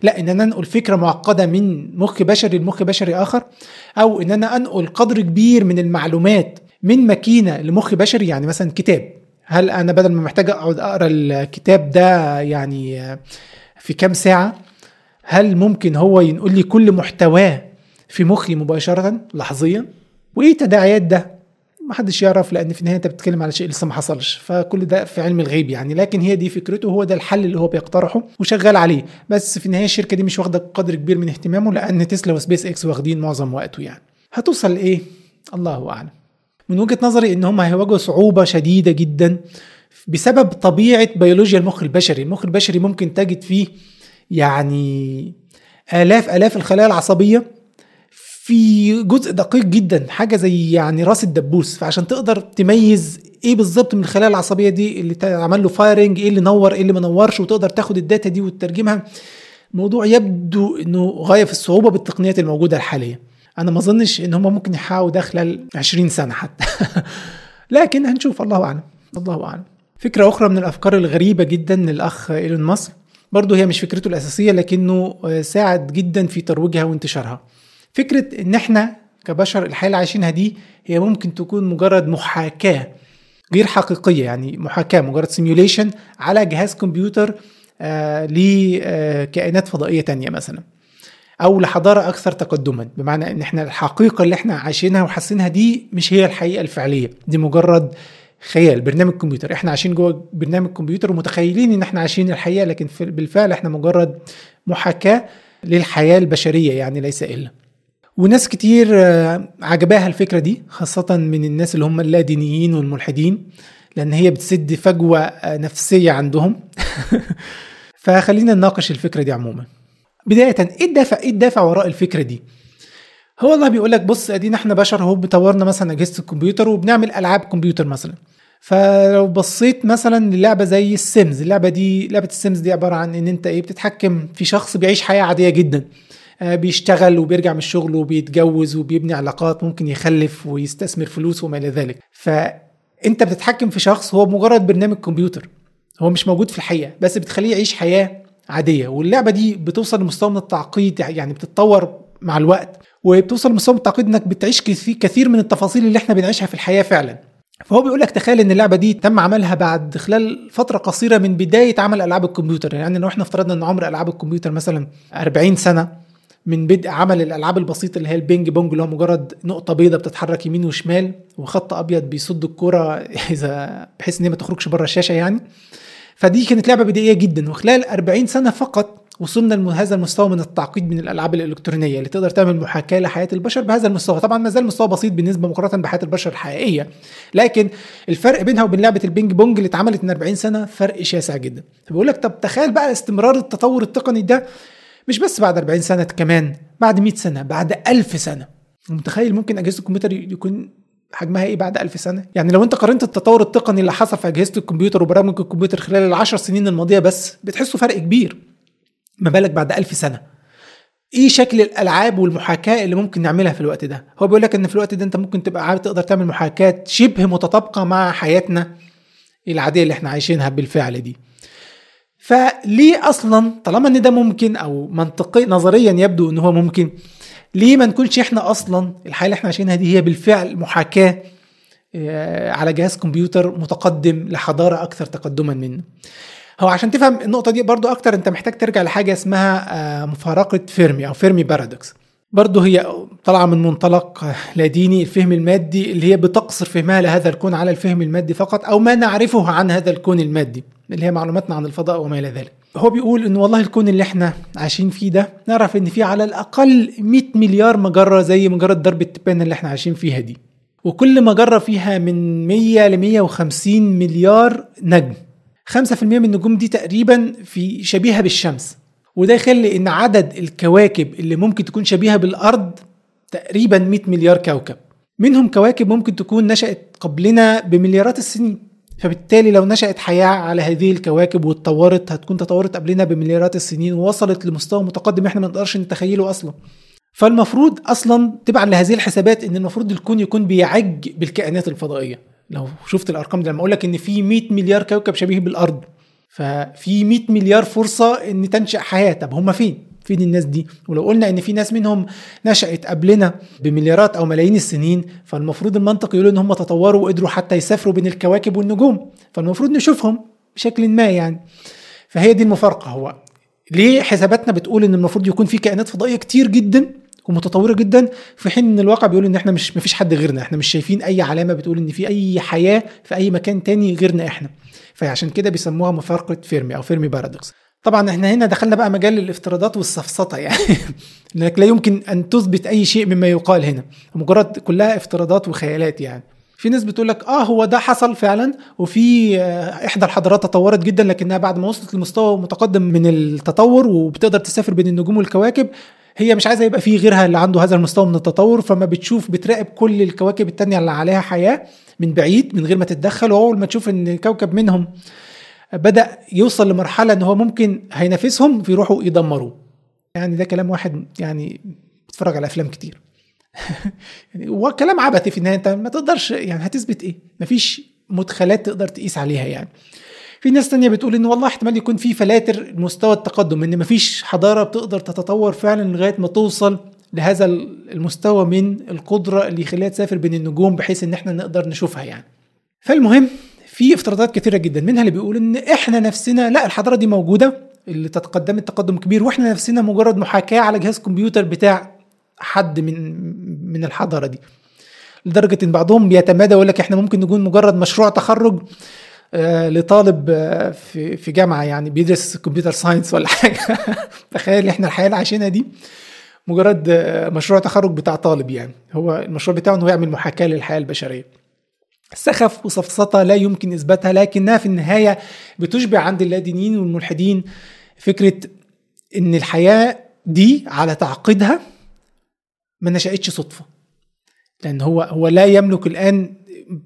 لا إن أنا أنقل فكرة معقدة من مخ بشري لمخ بشري آخر أو إن أنا أنقل قدر كبير من المعلومات من ماكينة لمخ بشري يعني مثلا كتاب. هل أنا بدل ما محتاج أقعد أقرأ الكتاب ده يعني في كام ساعة هل ممكن هو ينقل لي كل محتواه في مخي مباشرة لحظيا؟ وإيه تداعيات ده؟ ما حدش يعرف لأن في النهاية أنت بتتكلم على شيء لسه ما حصلش. فكل ده في علم الغيب يعني. لكن هي دي فكرته هو ده الحل اللي هو بيقترحه وشغال عليه. بس في النهاية الشركة دي مش واخدة قدر كبير من اهتمامه لأن تسلا وسبيس إكس واخدين معظم وقته يعني. هتوصل لإيه؟ الله أعلم. من وجهة نظري إن هم هيواجهوا صعوبة شديدة جدا بسبب طبيعة بيولوجيا المخ البشري. المخ البشري ممكن تجد فيه يعني آلاف آلاف الخلايا العصبية في جزء دقيق جدا حاجة زي يعني راس الدبوس. فعشان تقدر تميز إيه بالظبط من الخلايا العصبية دي اللي عمل له firing إيه اللي نور إيه اللي ما نورش وتقدر تاخد ال data دي وتترجمها. موضوع يبدو إنه غاية في الصعوبة بالتقنيات الموجودة الحالية. أنا ما أظنش إن هم ممكن يحققوا ده خلال 20 سنة حتى. [LAUGHS] لكن هنشوف الله أعلم الله أعلم. فكرة أخرى من الأفكار الغريبة جدا للأخ إيلون ماسك. برضه هي مش فكرته الأساسية لكنه ساعد جدا في ترويجها وانتشارها. فكرة إن إحنا كبشر الحياة اللي عايشينها دي هي ممكن تكون مجرد محاكاة غير حقيقية يعني محاكاة مجرد سيميوليشن على جهاز كمبيوتر آه لكائنات فضائية تانية مثلا أو لحضارة أكثر تقدما. بمعنى إن إحنا الحقيقة اللي إحنا عايشينها وحاسينها دي مش هي الحقيقة الفعلية. دي مجرد خيال برنامج كمبيوتر. إحنا عايشين جوه برنامج كمبيوتر ومتخيلين إن إحنا عايشين الحقيقة لكن بالفعل إحنا مجرد محاكاة للحياة البشرية يعني ليس إلا. وناس كتير آه، عجباها الفكرة دي خاصة من الناس اللي هم اللادينيين والملحدين لأن هي بتسد فجوة آه، نفسية عندهم. [LAUGHS] فخلينا نناقش الفكرة دي عموما. بداية إيه الدافع إيه الدافع وراء الفكرة دي؟ هو اللي بيقول لك بص أدينا إحنا بشر أهو بطورنا مثلا أجهزة الكمبيوتر وبنعمل ألعاب كمبيوتر مثلا. فلو بصيت مثلا للعبة زي السيمز اللعبة دي لعبة السيمز دي عبارة عن إن أنت إيه بتتحكم في شخص بيعيش حياة عادية جدا. بيشتغل وبيرجع من الشغل وبيتجوز وبيبني علاقات ممكن يخلف ويستثمر فلوس وما إلى ذلك. فأنت بتتحكم في شخص هو مجرد برنامج كمبيوتر. هو مش موجود في الحقيقة بس بتخليه يعيش حياة عادية. واللعبة دي بتوصل لمستوى من التعقيد يعني بتتطور مع الوقت وبتوصل لمستوى من التعقيد إنك بتعيش كثير من التفاصيل اللي إحنا بنعيشها في الحياة فعلا. فهو بيقول لك تخيل إن اللعبة دي تم عملها بعد خلال فترة قصيرة من بداية عمل ألعاب الكمبيوتر. يعني لو إحنا افترضنا ان عمر ألعاب الكمبيوتر مثلا 40 سنة من بدء عمل الألعاب البسيطة اللي هي ال ping pong اللي هو مجرد نقطة بيضاء بتتحرك يمين وشمال وخط أبيض بيصد الكورة [LAUGHS] إذا بحيث إن هي ما تخرجش بره الشاشة يعني. فدي كانت لعبة بدائية جدا وخلال 40 سنة فقط وصلنا لهذا المستوى من التعقيد من الألعاب الإلكترونية اللي تقدر تعمل محاكاة لحياة البشر بهذا المستوى. طبعا ما زال مستوى بسيط بالنسبة مقارنة بحياة البشر الحقيقية لكن الفرق بينها وبين لعبة ال ping pong اللي اتعملت من 40 سنة فرق شاسع جدا. فبقول لك طب تخيل بقى استمرار التطور التقني ده مش بس بعد 40 سنة كمان بعد 100 سنة بعد 1000 سنة. متخيل ممكن أجهزة الكمبيوتر يكون حجمها إيه بعد 1000 سنة؟ يعني لو أنت قارنت التطور التقني اللي حصل في أجهزة الكمبيوتر وبرامج الكمبيوتر خلال العشر سنين الماضية بس بتحسوا فرق كبير. ما بالك بعد 1000 سنة. إيه شكل الألعاب والمحاكاة اللي ممكن نعملها في الوقت ده؟ هو بيقول لك إن في الوقت ده أنت ممكن تبقى عارف تقدر تعمل محاكاة شبه متطابقة مع حياتنا العادية اللي إحنا عايشينها بالفعل دي. فليه أصلا طالما إن ده ممكن أو منطقي نظريا يبدو إن هو ممكن ليه ما نكونش إحنا أصلا الحياة اللي إحنا عايشينها دي هي بالفعل محاكاة آه، على جهاز كمبيوتر متقدم لحضارة أكثر تقدما منه. هو عشان تفهم النقطة دي برضو أكتر أنت محتاج ترجع لحاجة اسمها آه، مفارقة فيرمي أو فيرمي paradox. برضه هي طالعة من منطلق لا ديني الفهم المادي اللي هي بتقصر فهمها لهذا الكون على الفهم المادي فقط أو ما نعرفه عن هذا الكون المادي. اللي هي معلوماتنا عن الفضاء وما إلى ذلك. هو بيقول ان والله الكون اللي إحنا عايشين فيه ده نعرف إن فيه على الأقل 100 مليار مجرة زي مجرة درب التبان اللي إحنا عايشين فيها دي. وكل مجرة فيها من 100 ل 150 مليار نجم. 5% من النجوم دي تقريبا في شبيهة بالشمس. وده يخلي إن عدد الكواكب اللي ممكن تكون شبيهة بالأرض تقريبا 100 مليار كوكب. منهم كواكب ممكن تكون نشأت قبلنا بمليارات السنين. فبالتالي لو نشأت حياة على هذه الكواكب واتطورت هتكون تطورت قبلنا بمليارات السنين ووصلت لمستوى متقدم إحنا ما نقدرش نتخيله أصلا. فالمفروض أصلا تبعا لهذه الحسابات إن المفروض الكون يكون بيعج بالكائنات الفضائية. لو شفت الأرقام دي لما أقول لك إن في 100 مليار كوكب شبيه بالأرض ففي 100 مليار فرصة إن تنشأ حياة. طب هم فين؟ فين الناس دي؟ ولو قلنا إن في ناس منهم نشأت قبلنا بمليارات أو ملايين السنين فالمفروض المنطق يقول إن هم تطوروا وقدروا حتى يسافروا بين الكواكب والنجوم. فالمفروض نشوفهم بشكل ما يعني. فهي دي المفارقة. هو ليه حساباتنا بتقول إن المفروض يكون في كائنات فضائية كتير جدا ومتطورة جدا في حين إن الواقع بيقول إن إحنا مش مفيش حد غيرنا إحنا مش شايفين أي علامة بتقول إن في أي حياة في أي مكان تاني غيرنا إحنا. فعشان كده بيسموها مفارقة فيرمي أو فيرمي paradox. طبعا إحنا هنا دخلنا بقى مجال الافتراضات والسفسطه يعني. [LAUGHS] لانك لا يمكن أن تثبت أي شيء مما يقال هنا. مجرد كلها افتراضات وخيالات يعني. في ناس بتقول لك آه هو ده حصل فعلا وفي آه، إحدى الحضارات تطورت جدا لكنها بعد ما وصلت لمستوى متقدم من التطور وبتقدر تسافر بين النجوم والكواكب هي مش عايزة يبقى في غيرها اللي عنده هذا المستوى من التطور فما بتشوف بتراقب كل الكواكب التانية اللي عليها حياة من بعيد من غير ما تتدخل وأول ما تشوف إن كوكب منهم بدأ يوصل لمرحلة إن هو ممكن هينافسهم فيروحوا يدمروه يعني ده كلام واحد يعني بيتفرج على أفلام كتير. [LAUGHS] يعني وكلام عبثي في النهاية أنت ما تقدرش يعني هتثبت إيه؟ مفيش مدخلات تقدر تقيس عليها يعني. في ناس تانية بتقول إن والله احتمال يكون في فلاتر مستوى التقدم إن مفيش حضارة بتقدر تتطور فعلا لغاية ما توصل لهذا المستوى من القدرة اللي يخليها تسافر بين النجوم بحيث إن إحنا نقدر نشوفها يعني. فالمهم في افتراضات كثيرة جدا. منها اللي بيقول إن إحنا نفسنا لا الحضارة دي موجودة اللي تقدمت تقدم كبير وإحنا نفسنا مجرد محاكاة على جهاز كمبيوتر بتاع حد من من الحضارة دي. لدرجة إن بعضهم بيتمادى ويقول لك إحنا ممكن نكون مجرد مشروع تخرج آه لطالب آه في في جامعة يعني بيدرس كمبيوتر ساينس ولا حاجة. [LAUGHS] تخيل إحنا الحياة اللي عايشينها دي مجرد آه مشروع تخرج بتاع طالب يعني. هو المشروع بتاعه إنه يعمل محاكاة للحياة البشرية. سخف وسفسطة لا يمكن إثباتها لكنها في النهاية بتشبع عند اللادينيين والملحدين فكرة إن الحياة دي على تعقيدها ما نشأتش صدفة لأن هو هو لا يملك الآن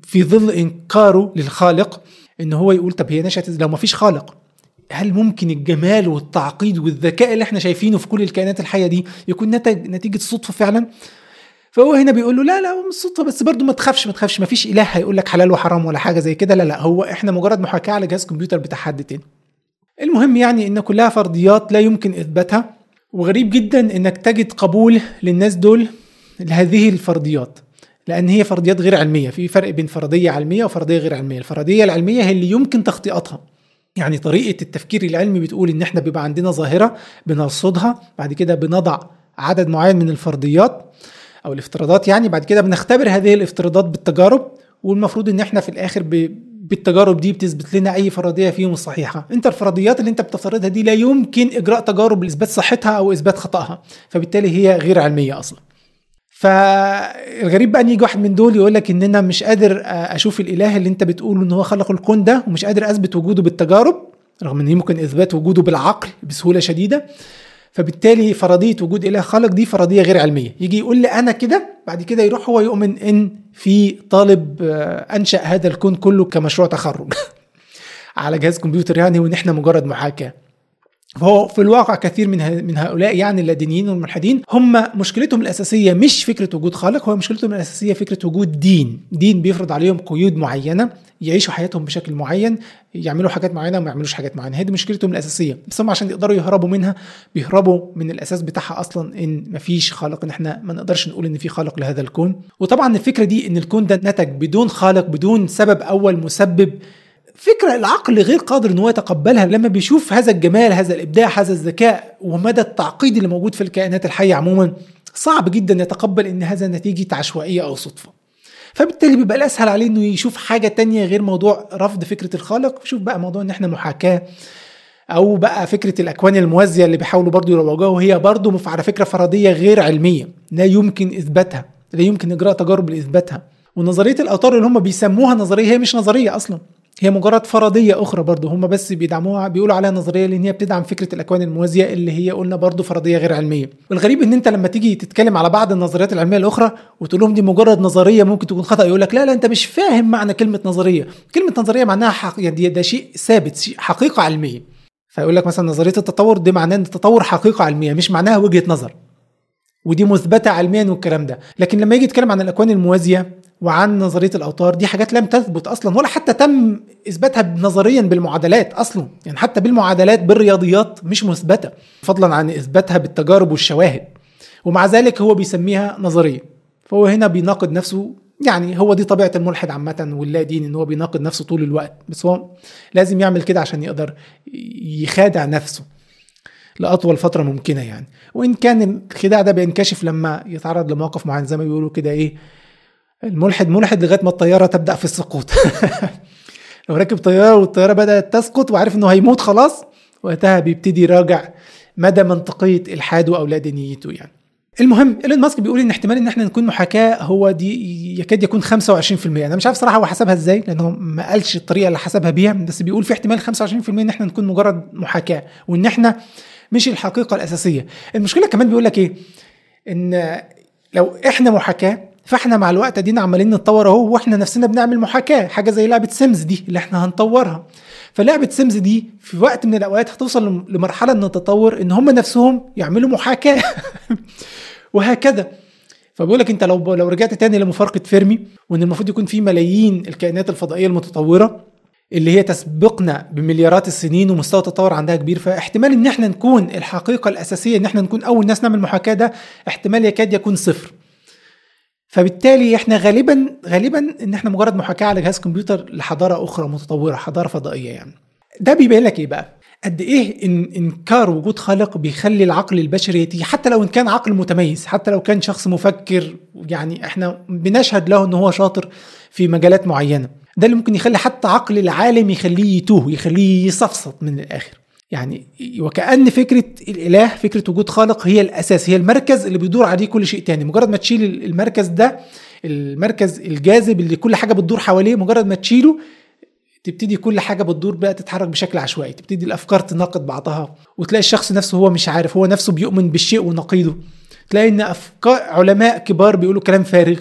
في ظل إنكاره للخالق إن هو يقول طب هي نشأت لو ما فيش خالق هل ممكن الجمال والتعقيد والذكاء اللي إحنا شايفينه في كل الكائنات الحية دي يكون نتج نتيجة صدفة فعلا؟ فهو هنا بيقول له لا لا مش صدفه بس برضه ما تخافش ما تخافش ما فيش إله هيقول لك حلال وحرام ولا حاجة زي كده لا لا هو إحنا مجرد محاكاة على جهاز كمبيوتر بتاع حد تاني. المهم يعني إن كلها فرضيات لا يمكن إثباتها وغريب جدا إنك تجد قبول للناس دول لهذه الفرضيات لأن هي فرضيات غير علمية في فرق بين فرضية علمية وفرضية غير علمية. الفرضية العلمية هي اللي يمكن تخطئتها يعني طريقة التفكير العلمي بتقول إن إحنا بيبقى عندنا ظاهرة بنرصدها بعد كده بنضع عدد معين من الفرضيات أو الافتراضات يعني بعد كده بنختبر هذه الافتراضات بالتجارب والمفروض إن إحنا في الآخر ب... بالتجارب دي بتثبت لنا أي فرضية فيهم الصحيحه أنت الفرضيات اللي أنت بتفترضها دي لا يمكن إجراء تجارب لإثبات صحتها أو إثبات خطأها فبالتالي هي غير علمية أصلا. فالغريب بقى إن يجي واحد من دول يقول لك ان أنا مش قادر أشوف الإله اللي أنت بتقوله إن هو خلق الكون ده ومش قادر أثبت وجوده بالتجارب رغم إن يمكن إثبات وجوده بالعقل بسهولة شديدة. فبالتالي فرضية وجود إله خالق دي فرضية غير علمية. يجي يقول لي أنا كده بعد كده يروح هو يؤمن إن في طالب أنشأ هذا الكون كله كمشروع تخرج. [LAUGHS] على جهاز كمبيوتر يعني وان إحنا مجرد محاكاة. فهو في الواقع كثير من من هؤلاء يعني اللادينيين والملحدين هم مشكلتهم الأساسية مش فكرة وجود خالق هو مشكلتهم الأساسية فكرة وجود دين. دين بيفرض عليهم قيود معينة. يعيشوا حياتهم بشكل معين يعملوا حاجات معينة وما يعملوش حاجات معينة. هي دي مشكلتهم الأساسية. بس هم عشان يقدروا يهربوا منها بيهربوا من الأساس بتاعها أصلا إن مفيش خالق إن إحنا ما نقدرش نقول إن في خالق لهذا الكون. وطبعا الفكرة دي إن الكون ده نتج بدون خالق بدون سبب أول مسبب. فكرة العقل غير قادر إن هو يتقبلها. لما بيشوف هذا الجمال هذا الإبداع هذا الذكاء ومدى التعقيد اللي موجود في الكائنات الحية عموما صعب جدا يتقبل إن هذا نتيجة عشوائية أو صدفة. فبالتالي بيبقى الأسهل عليه إنه يشوف حاجة تانية غير موضوع رفض فكرة الخالق يشوف بقى موضوع إن إحنا محاكاة أو بقى فكرة الأكوان الموازية اللي بيحاولوا برضو يروجوها وهي برضو على فكرة فرضية غير علمية لا يمكن إثباتها لا يمكن إجراء تجارب لإثباتها. ونظرية الاوتار اللي هم بيسموها نظرية هي مش نظرية أصلا. هي مجرد فرضية أخرى برضه هم بس بيدعموها بيقولوا عليها نظرية لأن هي بتدعم فكرة الأكوان الموازية اللي هي قلنا برضه فرضية غير علمية. والغريب إن أنت لما تيجي تتكلم على بعض النظريات العلمية الأخرى وتقول لهم دي مجرد نظرية ممكن تكون خطأ يقول لك لا لا أنت مش فاهم معنى كلمة نظرية. كلمة نظرية معناها حق يعني ده شيء ثابت شيء حقيقة علمية. فيقول لك مثلا نظرية التطور دي معناه إن التطور حقيقة علمية مش معناها وجهة نظر. ودي مثبتة علميا والكلام ده. لكن لما يجي يتكلم عن الأكوان الموازية وعن نظرية الأوتار دي حاجات لم تثبت أصلا ولا حتى تم إثباتها نظريا بالمعادلات أصلا. يعني حتى بالمعادلات بالرياضيات مش مثبتة فضلا عن إثباتها بالتجارب والشواهد. ومع ذلك هو بيسميها نظرية. فهو هنا بيناقض نفسه يعني هو دي طبيعة الملحد عامة واللا دين إن هو بيناقض نفسه طول الوقت. بس هو لازم يعمل كده عشان يقدر يخادع نفسه. لأطول فترة ممكنة يعني. وإن كان الخداع ده بينكشف لما يتعرض لمواقف معينة زي ما بيقولوا كده إيه الملحد ملحد لغاية ما الطيارة تبدأ في السقوط. [LAUGHS] لو راكب طيارة والطيارة بدأت تسقط وعارف إنه هيموت خلاص وقتها بيبتدي يراجع مدى منطقية الحاده أو لا دينيته يعني. المهم إيلون ماسك بيقول إن احتمال إن إحنا نكون محاكاة هو دي يكاد يكون 25% أنا مش عارف صراحة هو حسبها إزاي لأنه ما قالش الطريقة اللي حسبها بيها بس بيقول في احتمال 25% إن إحنا نكون مجرد محاكاة. وإن إحنا مش الحقيقة الأساسية. المشكلة كمان بيقول لك إيه؟ إن لو إحنا محاكاة فإحنا مع الوقت ادينا عمالين نتطور أهو وإحنا نفسنا بنعمل محاكاة حاجة زي لعبة سيمز دي اللي إحنا هنطورها. فلعبة سيمز دي في وقت من الأوقات هتوصل لمرحلة من التطور إن هم نفسهم يعملوا محاكاة. [LAUGHS] وهكذا. فبقول لك أنت لو لو رجعت تاني لمفارقة فيرمي وإن المفروض يكون في ملايين الكائنات الفضائية المتطورة اللي هي تسبقنا بمليارات السنين ومستوى التطور عندها كبير. فاحتمال إن إحنا نكون الحقيقة الأساسية إن إحنا نكون أول ناس نعمل محاكاه ده احتمال يكاد يكون صفر. فبالتالي إحنا غالبا غالبا إن إحنا مجرد محاكاة على جهاز كمبيوتر لحضارة أخرى متطورة حضارة فضائية يعني. ده بيبين لك إيه بقى؟ قد إيه إن إنكار وجود خالق بيخلي العقل البشري يتيه حتى لو إن كان عقل متميز حتى لو كان شخص مفكر. يعني إحنا بنشهد له إن هو شاطر في مجالات معينة. ده اللي ممكن يخلي حتى عقل العالم يخليه يتوه يخليه يصفصط من الآخر. يعني وكأن فكرة الإله فكرة وجود خالق هي الأساس هي المركز اللي بيدور عليه كل شيء تاني. مجرد ما تشيل المركز ده المركز الجاذب اللي كل حاجة بتدور حواليه مجرد ما تشيله تبتدي كل حاجة بتدور بقى تتحرك بشكل عشوائي تبتدي الأفكار تناقض بعضها وتلاقي الشخص نفسه هو مش عارف هو نفسه بيؤمن بالشيء ونقيضه. تلاقي إن أفكار علماء كبار بيقولوا كلام فارغ.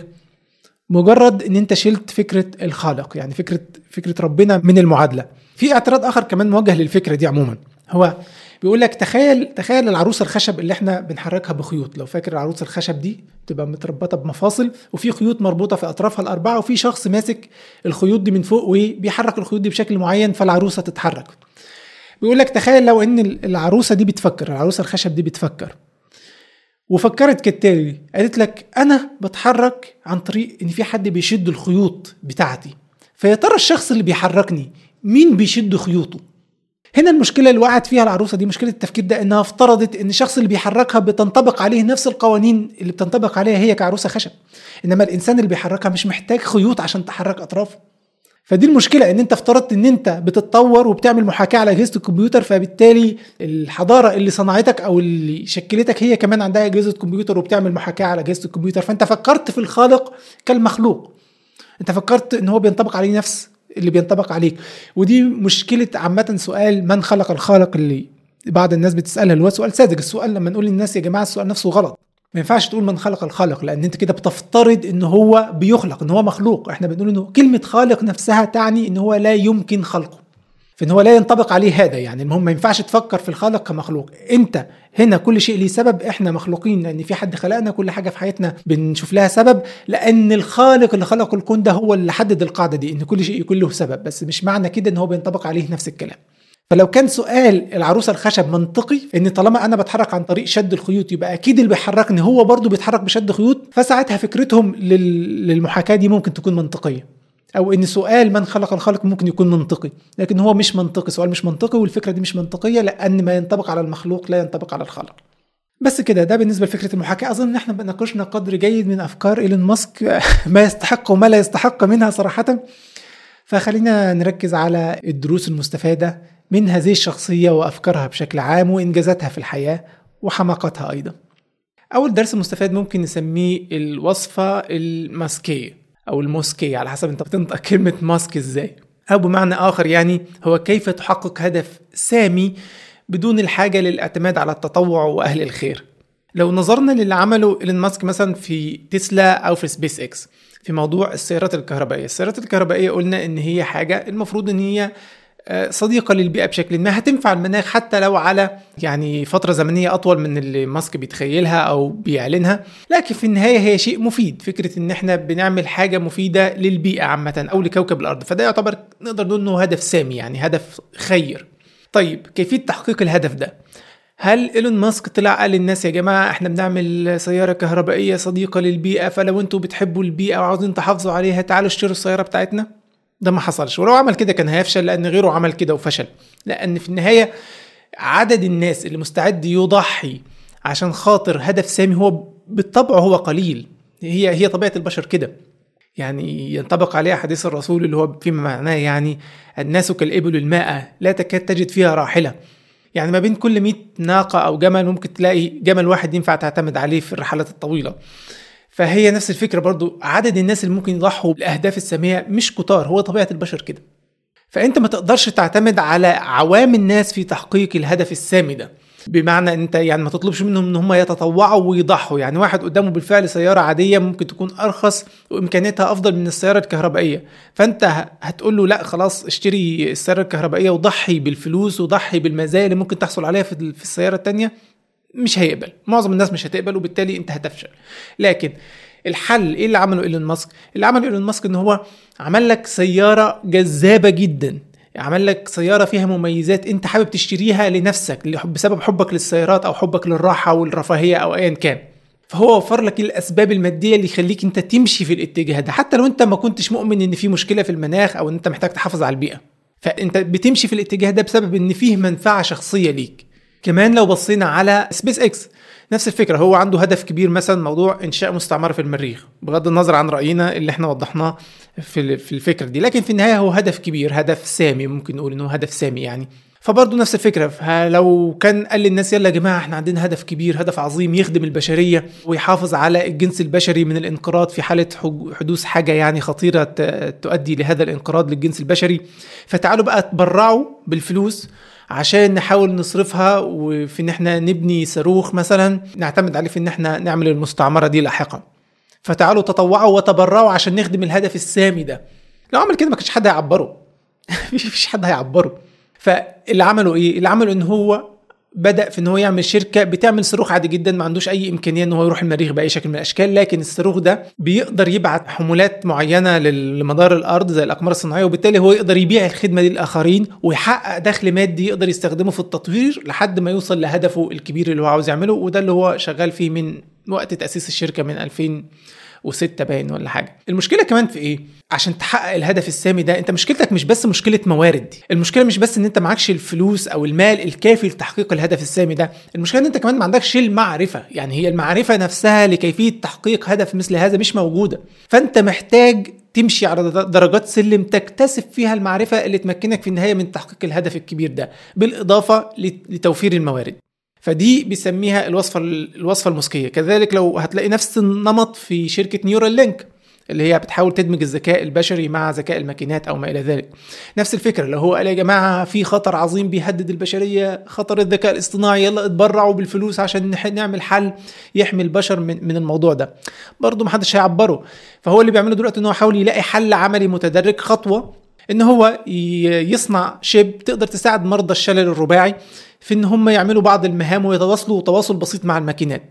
مجرد إن أنت شلت فكرة الخالق يعني فكرة فكرة ربنا من المعادلة. في اعتراض آخر كمان موجه للفكرة دي عموما. هو بيقول لك تخيل تخيل العروسه الخشب اللي إحنا بنحركها بخيوط. لو فاكر العروسه الخشب دي تبقى متربطة بمفاصل وفي خيوط مربوطة في أطرافها الأربعة وفي شخص ماسك الخيوط دي من فوق وبيحرك الخيوط دي بشكل معين فالعروسة تتحرك. بيقول لك تخيل لو إن العروسة دي بتفكر العروسة الخشب دي بتفكر. وفكرت كالتالي قالت لك أنا بتحرك عن طريق إن في حد بيشد الخيوط بتاعتي فيا ترى الشخص اللي بيحركني مين بيشد خيوطه؟ هنا المشكلة اللي وقعت فيها العروسة دي مشكلة التفكير ده إنها افترضت إن الشخص اللي بيحركها بتنطبق عليه نفس القوانين اللي بتنطبق عليها هي كعروسة خشب إنما الإنسان اللي بيحركها مش محتاج خيوط عشان تحرك أطرافه. فدي المشكلة إن أنت افترضت إن أنت بتتطور وبتعمل محاكاة على أجهزة الكمبيوتر فبالتالي الحضارة اللي صنعتك أو اللي شكلتك هي كمان عندها أجهزة كمبيوتر وبتعمل محاكاة على أجهزة الكمبيوتر. فأنت فكرت في الخالق كالمخلوق. أنت فكرت إن هو بينطبق عليه نفس اللي بينطبق عليك. ودي مشكلة عامة سؤال من خلق الخالق اللي بعض الناس بتسألها اللي هو سؤال ساذج السؤال لما نقول للناس يا جماعة السؤال نفسه غلط. ما ينفعش تقول من خلق الخالق لأن أنت كده بتفترض إن هو بيخلق إن هو مخلوق. إحنا بنقول إنه كلمة خالق نفسها تعني إن هو لا يمكن خلقه. فإن هو لا ينطبق عليه هذا يعني. المهم ما ينفعش تفكر في الخالق كمخلوق. أنت هنا كل شيء ليه سبب إحنا مخلوقين لأن في حد خلقنا كل حاجة في حياتنا بنشوف لها سبب لأن الخالق اللي خلق الكون ده هو اللي حدد القاعدة دي إن كل شيء يكون له سبب. بس مش معنى كده إن هو بينطبق عليه نفس الكلام. فلو كان سؤال العروسة الخشب منطقي إن طالما أنا بتحرك عن طريق شد الخيوط يبقى أكيد اللي بيحركني هو برضه بيتحرك بشد خيوط فساعتها فكرتهم للمحاكاة دي ممكن تكون منطقية. أو إن سؤال من خلق الخالق ممكن يكون منطقي لكن هو مش منطقي سؤال مش منطقي والفكرة دي مش منطقية لأن ما ينطبق على المخلوق لا ينطبق على الخالق بس كده ده بالنسبة لفكرة المحاكاة. أظن إن إحنا ناقشنا قدر جيد من أفكار إيلون ماسك [LAUGHS] ما يستحق وما لا يستحق منها صراحة. فخلينا نركز على الدروس المستفادة من هذه الشخصية وأفكارها بشكل عام وإنجازاتها في الحياة وحماقتها أيضا. أول درس مستفاد ممكن نسميه الوصفة الماسكية أو الموسكي على حسب أنت بتنطق كلمة ماسك إزاي. أو بمعنى آخر يعني هو كيف تحقق هدف سامي بدون الحاجة للاعتماد على التطوع وأهل الخير. لو نظرنا للي عمله إيلون ماسك مثلا في تسلا أو في سبيس إكس في موضوع السيارات الكهربائية. السيارات الكهربائية قلنا إن هي حاجة المفروض إن هي صديقة للبيئة بشكل ما هتنفع المناخ حتى لو على يعني فترة زمنية أطول من اللي ماسك بيتخيلها أو بيعلنها. لكن في النهاية هي شيء مفيد فكرة إن إحنا بنعمل حاجة مفيدة للبيئة عامة أو لكوكب الأرض. فده يعتبر نقدر نقول إنه هدف سامي يعني هدف خير. طيب كيفية تحقيق الهدف ده؟ هل إيلون ماسك طلع قال للناس يا جماعة إحنا بنعمل سيارة كهربائية صديقة للبيئة فلو أنتوا بتحبوا البيئة وعاوزين تحافظوا عليها تعالوا اشتروا السيارة بتاعتنا ده ما حصلش. ولو عمل كده كان هيفشل لأن غيره عمل كده وفشل. لأن في النهاية عدد الناس اللي مستعد يضحي عشان خاطر هدف سامي هو بالطبع هو قليل. هي هي طبيعة البشر كده. يعني ينطبق عليها حديث الرسول اللي هو فيما معناه يعني الناس كالإبل الماء لا تكاد تجد فيها راحلة. يعني ما بين كل 100 ناقة أو جمل ممكن تلاقي جمل واحد ينفع تعتمد عليه في الرحلات الطويلة. فهي نفس الفكرة برضو. عدد الناس اللي ممكن يضحوا بالأهداف السامية مش كتار هو طبيعة البشر كده. فأنت ما تقدرش تعتمد على عوام الناس في تحقيق الهدف السامي ده. بمعنى أنت يعني ما تطلبش منهم إن هم يتطوعوا ويضحوا. يعني واحد قدامه بالفعل سيارة عادية ممكن تكون أرخص وامكانياتها أفضل من السياره الكهربائية. فأنت هتقول له لا خلاص اشتري السيارة الكهربائية وضحي بالفلوس وضحي بالمزايا اللي ممكن تحصل عليها في السيارة الثانية مش هيقبل. معظم الناس مش هتقبل وبالتالي انت هتفشل. لكن الحل إيه اللي عمله إيلون ماسك؟ اللي عمله إيلون ماسك إن هو عمل لك سيارة جذابة جدا. عمل لك سيارة فيها مميزات انت حابب تشتريها لنفسك بسبب حبك للسيارات أو حبك للراحة والرفاهية أو ايا كان. فهو وفر لك الأسباب المادية اللي يخليك انت تمشي في الاتجاه ده. حتى لو انت ما كنتش مؤمن إن في مشكلة في المناخ أو إن أنت محتاج تحافظ على البيئة. فأنت بتمشي في الاتجاه ده بسبب إن فيه منفعة شخصية ليك. كمان لو بصينا على سبيس إكس نفس الفكرة هو عنده هدف كبير مثلا موضوع إنشاء مستعمرة في المريخ بغض النظر عن رأينا اللي إحنا وضحناه في في الفكرة دي. لكن في النهاية هو هدف كبير هدف سامي ممكن نقول إنه هدف سامي يعني. فبرضه نفس الفكرة لو كان قال للناس يلا يا جماعة إحنا عندنا هدف كبير هدف عظيم يخدم البشرية ويحافظ على الجنس البشري من الانقراض في حالة حدوث حاجة يعني خطيرة تؤدي لهذا الانقراض للجنس البشري. فتعالوا بقى تبرعوا بالفلوس عشان نحاول نصرفها وفي إن إحنا نبني صاروخ مثلا نعتمد عليه في إن إحنا نعمل المستعمرة دي لاحقا. فتعالوا تطوعوا وتبرعوا عشان نخدم الهدف السامي ده. لو عمل كده ما كانش حد هيعبره. [LAUGHS] مفيش حد هيعبره. فاللي عمله إيه؟ اللي عمله إن هو بدأ في إن هو يعمل شركة بتعمل صاروخ عادي جدا ما عندوش أي إمكانية إن هو يروح المريخ بأي شكل من الأشكال لكن الصاروخ ده بيقدر يبعت حمولات معينة لمدار الأرض زي الأقمار الصناعية وبالتالي هو يقدر يبيع الخدمة دي للآخرين ويحقق دخل مادي يقدر يستخدمه في التطوير لحد ما يوصل لهدفه الكبير اللي هو عاوز يعمله وده اللي هو شغال فيه من وقت تأسيس الشركة من 2000 وستة باين ولا حاجة. المشكلة كمان في إيه؟ عشان تحقق الهدف السامي ده أنت مشكلتك مش بس مشكلة موارد المشكلة مش بس إن أنت معكش الفلوس أو المال الكافي لتحقيق الهدف السامي ده. المشكلة إن أنت كمان ما عندكش المعرفة. يعني هي المعرفة نفسها لكيفية تحقيق هدف مثل هذا مش موجودة. فأنت محتاج تمشي على درجات سلم تكتسب فيها المعرفة اللي تمكنك في النهاية من تحقيق الهدف الكبير ده. بالإضافة لتوفير الموارد. فدي بيسميها الوصفة الوصفة الماسكية كذلك لو هتلاقي نفس النمط في شركة نيورال لينك اللي هي بتحاول تدمج الذكاء البشري مع ذكاء الماكينات أو ما إلى ذلك. نفس الفكرة لو هو قال يا جماعة في خطر عظيم بيهدد البشرية خطر الذكاء الاصطناعي يلا اتبرعوا بالفلوس عشان نعمل حل يحمي البشر من, من الموضوع ده. برضه محدش هيعبره. فهو اللي بيعمله دلوقتي إن هو حاول يلاقي حل عملي متدرج خطوة إن هو يصنع chip تقدر تساعد مرضى الشلل الرباعي. في إن هم يعملوا بعض المهام ويتواصلوا تواصل بسيط مع الماكينات.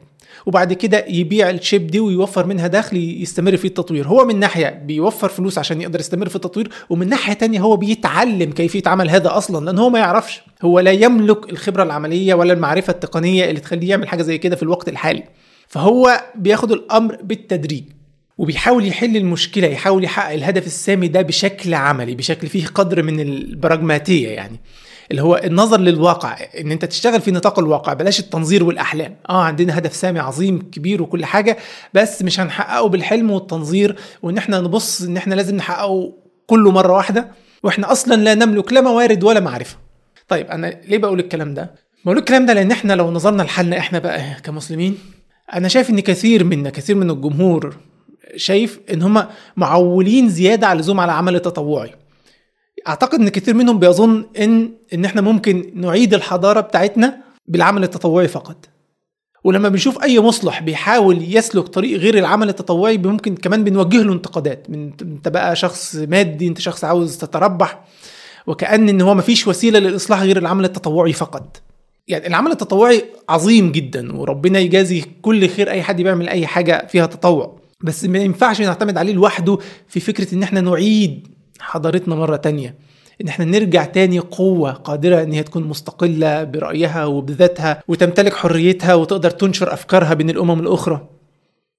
وبعد كده يبيع الشيب دي ويوفر منها دخل يستمر في التطوير. هو من ناحية بيوفر فلوس عشان يقدر يستمر في التطوير ومن ناحية تانية هو بيتعلم كيفية عمل هذا أصلا لأن هو ما يعرفش. هو لا يملك الخبرة العملية ولا المعرفة التقنية اللي تخليه يعمل حاجة زي كده في الوقت الحالي. فهو بياخد الأمر بالتدريج وبيحاول يحل المشكلة يحاول يحقق الهدف السامي ده بشكل عملي بشكل فيه قدر من البراجماتية يعني. اللي هو النظر للواقع إن أنت تشتغل في نطاق الواقع بلاش التنظير والأحلام. آه عندنا هدف سامي عظيم كبير وكل حاجة بس مش هنحققه بالحلم والتنظير وإن إحنا نبص إن إحنا لازم نحققه كله مرة واحدة وإحنا أصلا لا نملك لا موارد ولا معرفة. طيب أنا ليه بقول الكلام ده؟ بقول الكلام ده لأن إحنا لو نظرنا لحالنا إحنا بقى كمسلمين أنا شايف إن كثير منا كثير من الجمهور شايف إن هم معولين زيادة على اللزوم على العمل التطوعي. أعتقد إن كثير منهم بيظن ان إن إحنا ممكن نعيد الحضارة بتاعتنا بالعمل التطوعي فقط. ولما بنشوف أي مصلح بيحاول يسلك طريق غير العمل التطوعي ممكن كمان بنوجه له انتقادات. من أنت بقى شخص مادي أنت شخص عاوز تتربح وكأن إن هو مفيش وسيلة للإصلاح غير العمل التطوعي فقط. يعني العمل التطوعي عظيم جدا وربنا يجازي كل خير أي حد بيعمل أي حاجة فيها تطوع. بس ما ينفعش نعتمد عليه لوحده في فكرة إن إحنا نعيد حضارتنا مرة تانية إن إحنا نرجع تاني قوة قادرة إن هي تكون مستقلة برأيها وبذاتها وتمتلك حريتها وتقدر تنشر أفكارها بين الأمم الأخرى.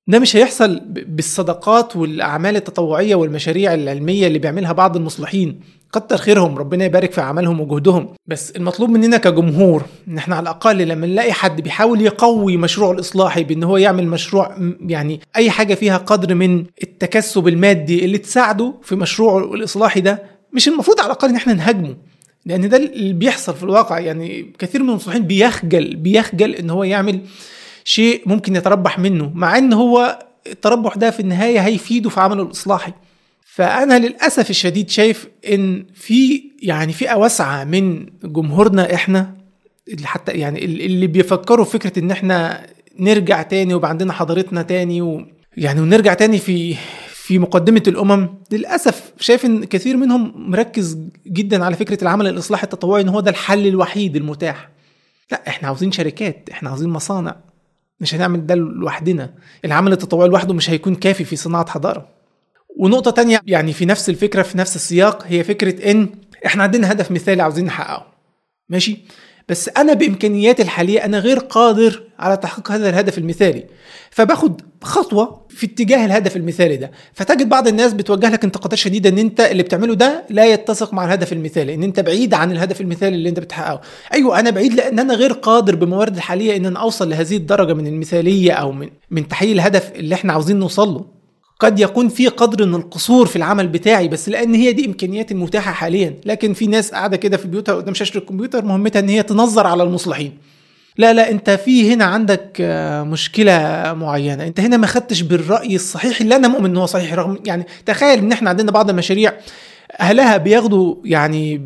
ده مش هيحصل بالصدقات والأعمال التطوعية والمشاريع العلمية اللي بيعملها بعض المصلحين. كتر خيرهم ربنا يبارك في عملهم وجهدهم. بس المطلوب مننا كجمهور إن إحنا على الأقل لما نلاقي حد بيحاول يقوي مشروع الإصلاحي بإن هو يعمل مشروع يعني أي حاجة فيها قدر من التكسب المادي اللي تساعده في مشروعه الإصلاحي ده مش المفروض على الأقل إن إحنا نهاجمه. لأن ده اللي بيحصل في الواقع. يعني كثير من المصلحين بيخجل بيخجل إن هو يعمل شيء ممكن يتربح منه مع إن هو التربح ده في النهاية هيفيده في عمله الإصلاحي. فأنا للأسف الشديد شايف إن في يعني فئة واسعة من جمهورنا إحنا اللي حتى يعني اللي بيفكروا في فكرة إن إحنا نرجع تاني ويبقى عندنا حضارتنا تاني و يعني ونرجع تاني في في مقدمة الأمم للأسف شايف إن كثير منهم مركز جدا على فكرة العمل الإصلاحي التطوعي إن هو ده الحل الوحيد المتاح. لا إحنا عاوزين شركات إحنا عاوزين مصانع. مش هنعمل ده لوحدنا. العمل التطوعي لوحده مش هيكون كافي في صناعة حضارة. ونقطة تانية يعني في نفس الفكرة في نفس السياق هي فكرة إن إحنا عندنا هدف مثالي عاوزين نحققه. ماشي؟ بس أنا بإمكانياتي الحالية أنا غير قادر على تحقيق هذا الهدف المثالي. فباخد خطوة في اتجاه الهدف المثالي ده. فتجد بعض الناس بتوجه لك انتقادات شديدة إن أنت اللي بتعمله ده لا يتسق مع الهدف المثالي إن أنت بعيد عن الهدف المثالي اللي أنت بتحققه. أيوه أنا بعيد لأن أنا غير قادر بمواردي الحالية إن أنا أوصل لهذه الدرجة من المثالية أو من من تحقيق الهدف اللي إحنا عاوزين نوصل له. قد يكون في قدر من القصور في العمل بتاعي بس لأن هي دي إمكانياتي المتاحة حاليا. لكن في ناس قاعدة كده في بيوتها قدام شاشة الكمبيوتر مهمتها إن هي تنظر على المصلحين. لا لا أنت في هنا عندك آه، مشكلة معينة. أنت هنا ما خدتش بالرأي الصحيح اللي أنا مؤمن إن هو صحيح رغم يعني تخيل إن إحنا عندنا بعض المشاريع أهلها بياخدوا يعني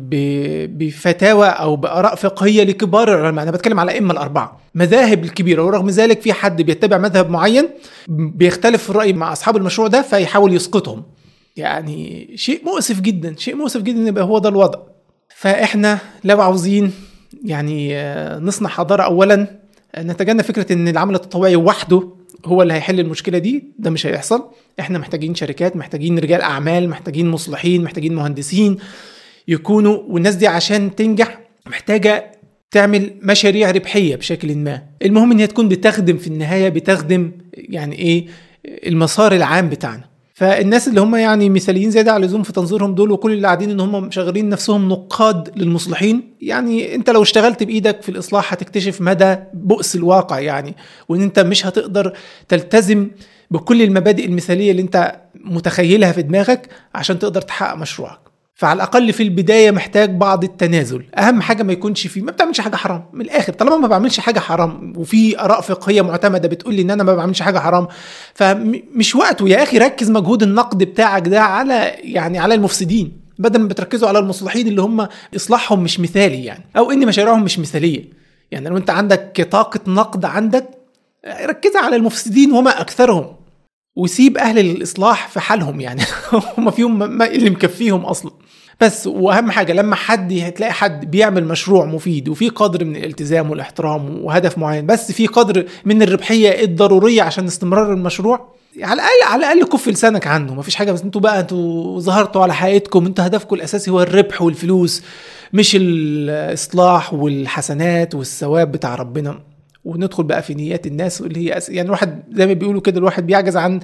بفتاوى أو بآراء فقهية لكبار العلماء. أنا بتكلم على الأئمة الأربعة. مذاهب الكبيرة. ورغم ذلك في حد بيتبع مذهب معين بيختلف في الرأي مع أصحاب المشروع ده فيحاول يسقطهم. يعني شيء مؤسف جدا شيء مؤسف جدا يبقى هو ده الوضع. فإحنا لو عاوزين يعني آه، نصنع حضارة اولا نتجنب فكرة إن العمل التطوعي وحده هو اللي هيحل المشكلة دي ده مش هيحصل. إحنا محتاجين شركات محتاجين رجال أعمال محتاجين مصلحين محتاجين مهندسين يكونوا والناس دي عشان تنجح محتاجة تعمل مشاريع ربحية بشكل ما. المهم إن هي تكون بتخدم في النهاية بتخدم يعني إيه المسار العام بتاعنا. فالناس اللي هم يعني مثاليين زياده على اللزوم في تنظيرهم دول وكل اللي قاعدين إن هم مشغلين نفسهم نقاد للمصلحين يعني أنت لو اشتغلت بإيدك في الإصلاح هتكتشف مدى بؤس الواقع يعني وإن أنت مش هتقدر تلتزم بكل المبادئ المثالية اللي أنت متخيلها في دماغك عشان تقدر تحقق مشروعك. فعلى الأقل في البداية محتاج بعض التنازل. أهم حاجة ما يكونش فيه ما بتعملش حاجة حرام. من الآخر طالما ما بعملش حاجة حرام وفي آراء فقهية معتمدة بتقول لي إن أنا ما بعملش حاجة حرام فمش وقته. يا أخي ركز مجهود النقد بتاعك ده على يعني على المفسدين بدل ما بتركزوا على المصلحين اللي هم إصلاحهم مش مثالي يعني أو إن مشاريعهم مش مثالية. يعني لو أنت عندك طاقة نقد عندك ركز على المفسدين وما أكثرهم. وسيب أهل الإصلاح في حالهم يعني. [LAUGHS] هم فيهم اللي مكفيهم أصلا. بس وأهم حاجة لما حد هتلاقي حد بيعمل مشروع مفيد وفي قدر من الالتزام والاحترام وهدف معين بس في قدر من الربحية الضرورية عشان استمرار المشروع على الأقل على الأقل كف لسانك عنه مفيش حاجة بس أنتوا بقى أنتوا ظهرتوا على حقيقتكم أنتوا هدفكم الأساسي هو الربح والفلوس مش الإصلاح والحسنات والثواب بتاع ربنا. وندخل بقى في نيات الناس اللي هي أس... يعني الواحد زي ما بيقولوا كده الواحد بيعجز عن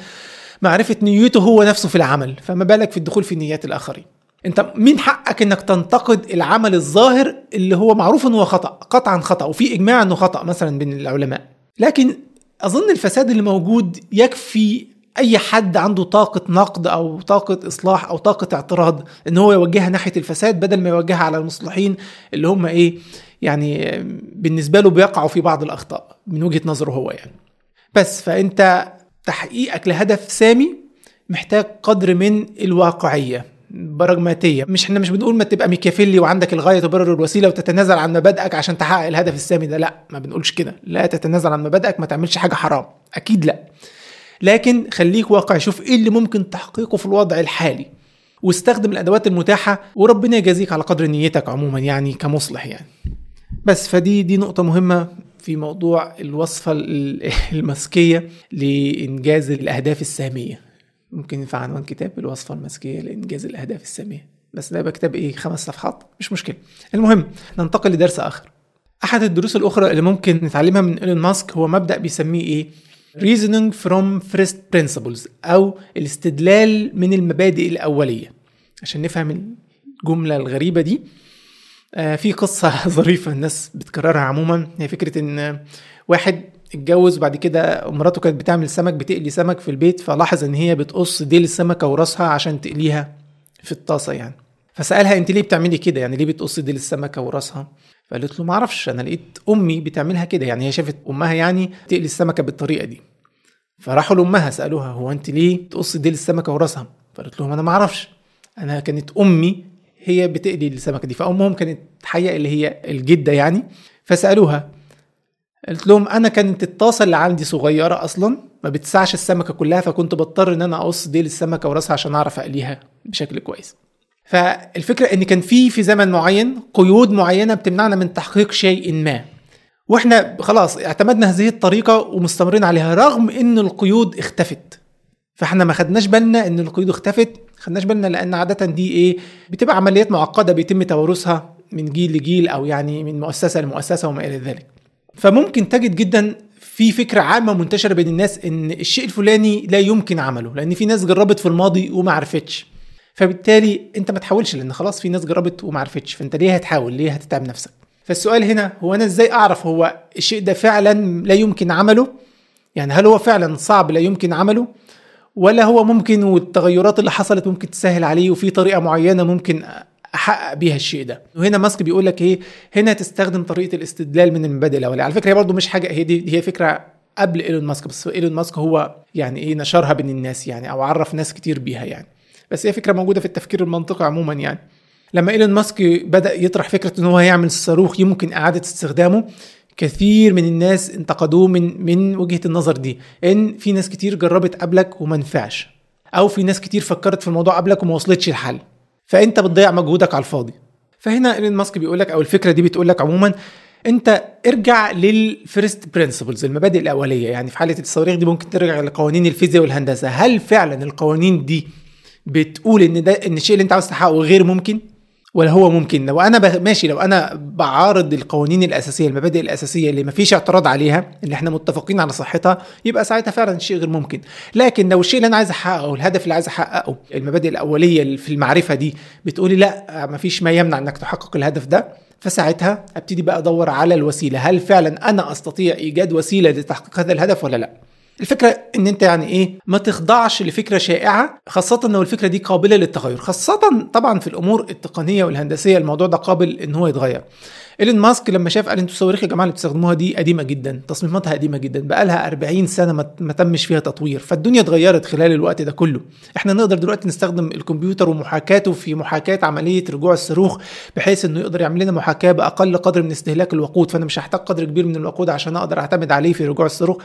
معرفة نيته هو نفسه في العمل فما بالك في الدخول في نيات الآخرين. انت مين حقك انك تنتقد العمل الظاهر اللي هو معروف انه خطأ قطعا خطأ وفي إجماع انه خطأ مثلا بين العلماء. لكن أظن الفساد اللي موجود يكفي أي حد عنده طاقة نقد أو طاقة إصلاح أو طاقة اعتراض إن هو يوجهها ناحية الفساد بدل ما يوجهها على المصلحين اللي هم إيه يعني بالنسبة له بيقعوا في بعض الأخطاء من وجهة نظره هو يعني. بس فأنت تحقيقك لهدف سامي محتاج قدر من الواقعية. براجماتية مش إحنا مش بنقول ما تبقى ميكافيلي وعندك الغاية تبرر الوسيلة وتتنازل عن مبادئك عشان تحقق الهدف السامي ده. لا ما بنقولش كده. لا تتنازل عن مبادئك ما تعملش حاجة حرام. أكيد لا. لكن خليك واقعي شوف إيه اللي ممكن تحقيقه في الوضع الحالي. واستخدم الأدوات المتاحة وربنا يجازيك على قدر نيتك عموما يعني كمصلح يعني. بس فدي دي نقطة مهمة في موضوع الوصفة [LAUGHS] المسكيه لإنجاز الأهداف السامية. ممكن ينفع عنوان كتاب الوصفه المسكيه لإنجاز الأهداف السامية. بس ده يبقى كتاب إيه؟ خمس صفحات؟ مش مشكلة. المهم ننتقل لدرس آخر. أحد الدروس الأخرى اللي ممكن نتعلمها من إيلون ماسك هو مبدأ بيسميه إيه؟ reasoning from first principles أو الاستدلال من المبادئ الأولية. عشان نفهم الجملة الغريبة دي آه في قصة [LAUGHS] ظريفة الناس بتكررها عموما. هي فكرة إن واحد اتجوز وبعد كده مراته كانت بتعمل سمك بتقلي سمك في البيت فلاحظ إن هي بتقص ديل السمكة وراسها عشان تقليها في الطاسة يعني. فسألها أنت ليه بتعملي كده؟ يعني ليه بتقصي ديل السمكة وراسها؟ فقالت له ما أعرفش أنا لقيت أمي بتعملها كده. يعني هي شافت أمها يعني تقلي السمكة بالطريقة دي. فراحوا لأمها سألوها هو أنت ليه تقصي ديل السمكة وراسها؟ فقالت لهم أنا ما أعرفش أنا كانت أمي هي بتقلي السمكة دي. فأمهم كانت حيه اللي هي الجدة يعني. فسألوها قلت لهم أنا كانت الطاسة اللي عندي صغيرة أصلا ما بتسعش السمكة كلها فكنت بضطر إن أنا أقص ديل السمكة وراسها عشان أعرف أقليها بشكل كويس. فالفكرة إن كان في في زمن معين قيود معينة بتمنعنا من تحقيق شيء ما. وإحنا خلاص اعتمدنا هذه الطريقة ومستمرين عليها رغم إن القيود اختفت. فإحنا ما خدناش بالنا إن القيود اختفت خدناش بالنا لأن عادة دي إيه بتبقى عمليات معقدة بيتم توارثها من جيل لجيل أو يعني من مؤسسة لمؤسسة وما إلى ذلك. فممكن تجد جدا في فكرة عامة منتشرة بين الناس إن الشيء الفلاني لا يمكن عمله لأن في ناس جربت في الماضي وما عرفتش. فبالتالي أنت ما تحاولش لأن خلاص في ناس جربت وما عرفتش فأنت ليه هتحاول؟ ليه هتتعب نفسك؟ فالسؤال هنا هو أنا إزاي أعرف هو الشيء ده فعلا لا يمكن عمله؟ يعني هل هو فعلا صعب لا يمكن عمله؟ ولا هو ممكن والتغيرات اللي حصلت ممكن تسهل عليه وفي طريقة معينة ممكن أحقق بيها الشيء ده. وهنا ماسك بيقول لك إيه؟ هنا تستخدم طريقة الاستدلال من المبادئ الأولية. على فكرة هي برضو مش حاجة هي دي هي فكرة قبل إيلون ماسك بس إيلون ماسك هو يعني إيه؟ نشرها بين الناس يعني أو عرف ناس كتير بيها يعني. بس هي فكرة موجودة في التفكير المنطقي عموما يعني. لما إيلون ماسك بدأ يطرح فكرة إن هو هيعمل صاروخ يمكن إعادة استخدامه كثير من الناس انتقدوه من من وجهة النظر دي إن في ناس كتير جربت قبلك وما نفعش أو في ناس كتير فكرت في الموضوع قبلك وما وصلتش الحل فانت بتضيع مجهودك على الفاضي. فهنا إيلون ماسك بيقول لك أو الفكرة دي بتقول لك عموما أنت ارجع لل first principles المبادئ الأولية. يعني في حالة الصواريخ دي ممكن ترجع لقوانين الفيزياء والهندسة. هل فعلا القوانين دي بتقول إن ده إن الشيء اللي أنت عاوز تحققه غير ممكن؟ ولا هو ممكن. لو أنا ماشي لو أنا بعارض القوانين الأساسية المبادئ الأساسية اللي مفيش اعتراض عليها اللي إحنا متفقين على صحتها يبقى ساعتها فعلا الشيء غير ممكن. لكن لو الشيء اللي أنا عايز أحققه الهدف اللي عايز أحققه المبادئ الأولية في المعرفة دي بتقولي لا مفيش ما يمنع إنك تحقق الهدف ده فساعتها أبتدي بقى أدور على الوسيلة. هل فعلا أنا أستطيع إيجاد وسيلة لتحقيق هذا الهدف ولا لا؟ الفكرة إن أنت يعني إيه ما تخضعش لفكرة شائعة خاصة لو الفكرة دي قابلة للتغير. خاصة طبعا في الأمور التقنية والهندسية الموضوع ده قابل إن هو يتغير. إيلون ماسك لما شاف قال أنتوا الصواريخ يا جماعة اللي بتستخدموها دي قديمة جدا تصميماتها قديمة جدا بقى لها 40 سنة ما تمش فيها تطوير فالدنيا اتغيرت خلال الوقت ده كله. إحنا نقدر دلوقتي نستخدم الكمبيوتر ومحاكاته في محاكاة عملية رجوع الصاروخ بحيث إنه يقدر يعمل لنا محاكاة بأقل قدر من استهلاك الوقود فأنا مش هحتاج قدر كبير من الوقود عشان أقدر أعتمد عليه في رجوع الصاروخ.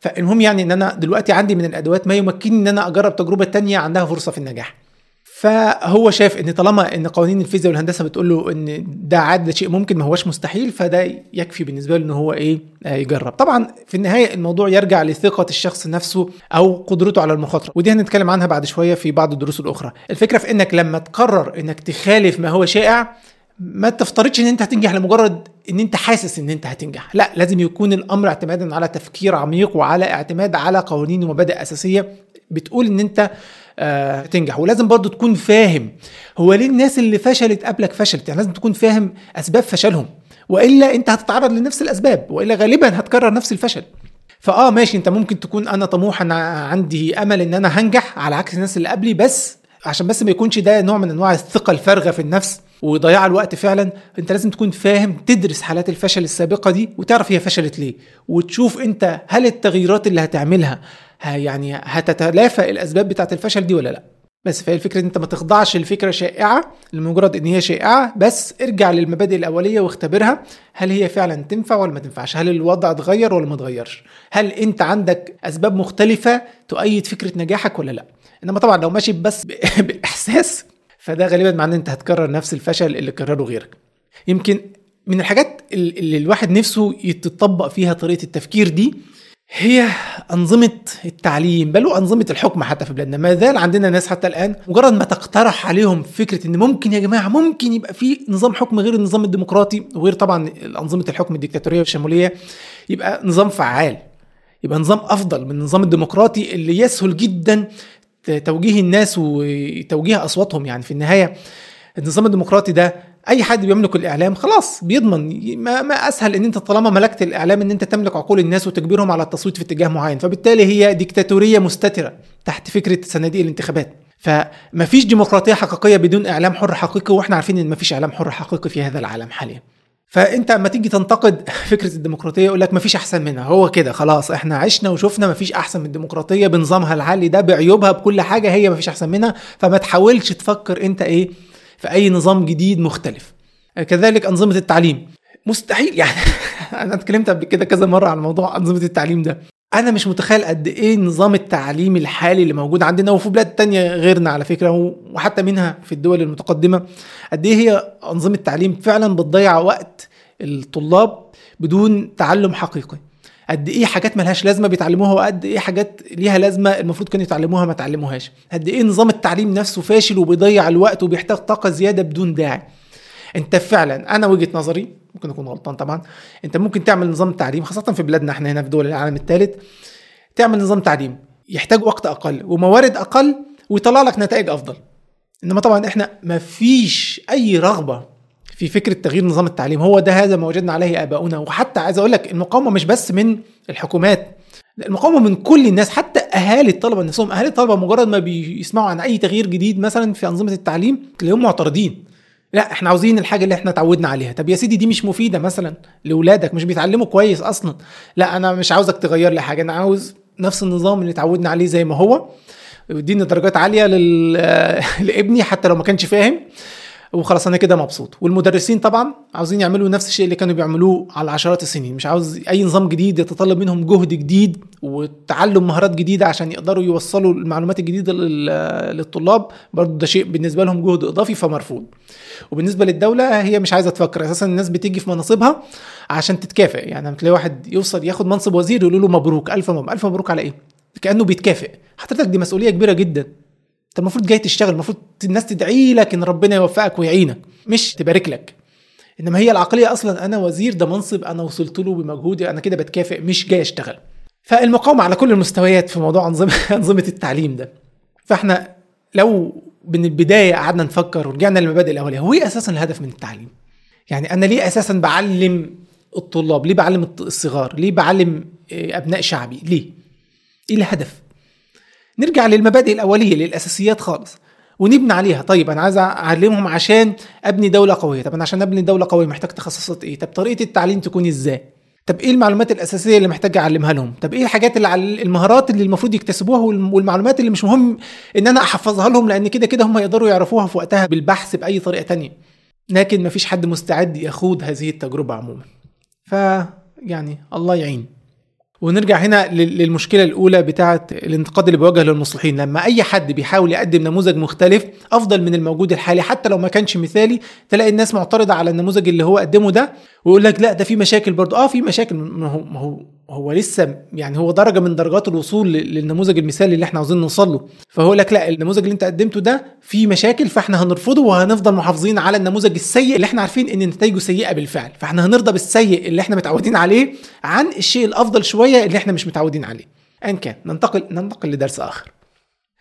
فالمهم يعني إن أنا دلوقتي عندي من الأدوات ما يمكنني إن أنا أجرب تجربة تانية عندها فرصة في النجاح. فهو شاف إن طالما إن قوانين الفيزياء والهندسة بتقول له إن ده عاد ده شيء ممكن ما هوش مستحيل فده يكفي بالنسبة له إن هو إيه آه، يجرب. طبعا في النهاية الموضوع يرجع لثقة الشخص نفسه أو قدرته على المخاطرة ودي هنتكلم عنها بعد شوية في بعض الدروس الأخرى. الفكرة في إنك لما تقرر إنك تخالف ما هو شائع ما تفترضش إن أنت هتنجح لمجرد إن أنت حاسس إن أنت هتنجح. لا لازم يكون الأمر اعتمادا على تفكير عميق وعلى اعتماد على قوانين ومبادئ أساسية بتقول إن أنت آه تنجح. ولازم برضو تكون فاهم هو ليه الناس اللي فشلت قبلك فشلت؟ يعني لازم تكون فاهم أسباب فشلهم. وإلا أنت هتتعرض لنفس الأسباب وإلا غالبا هتكرر نفس الفشل. فآه ماشي أنت ممكن تكون أنا طموح أنا عندي أمل إن أنا هنجح على عكس الناس اللي قبلي بس عشان بس ما يكونش ده نوع من أنواع الثقة الفارغة في النفس وضياع الوقت فعلا أنت لازم تكون فاهم تدرس حالات الفشل السابقة دي وتعرف هي فشلت ليه. وتشوف أنت هل التغييرات اللي هتعملها يعني هتتلافى الأسباب بتاعه الفشل دي ولا لا. بس فهي الفكرة إن أنت ما تخضعش لفكرة شائعة لمجرد إن هي شائعة بس ارجع للمبادئ الأولية واختبرها. هل هي فعلا تنفع ولا ما تنفعش؟ هل الوضع اتغير ولا ما اتغيرش؟ هل أنت عندك أسباب مختلفة تؤيد فكرة نجاحك ولا لا؟ إنما طبعا لو ماشي بس بالاحساس [LAUGHS] فده غالبا معناه أنت هتكرر نفس الفشل اللي كرره غيرك. يمكن من الحاجات اللي الواحد نفسه يتطبق فيها طريقة التفكير دي هي أنظمة التعليم بل وأنظمة الحكم حتى في بلادنا. ما زال عندنا ناس حتى الآن مجرد ما تقترح عليهم فكرة إن ممكن يا جماعة ممكن يبقى في نظام حكم غير النظام الديمقراطي وغير طبعا أنظمة الحكم الديكتاتورية والشمولية يبقى نظام فعال يبقى نظام أفضل من النظام الديمقراطي اللي يسهل جدا توجيه الناس وتوجيه أصواتهم يعني في النهاية. النظام الديمقراطي ده أي حد بيملك الإعلام خلاص بيضمن. ما, ما أسهل إن أنت طالما ملكت الإعلام إن أنت تملك عقول الناس وتجبرهم على التصويت في اتجاه معين. فبالتالي هي ديكتاتورية مستترة تحت فكرة صناديق الانتخابات. فمفيش ديمقراطية حقيقية بدون إعلام حر حقيقي وإحنا عارفين إن مفيش إعلام حر حقيقي في هذا العالم حاليا. فأنت أما تيجي تنتقد [LAUGHS] فكرة الديمقراطية يقول لك مفيش أحسن منها. هو كده خلاص إحنا عشنا وشفنا مفيش أحسن من الديمقراطية بنظامها العالي ده بعيوبها بكل حاجة هي مفيش أحسن منها. فما تحاولش تفكر أنت إيه في أي نظام جديد مختلف. كذلك أنظمة التعليم. مستحيل يعني [LAUGHS] أنا اتكلمت قبل كده كذا مرة عن موضوع أنظمة التعليم ده. أنا مش متخيل قد إيه نظام التعليم الحالي اللي موجود عندنا وفي بلاد تانية غيرنا على فكرة وحتى منها في الدول المتقدمة قد إيه هي أنظمة التعليم فعلا بتضيع وقت الطلاب بدون تعلم حقيقي. قد إيه حاجات ملهاش لازمة بيتعلموها وقد إيه حاجات ليها لازمة المفروض كانوا يتعلموها ما تعلموهاش قد إيه نظام التعليم نفسه فاشل وبيضيع الوقت وبيحتاج طاقة زيادة بدون داعي. أنت فعلا أنا وجهة نظري ممكن أكون غلطان طبعا أنت ممكن تعمل نظام تعليم خاصة في بلادنا إحنا هنا في دول العالم الثالث تعمل نظام تعليم يحتاج وقت أقل وموارد أقل ويطلع لك نتائج أفضل. إنما طبعا إحنا ما فيش أي رغبة في فكرة تغيير نظام التعليم. هو ده هذا ما وجدنا عليه آباؤنا. وحتى عايز أقول لك المقاومة مش بس من الحكومات المقاومة من كل الناس حتى أهالي الطلبة نفسهم. أهالي الطلبة مجرد ما بيسمعوا عن أي تغيير جديد مثلا في أنظمة التعليم تلاقيهم معترضين. لا إحنا عاوزين الحاجة اللي إحنا اتعودنا عليها. طب يا سيدي دي مش مفيدة مثلا لاولادك مش بيتعلموا كويس أصلا. لا أنا مش عاوزك تغير لي حاجة أنا عاوز نفس النظام اللي اتعودنا عليه زي ما هو. اديني درجات عالية. [LAUGHS] لابني حتى لو ما كانش فاهم. وخلاص أنا كده مبسوط. والمدرسين طبعا عاوزين يعملوا نفس الشيء اللي كانوا بيعملوه على عشرات السنين. مش عاوز أي نظام جديد يتطلب منهم جهد جديد وتعلم مهارات جديدة عشان يقدروا يوصلوا المعلومات الجديدة للطلاب. برضه ده شيء بالنسبة لهم جهد إضافي فمرفوض. وبالنسبة للدولة هي مش عايزة تفكر. أساسا الناس بتيجي في مناصبها عشان تتكافئ. يعني تلاقي واحد يوصل ياخد منصب وزير يقولوا له مبروك. ألف مبروك ألف مبروك على إيه؟ كأنه بيتكافئ. حضرتك دي مسؤولية كبيرة جدا. انت المفروض جاي تشتغل المفروض الناس تدعي لك إن ربنا يوفقك ويعينك مش تبارك لك. إنما هي العقلية أصلا أنا وزير ده منصب أنا وصلت له بمجهودي أنا كده بتكافئ مش جاي أشتغل. فالمقاومة على كل المستويات في موضوع أنظمة [LAUGHS] أنظمة التعليم ده. فإحنا لو من البداية قعدنا نفكر ورجعنا للمبادئ الأولية هو إيه أساسا الهدف من التعليم؟ يعني أنا ليه أساسا بعلم الطلاب؟ ليه بعلم الصغار؟ ليه بعلم أبناء شعبي؟ ليه؟ إيه الهدف؟ نرجع للمبادئ الأولية للأساسيات خالص ونبني عليها. طيب أنا عايز أعلمهم عشان أبني دولة قوية. طب أنا عشان أبني دولة قوية محتاج تخصصات إيه؟ طب طريقة التعليم تكون إزاي؟ طب إيه المعلومات الأساسية اللي محتاج أعلمها لهم؟ طب إيه الحاجات اللي على المهارات اللي المفروض يكتسبوها والمعلومات اللي مش مهم إن أنا أحفظها لهم لأن كده كده هم يقدروا يعرفوها في وقتها بالبحث بأي طريقة تانية. لكن مفيش حد مستعد يخوض هذه التجربة عموما. ف يعني الله يعين. ونرجع هنا للمشكلة الأولى بتاعه الانتقاد اللي بيواجه للمصلحين. لما أي حد بيحاول يقدم نموذج مختلف أفضل من الموجود الحالي حتى لو ما كانش مثالي تلاقي الناس معترضة على النموذج اللي هو قدمه ده ويقول لك لا ده في مشاكل برضه. آه في مشاكل. ما هو ما هو هو لسه يعني هو درجة من درجات الوصول للنموذج المثالي اللي إحنا عاوزين نوصل له. فهو لك لا النموذج اللي أنت قدمته ده فيه مشاكل فإحنا هنرفضه وهنفضل محافظين على النموذج السيء اللي إحنا عارفين إن نتائجه سيئة بالفعل. فإحنا هنرضى بالسيء اللي إحنا متعودين عليه عن الشيء الأفضل شوية اللي إحنا مش متعودين عليه. ان كان ننتقل ننتقل لدرس آخر.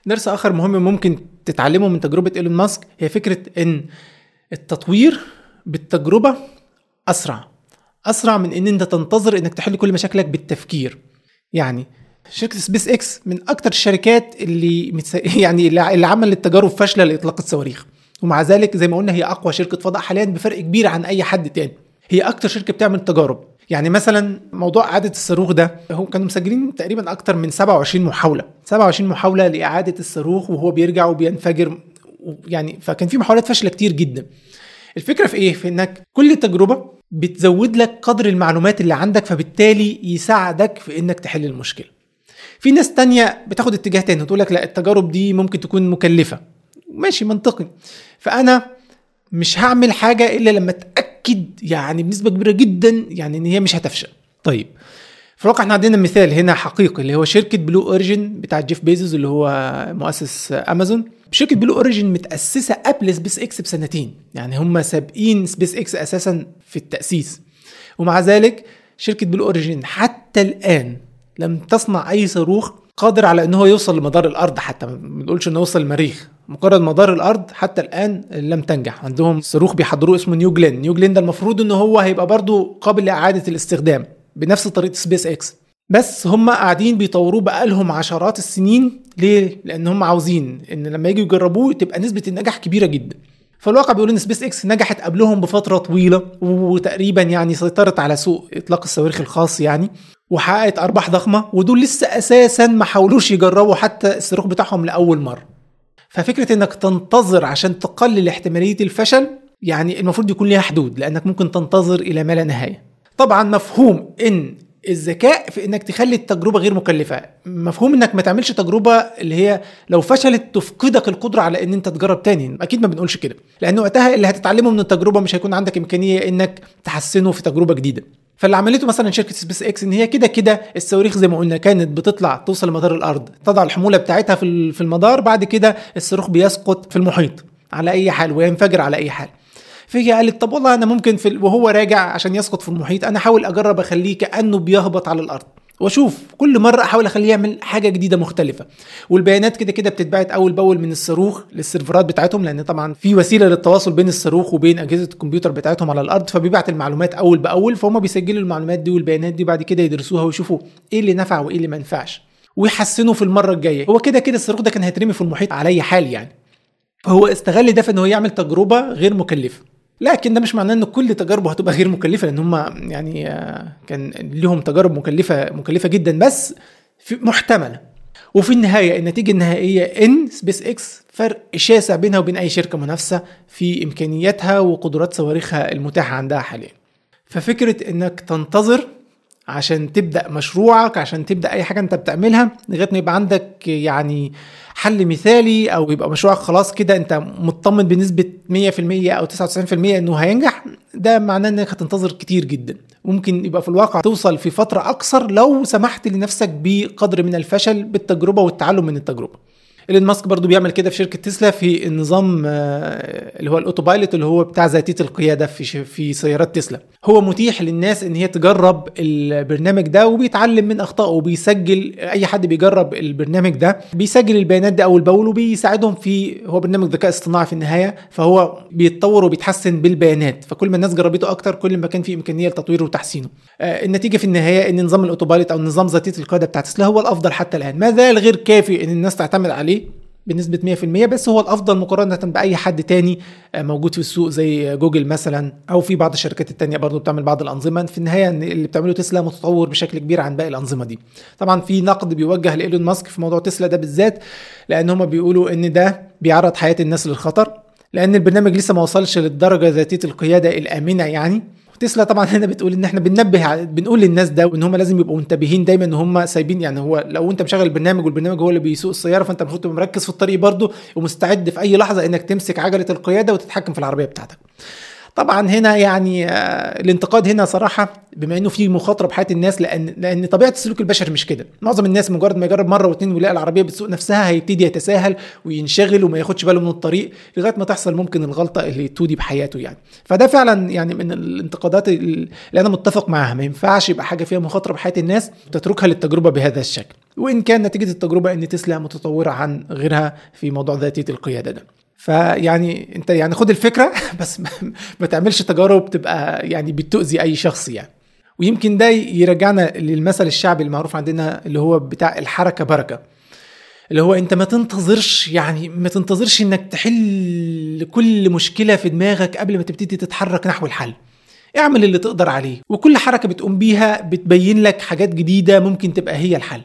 درس آخر مهم ممكن تتعلمه من تجربة إيلون ماسك هي فكرة إن التطوير بالتجربة أسرع. أسرع من إن أنت تنتظر إنك تحل كل مشاكلك بالتفكير. يعني شركة سبيس إكس من أكتر الشركات اللي متس... [LAUGHS] يعني اللي عملت تجارب فاشلة لإطلاق الصواريخ. ومع ذلك زي ما قلنا هي أقوى شركة فضاء حاليا بفرق كبير عن أي حد تاني. هي أكتر شركة بتعمل تجارب. يعني مثلا موضوع إعادة الصاروخ ده هم كانوا مسجلين تقريبا أكتر من 27 محاولة. 27 محاولة لإعادة الصاروخ وهو بيرجع وبينفجر يعني فكان في محاولات فاشلة كتير جدا. الفكرة في إيه؟ في إنك كل تجربه بتزود لك قدر المعلومات اللي عندك فبالتالي يساعدك في إنك تحل المشكلة. في ناس تانية بتاخد اتجاه تاني وتقول لك لا التجارب دي ممكن تكون مكلفة. ماشي منطقي. فأنا مش هعمل حاجة إلا لما أتأكد يعني بنسبة كبيرة جدا يعني إن هي مش هتفشل. طيب في الواقع إحنا عندنا مثال هنا حقيقي اللي هو شركة بلو اوريجن بتاع جيف بيزوس اللي هو مؤسس امازون شركة بلو اوريجن متأسسة قبل سبيس إكس بسنتين. يعني هم سابقين سبيس إكس أساسا في التأسيس. ومع ذلك شركة بلو اوريجن حتى الآن لم تصنع أي صاروخ قادر على إن هو يوصل لمدار الأرض حتى ما بنقولش إنه يوصل المريخ. مجرد مدار الأرض حتى الآن لم تنجح. عندهم صاروخ بيحضروه اسمه نيو جلين. نيو جلين ده المفروض إن هو هيبقى برضه قابل لإعادة الاستخدام بنفس طريقة سبيس إكس. بس هم قاعدين بيطوروه بقالهم عشرات السنين. ليه؟ لأن هم عاوزين إن لما يجوا يجربوه تبقى نسبة النجاح كبيرة جدا. فالواقع بيقول إن سبيس إكس نجحت قبلهم بفترة طويلة وتقريبا يعني سيطرت على سوق إطلاق الصواريخ الخاص يعني. وحققت أرباح ضخمة ودول لسه أساسا ما حاولوش يجربوا حتى الصاروخ بتاعهم لأول مرة. ففكرة إنك تنتظر عشان تقلل احتمالية الفشل يعني المفروض يكون ليها حدود لأنك ممكن تنتظر إلى ما لا نهاية. طبعا مفهوم إن الذكاء في إنك تخلي التجربة غير مكلفة. مفهوم إنك ما تعملش تجربة اللي هي لو فشلت تفقدك القدرة على إن أنت تجرب تاني. أكيد ما بنقولش كده. لأن وقتها اللي هتتعلمه من التجربة مش هيكون عندك إمكانية إنك تحسنه في تجربة جديدة. فاللي عملته مثلا شركة سبيس إكس إن هي كده كده الصواريخ زي ما قلنا كانت بتطلع توصل لمدار الأرض تضع الحمولة بتاعتها في المدار بعد كده الصاروخ بيسقط في المحيط على أي حال وينفجر على أي حال. فهي قالت طب والله أنا ممكن في وهو راجع عشان يسقط في المحيط أنا أحاول أجرب أخليه كأنه بيهبط على الأرض. واشوف كل مرة احاول اخليه يعمل حاجة جديدة مختلفة. والبيانات كده كده بتتبعت أول بأول من الصاروخ للسيرفرات بتاعتهم لأن طبعا في وسيلة للتواصل بين الصاروخ وبين أجهزة الكمبيوتر بتاعتهم على الأرض فبيبعت المعلومات أول بأول فهم بيسجلوا المعلومات دي والبيانات دي بعد كده يدرسوها ويشوفوا إيه اللي نفع وإيه اللي ما نفعش ويحسنوا في المرة الجاية. هو كده كده الصاروخ ده كان هيترمي في المحيط على اي حال يعني فهو استغل ده في إن هو يعمل تجربة غير مكلفة. لكن ده مش معناه إن كل تجاربه هتبقى غير مكلفة لأن هم يعني كان لهم تجارب مكلفة مكلفة جدا بس في محتملة. وفي النهاية النتيجة النهائية إن سبيس إكس فرق شاسع بينها وبين أي شركة منافسة في إمكانياتها وقدرات صواريخها المتاحة عندها حاليا. ففكرة إنك تنتظر عشان تبدأ مشروعك عشان تبدأ أي حاجة أنت بتعملها لغاية ما يبقى عندك يعني حل مثالي أو يبقى مشروعك خلاص كده أنت مطمن بنسبة 100% أو 99% إنه هينجح ده معناه إنك هتنتظر كتير جدا. ممكن يبقى في الواقع توصل في فترة أقصر لو سمحت لنفسك بقدر من الفشل بالتجربة والتعلم من التجربة. إيلون ماسك برضو بيعمل كده في شركة تسلا في النظام اللي هو ال autopilot اللي هو بتاع ذاتية القيادة في في سيارات تسلا. هو متيح للناس إن هي تجرب البرنامج ده وبيتعلم من أخطائه وبيسجل أي حد بيجرب البرنامج ده بيسجل البيانات دي أول بأول وبيساعدهم في هو برنامج ذكاء اصطناعي في النهاية فهو بيتطور وبيتحسن بالبيانات. فكل ما الناس جربته أكتر كل ما كان في إمكانية لتطويره وتحسينه. النتيجة في النهاية إن نظام ال auto أو نظام ذاتية القيادة بتاع تسلا هو الأفضل حتى الآن. ما زال غير كافي إن الناس تعتمد عليه بنسبة 100% بس هو الأفضل مقارنة بأي حد تاني موجود في السوق زي جوجل مثلا أو في بعض الشركات التانية برضو بتعمل بعض الأنظمة. في النهاية اللي بتعمله تسلا متطور بشكل كبير عن باقي الأنظمة دي. طبعا في نقد بيوجه لإيلون ماسك في موضوع تسلا ده بالذات لأن هم بيقولوا إن ده بيعرض حياة الناس للخطر لأن البرنامج لسه ما وصلش للدرجة ذاتية القيادة الآمنة يعني. تسلا طبعا هنا بتقول إن إحنا بننبه بنقول للناس ده وإن هم لازم يبقوا منتبهين دايما إن هم سايبين يعني هو لو أنت مشغل البرنامج والبرنامج هو اللي بيسوق السيارة فأنت المفروض تبقى مركز في الطريق برضه ومستعد في أي لحظة إنك تمسك عجلة القيادة وتتحكم في العربية بتاعتك. طبعا هنا يعني آه، الانتقاد هنا صراحة بما إنه في مخاطرة بحياة الناس لأن لأن طبيعة السلوك البشري مش كده. معظم الناس مجرد ما يجرب مرة واثنين ويلاقي العربية بتسوق نفسها هيبتدي يتساهل وينشغل وما ياخدش باله من الطريق لغاية ما تحصل ممكن الغلطة اللي تودي بحياته يعني. فده فعلا يعني من الانتقادات اللي أنا متفق معاها. ما ينفعش يبقى حاجة فيها مخاطرة بحياة الناس وتتركها للتجربة بهذا الشكل. وإن كان نتيجة التجربة إن تسلا متطورة عن غيرها في موضوع ذاتية القيادة ده. فيعني انت يعني خد الفكرة [LAUGHS] بس ما تعملش تجارب تبقى يعني بتؤذي أي شخص يعني. ويمكن ده يرجعنا للمثل الشعبي المعروف عندنا اللي هو بتاع الحركة بركة. اللي هو انت ما تنتظرش يعني ما تنتظرش انك تحل كل مشكلة في دماغك قبل ما تبتدي تتحرك نحو الحل. اعمل اللي تقدر عليه. وكل حركة بتقوم بيها بتبين لك حاجات جديدة ممكن تبقى هي الحل.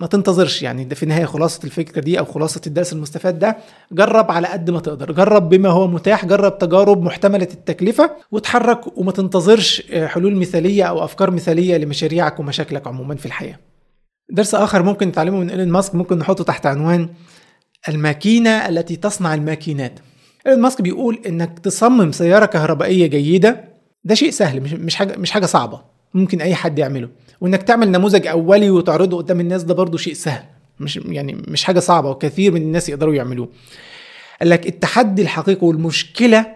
فما تنتظرش يعني ده في النهاية خلاصة الفكرة دي أو خلاصة الدرس المستفاد ده جرب على قد ما تقدر جرب بما هو متاح جرب تجارب محتملة التكلفة وتحرك وما تنتظرش حلول مثالية أو أفكار مثالية لمشاريعك ومشاكلك عموما في الحياة. درس آخر ممكن نتعلمه من إيلون ماسك ممكن نحطه تحت عنوان الماكينة التي تصنع الماكينات. إيلون ماسك بيقول إنك تصمم سيارة كهربائية جيدة ده شيء سهل مش مش حاجة مش حاجة صعبة. ممكن أي حد يعمله. وإنك تعمل نموذج أولي وتعرضه قدام الناس ده برضه شيء سهل. مش يعني مش حاجة صعبة وكثير من الناس يقدروا يعملوه. قال لك التحدي الحقيقي والمشكلة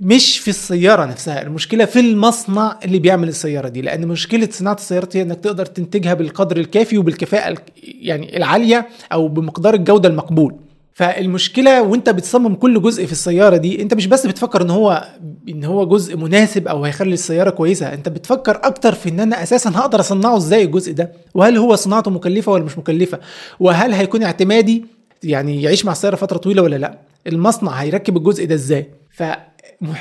مش في السيارة نفسها المشكلة في المصنع اللي بيعمل السيارة دي. لأن مشكلة صناعة السيارات هي إنك تقدر تنتجها بالقدر الكافي وبالكفاءة يعني العالية أو بمقدار الجودة المقبول. فالمشكلة وانت بتصمم كل جزء في السيارة دي انت مش بس بتفكر ان هو ان هو جزء مناسب أو هيخلي السيارة كويسة انت بتفكر أكتر في ان أنا أساسا هقدر اصنعه إزاي الجزء ده؟ وهل هو صناعته مكلفة ولا مش مكلفة؟ وهل هيكون اعتمادي يعني يعيش مع السيارة فترة طويلة ولا لا؟ المصنع هيركب الجزء ده إزاي؟ ف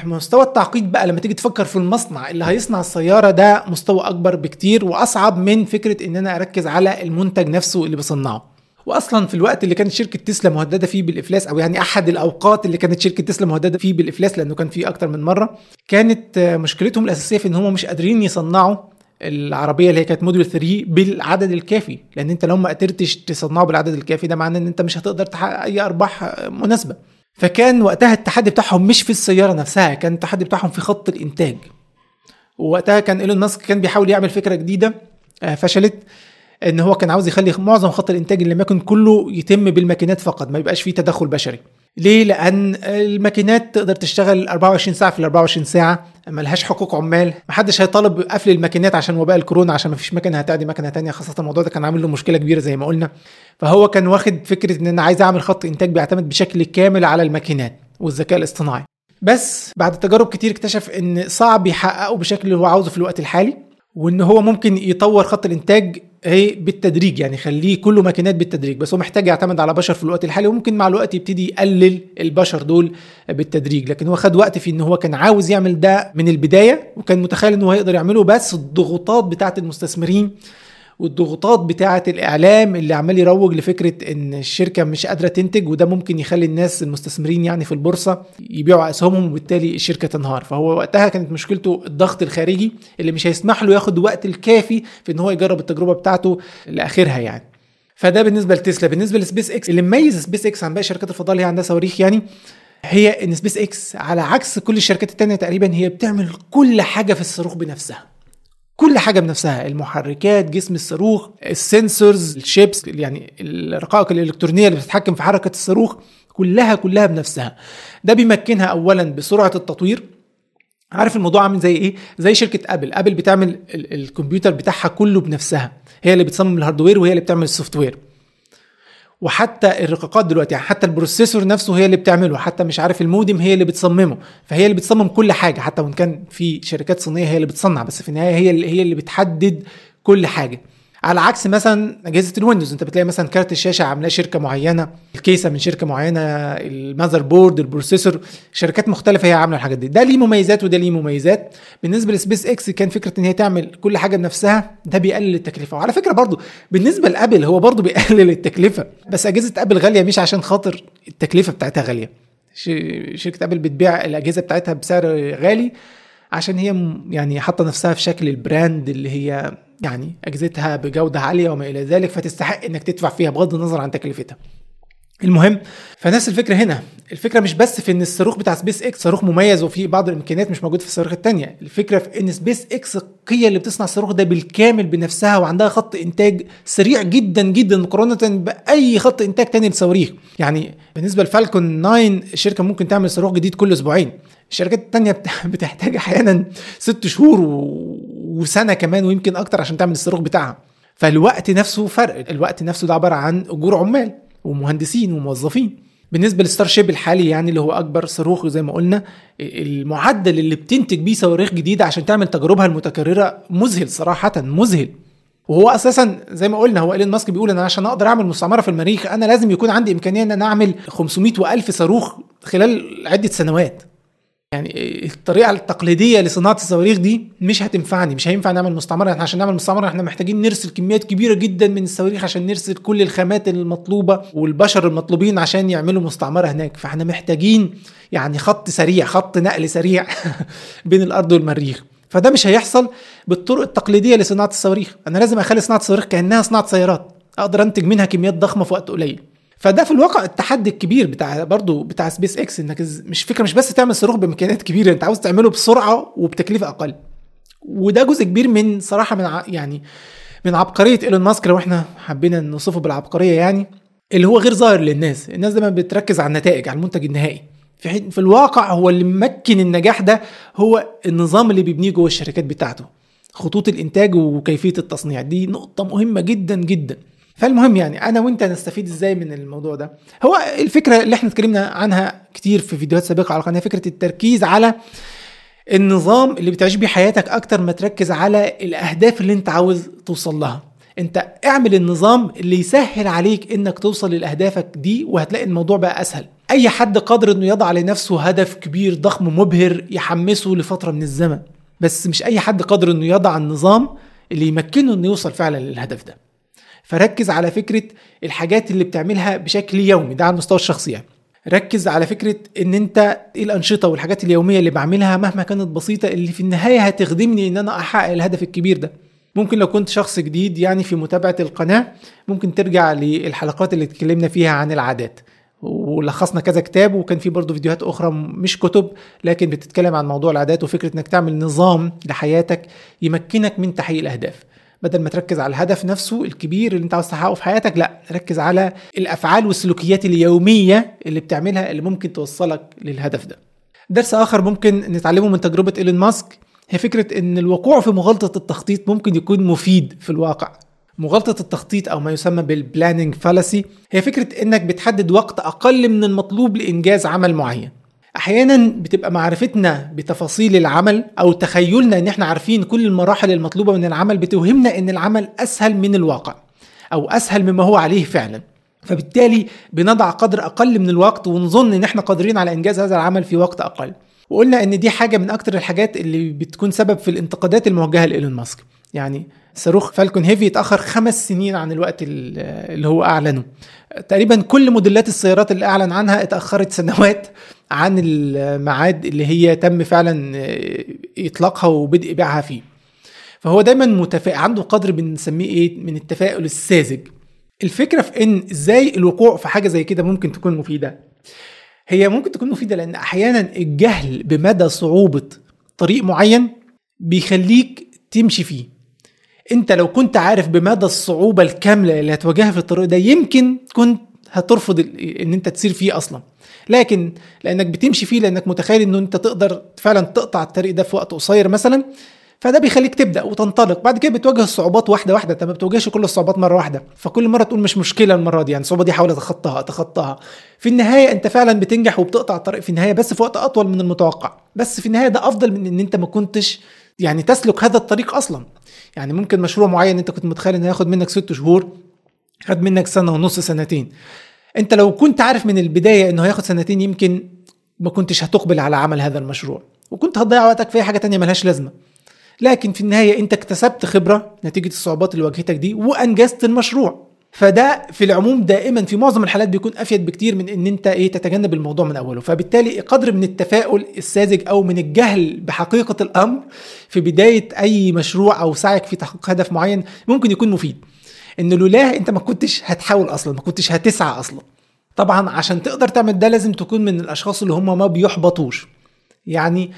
مستوى التعقيد بقى لما تيجي تفكر في المصنع اللي هيصنع السيارة ده مستوى أكبر بكتير وأصعب من فكرة إن أنا أركز على المنتج نفسه اللي بصنعه. وأصلا في الوقت اللي كانت شركة تسلا مهددة فيه بالإفلاس أو يعني أحد الأوقات اللي كانت شركة تسلا مهددة فيه بالإفلاس لأنه كان فيه أكتر من مرة كانت مشكلتهم الأساسية في إن هم مش قادرين يصنعوا العربية اللي هي كانت موديل 3 بالعدد الكافي. لأن أنت لو ما قدرتش تصنعه بالعدد الكافي ده معناه إن أنت مش هتقدر تحقق أي أرباح مناسبة. فكان وقتها التحدي بتاعهم مش في السيارة نفسها كان التحدي بتاعهم في خط الإنتاج. ووقتها كان إيلون ماسك كان بيحاول يعمل فكرة جديدة آه، فشلت. إن هو كان عاوز يخلي معظم خط الإنتاج اللي يكن كله يتم بالماكينات فقط ما يبقاش فيه تدخل بشري. ليه؟ لأن الماكينات تقدر تشتغل 24 ساعة في ال 24 ساعة ملهاش حقوق عمال محدش هيطالب بقفل الماكينات عشان وباء الكورونا عشان ما فيش مكنه هتعدي مكنة تانية. خاصة الموضوع ده كان عامل له مشكلة كبيرة زي ما قلنا. فهو كان واخد فكرة إن أنا عايز أعمل خط إنتاج بيعتمد بشكل كامل على الماكينات والذكاء الاصطناعي. بس بعد تجارب كتير اكتشف إن صعب يحققه بالشكل اللي هو عاوزه في الوقت الحالي وإن هو ممكن يطور خط الإنتاج هي بالتدريج يعني خليه كله ماكينات بالتدريج بس هو محتاج يعتمد على بشر في الوقت الحالي وممكن مع الوقت يبتدي يقلل البشر دول بالتدريج. لكن هو خد وقت في إن هو كان عاوز يعمل ده من البداية وكان متخيل إن هو هيقدر يعمله بس الضغوطات بتاعة المستثمرين والضغوطات بتاعة الإعلام اللي عمال يروج لفكرة إن الشركة مش قادرة تنتج وده ممكن يخلي الناس المستثمرين يعني في البورصة يبيعوا أسهمهم وبالتالي الشركة تنهار. فهو وقتها كانت مشكلته الضغط الخارجي اللي مش هيسمح له ياخد وقت الكافي في إن هو يجرب التجربة بتاعته لآخرها يعني. فده بالنسبة لتسلا. بالنسبة لسبيس إكس اللي مميز سبيس إكس عن باقي شركات الفضاء اللي هي عندها صواريخ يعني هي إن سبيس إكس على عكس كل الشركات التانية تقريبا هي بتعمل كل حاجة في الصاروخ بنفسها. كل حاجة بنفسها المحركات جسم الصاروخ ال sensors ال chips يعني الرقائق الإلكترونية اللي بتتحكم في حركة الصاروخ كلها كلها بنفسها. ده بيمكنها اولا بسرعة التطوير. عارف الموضوع عامل زي إيه؟ زي شركة أبل. أبل بتعمل الكمبيوتر بتاعها كله بنفسها. هي اللي بتصمم ال hardware وهي اللي بتعمل ال software وحتى الرقاقات دلوقتي يعني حتى ال processor نفسه هي اللي بتعمله حتى مش عارف المودم هي اللي بتصممه فهي اللي بتصمم كل حاجة حتى وإن كان في شركات صينية هي اللي بتصنع بس في النهاية هي اللي هي اللي بتحدد كل حاجة. على عكس مثلا أجهزة الويندوز أنت بتلاقي مثلا كارت الشاشة عاملاه شركة معينة الكيسة من شركة معينة ال motherboard ال processor شركات مختلفة هي عاملة الحاجات دي. ده ليه مميزات وده ليه مميزات. بالنسبة لسبيس إكس كان فكرة إن هي تعمل كل حاجة بنفسها ده بيقلل التكلفة. وعلى فكرة برضو بالنسبة لأبل هو برضو [LAUGHS] بيقلل التكلفة. بس أجهزة أبل غالية مش عشان خاطر التكلفة بتاعتها غالية. شركة أبل بتبيع الأجهزة بتاعتها بسعر غالي عشان هي يعني حاطة نفسها في شكل ال brand اللي هي يعني أجهزتها بجودة عالية وما إلى ذلك فتستحق إنك تدفع فيها بغض النظر عن تكلفتها. المهم فنفس الفكرة هنا. الفكرة مش بس في إن الصاروخ بتاع سبيس إكس صاروخ مميز وفيه بعض الإمكانيات مش موجوده في الصواريخ الثانية الفكرة في إن سبيس إكس هي اللي بتصنع الصاروخ ده بالكامل بنفسها وعندها خط إنتاج سريع جدا جدا مقارنة بأي خط إنتاج تاني للصواريخ يعني بالنسبة لفالكون 9 الشركة ممكن تعمل صاروخ جديد كل أسبوعين. الشركات التانية [LAUGHS] بتحتاج أحيانا ست شهور وسنة كمان ويمكن أكتر عشان تعمل الصاروخ بتاعها. فالوقت نفسه فرق. الوقت نفسه ده عبارة عن أجور عمال. ومهندسين وموظفين. بالنسبة للستار شيب الحالي يعني اللي هو أكبر صاروخ زي ما قلنا المعدل اللي بتنتج بيه صواريخ جديدة عشان تعمل تجاربها المتكررة مذهل صراحة مذهل. وهو أساسا زي ما قلنا هو إيلون ماسك بيقول أنا عشان أقدر أعمل مستعمرة في المريخ أنا لازم يكون عندي إمكانية إن أنا أعمل 500 و1000 صاروخ خلال عدة سنوات. يعني الطريقة التقليدية لصناعة الصواريخ دي مش هتنفعني مش هينفع نعمل مستعمرة. إحنا عشان نعمل مستعمرة إحنا محتاجين نرسل كميات كبيرة جدا من الصواريخ عشان نرسل كل الخامات المطلوبة والبشر المطلوبين عشان يعملوا مستعمرة هناك. فاحنا محتاجين يعني خط سريع خط نقل سريع [LAUGHS] بين الأرض والمريخ. فده مش هيحصل بالطرق التقليدية لصناعة الصواريخ. أنا لازم أخلي صناعة الصواريخ كأنها صناعة سيارات. أقدر أنتج منها كميات ضخمة في وقت قليل. فده في الواقع التحدي الكبير بتاع برضه بتاع سبيس إكس إنك مش فكرة مش بس تعمل صاروخ بامكانيات كبيرة أنت عاوز تعمله بسرعة وبتكلفة أقل. وده جزء كبير من صراحة من ع... يعني من عبقرية إيلون ماسك لو إحنا حبينا نوصفه بالعبقرية يعني اللي هو غير ظاهر للناس. الناس دايما بتركز على النتائج على المنتج النهائي. في, حين في الواقع هو اللي ممكن النجاح ده هو النظام اللي بيبنيه جوه الشركات بتاعته. خطوط الإنتاج وكيفية التصنيع دي نقطة مهمة جدا جدا. فالمهم يعني أنا وأنت نستفيد إزاي من الموضوع ده؟ هو الفكرة اللي إحنا اتكلمنا عنها كتير في فيديوهات سابقة على القناه فكرة التركيز على النظام اللي بتعيش بيه حياتك أكتر ما تركز على الأهداف اللي أنت عاوز توصل لها. أنت اعمل النظام اللي يسهل عليك إنك توصل لأهدافك دي وهتلاقي الموضوع بقى أسهل. أي حد قادر إنه يضع لنفسه هدف كبير ضخم مبهر يحمسه لفترة من الزمن. بس مش أي حد قادر إنه يضع النظام اللي يمكنه إنه يوصل فعلا للهدف ده. فركز على فكرة الحاجات اللي بتعملها بشكل يومي ده على المستوى الشخصي يعني. ركز على فكرة إن أنت إيه الأنشطة والحاجات اليومية اللي بعملها مهما كانت بسيطة اللي في النهاية هتخدمني إن أنا أحقق الهدف الكبير ده. ممكن لو كنت شخص جديد يعني في متابعة القناة ممكن ترجع للحلقات اللي اتكلمنا فيها عن العادات. ولخصنا كذا كتاب وكان في برضه فيديوهات أخرى مش كتب لكن بتتكلم عن موضوع العادات وفكرة إنك تعمل نظام لحياتك يمكنك من تحقيق الأهداف. بدل ما تركز على الهدف نفسه الكبير اللي انت عاوز تحققه في حياتك لا ركز على الأفعال والسلوكيات اليومية اللي بتعملها اللي ممكن توصلك للهدف ده. درس آخر ممكن نتعلمه من تجربة إيلون ماسك هي فكرة إن الوقوع في مغالطة التخطيط ممكن يكون مفيد في الواقع. مغالطة التخطيط أو ما يسمى بال planning fallacy هي فكرة إنك بتحدد وقت أقل من المطلوب لإنجاز عمل معين. أحيانا بتبقى معرفتنا بتفاصيل العمل أو تخيلنا إن إحنا عارفين كل المراحل المطلوبة من العمل بتوهمنا إن العمل أسهل من الواقع أو أسهل مما هو عليه فعلا. فبالتالي بنضع قدر أقل من الوقت ونظن إن إحنا قادرين على إنجاز هذا العمل في وقت أقل. وقلنا إن دي حاجة من أكتر الحاجات اللي بتكون سبب في الانتقادات الموجهة لإيلون ماسك. يعني صاروخ فالكون هيفي اتاخر خمس سنين عن الوقت اللي هو أعلنه. تقريبا كل موديلات السيارات اللي أعلن عنها اتأخرت سنوات عن الميعاد اللي هي تم فعلا إطلاقها وبدء بيعها فيه. فهو دايما متفائل عنده قدر بنسميه إيه؟ من التفاؤل الساذج. الفكرة في إن إزاي الوقوع في حاجة زي كده ممكن تكون مفيدة. هي ممكن تكون مفيدة لأن أحيانا الجهل بمدى صعوبة طريق معين بيخليك تمشي فيه. انت لو كنت عارف بمدى الصعوبة الكاملة اللي هتواجهها في الطريق ده يمكن كنت هترفض ان انت تسير فيه أصلا. لكن لأنك بتمشي فيه لأنك متخيل إنه انت تقدر فعلا تقطع الطريق ده في وقت قصير مثلا فده بيخليك تبدأ وتنطلق. بعد كده بتواجه الصعوبات واحدة واحدة. انت ما بتواجهش كل الصعوبات مرة واحدة. فكل مرة تقول مش مشكلة المرة دي يعني الصعوبة دي حاول أتخطاها أتخطاها. في النهاية أنت فعلا بتنجح وبتقطع الطريق في النهاية بس في وقت أطول من المتوقع. بس في النهاية ده أفضل من إن أنت ما كنتش يعني تسلك هذا الطريق أصلا. يعني ممكن مشروع معين أنت كنت متخيل إنه ياخد منك ست شهور خد منك سنة ونص سنتين. أنت لو كنت عارف من البداية إنه هياخد سنتين يمكن ما كنتش هتقبل على عمل هذا المشروع. وكنت هتضيع وقتك في أي حاجة تانية ملهاش لازمة. لكن في النهاية أنت اكتسبت خبرة نتيجة الصعوبات اللي واجهتك دي وأنجزت المشروع. فده في العموم دائما في معظم الحالات بيكون أفيد بكتير من إن أنت إيه تتجنب الموضوع من أوله. فبالتالي قدر من التفاؤل الساذج أو من الجهل بحقيقة الأمر في بداية أي مشروع أو سعيك في تحقيق هدف معين ممكن يكون مفيد. إن لولاه أنت ما كنتش هتحاول أصلا ما كنتش هتسعى أصلا. طبعا عشان تقدر تعمل ده لازم تكون من الأشخاص اللي هم ما بيحبطوش. يعني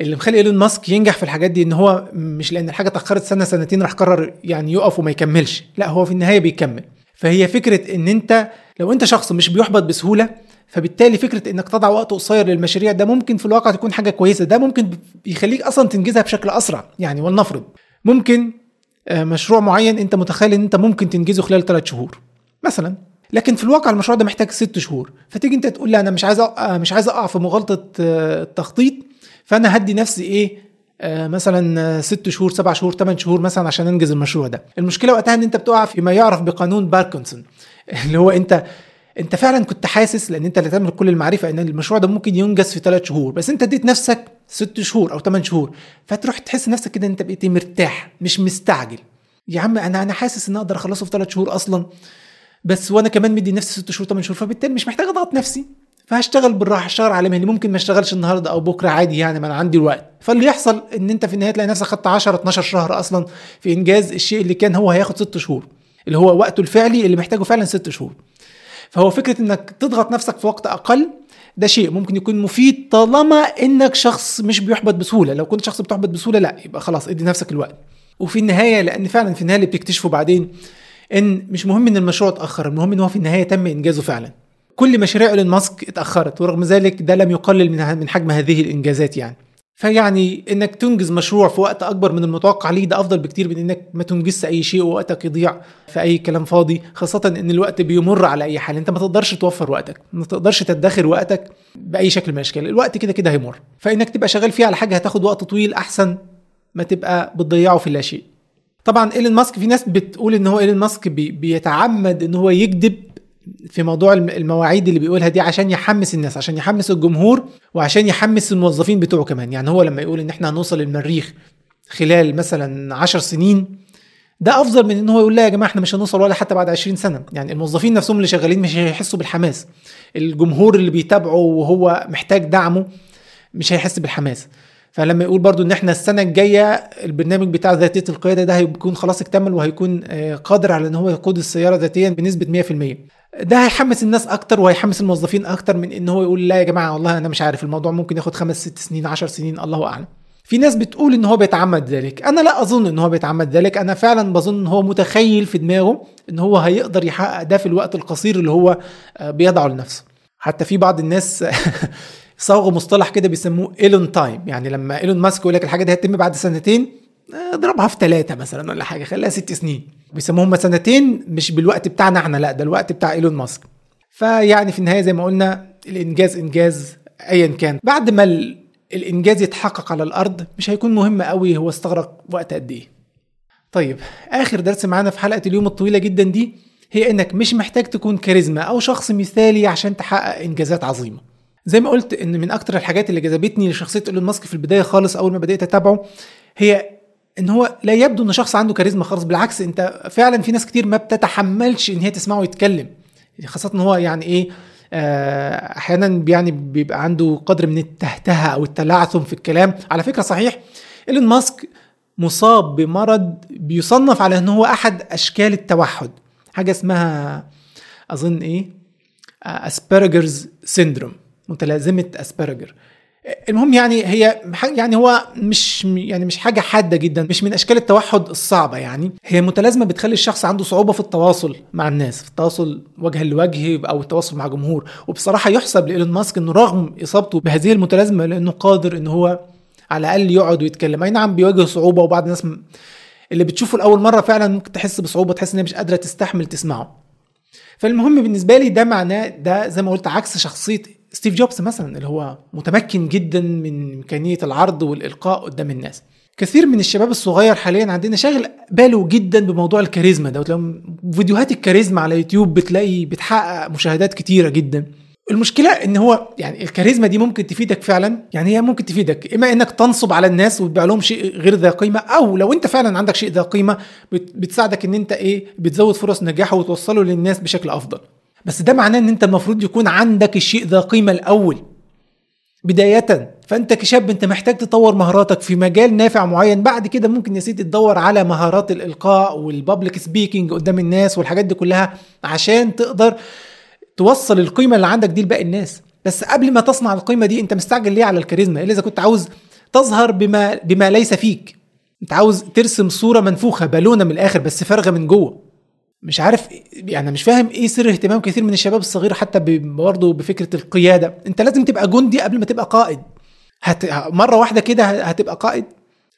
اللي مخلي إيلون ماسك ينجح في الحاجات دي إن هو مش لأن الحاجة اتأخرت سنة سنتين راح قرر يعني يقف وما يكملش. لا هو في النهاية بيكمل. فهي فكرة إن أنت لو أنت شخص مش بيحبط بسهولة فبالتالي فكرة إنك تضع وقت قصير للمشاريع ده ممكن في الواقع تكون حاجة كويسة. ده ممكن يخليك أصلا تنجزها بشكل أسرع يعني ولنفرض ممكن آه، مشروع معين أنت متخيل إن أنت ممكن تنجزه خلال ثلاث شهور مثلا لكن في الواقع المشروع ده محتاج ست شهور. فتيجي أنت تقول لا أنا مش عايز آه، مش عايز أقع في مغالطة آه، التخطيط فأنا هدي نفسي إيه؟ مثلا ست شهور سبع شهور ثمان شهور مثلا عشان انجز المشروع ده. المشكلة وقتها إن أنت بتقع في ما يعرف بقانون باركنسون. [LAUGHS] اللي هو أنت أنت فعلا كنت حاسس لأن أنت اللي تعمل كل المعرفة إن المشروع ده ممكن ينجز في ثلاث شهور. بس أنت اديت نفسك ست شهور أو ثمان شهور فتروح تحس نفسك كده أنت بقيت مرتاح مش مستعجل. يا عم أنا أنا حاسس إن أقدر أخلصه في ثلاث شهور أصلا بس وأنا كمان مدي نفسي ست شهور ثمان شهور فبالتالي مش محتاج أضغط نفسي. فهشتغل بالراحه هشتغل على مهلي ممكن ما أشتغلش النهارده أو بكرة عادي يعني ما أنا عندي الوقت. فاللي يحصل إن أنت في النهاية تلاقي نفسك خدت 10 12 شهر أصلا في إنجاز الشيء اللي كان هو هياخد ست شهور اللي هو وقته الفعلي اللي محتاجه فعلا ست شهور. فهو فكرة إنك تضغط نفسك في وقت أقل ده شيء ممكن يكون مفيد طالما إنك شخص مش بيحبط بسهولة. لو كنت شخص بتحبط بسهولة لا يبقى خلاص ادي نفسك الوقت. وفي النهاية لأن فعلا في النهاية اللي بتكتشفه بعدين إن مش مهم إن المشروع اتأخر المهم إن هو في النهاية تم إنجازه فعلا. كل مشاريع إيلون ماسك اتأخرت ورغم ذلك ده لم يقلل من من حجم هذه الإنجازات يعني. فيعني إنك تنجز مشروع في وقت أكبر من المتوقع ليه ده أفضل بكتير من إنك ما تنجزش أي شيء ووقتك يضيع في أي كلام فاضي خاصة إن الوقت بيمر على أي حال. أنت ما تقدرش توفر وقتك ما تقدرش تدخر وقتك بأي شكل من الأشكال. الوقت كده كده هيمر. فإنك تبقى شغال فيه على حاجة هتاخد وقت طويل أحسن ما تبقى بتضيعه في لا شيء. طبعا إيلون ماسك في ناس بتقول إن هو إيلون ماسك بي بيتعمد إن هو يكذب في موضوع المواعيد اللي بيقولها دي عشان يحمس الناس عشان يحمس الجمهور وعشان يحمس الموظفين بتوعه كمان. يعني هو لما يقول إن إحنا هنوصل المريخ خلال مثلا عشر سنين ده أفضل من إن هو يقول لا يا جماعة إحنا مش هنوصل ولا حتى بعد 20 سنة. يعني الموظفين نفسهم اللي شغالين مش هيحسوا بالحماس. الجمهور اللي بيتابعه وهو محتاج دعمه مش هيحس بالحماس. فلما يقول برضو إن إحنا السنة الجاية البرنامج بتاع ذاتيه القيادة ده هيكون خلاص اكتمل وهيكون قادر على إن هو يقود السيارة ذاتيا بنسبة 100% ده هيحمس الناس أكتر وهيحمس الموظفين أكتر من إن هو يقول لا يا جماعة والله أنا مش عارف الموضوع ممكن ياخد خمس ست سنين عشر سنين الله أعلم. في ناس بتقول إن هو بيتعمد ذلك. أنا لا أظن إن هو بيتعمد ذلك. أنا فعلا بظن إن هو متخيل في دماغه إن هو هيقدر يحقق ده في الوقت القصير اللي هو بيضعه لنفسه. حتى في بعض الناس [LAUGHS] صاغوا مصطلح كده بيسموه إيلون time. يعني لما إيلون ماسك يقول لك الحاجة دي هتتم بعد سنتين اضربها في ثلاثة مثلا ولا حاجة خليها ست سنين. بيسموهم سنتين مش بالوقت بتاعنا إحنا لا ده الوقت بتاع إيلون ماسك. فيعني في النهاية زي ما قلنا الإنجاز إنجاز ايا كان. بعد ما الإنجاز يتحقق على الأرض مش هيكون مهم قوي هو استغرق وقت قد إيه. طيب آخر درس معانا في حلقة اليوم الطويلة جدا دي هي إنك مش محتاج تكون كاريزما أو شخص مثالي عشان تحقق إنجازات عظيمة. زي ما قلت إن من أكتر الحاجات اللي جذبتني لشخصية إيلون ماسك في البداية خالص أول ما بدأت أتابعه هي إن هو لا يبدو إن شخص عنده كاريزما خالص بالعكس أنت فعلا في ناس كتير ما بتتحملش إن هي تسمعه يتكلم. خاصة إن هو يعني إيه أحيانا يعني بيبقى عنده قدر من التهتهة أو التلعثم في الكلام. على فكرة صحيح إيلون ماسك مصاب بمرض بيصنف على إن هو أحد أشكال التوحد. حاجة اسمها أظن إيه؟ Asperger's syndrome متلازمة اسبرجر المهم يعني هي يعني هو مش يعني مش حاجة حادة جدا مش من أشكال التوحد الصعبة يعني. هي متلازمة بتخلي الشخص عنده صعوبة في التواصل مع الناس في التواصل وجها لوجه أو التواصل مع جمهور. وبصراحة يحسب لإيلون ماسك إنه رغم إصابته بهذه المتلازمة لأنه قادر إن هو على الأقل يقعد ويتكلم. أي نعم بيواجه صعوبة وبعض الناس اللي بتشوفه لأول مرة فعلا ممكن تحس بصعوبة تحس إن هي مش قادرة تستحمل تسمعه. فالمهم بالنسبة لي ده معناه ده زي ما قلت عكس شخصيه ستيف جوبز مثلا اللي هو متمكن جدا من إمكانية العرض والإلقاء قدام الناس. كثير من الشباب الصغير حاليا عندنا شاغل باله جدا بموضوع الكاريزما ده فيديوهات الكاريزما على يوتيوب بتلاقي بتحقق مشاهدات كتيرة جدا. المشكلة إن هو يعني الكاريزما دي ممكن تفيدك فعلا. يعني هي ممكن تفيدك. إما إنك تنصب على الناس وتبيع لهم شيء غير ذا قيمة أو لو أنت فعلا عندك شيء ذا قيمة بتساعدك إن أنت إيه بتزود فرص نجاحه وتوصله للناس بشكل أفضل. بس ده معناه إن أنت المفروض يكون عندك الشيء ذا قيمة الأول. بداية فأنت كشاب أنت محتاج تطور مهاراتك في مجال نافع معين. بعد كده ممكن يا سيدي تدور على مهارات الإلقاء وال public speaking قدام الناس والحاجات دي كلها عشان تقدر توصل القيمة اللي عندك دي لباقي الناس. بس قبل ما تصنع القيمة دي أنت مستعجل ليه على الكاريزما؟ إلا إذا كنت عاوز تظهر بما بما ليس فيك. أنت عاوز ترسم صورة منفوخة بالونة من الآخر بس فارغة من جوه. مش عارف يعني مش فاهم إيه سر اهتمام كثير من الشباب الصغير حتى برضه بفكرة القيادة. أنت لازم تبقى جندي قبل ما تبقى قائد. هت... مرة واحدة كده هتبقى قائد.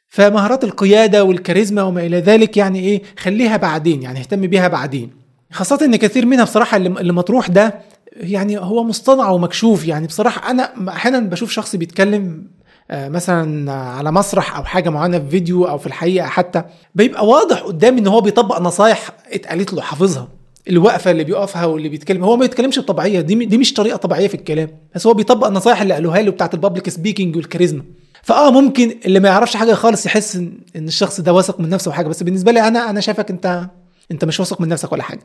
فمهارات القيادة والكاريزما وما إلى ذلك يعني إيه خليها بعدين يعني اهتم بيها بعدين. خاصة إن كثير منها بصراحة اللي مطروح ده يعني هو مصطنع ومكشوف. يعني بصراحة أنا أحيانا بشوف شخص بيتكلم مثلا على مسرح أو حاجة معينة في فيديو أو في الحقيقة حتى بيبقى واضح قدامي إن هو بيطبق نصايح اتقالت له حافظها. الوقفة اللي بيقفها واللي بيتكلم هو ما بيتكلمش بطبيعية دي دي مش طريقة طبيعية في الكلام بس هو بيطبق النصايح اللي قالوها له بتاعت ال public speaking والكاريزما. فآه ممكن اللي ما يعرفش حاجة خالص يحس ان الشخص ده واثق من نفسه وحاجه بس بالنسبة لي أنا أنا شايفك أنت أنت مش واثق من نفسك ولا حاجة.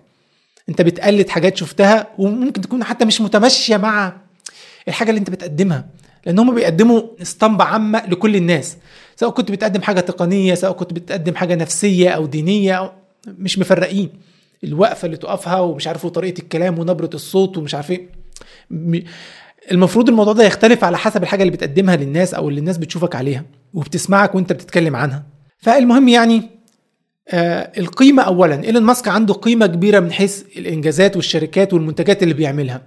أنت بتقلد حاجات شفتها وممكن تكون حتى مش متمشيه مع الحاجة اللي أنت بتقدمها. لأن هم بيقدموا اسطمبة عامة لكل الناس. سواء كنت بتقدم حاجة تقنية سواء كنت بتقدم حاجة نفسية أو دينية أو مش مفرقين. الوقفة اللي تقفها ومش عارف طريقة الكلام ونبرة الصوت ومش عارف إيه. المفروض الموضوع ده يختلف على حسب الحاجة اللي بتقدمها للناس أو اللي الناس بتشوفك عليها وبتسمعك وأنت بتتكلم عنها. فالمهم يعني آه القيمة أولا. إيلون ماسك عنده قيمة كبيرة من حيث الإنجازات والشركات والمنتجات اللي بيعملها.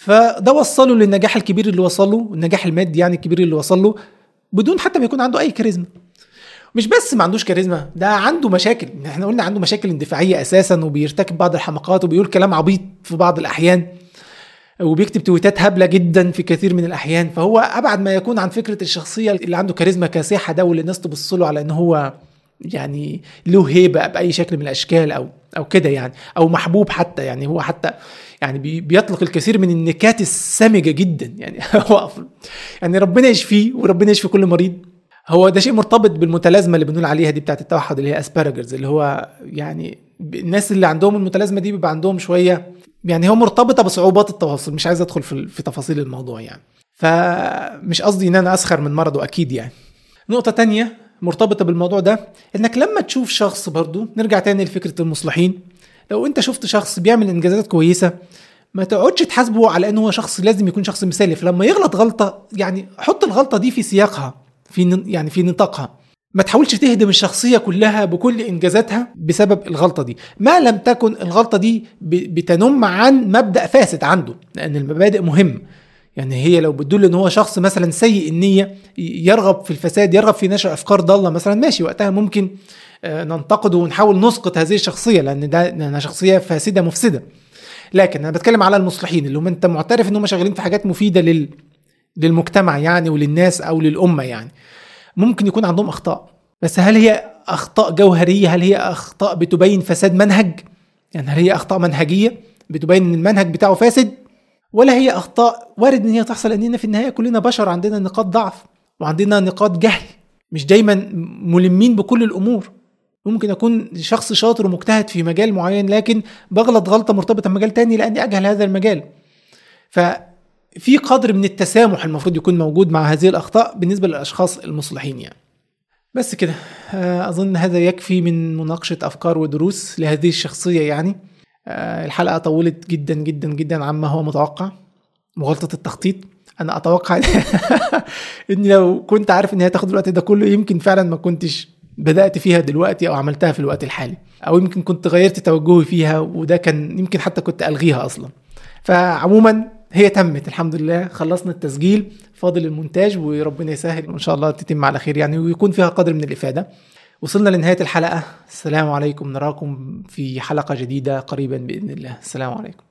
فده وصله للنجاح الكبير اللي وصله النجاح المادي يعني الكبير اللي وصل له بدون حتى ما يكون عنده أي كاريزما. مش بس ما عندوش كاريزما ده عنده مشاكل. إحنا قلنا عنده مشاكل اندفاعية أساسا وبيرتكب بعض الحماقات وبيقول كلام عبيط في بعض الأحيان وبيكتب تويتات هبلة جدا في كثير من الأحيان. فهو أبعد ما يكون عن فكرة الشخصية اللي عنده كاريزما كاسحة ده واللي الناس تبص له على إن هو يعني له هيبة بأي شكل من الأشكال أو أو كده يعني أو محبوب حتى يعني هو حتى يعني بيطلق الكثير من النكات السامجه جدا. يعني [LAUGHS] يعني ربنا يشفيه وربنا يشفي كل مريض. هو ده شيء مرتبط بالمتلازمة اللي بنقول عليها دي بتاعت التوحد اللي هي اسبارجرز اللي هو يعني الناس اللي عندهم المتلازمة دي بيبقى عندهم شوية يعني هو مرتبطة بصعوبات التواصل مش عايز أدخل في, في تفاصيل الموضوع يعني. فمش قصدي إن أنا أسخر من مرضه أكيد يعني. نقطة تانية مرتبطة بالموضوع ده إنك لما تشوف شخص برضو نرجع تاني لفكرة المصلحين. لو انت شفت شخص بيعمل انجازات كويسة ما تقعدش تحاسبه على انه هو شخص لازم يكون شخص مثالي فلما يغلط غلطة يعني حط الغلطة دي في سياقها في يعني في نطاقها. ما تحاولش تهدم الشخصية كلها بكل إنجازاتها بسبب الغلطة دي. ما لم تكن الغلطة دي بتنم عن مبدأ فاسد عنده لأن المبادئ مهم. يعني هي لو بتدل إن هو شخص مثلا سيء النية يرغب في الفساد يرغب في نشر أفكار ضالة مثلا ماشي وقتها ممكن ننتقده ونحاول نسقط هذه الشخصية لأن ده لأنها شخصية فاسدة مفسدة. لكن أنا بتكلم على المصلحين اللي هم أنت معترف إن هم شغالين في حاجات مفيدة لل للمجتمع يعني وللناس أو للأمة يعني. ممكن يكون عندهم أخطاء بس هل هي أخطاء جوهرية؟ هل هي أخطاء بتبين فساد منهج؟ يعني هل هي أخطاء منهجية بتبين إن المنهج بتاعه فاسد؟ ولا هي أخطاء وارد إن هي تحصل؟ لاننا في النهاية كلنا بشر عندنا نقاط ضعف وعندنا نقاط جهل مش دايما ملمين بكل الأمور. ممكن أكون شخص شاطر ومجتهد في مجال معين لكن بغلط غلطة مرتبطة بمجال تاني لأني أجهل هذا المجال. ففي قدر من التسامح المفروض يكون موجود مع هذه الأخطاء بالنسبة للأشخاص المصلحين يعني. بس كده آه، أظن هذا يكفي من مناقشة أفكار ودروس لهذه الشخصية يعني. آه، الحلقة طولت جدا جدا جدا عما هو متوقع. مغالطة التخطيط أنا أتوقع [LAUGHS] إني لو كنت عارف إن هي تاخد الوقت ده كله يمكن فعلا ما كنتش بدأت فيها دلوقتي أو عملتها في الوقت الحالي أو يمكن كنت غيرت توجهي فيها وده كان يمكن حتى كنت ألغيها أصلا. فعموما هي تمت الحمد لله خلصنا التسجيل فاضل المونتاج وربنا يسهل وإن شاء الله تتم على خير يعني ويكون فيها قدر من الإفادة. وصلنا لنهاية الحلقة. السلام عليكم نراكم في حلقة جديدة قريبا بإذن الله. السلام عليكم.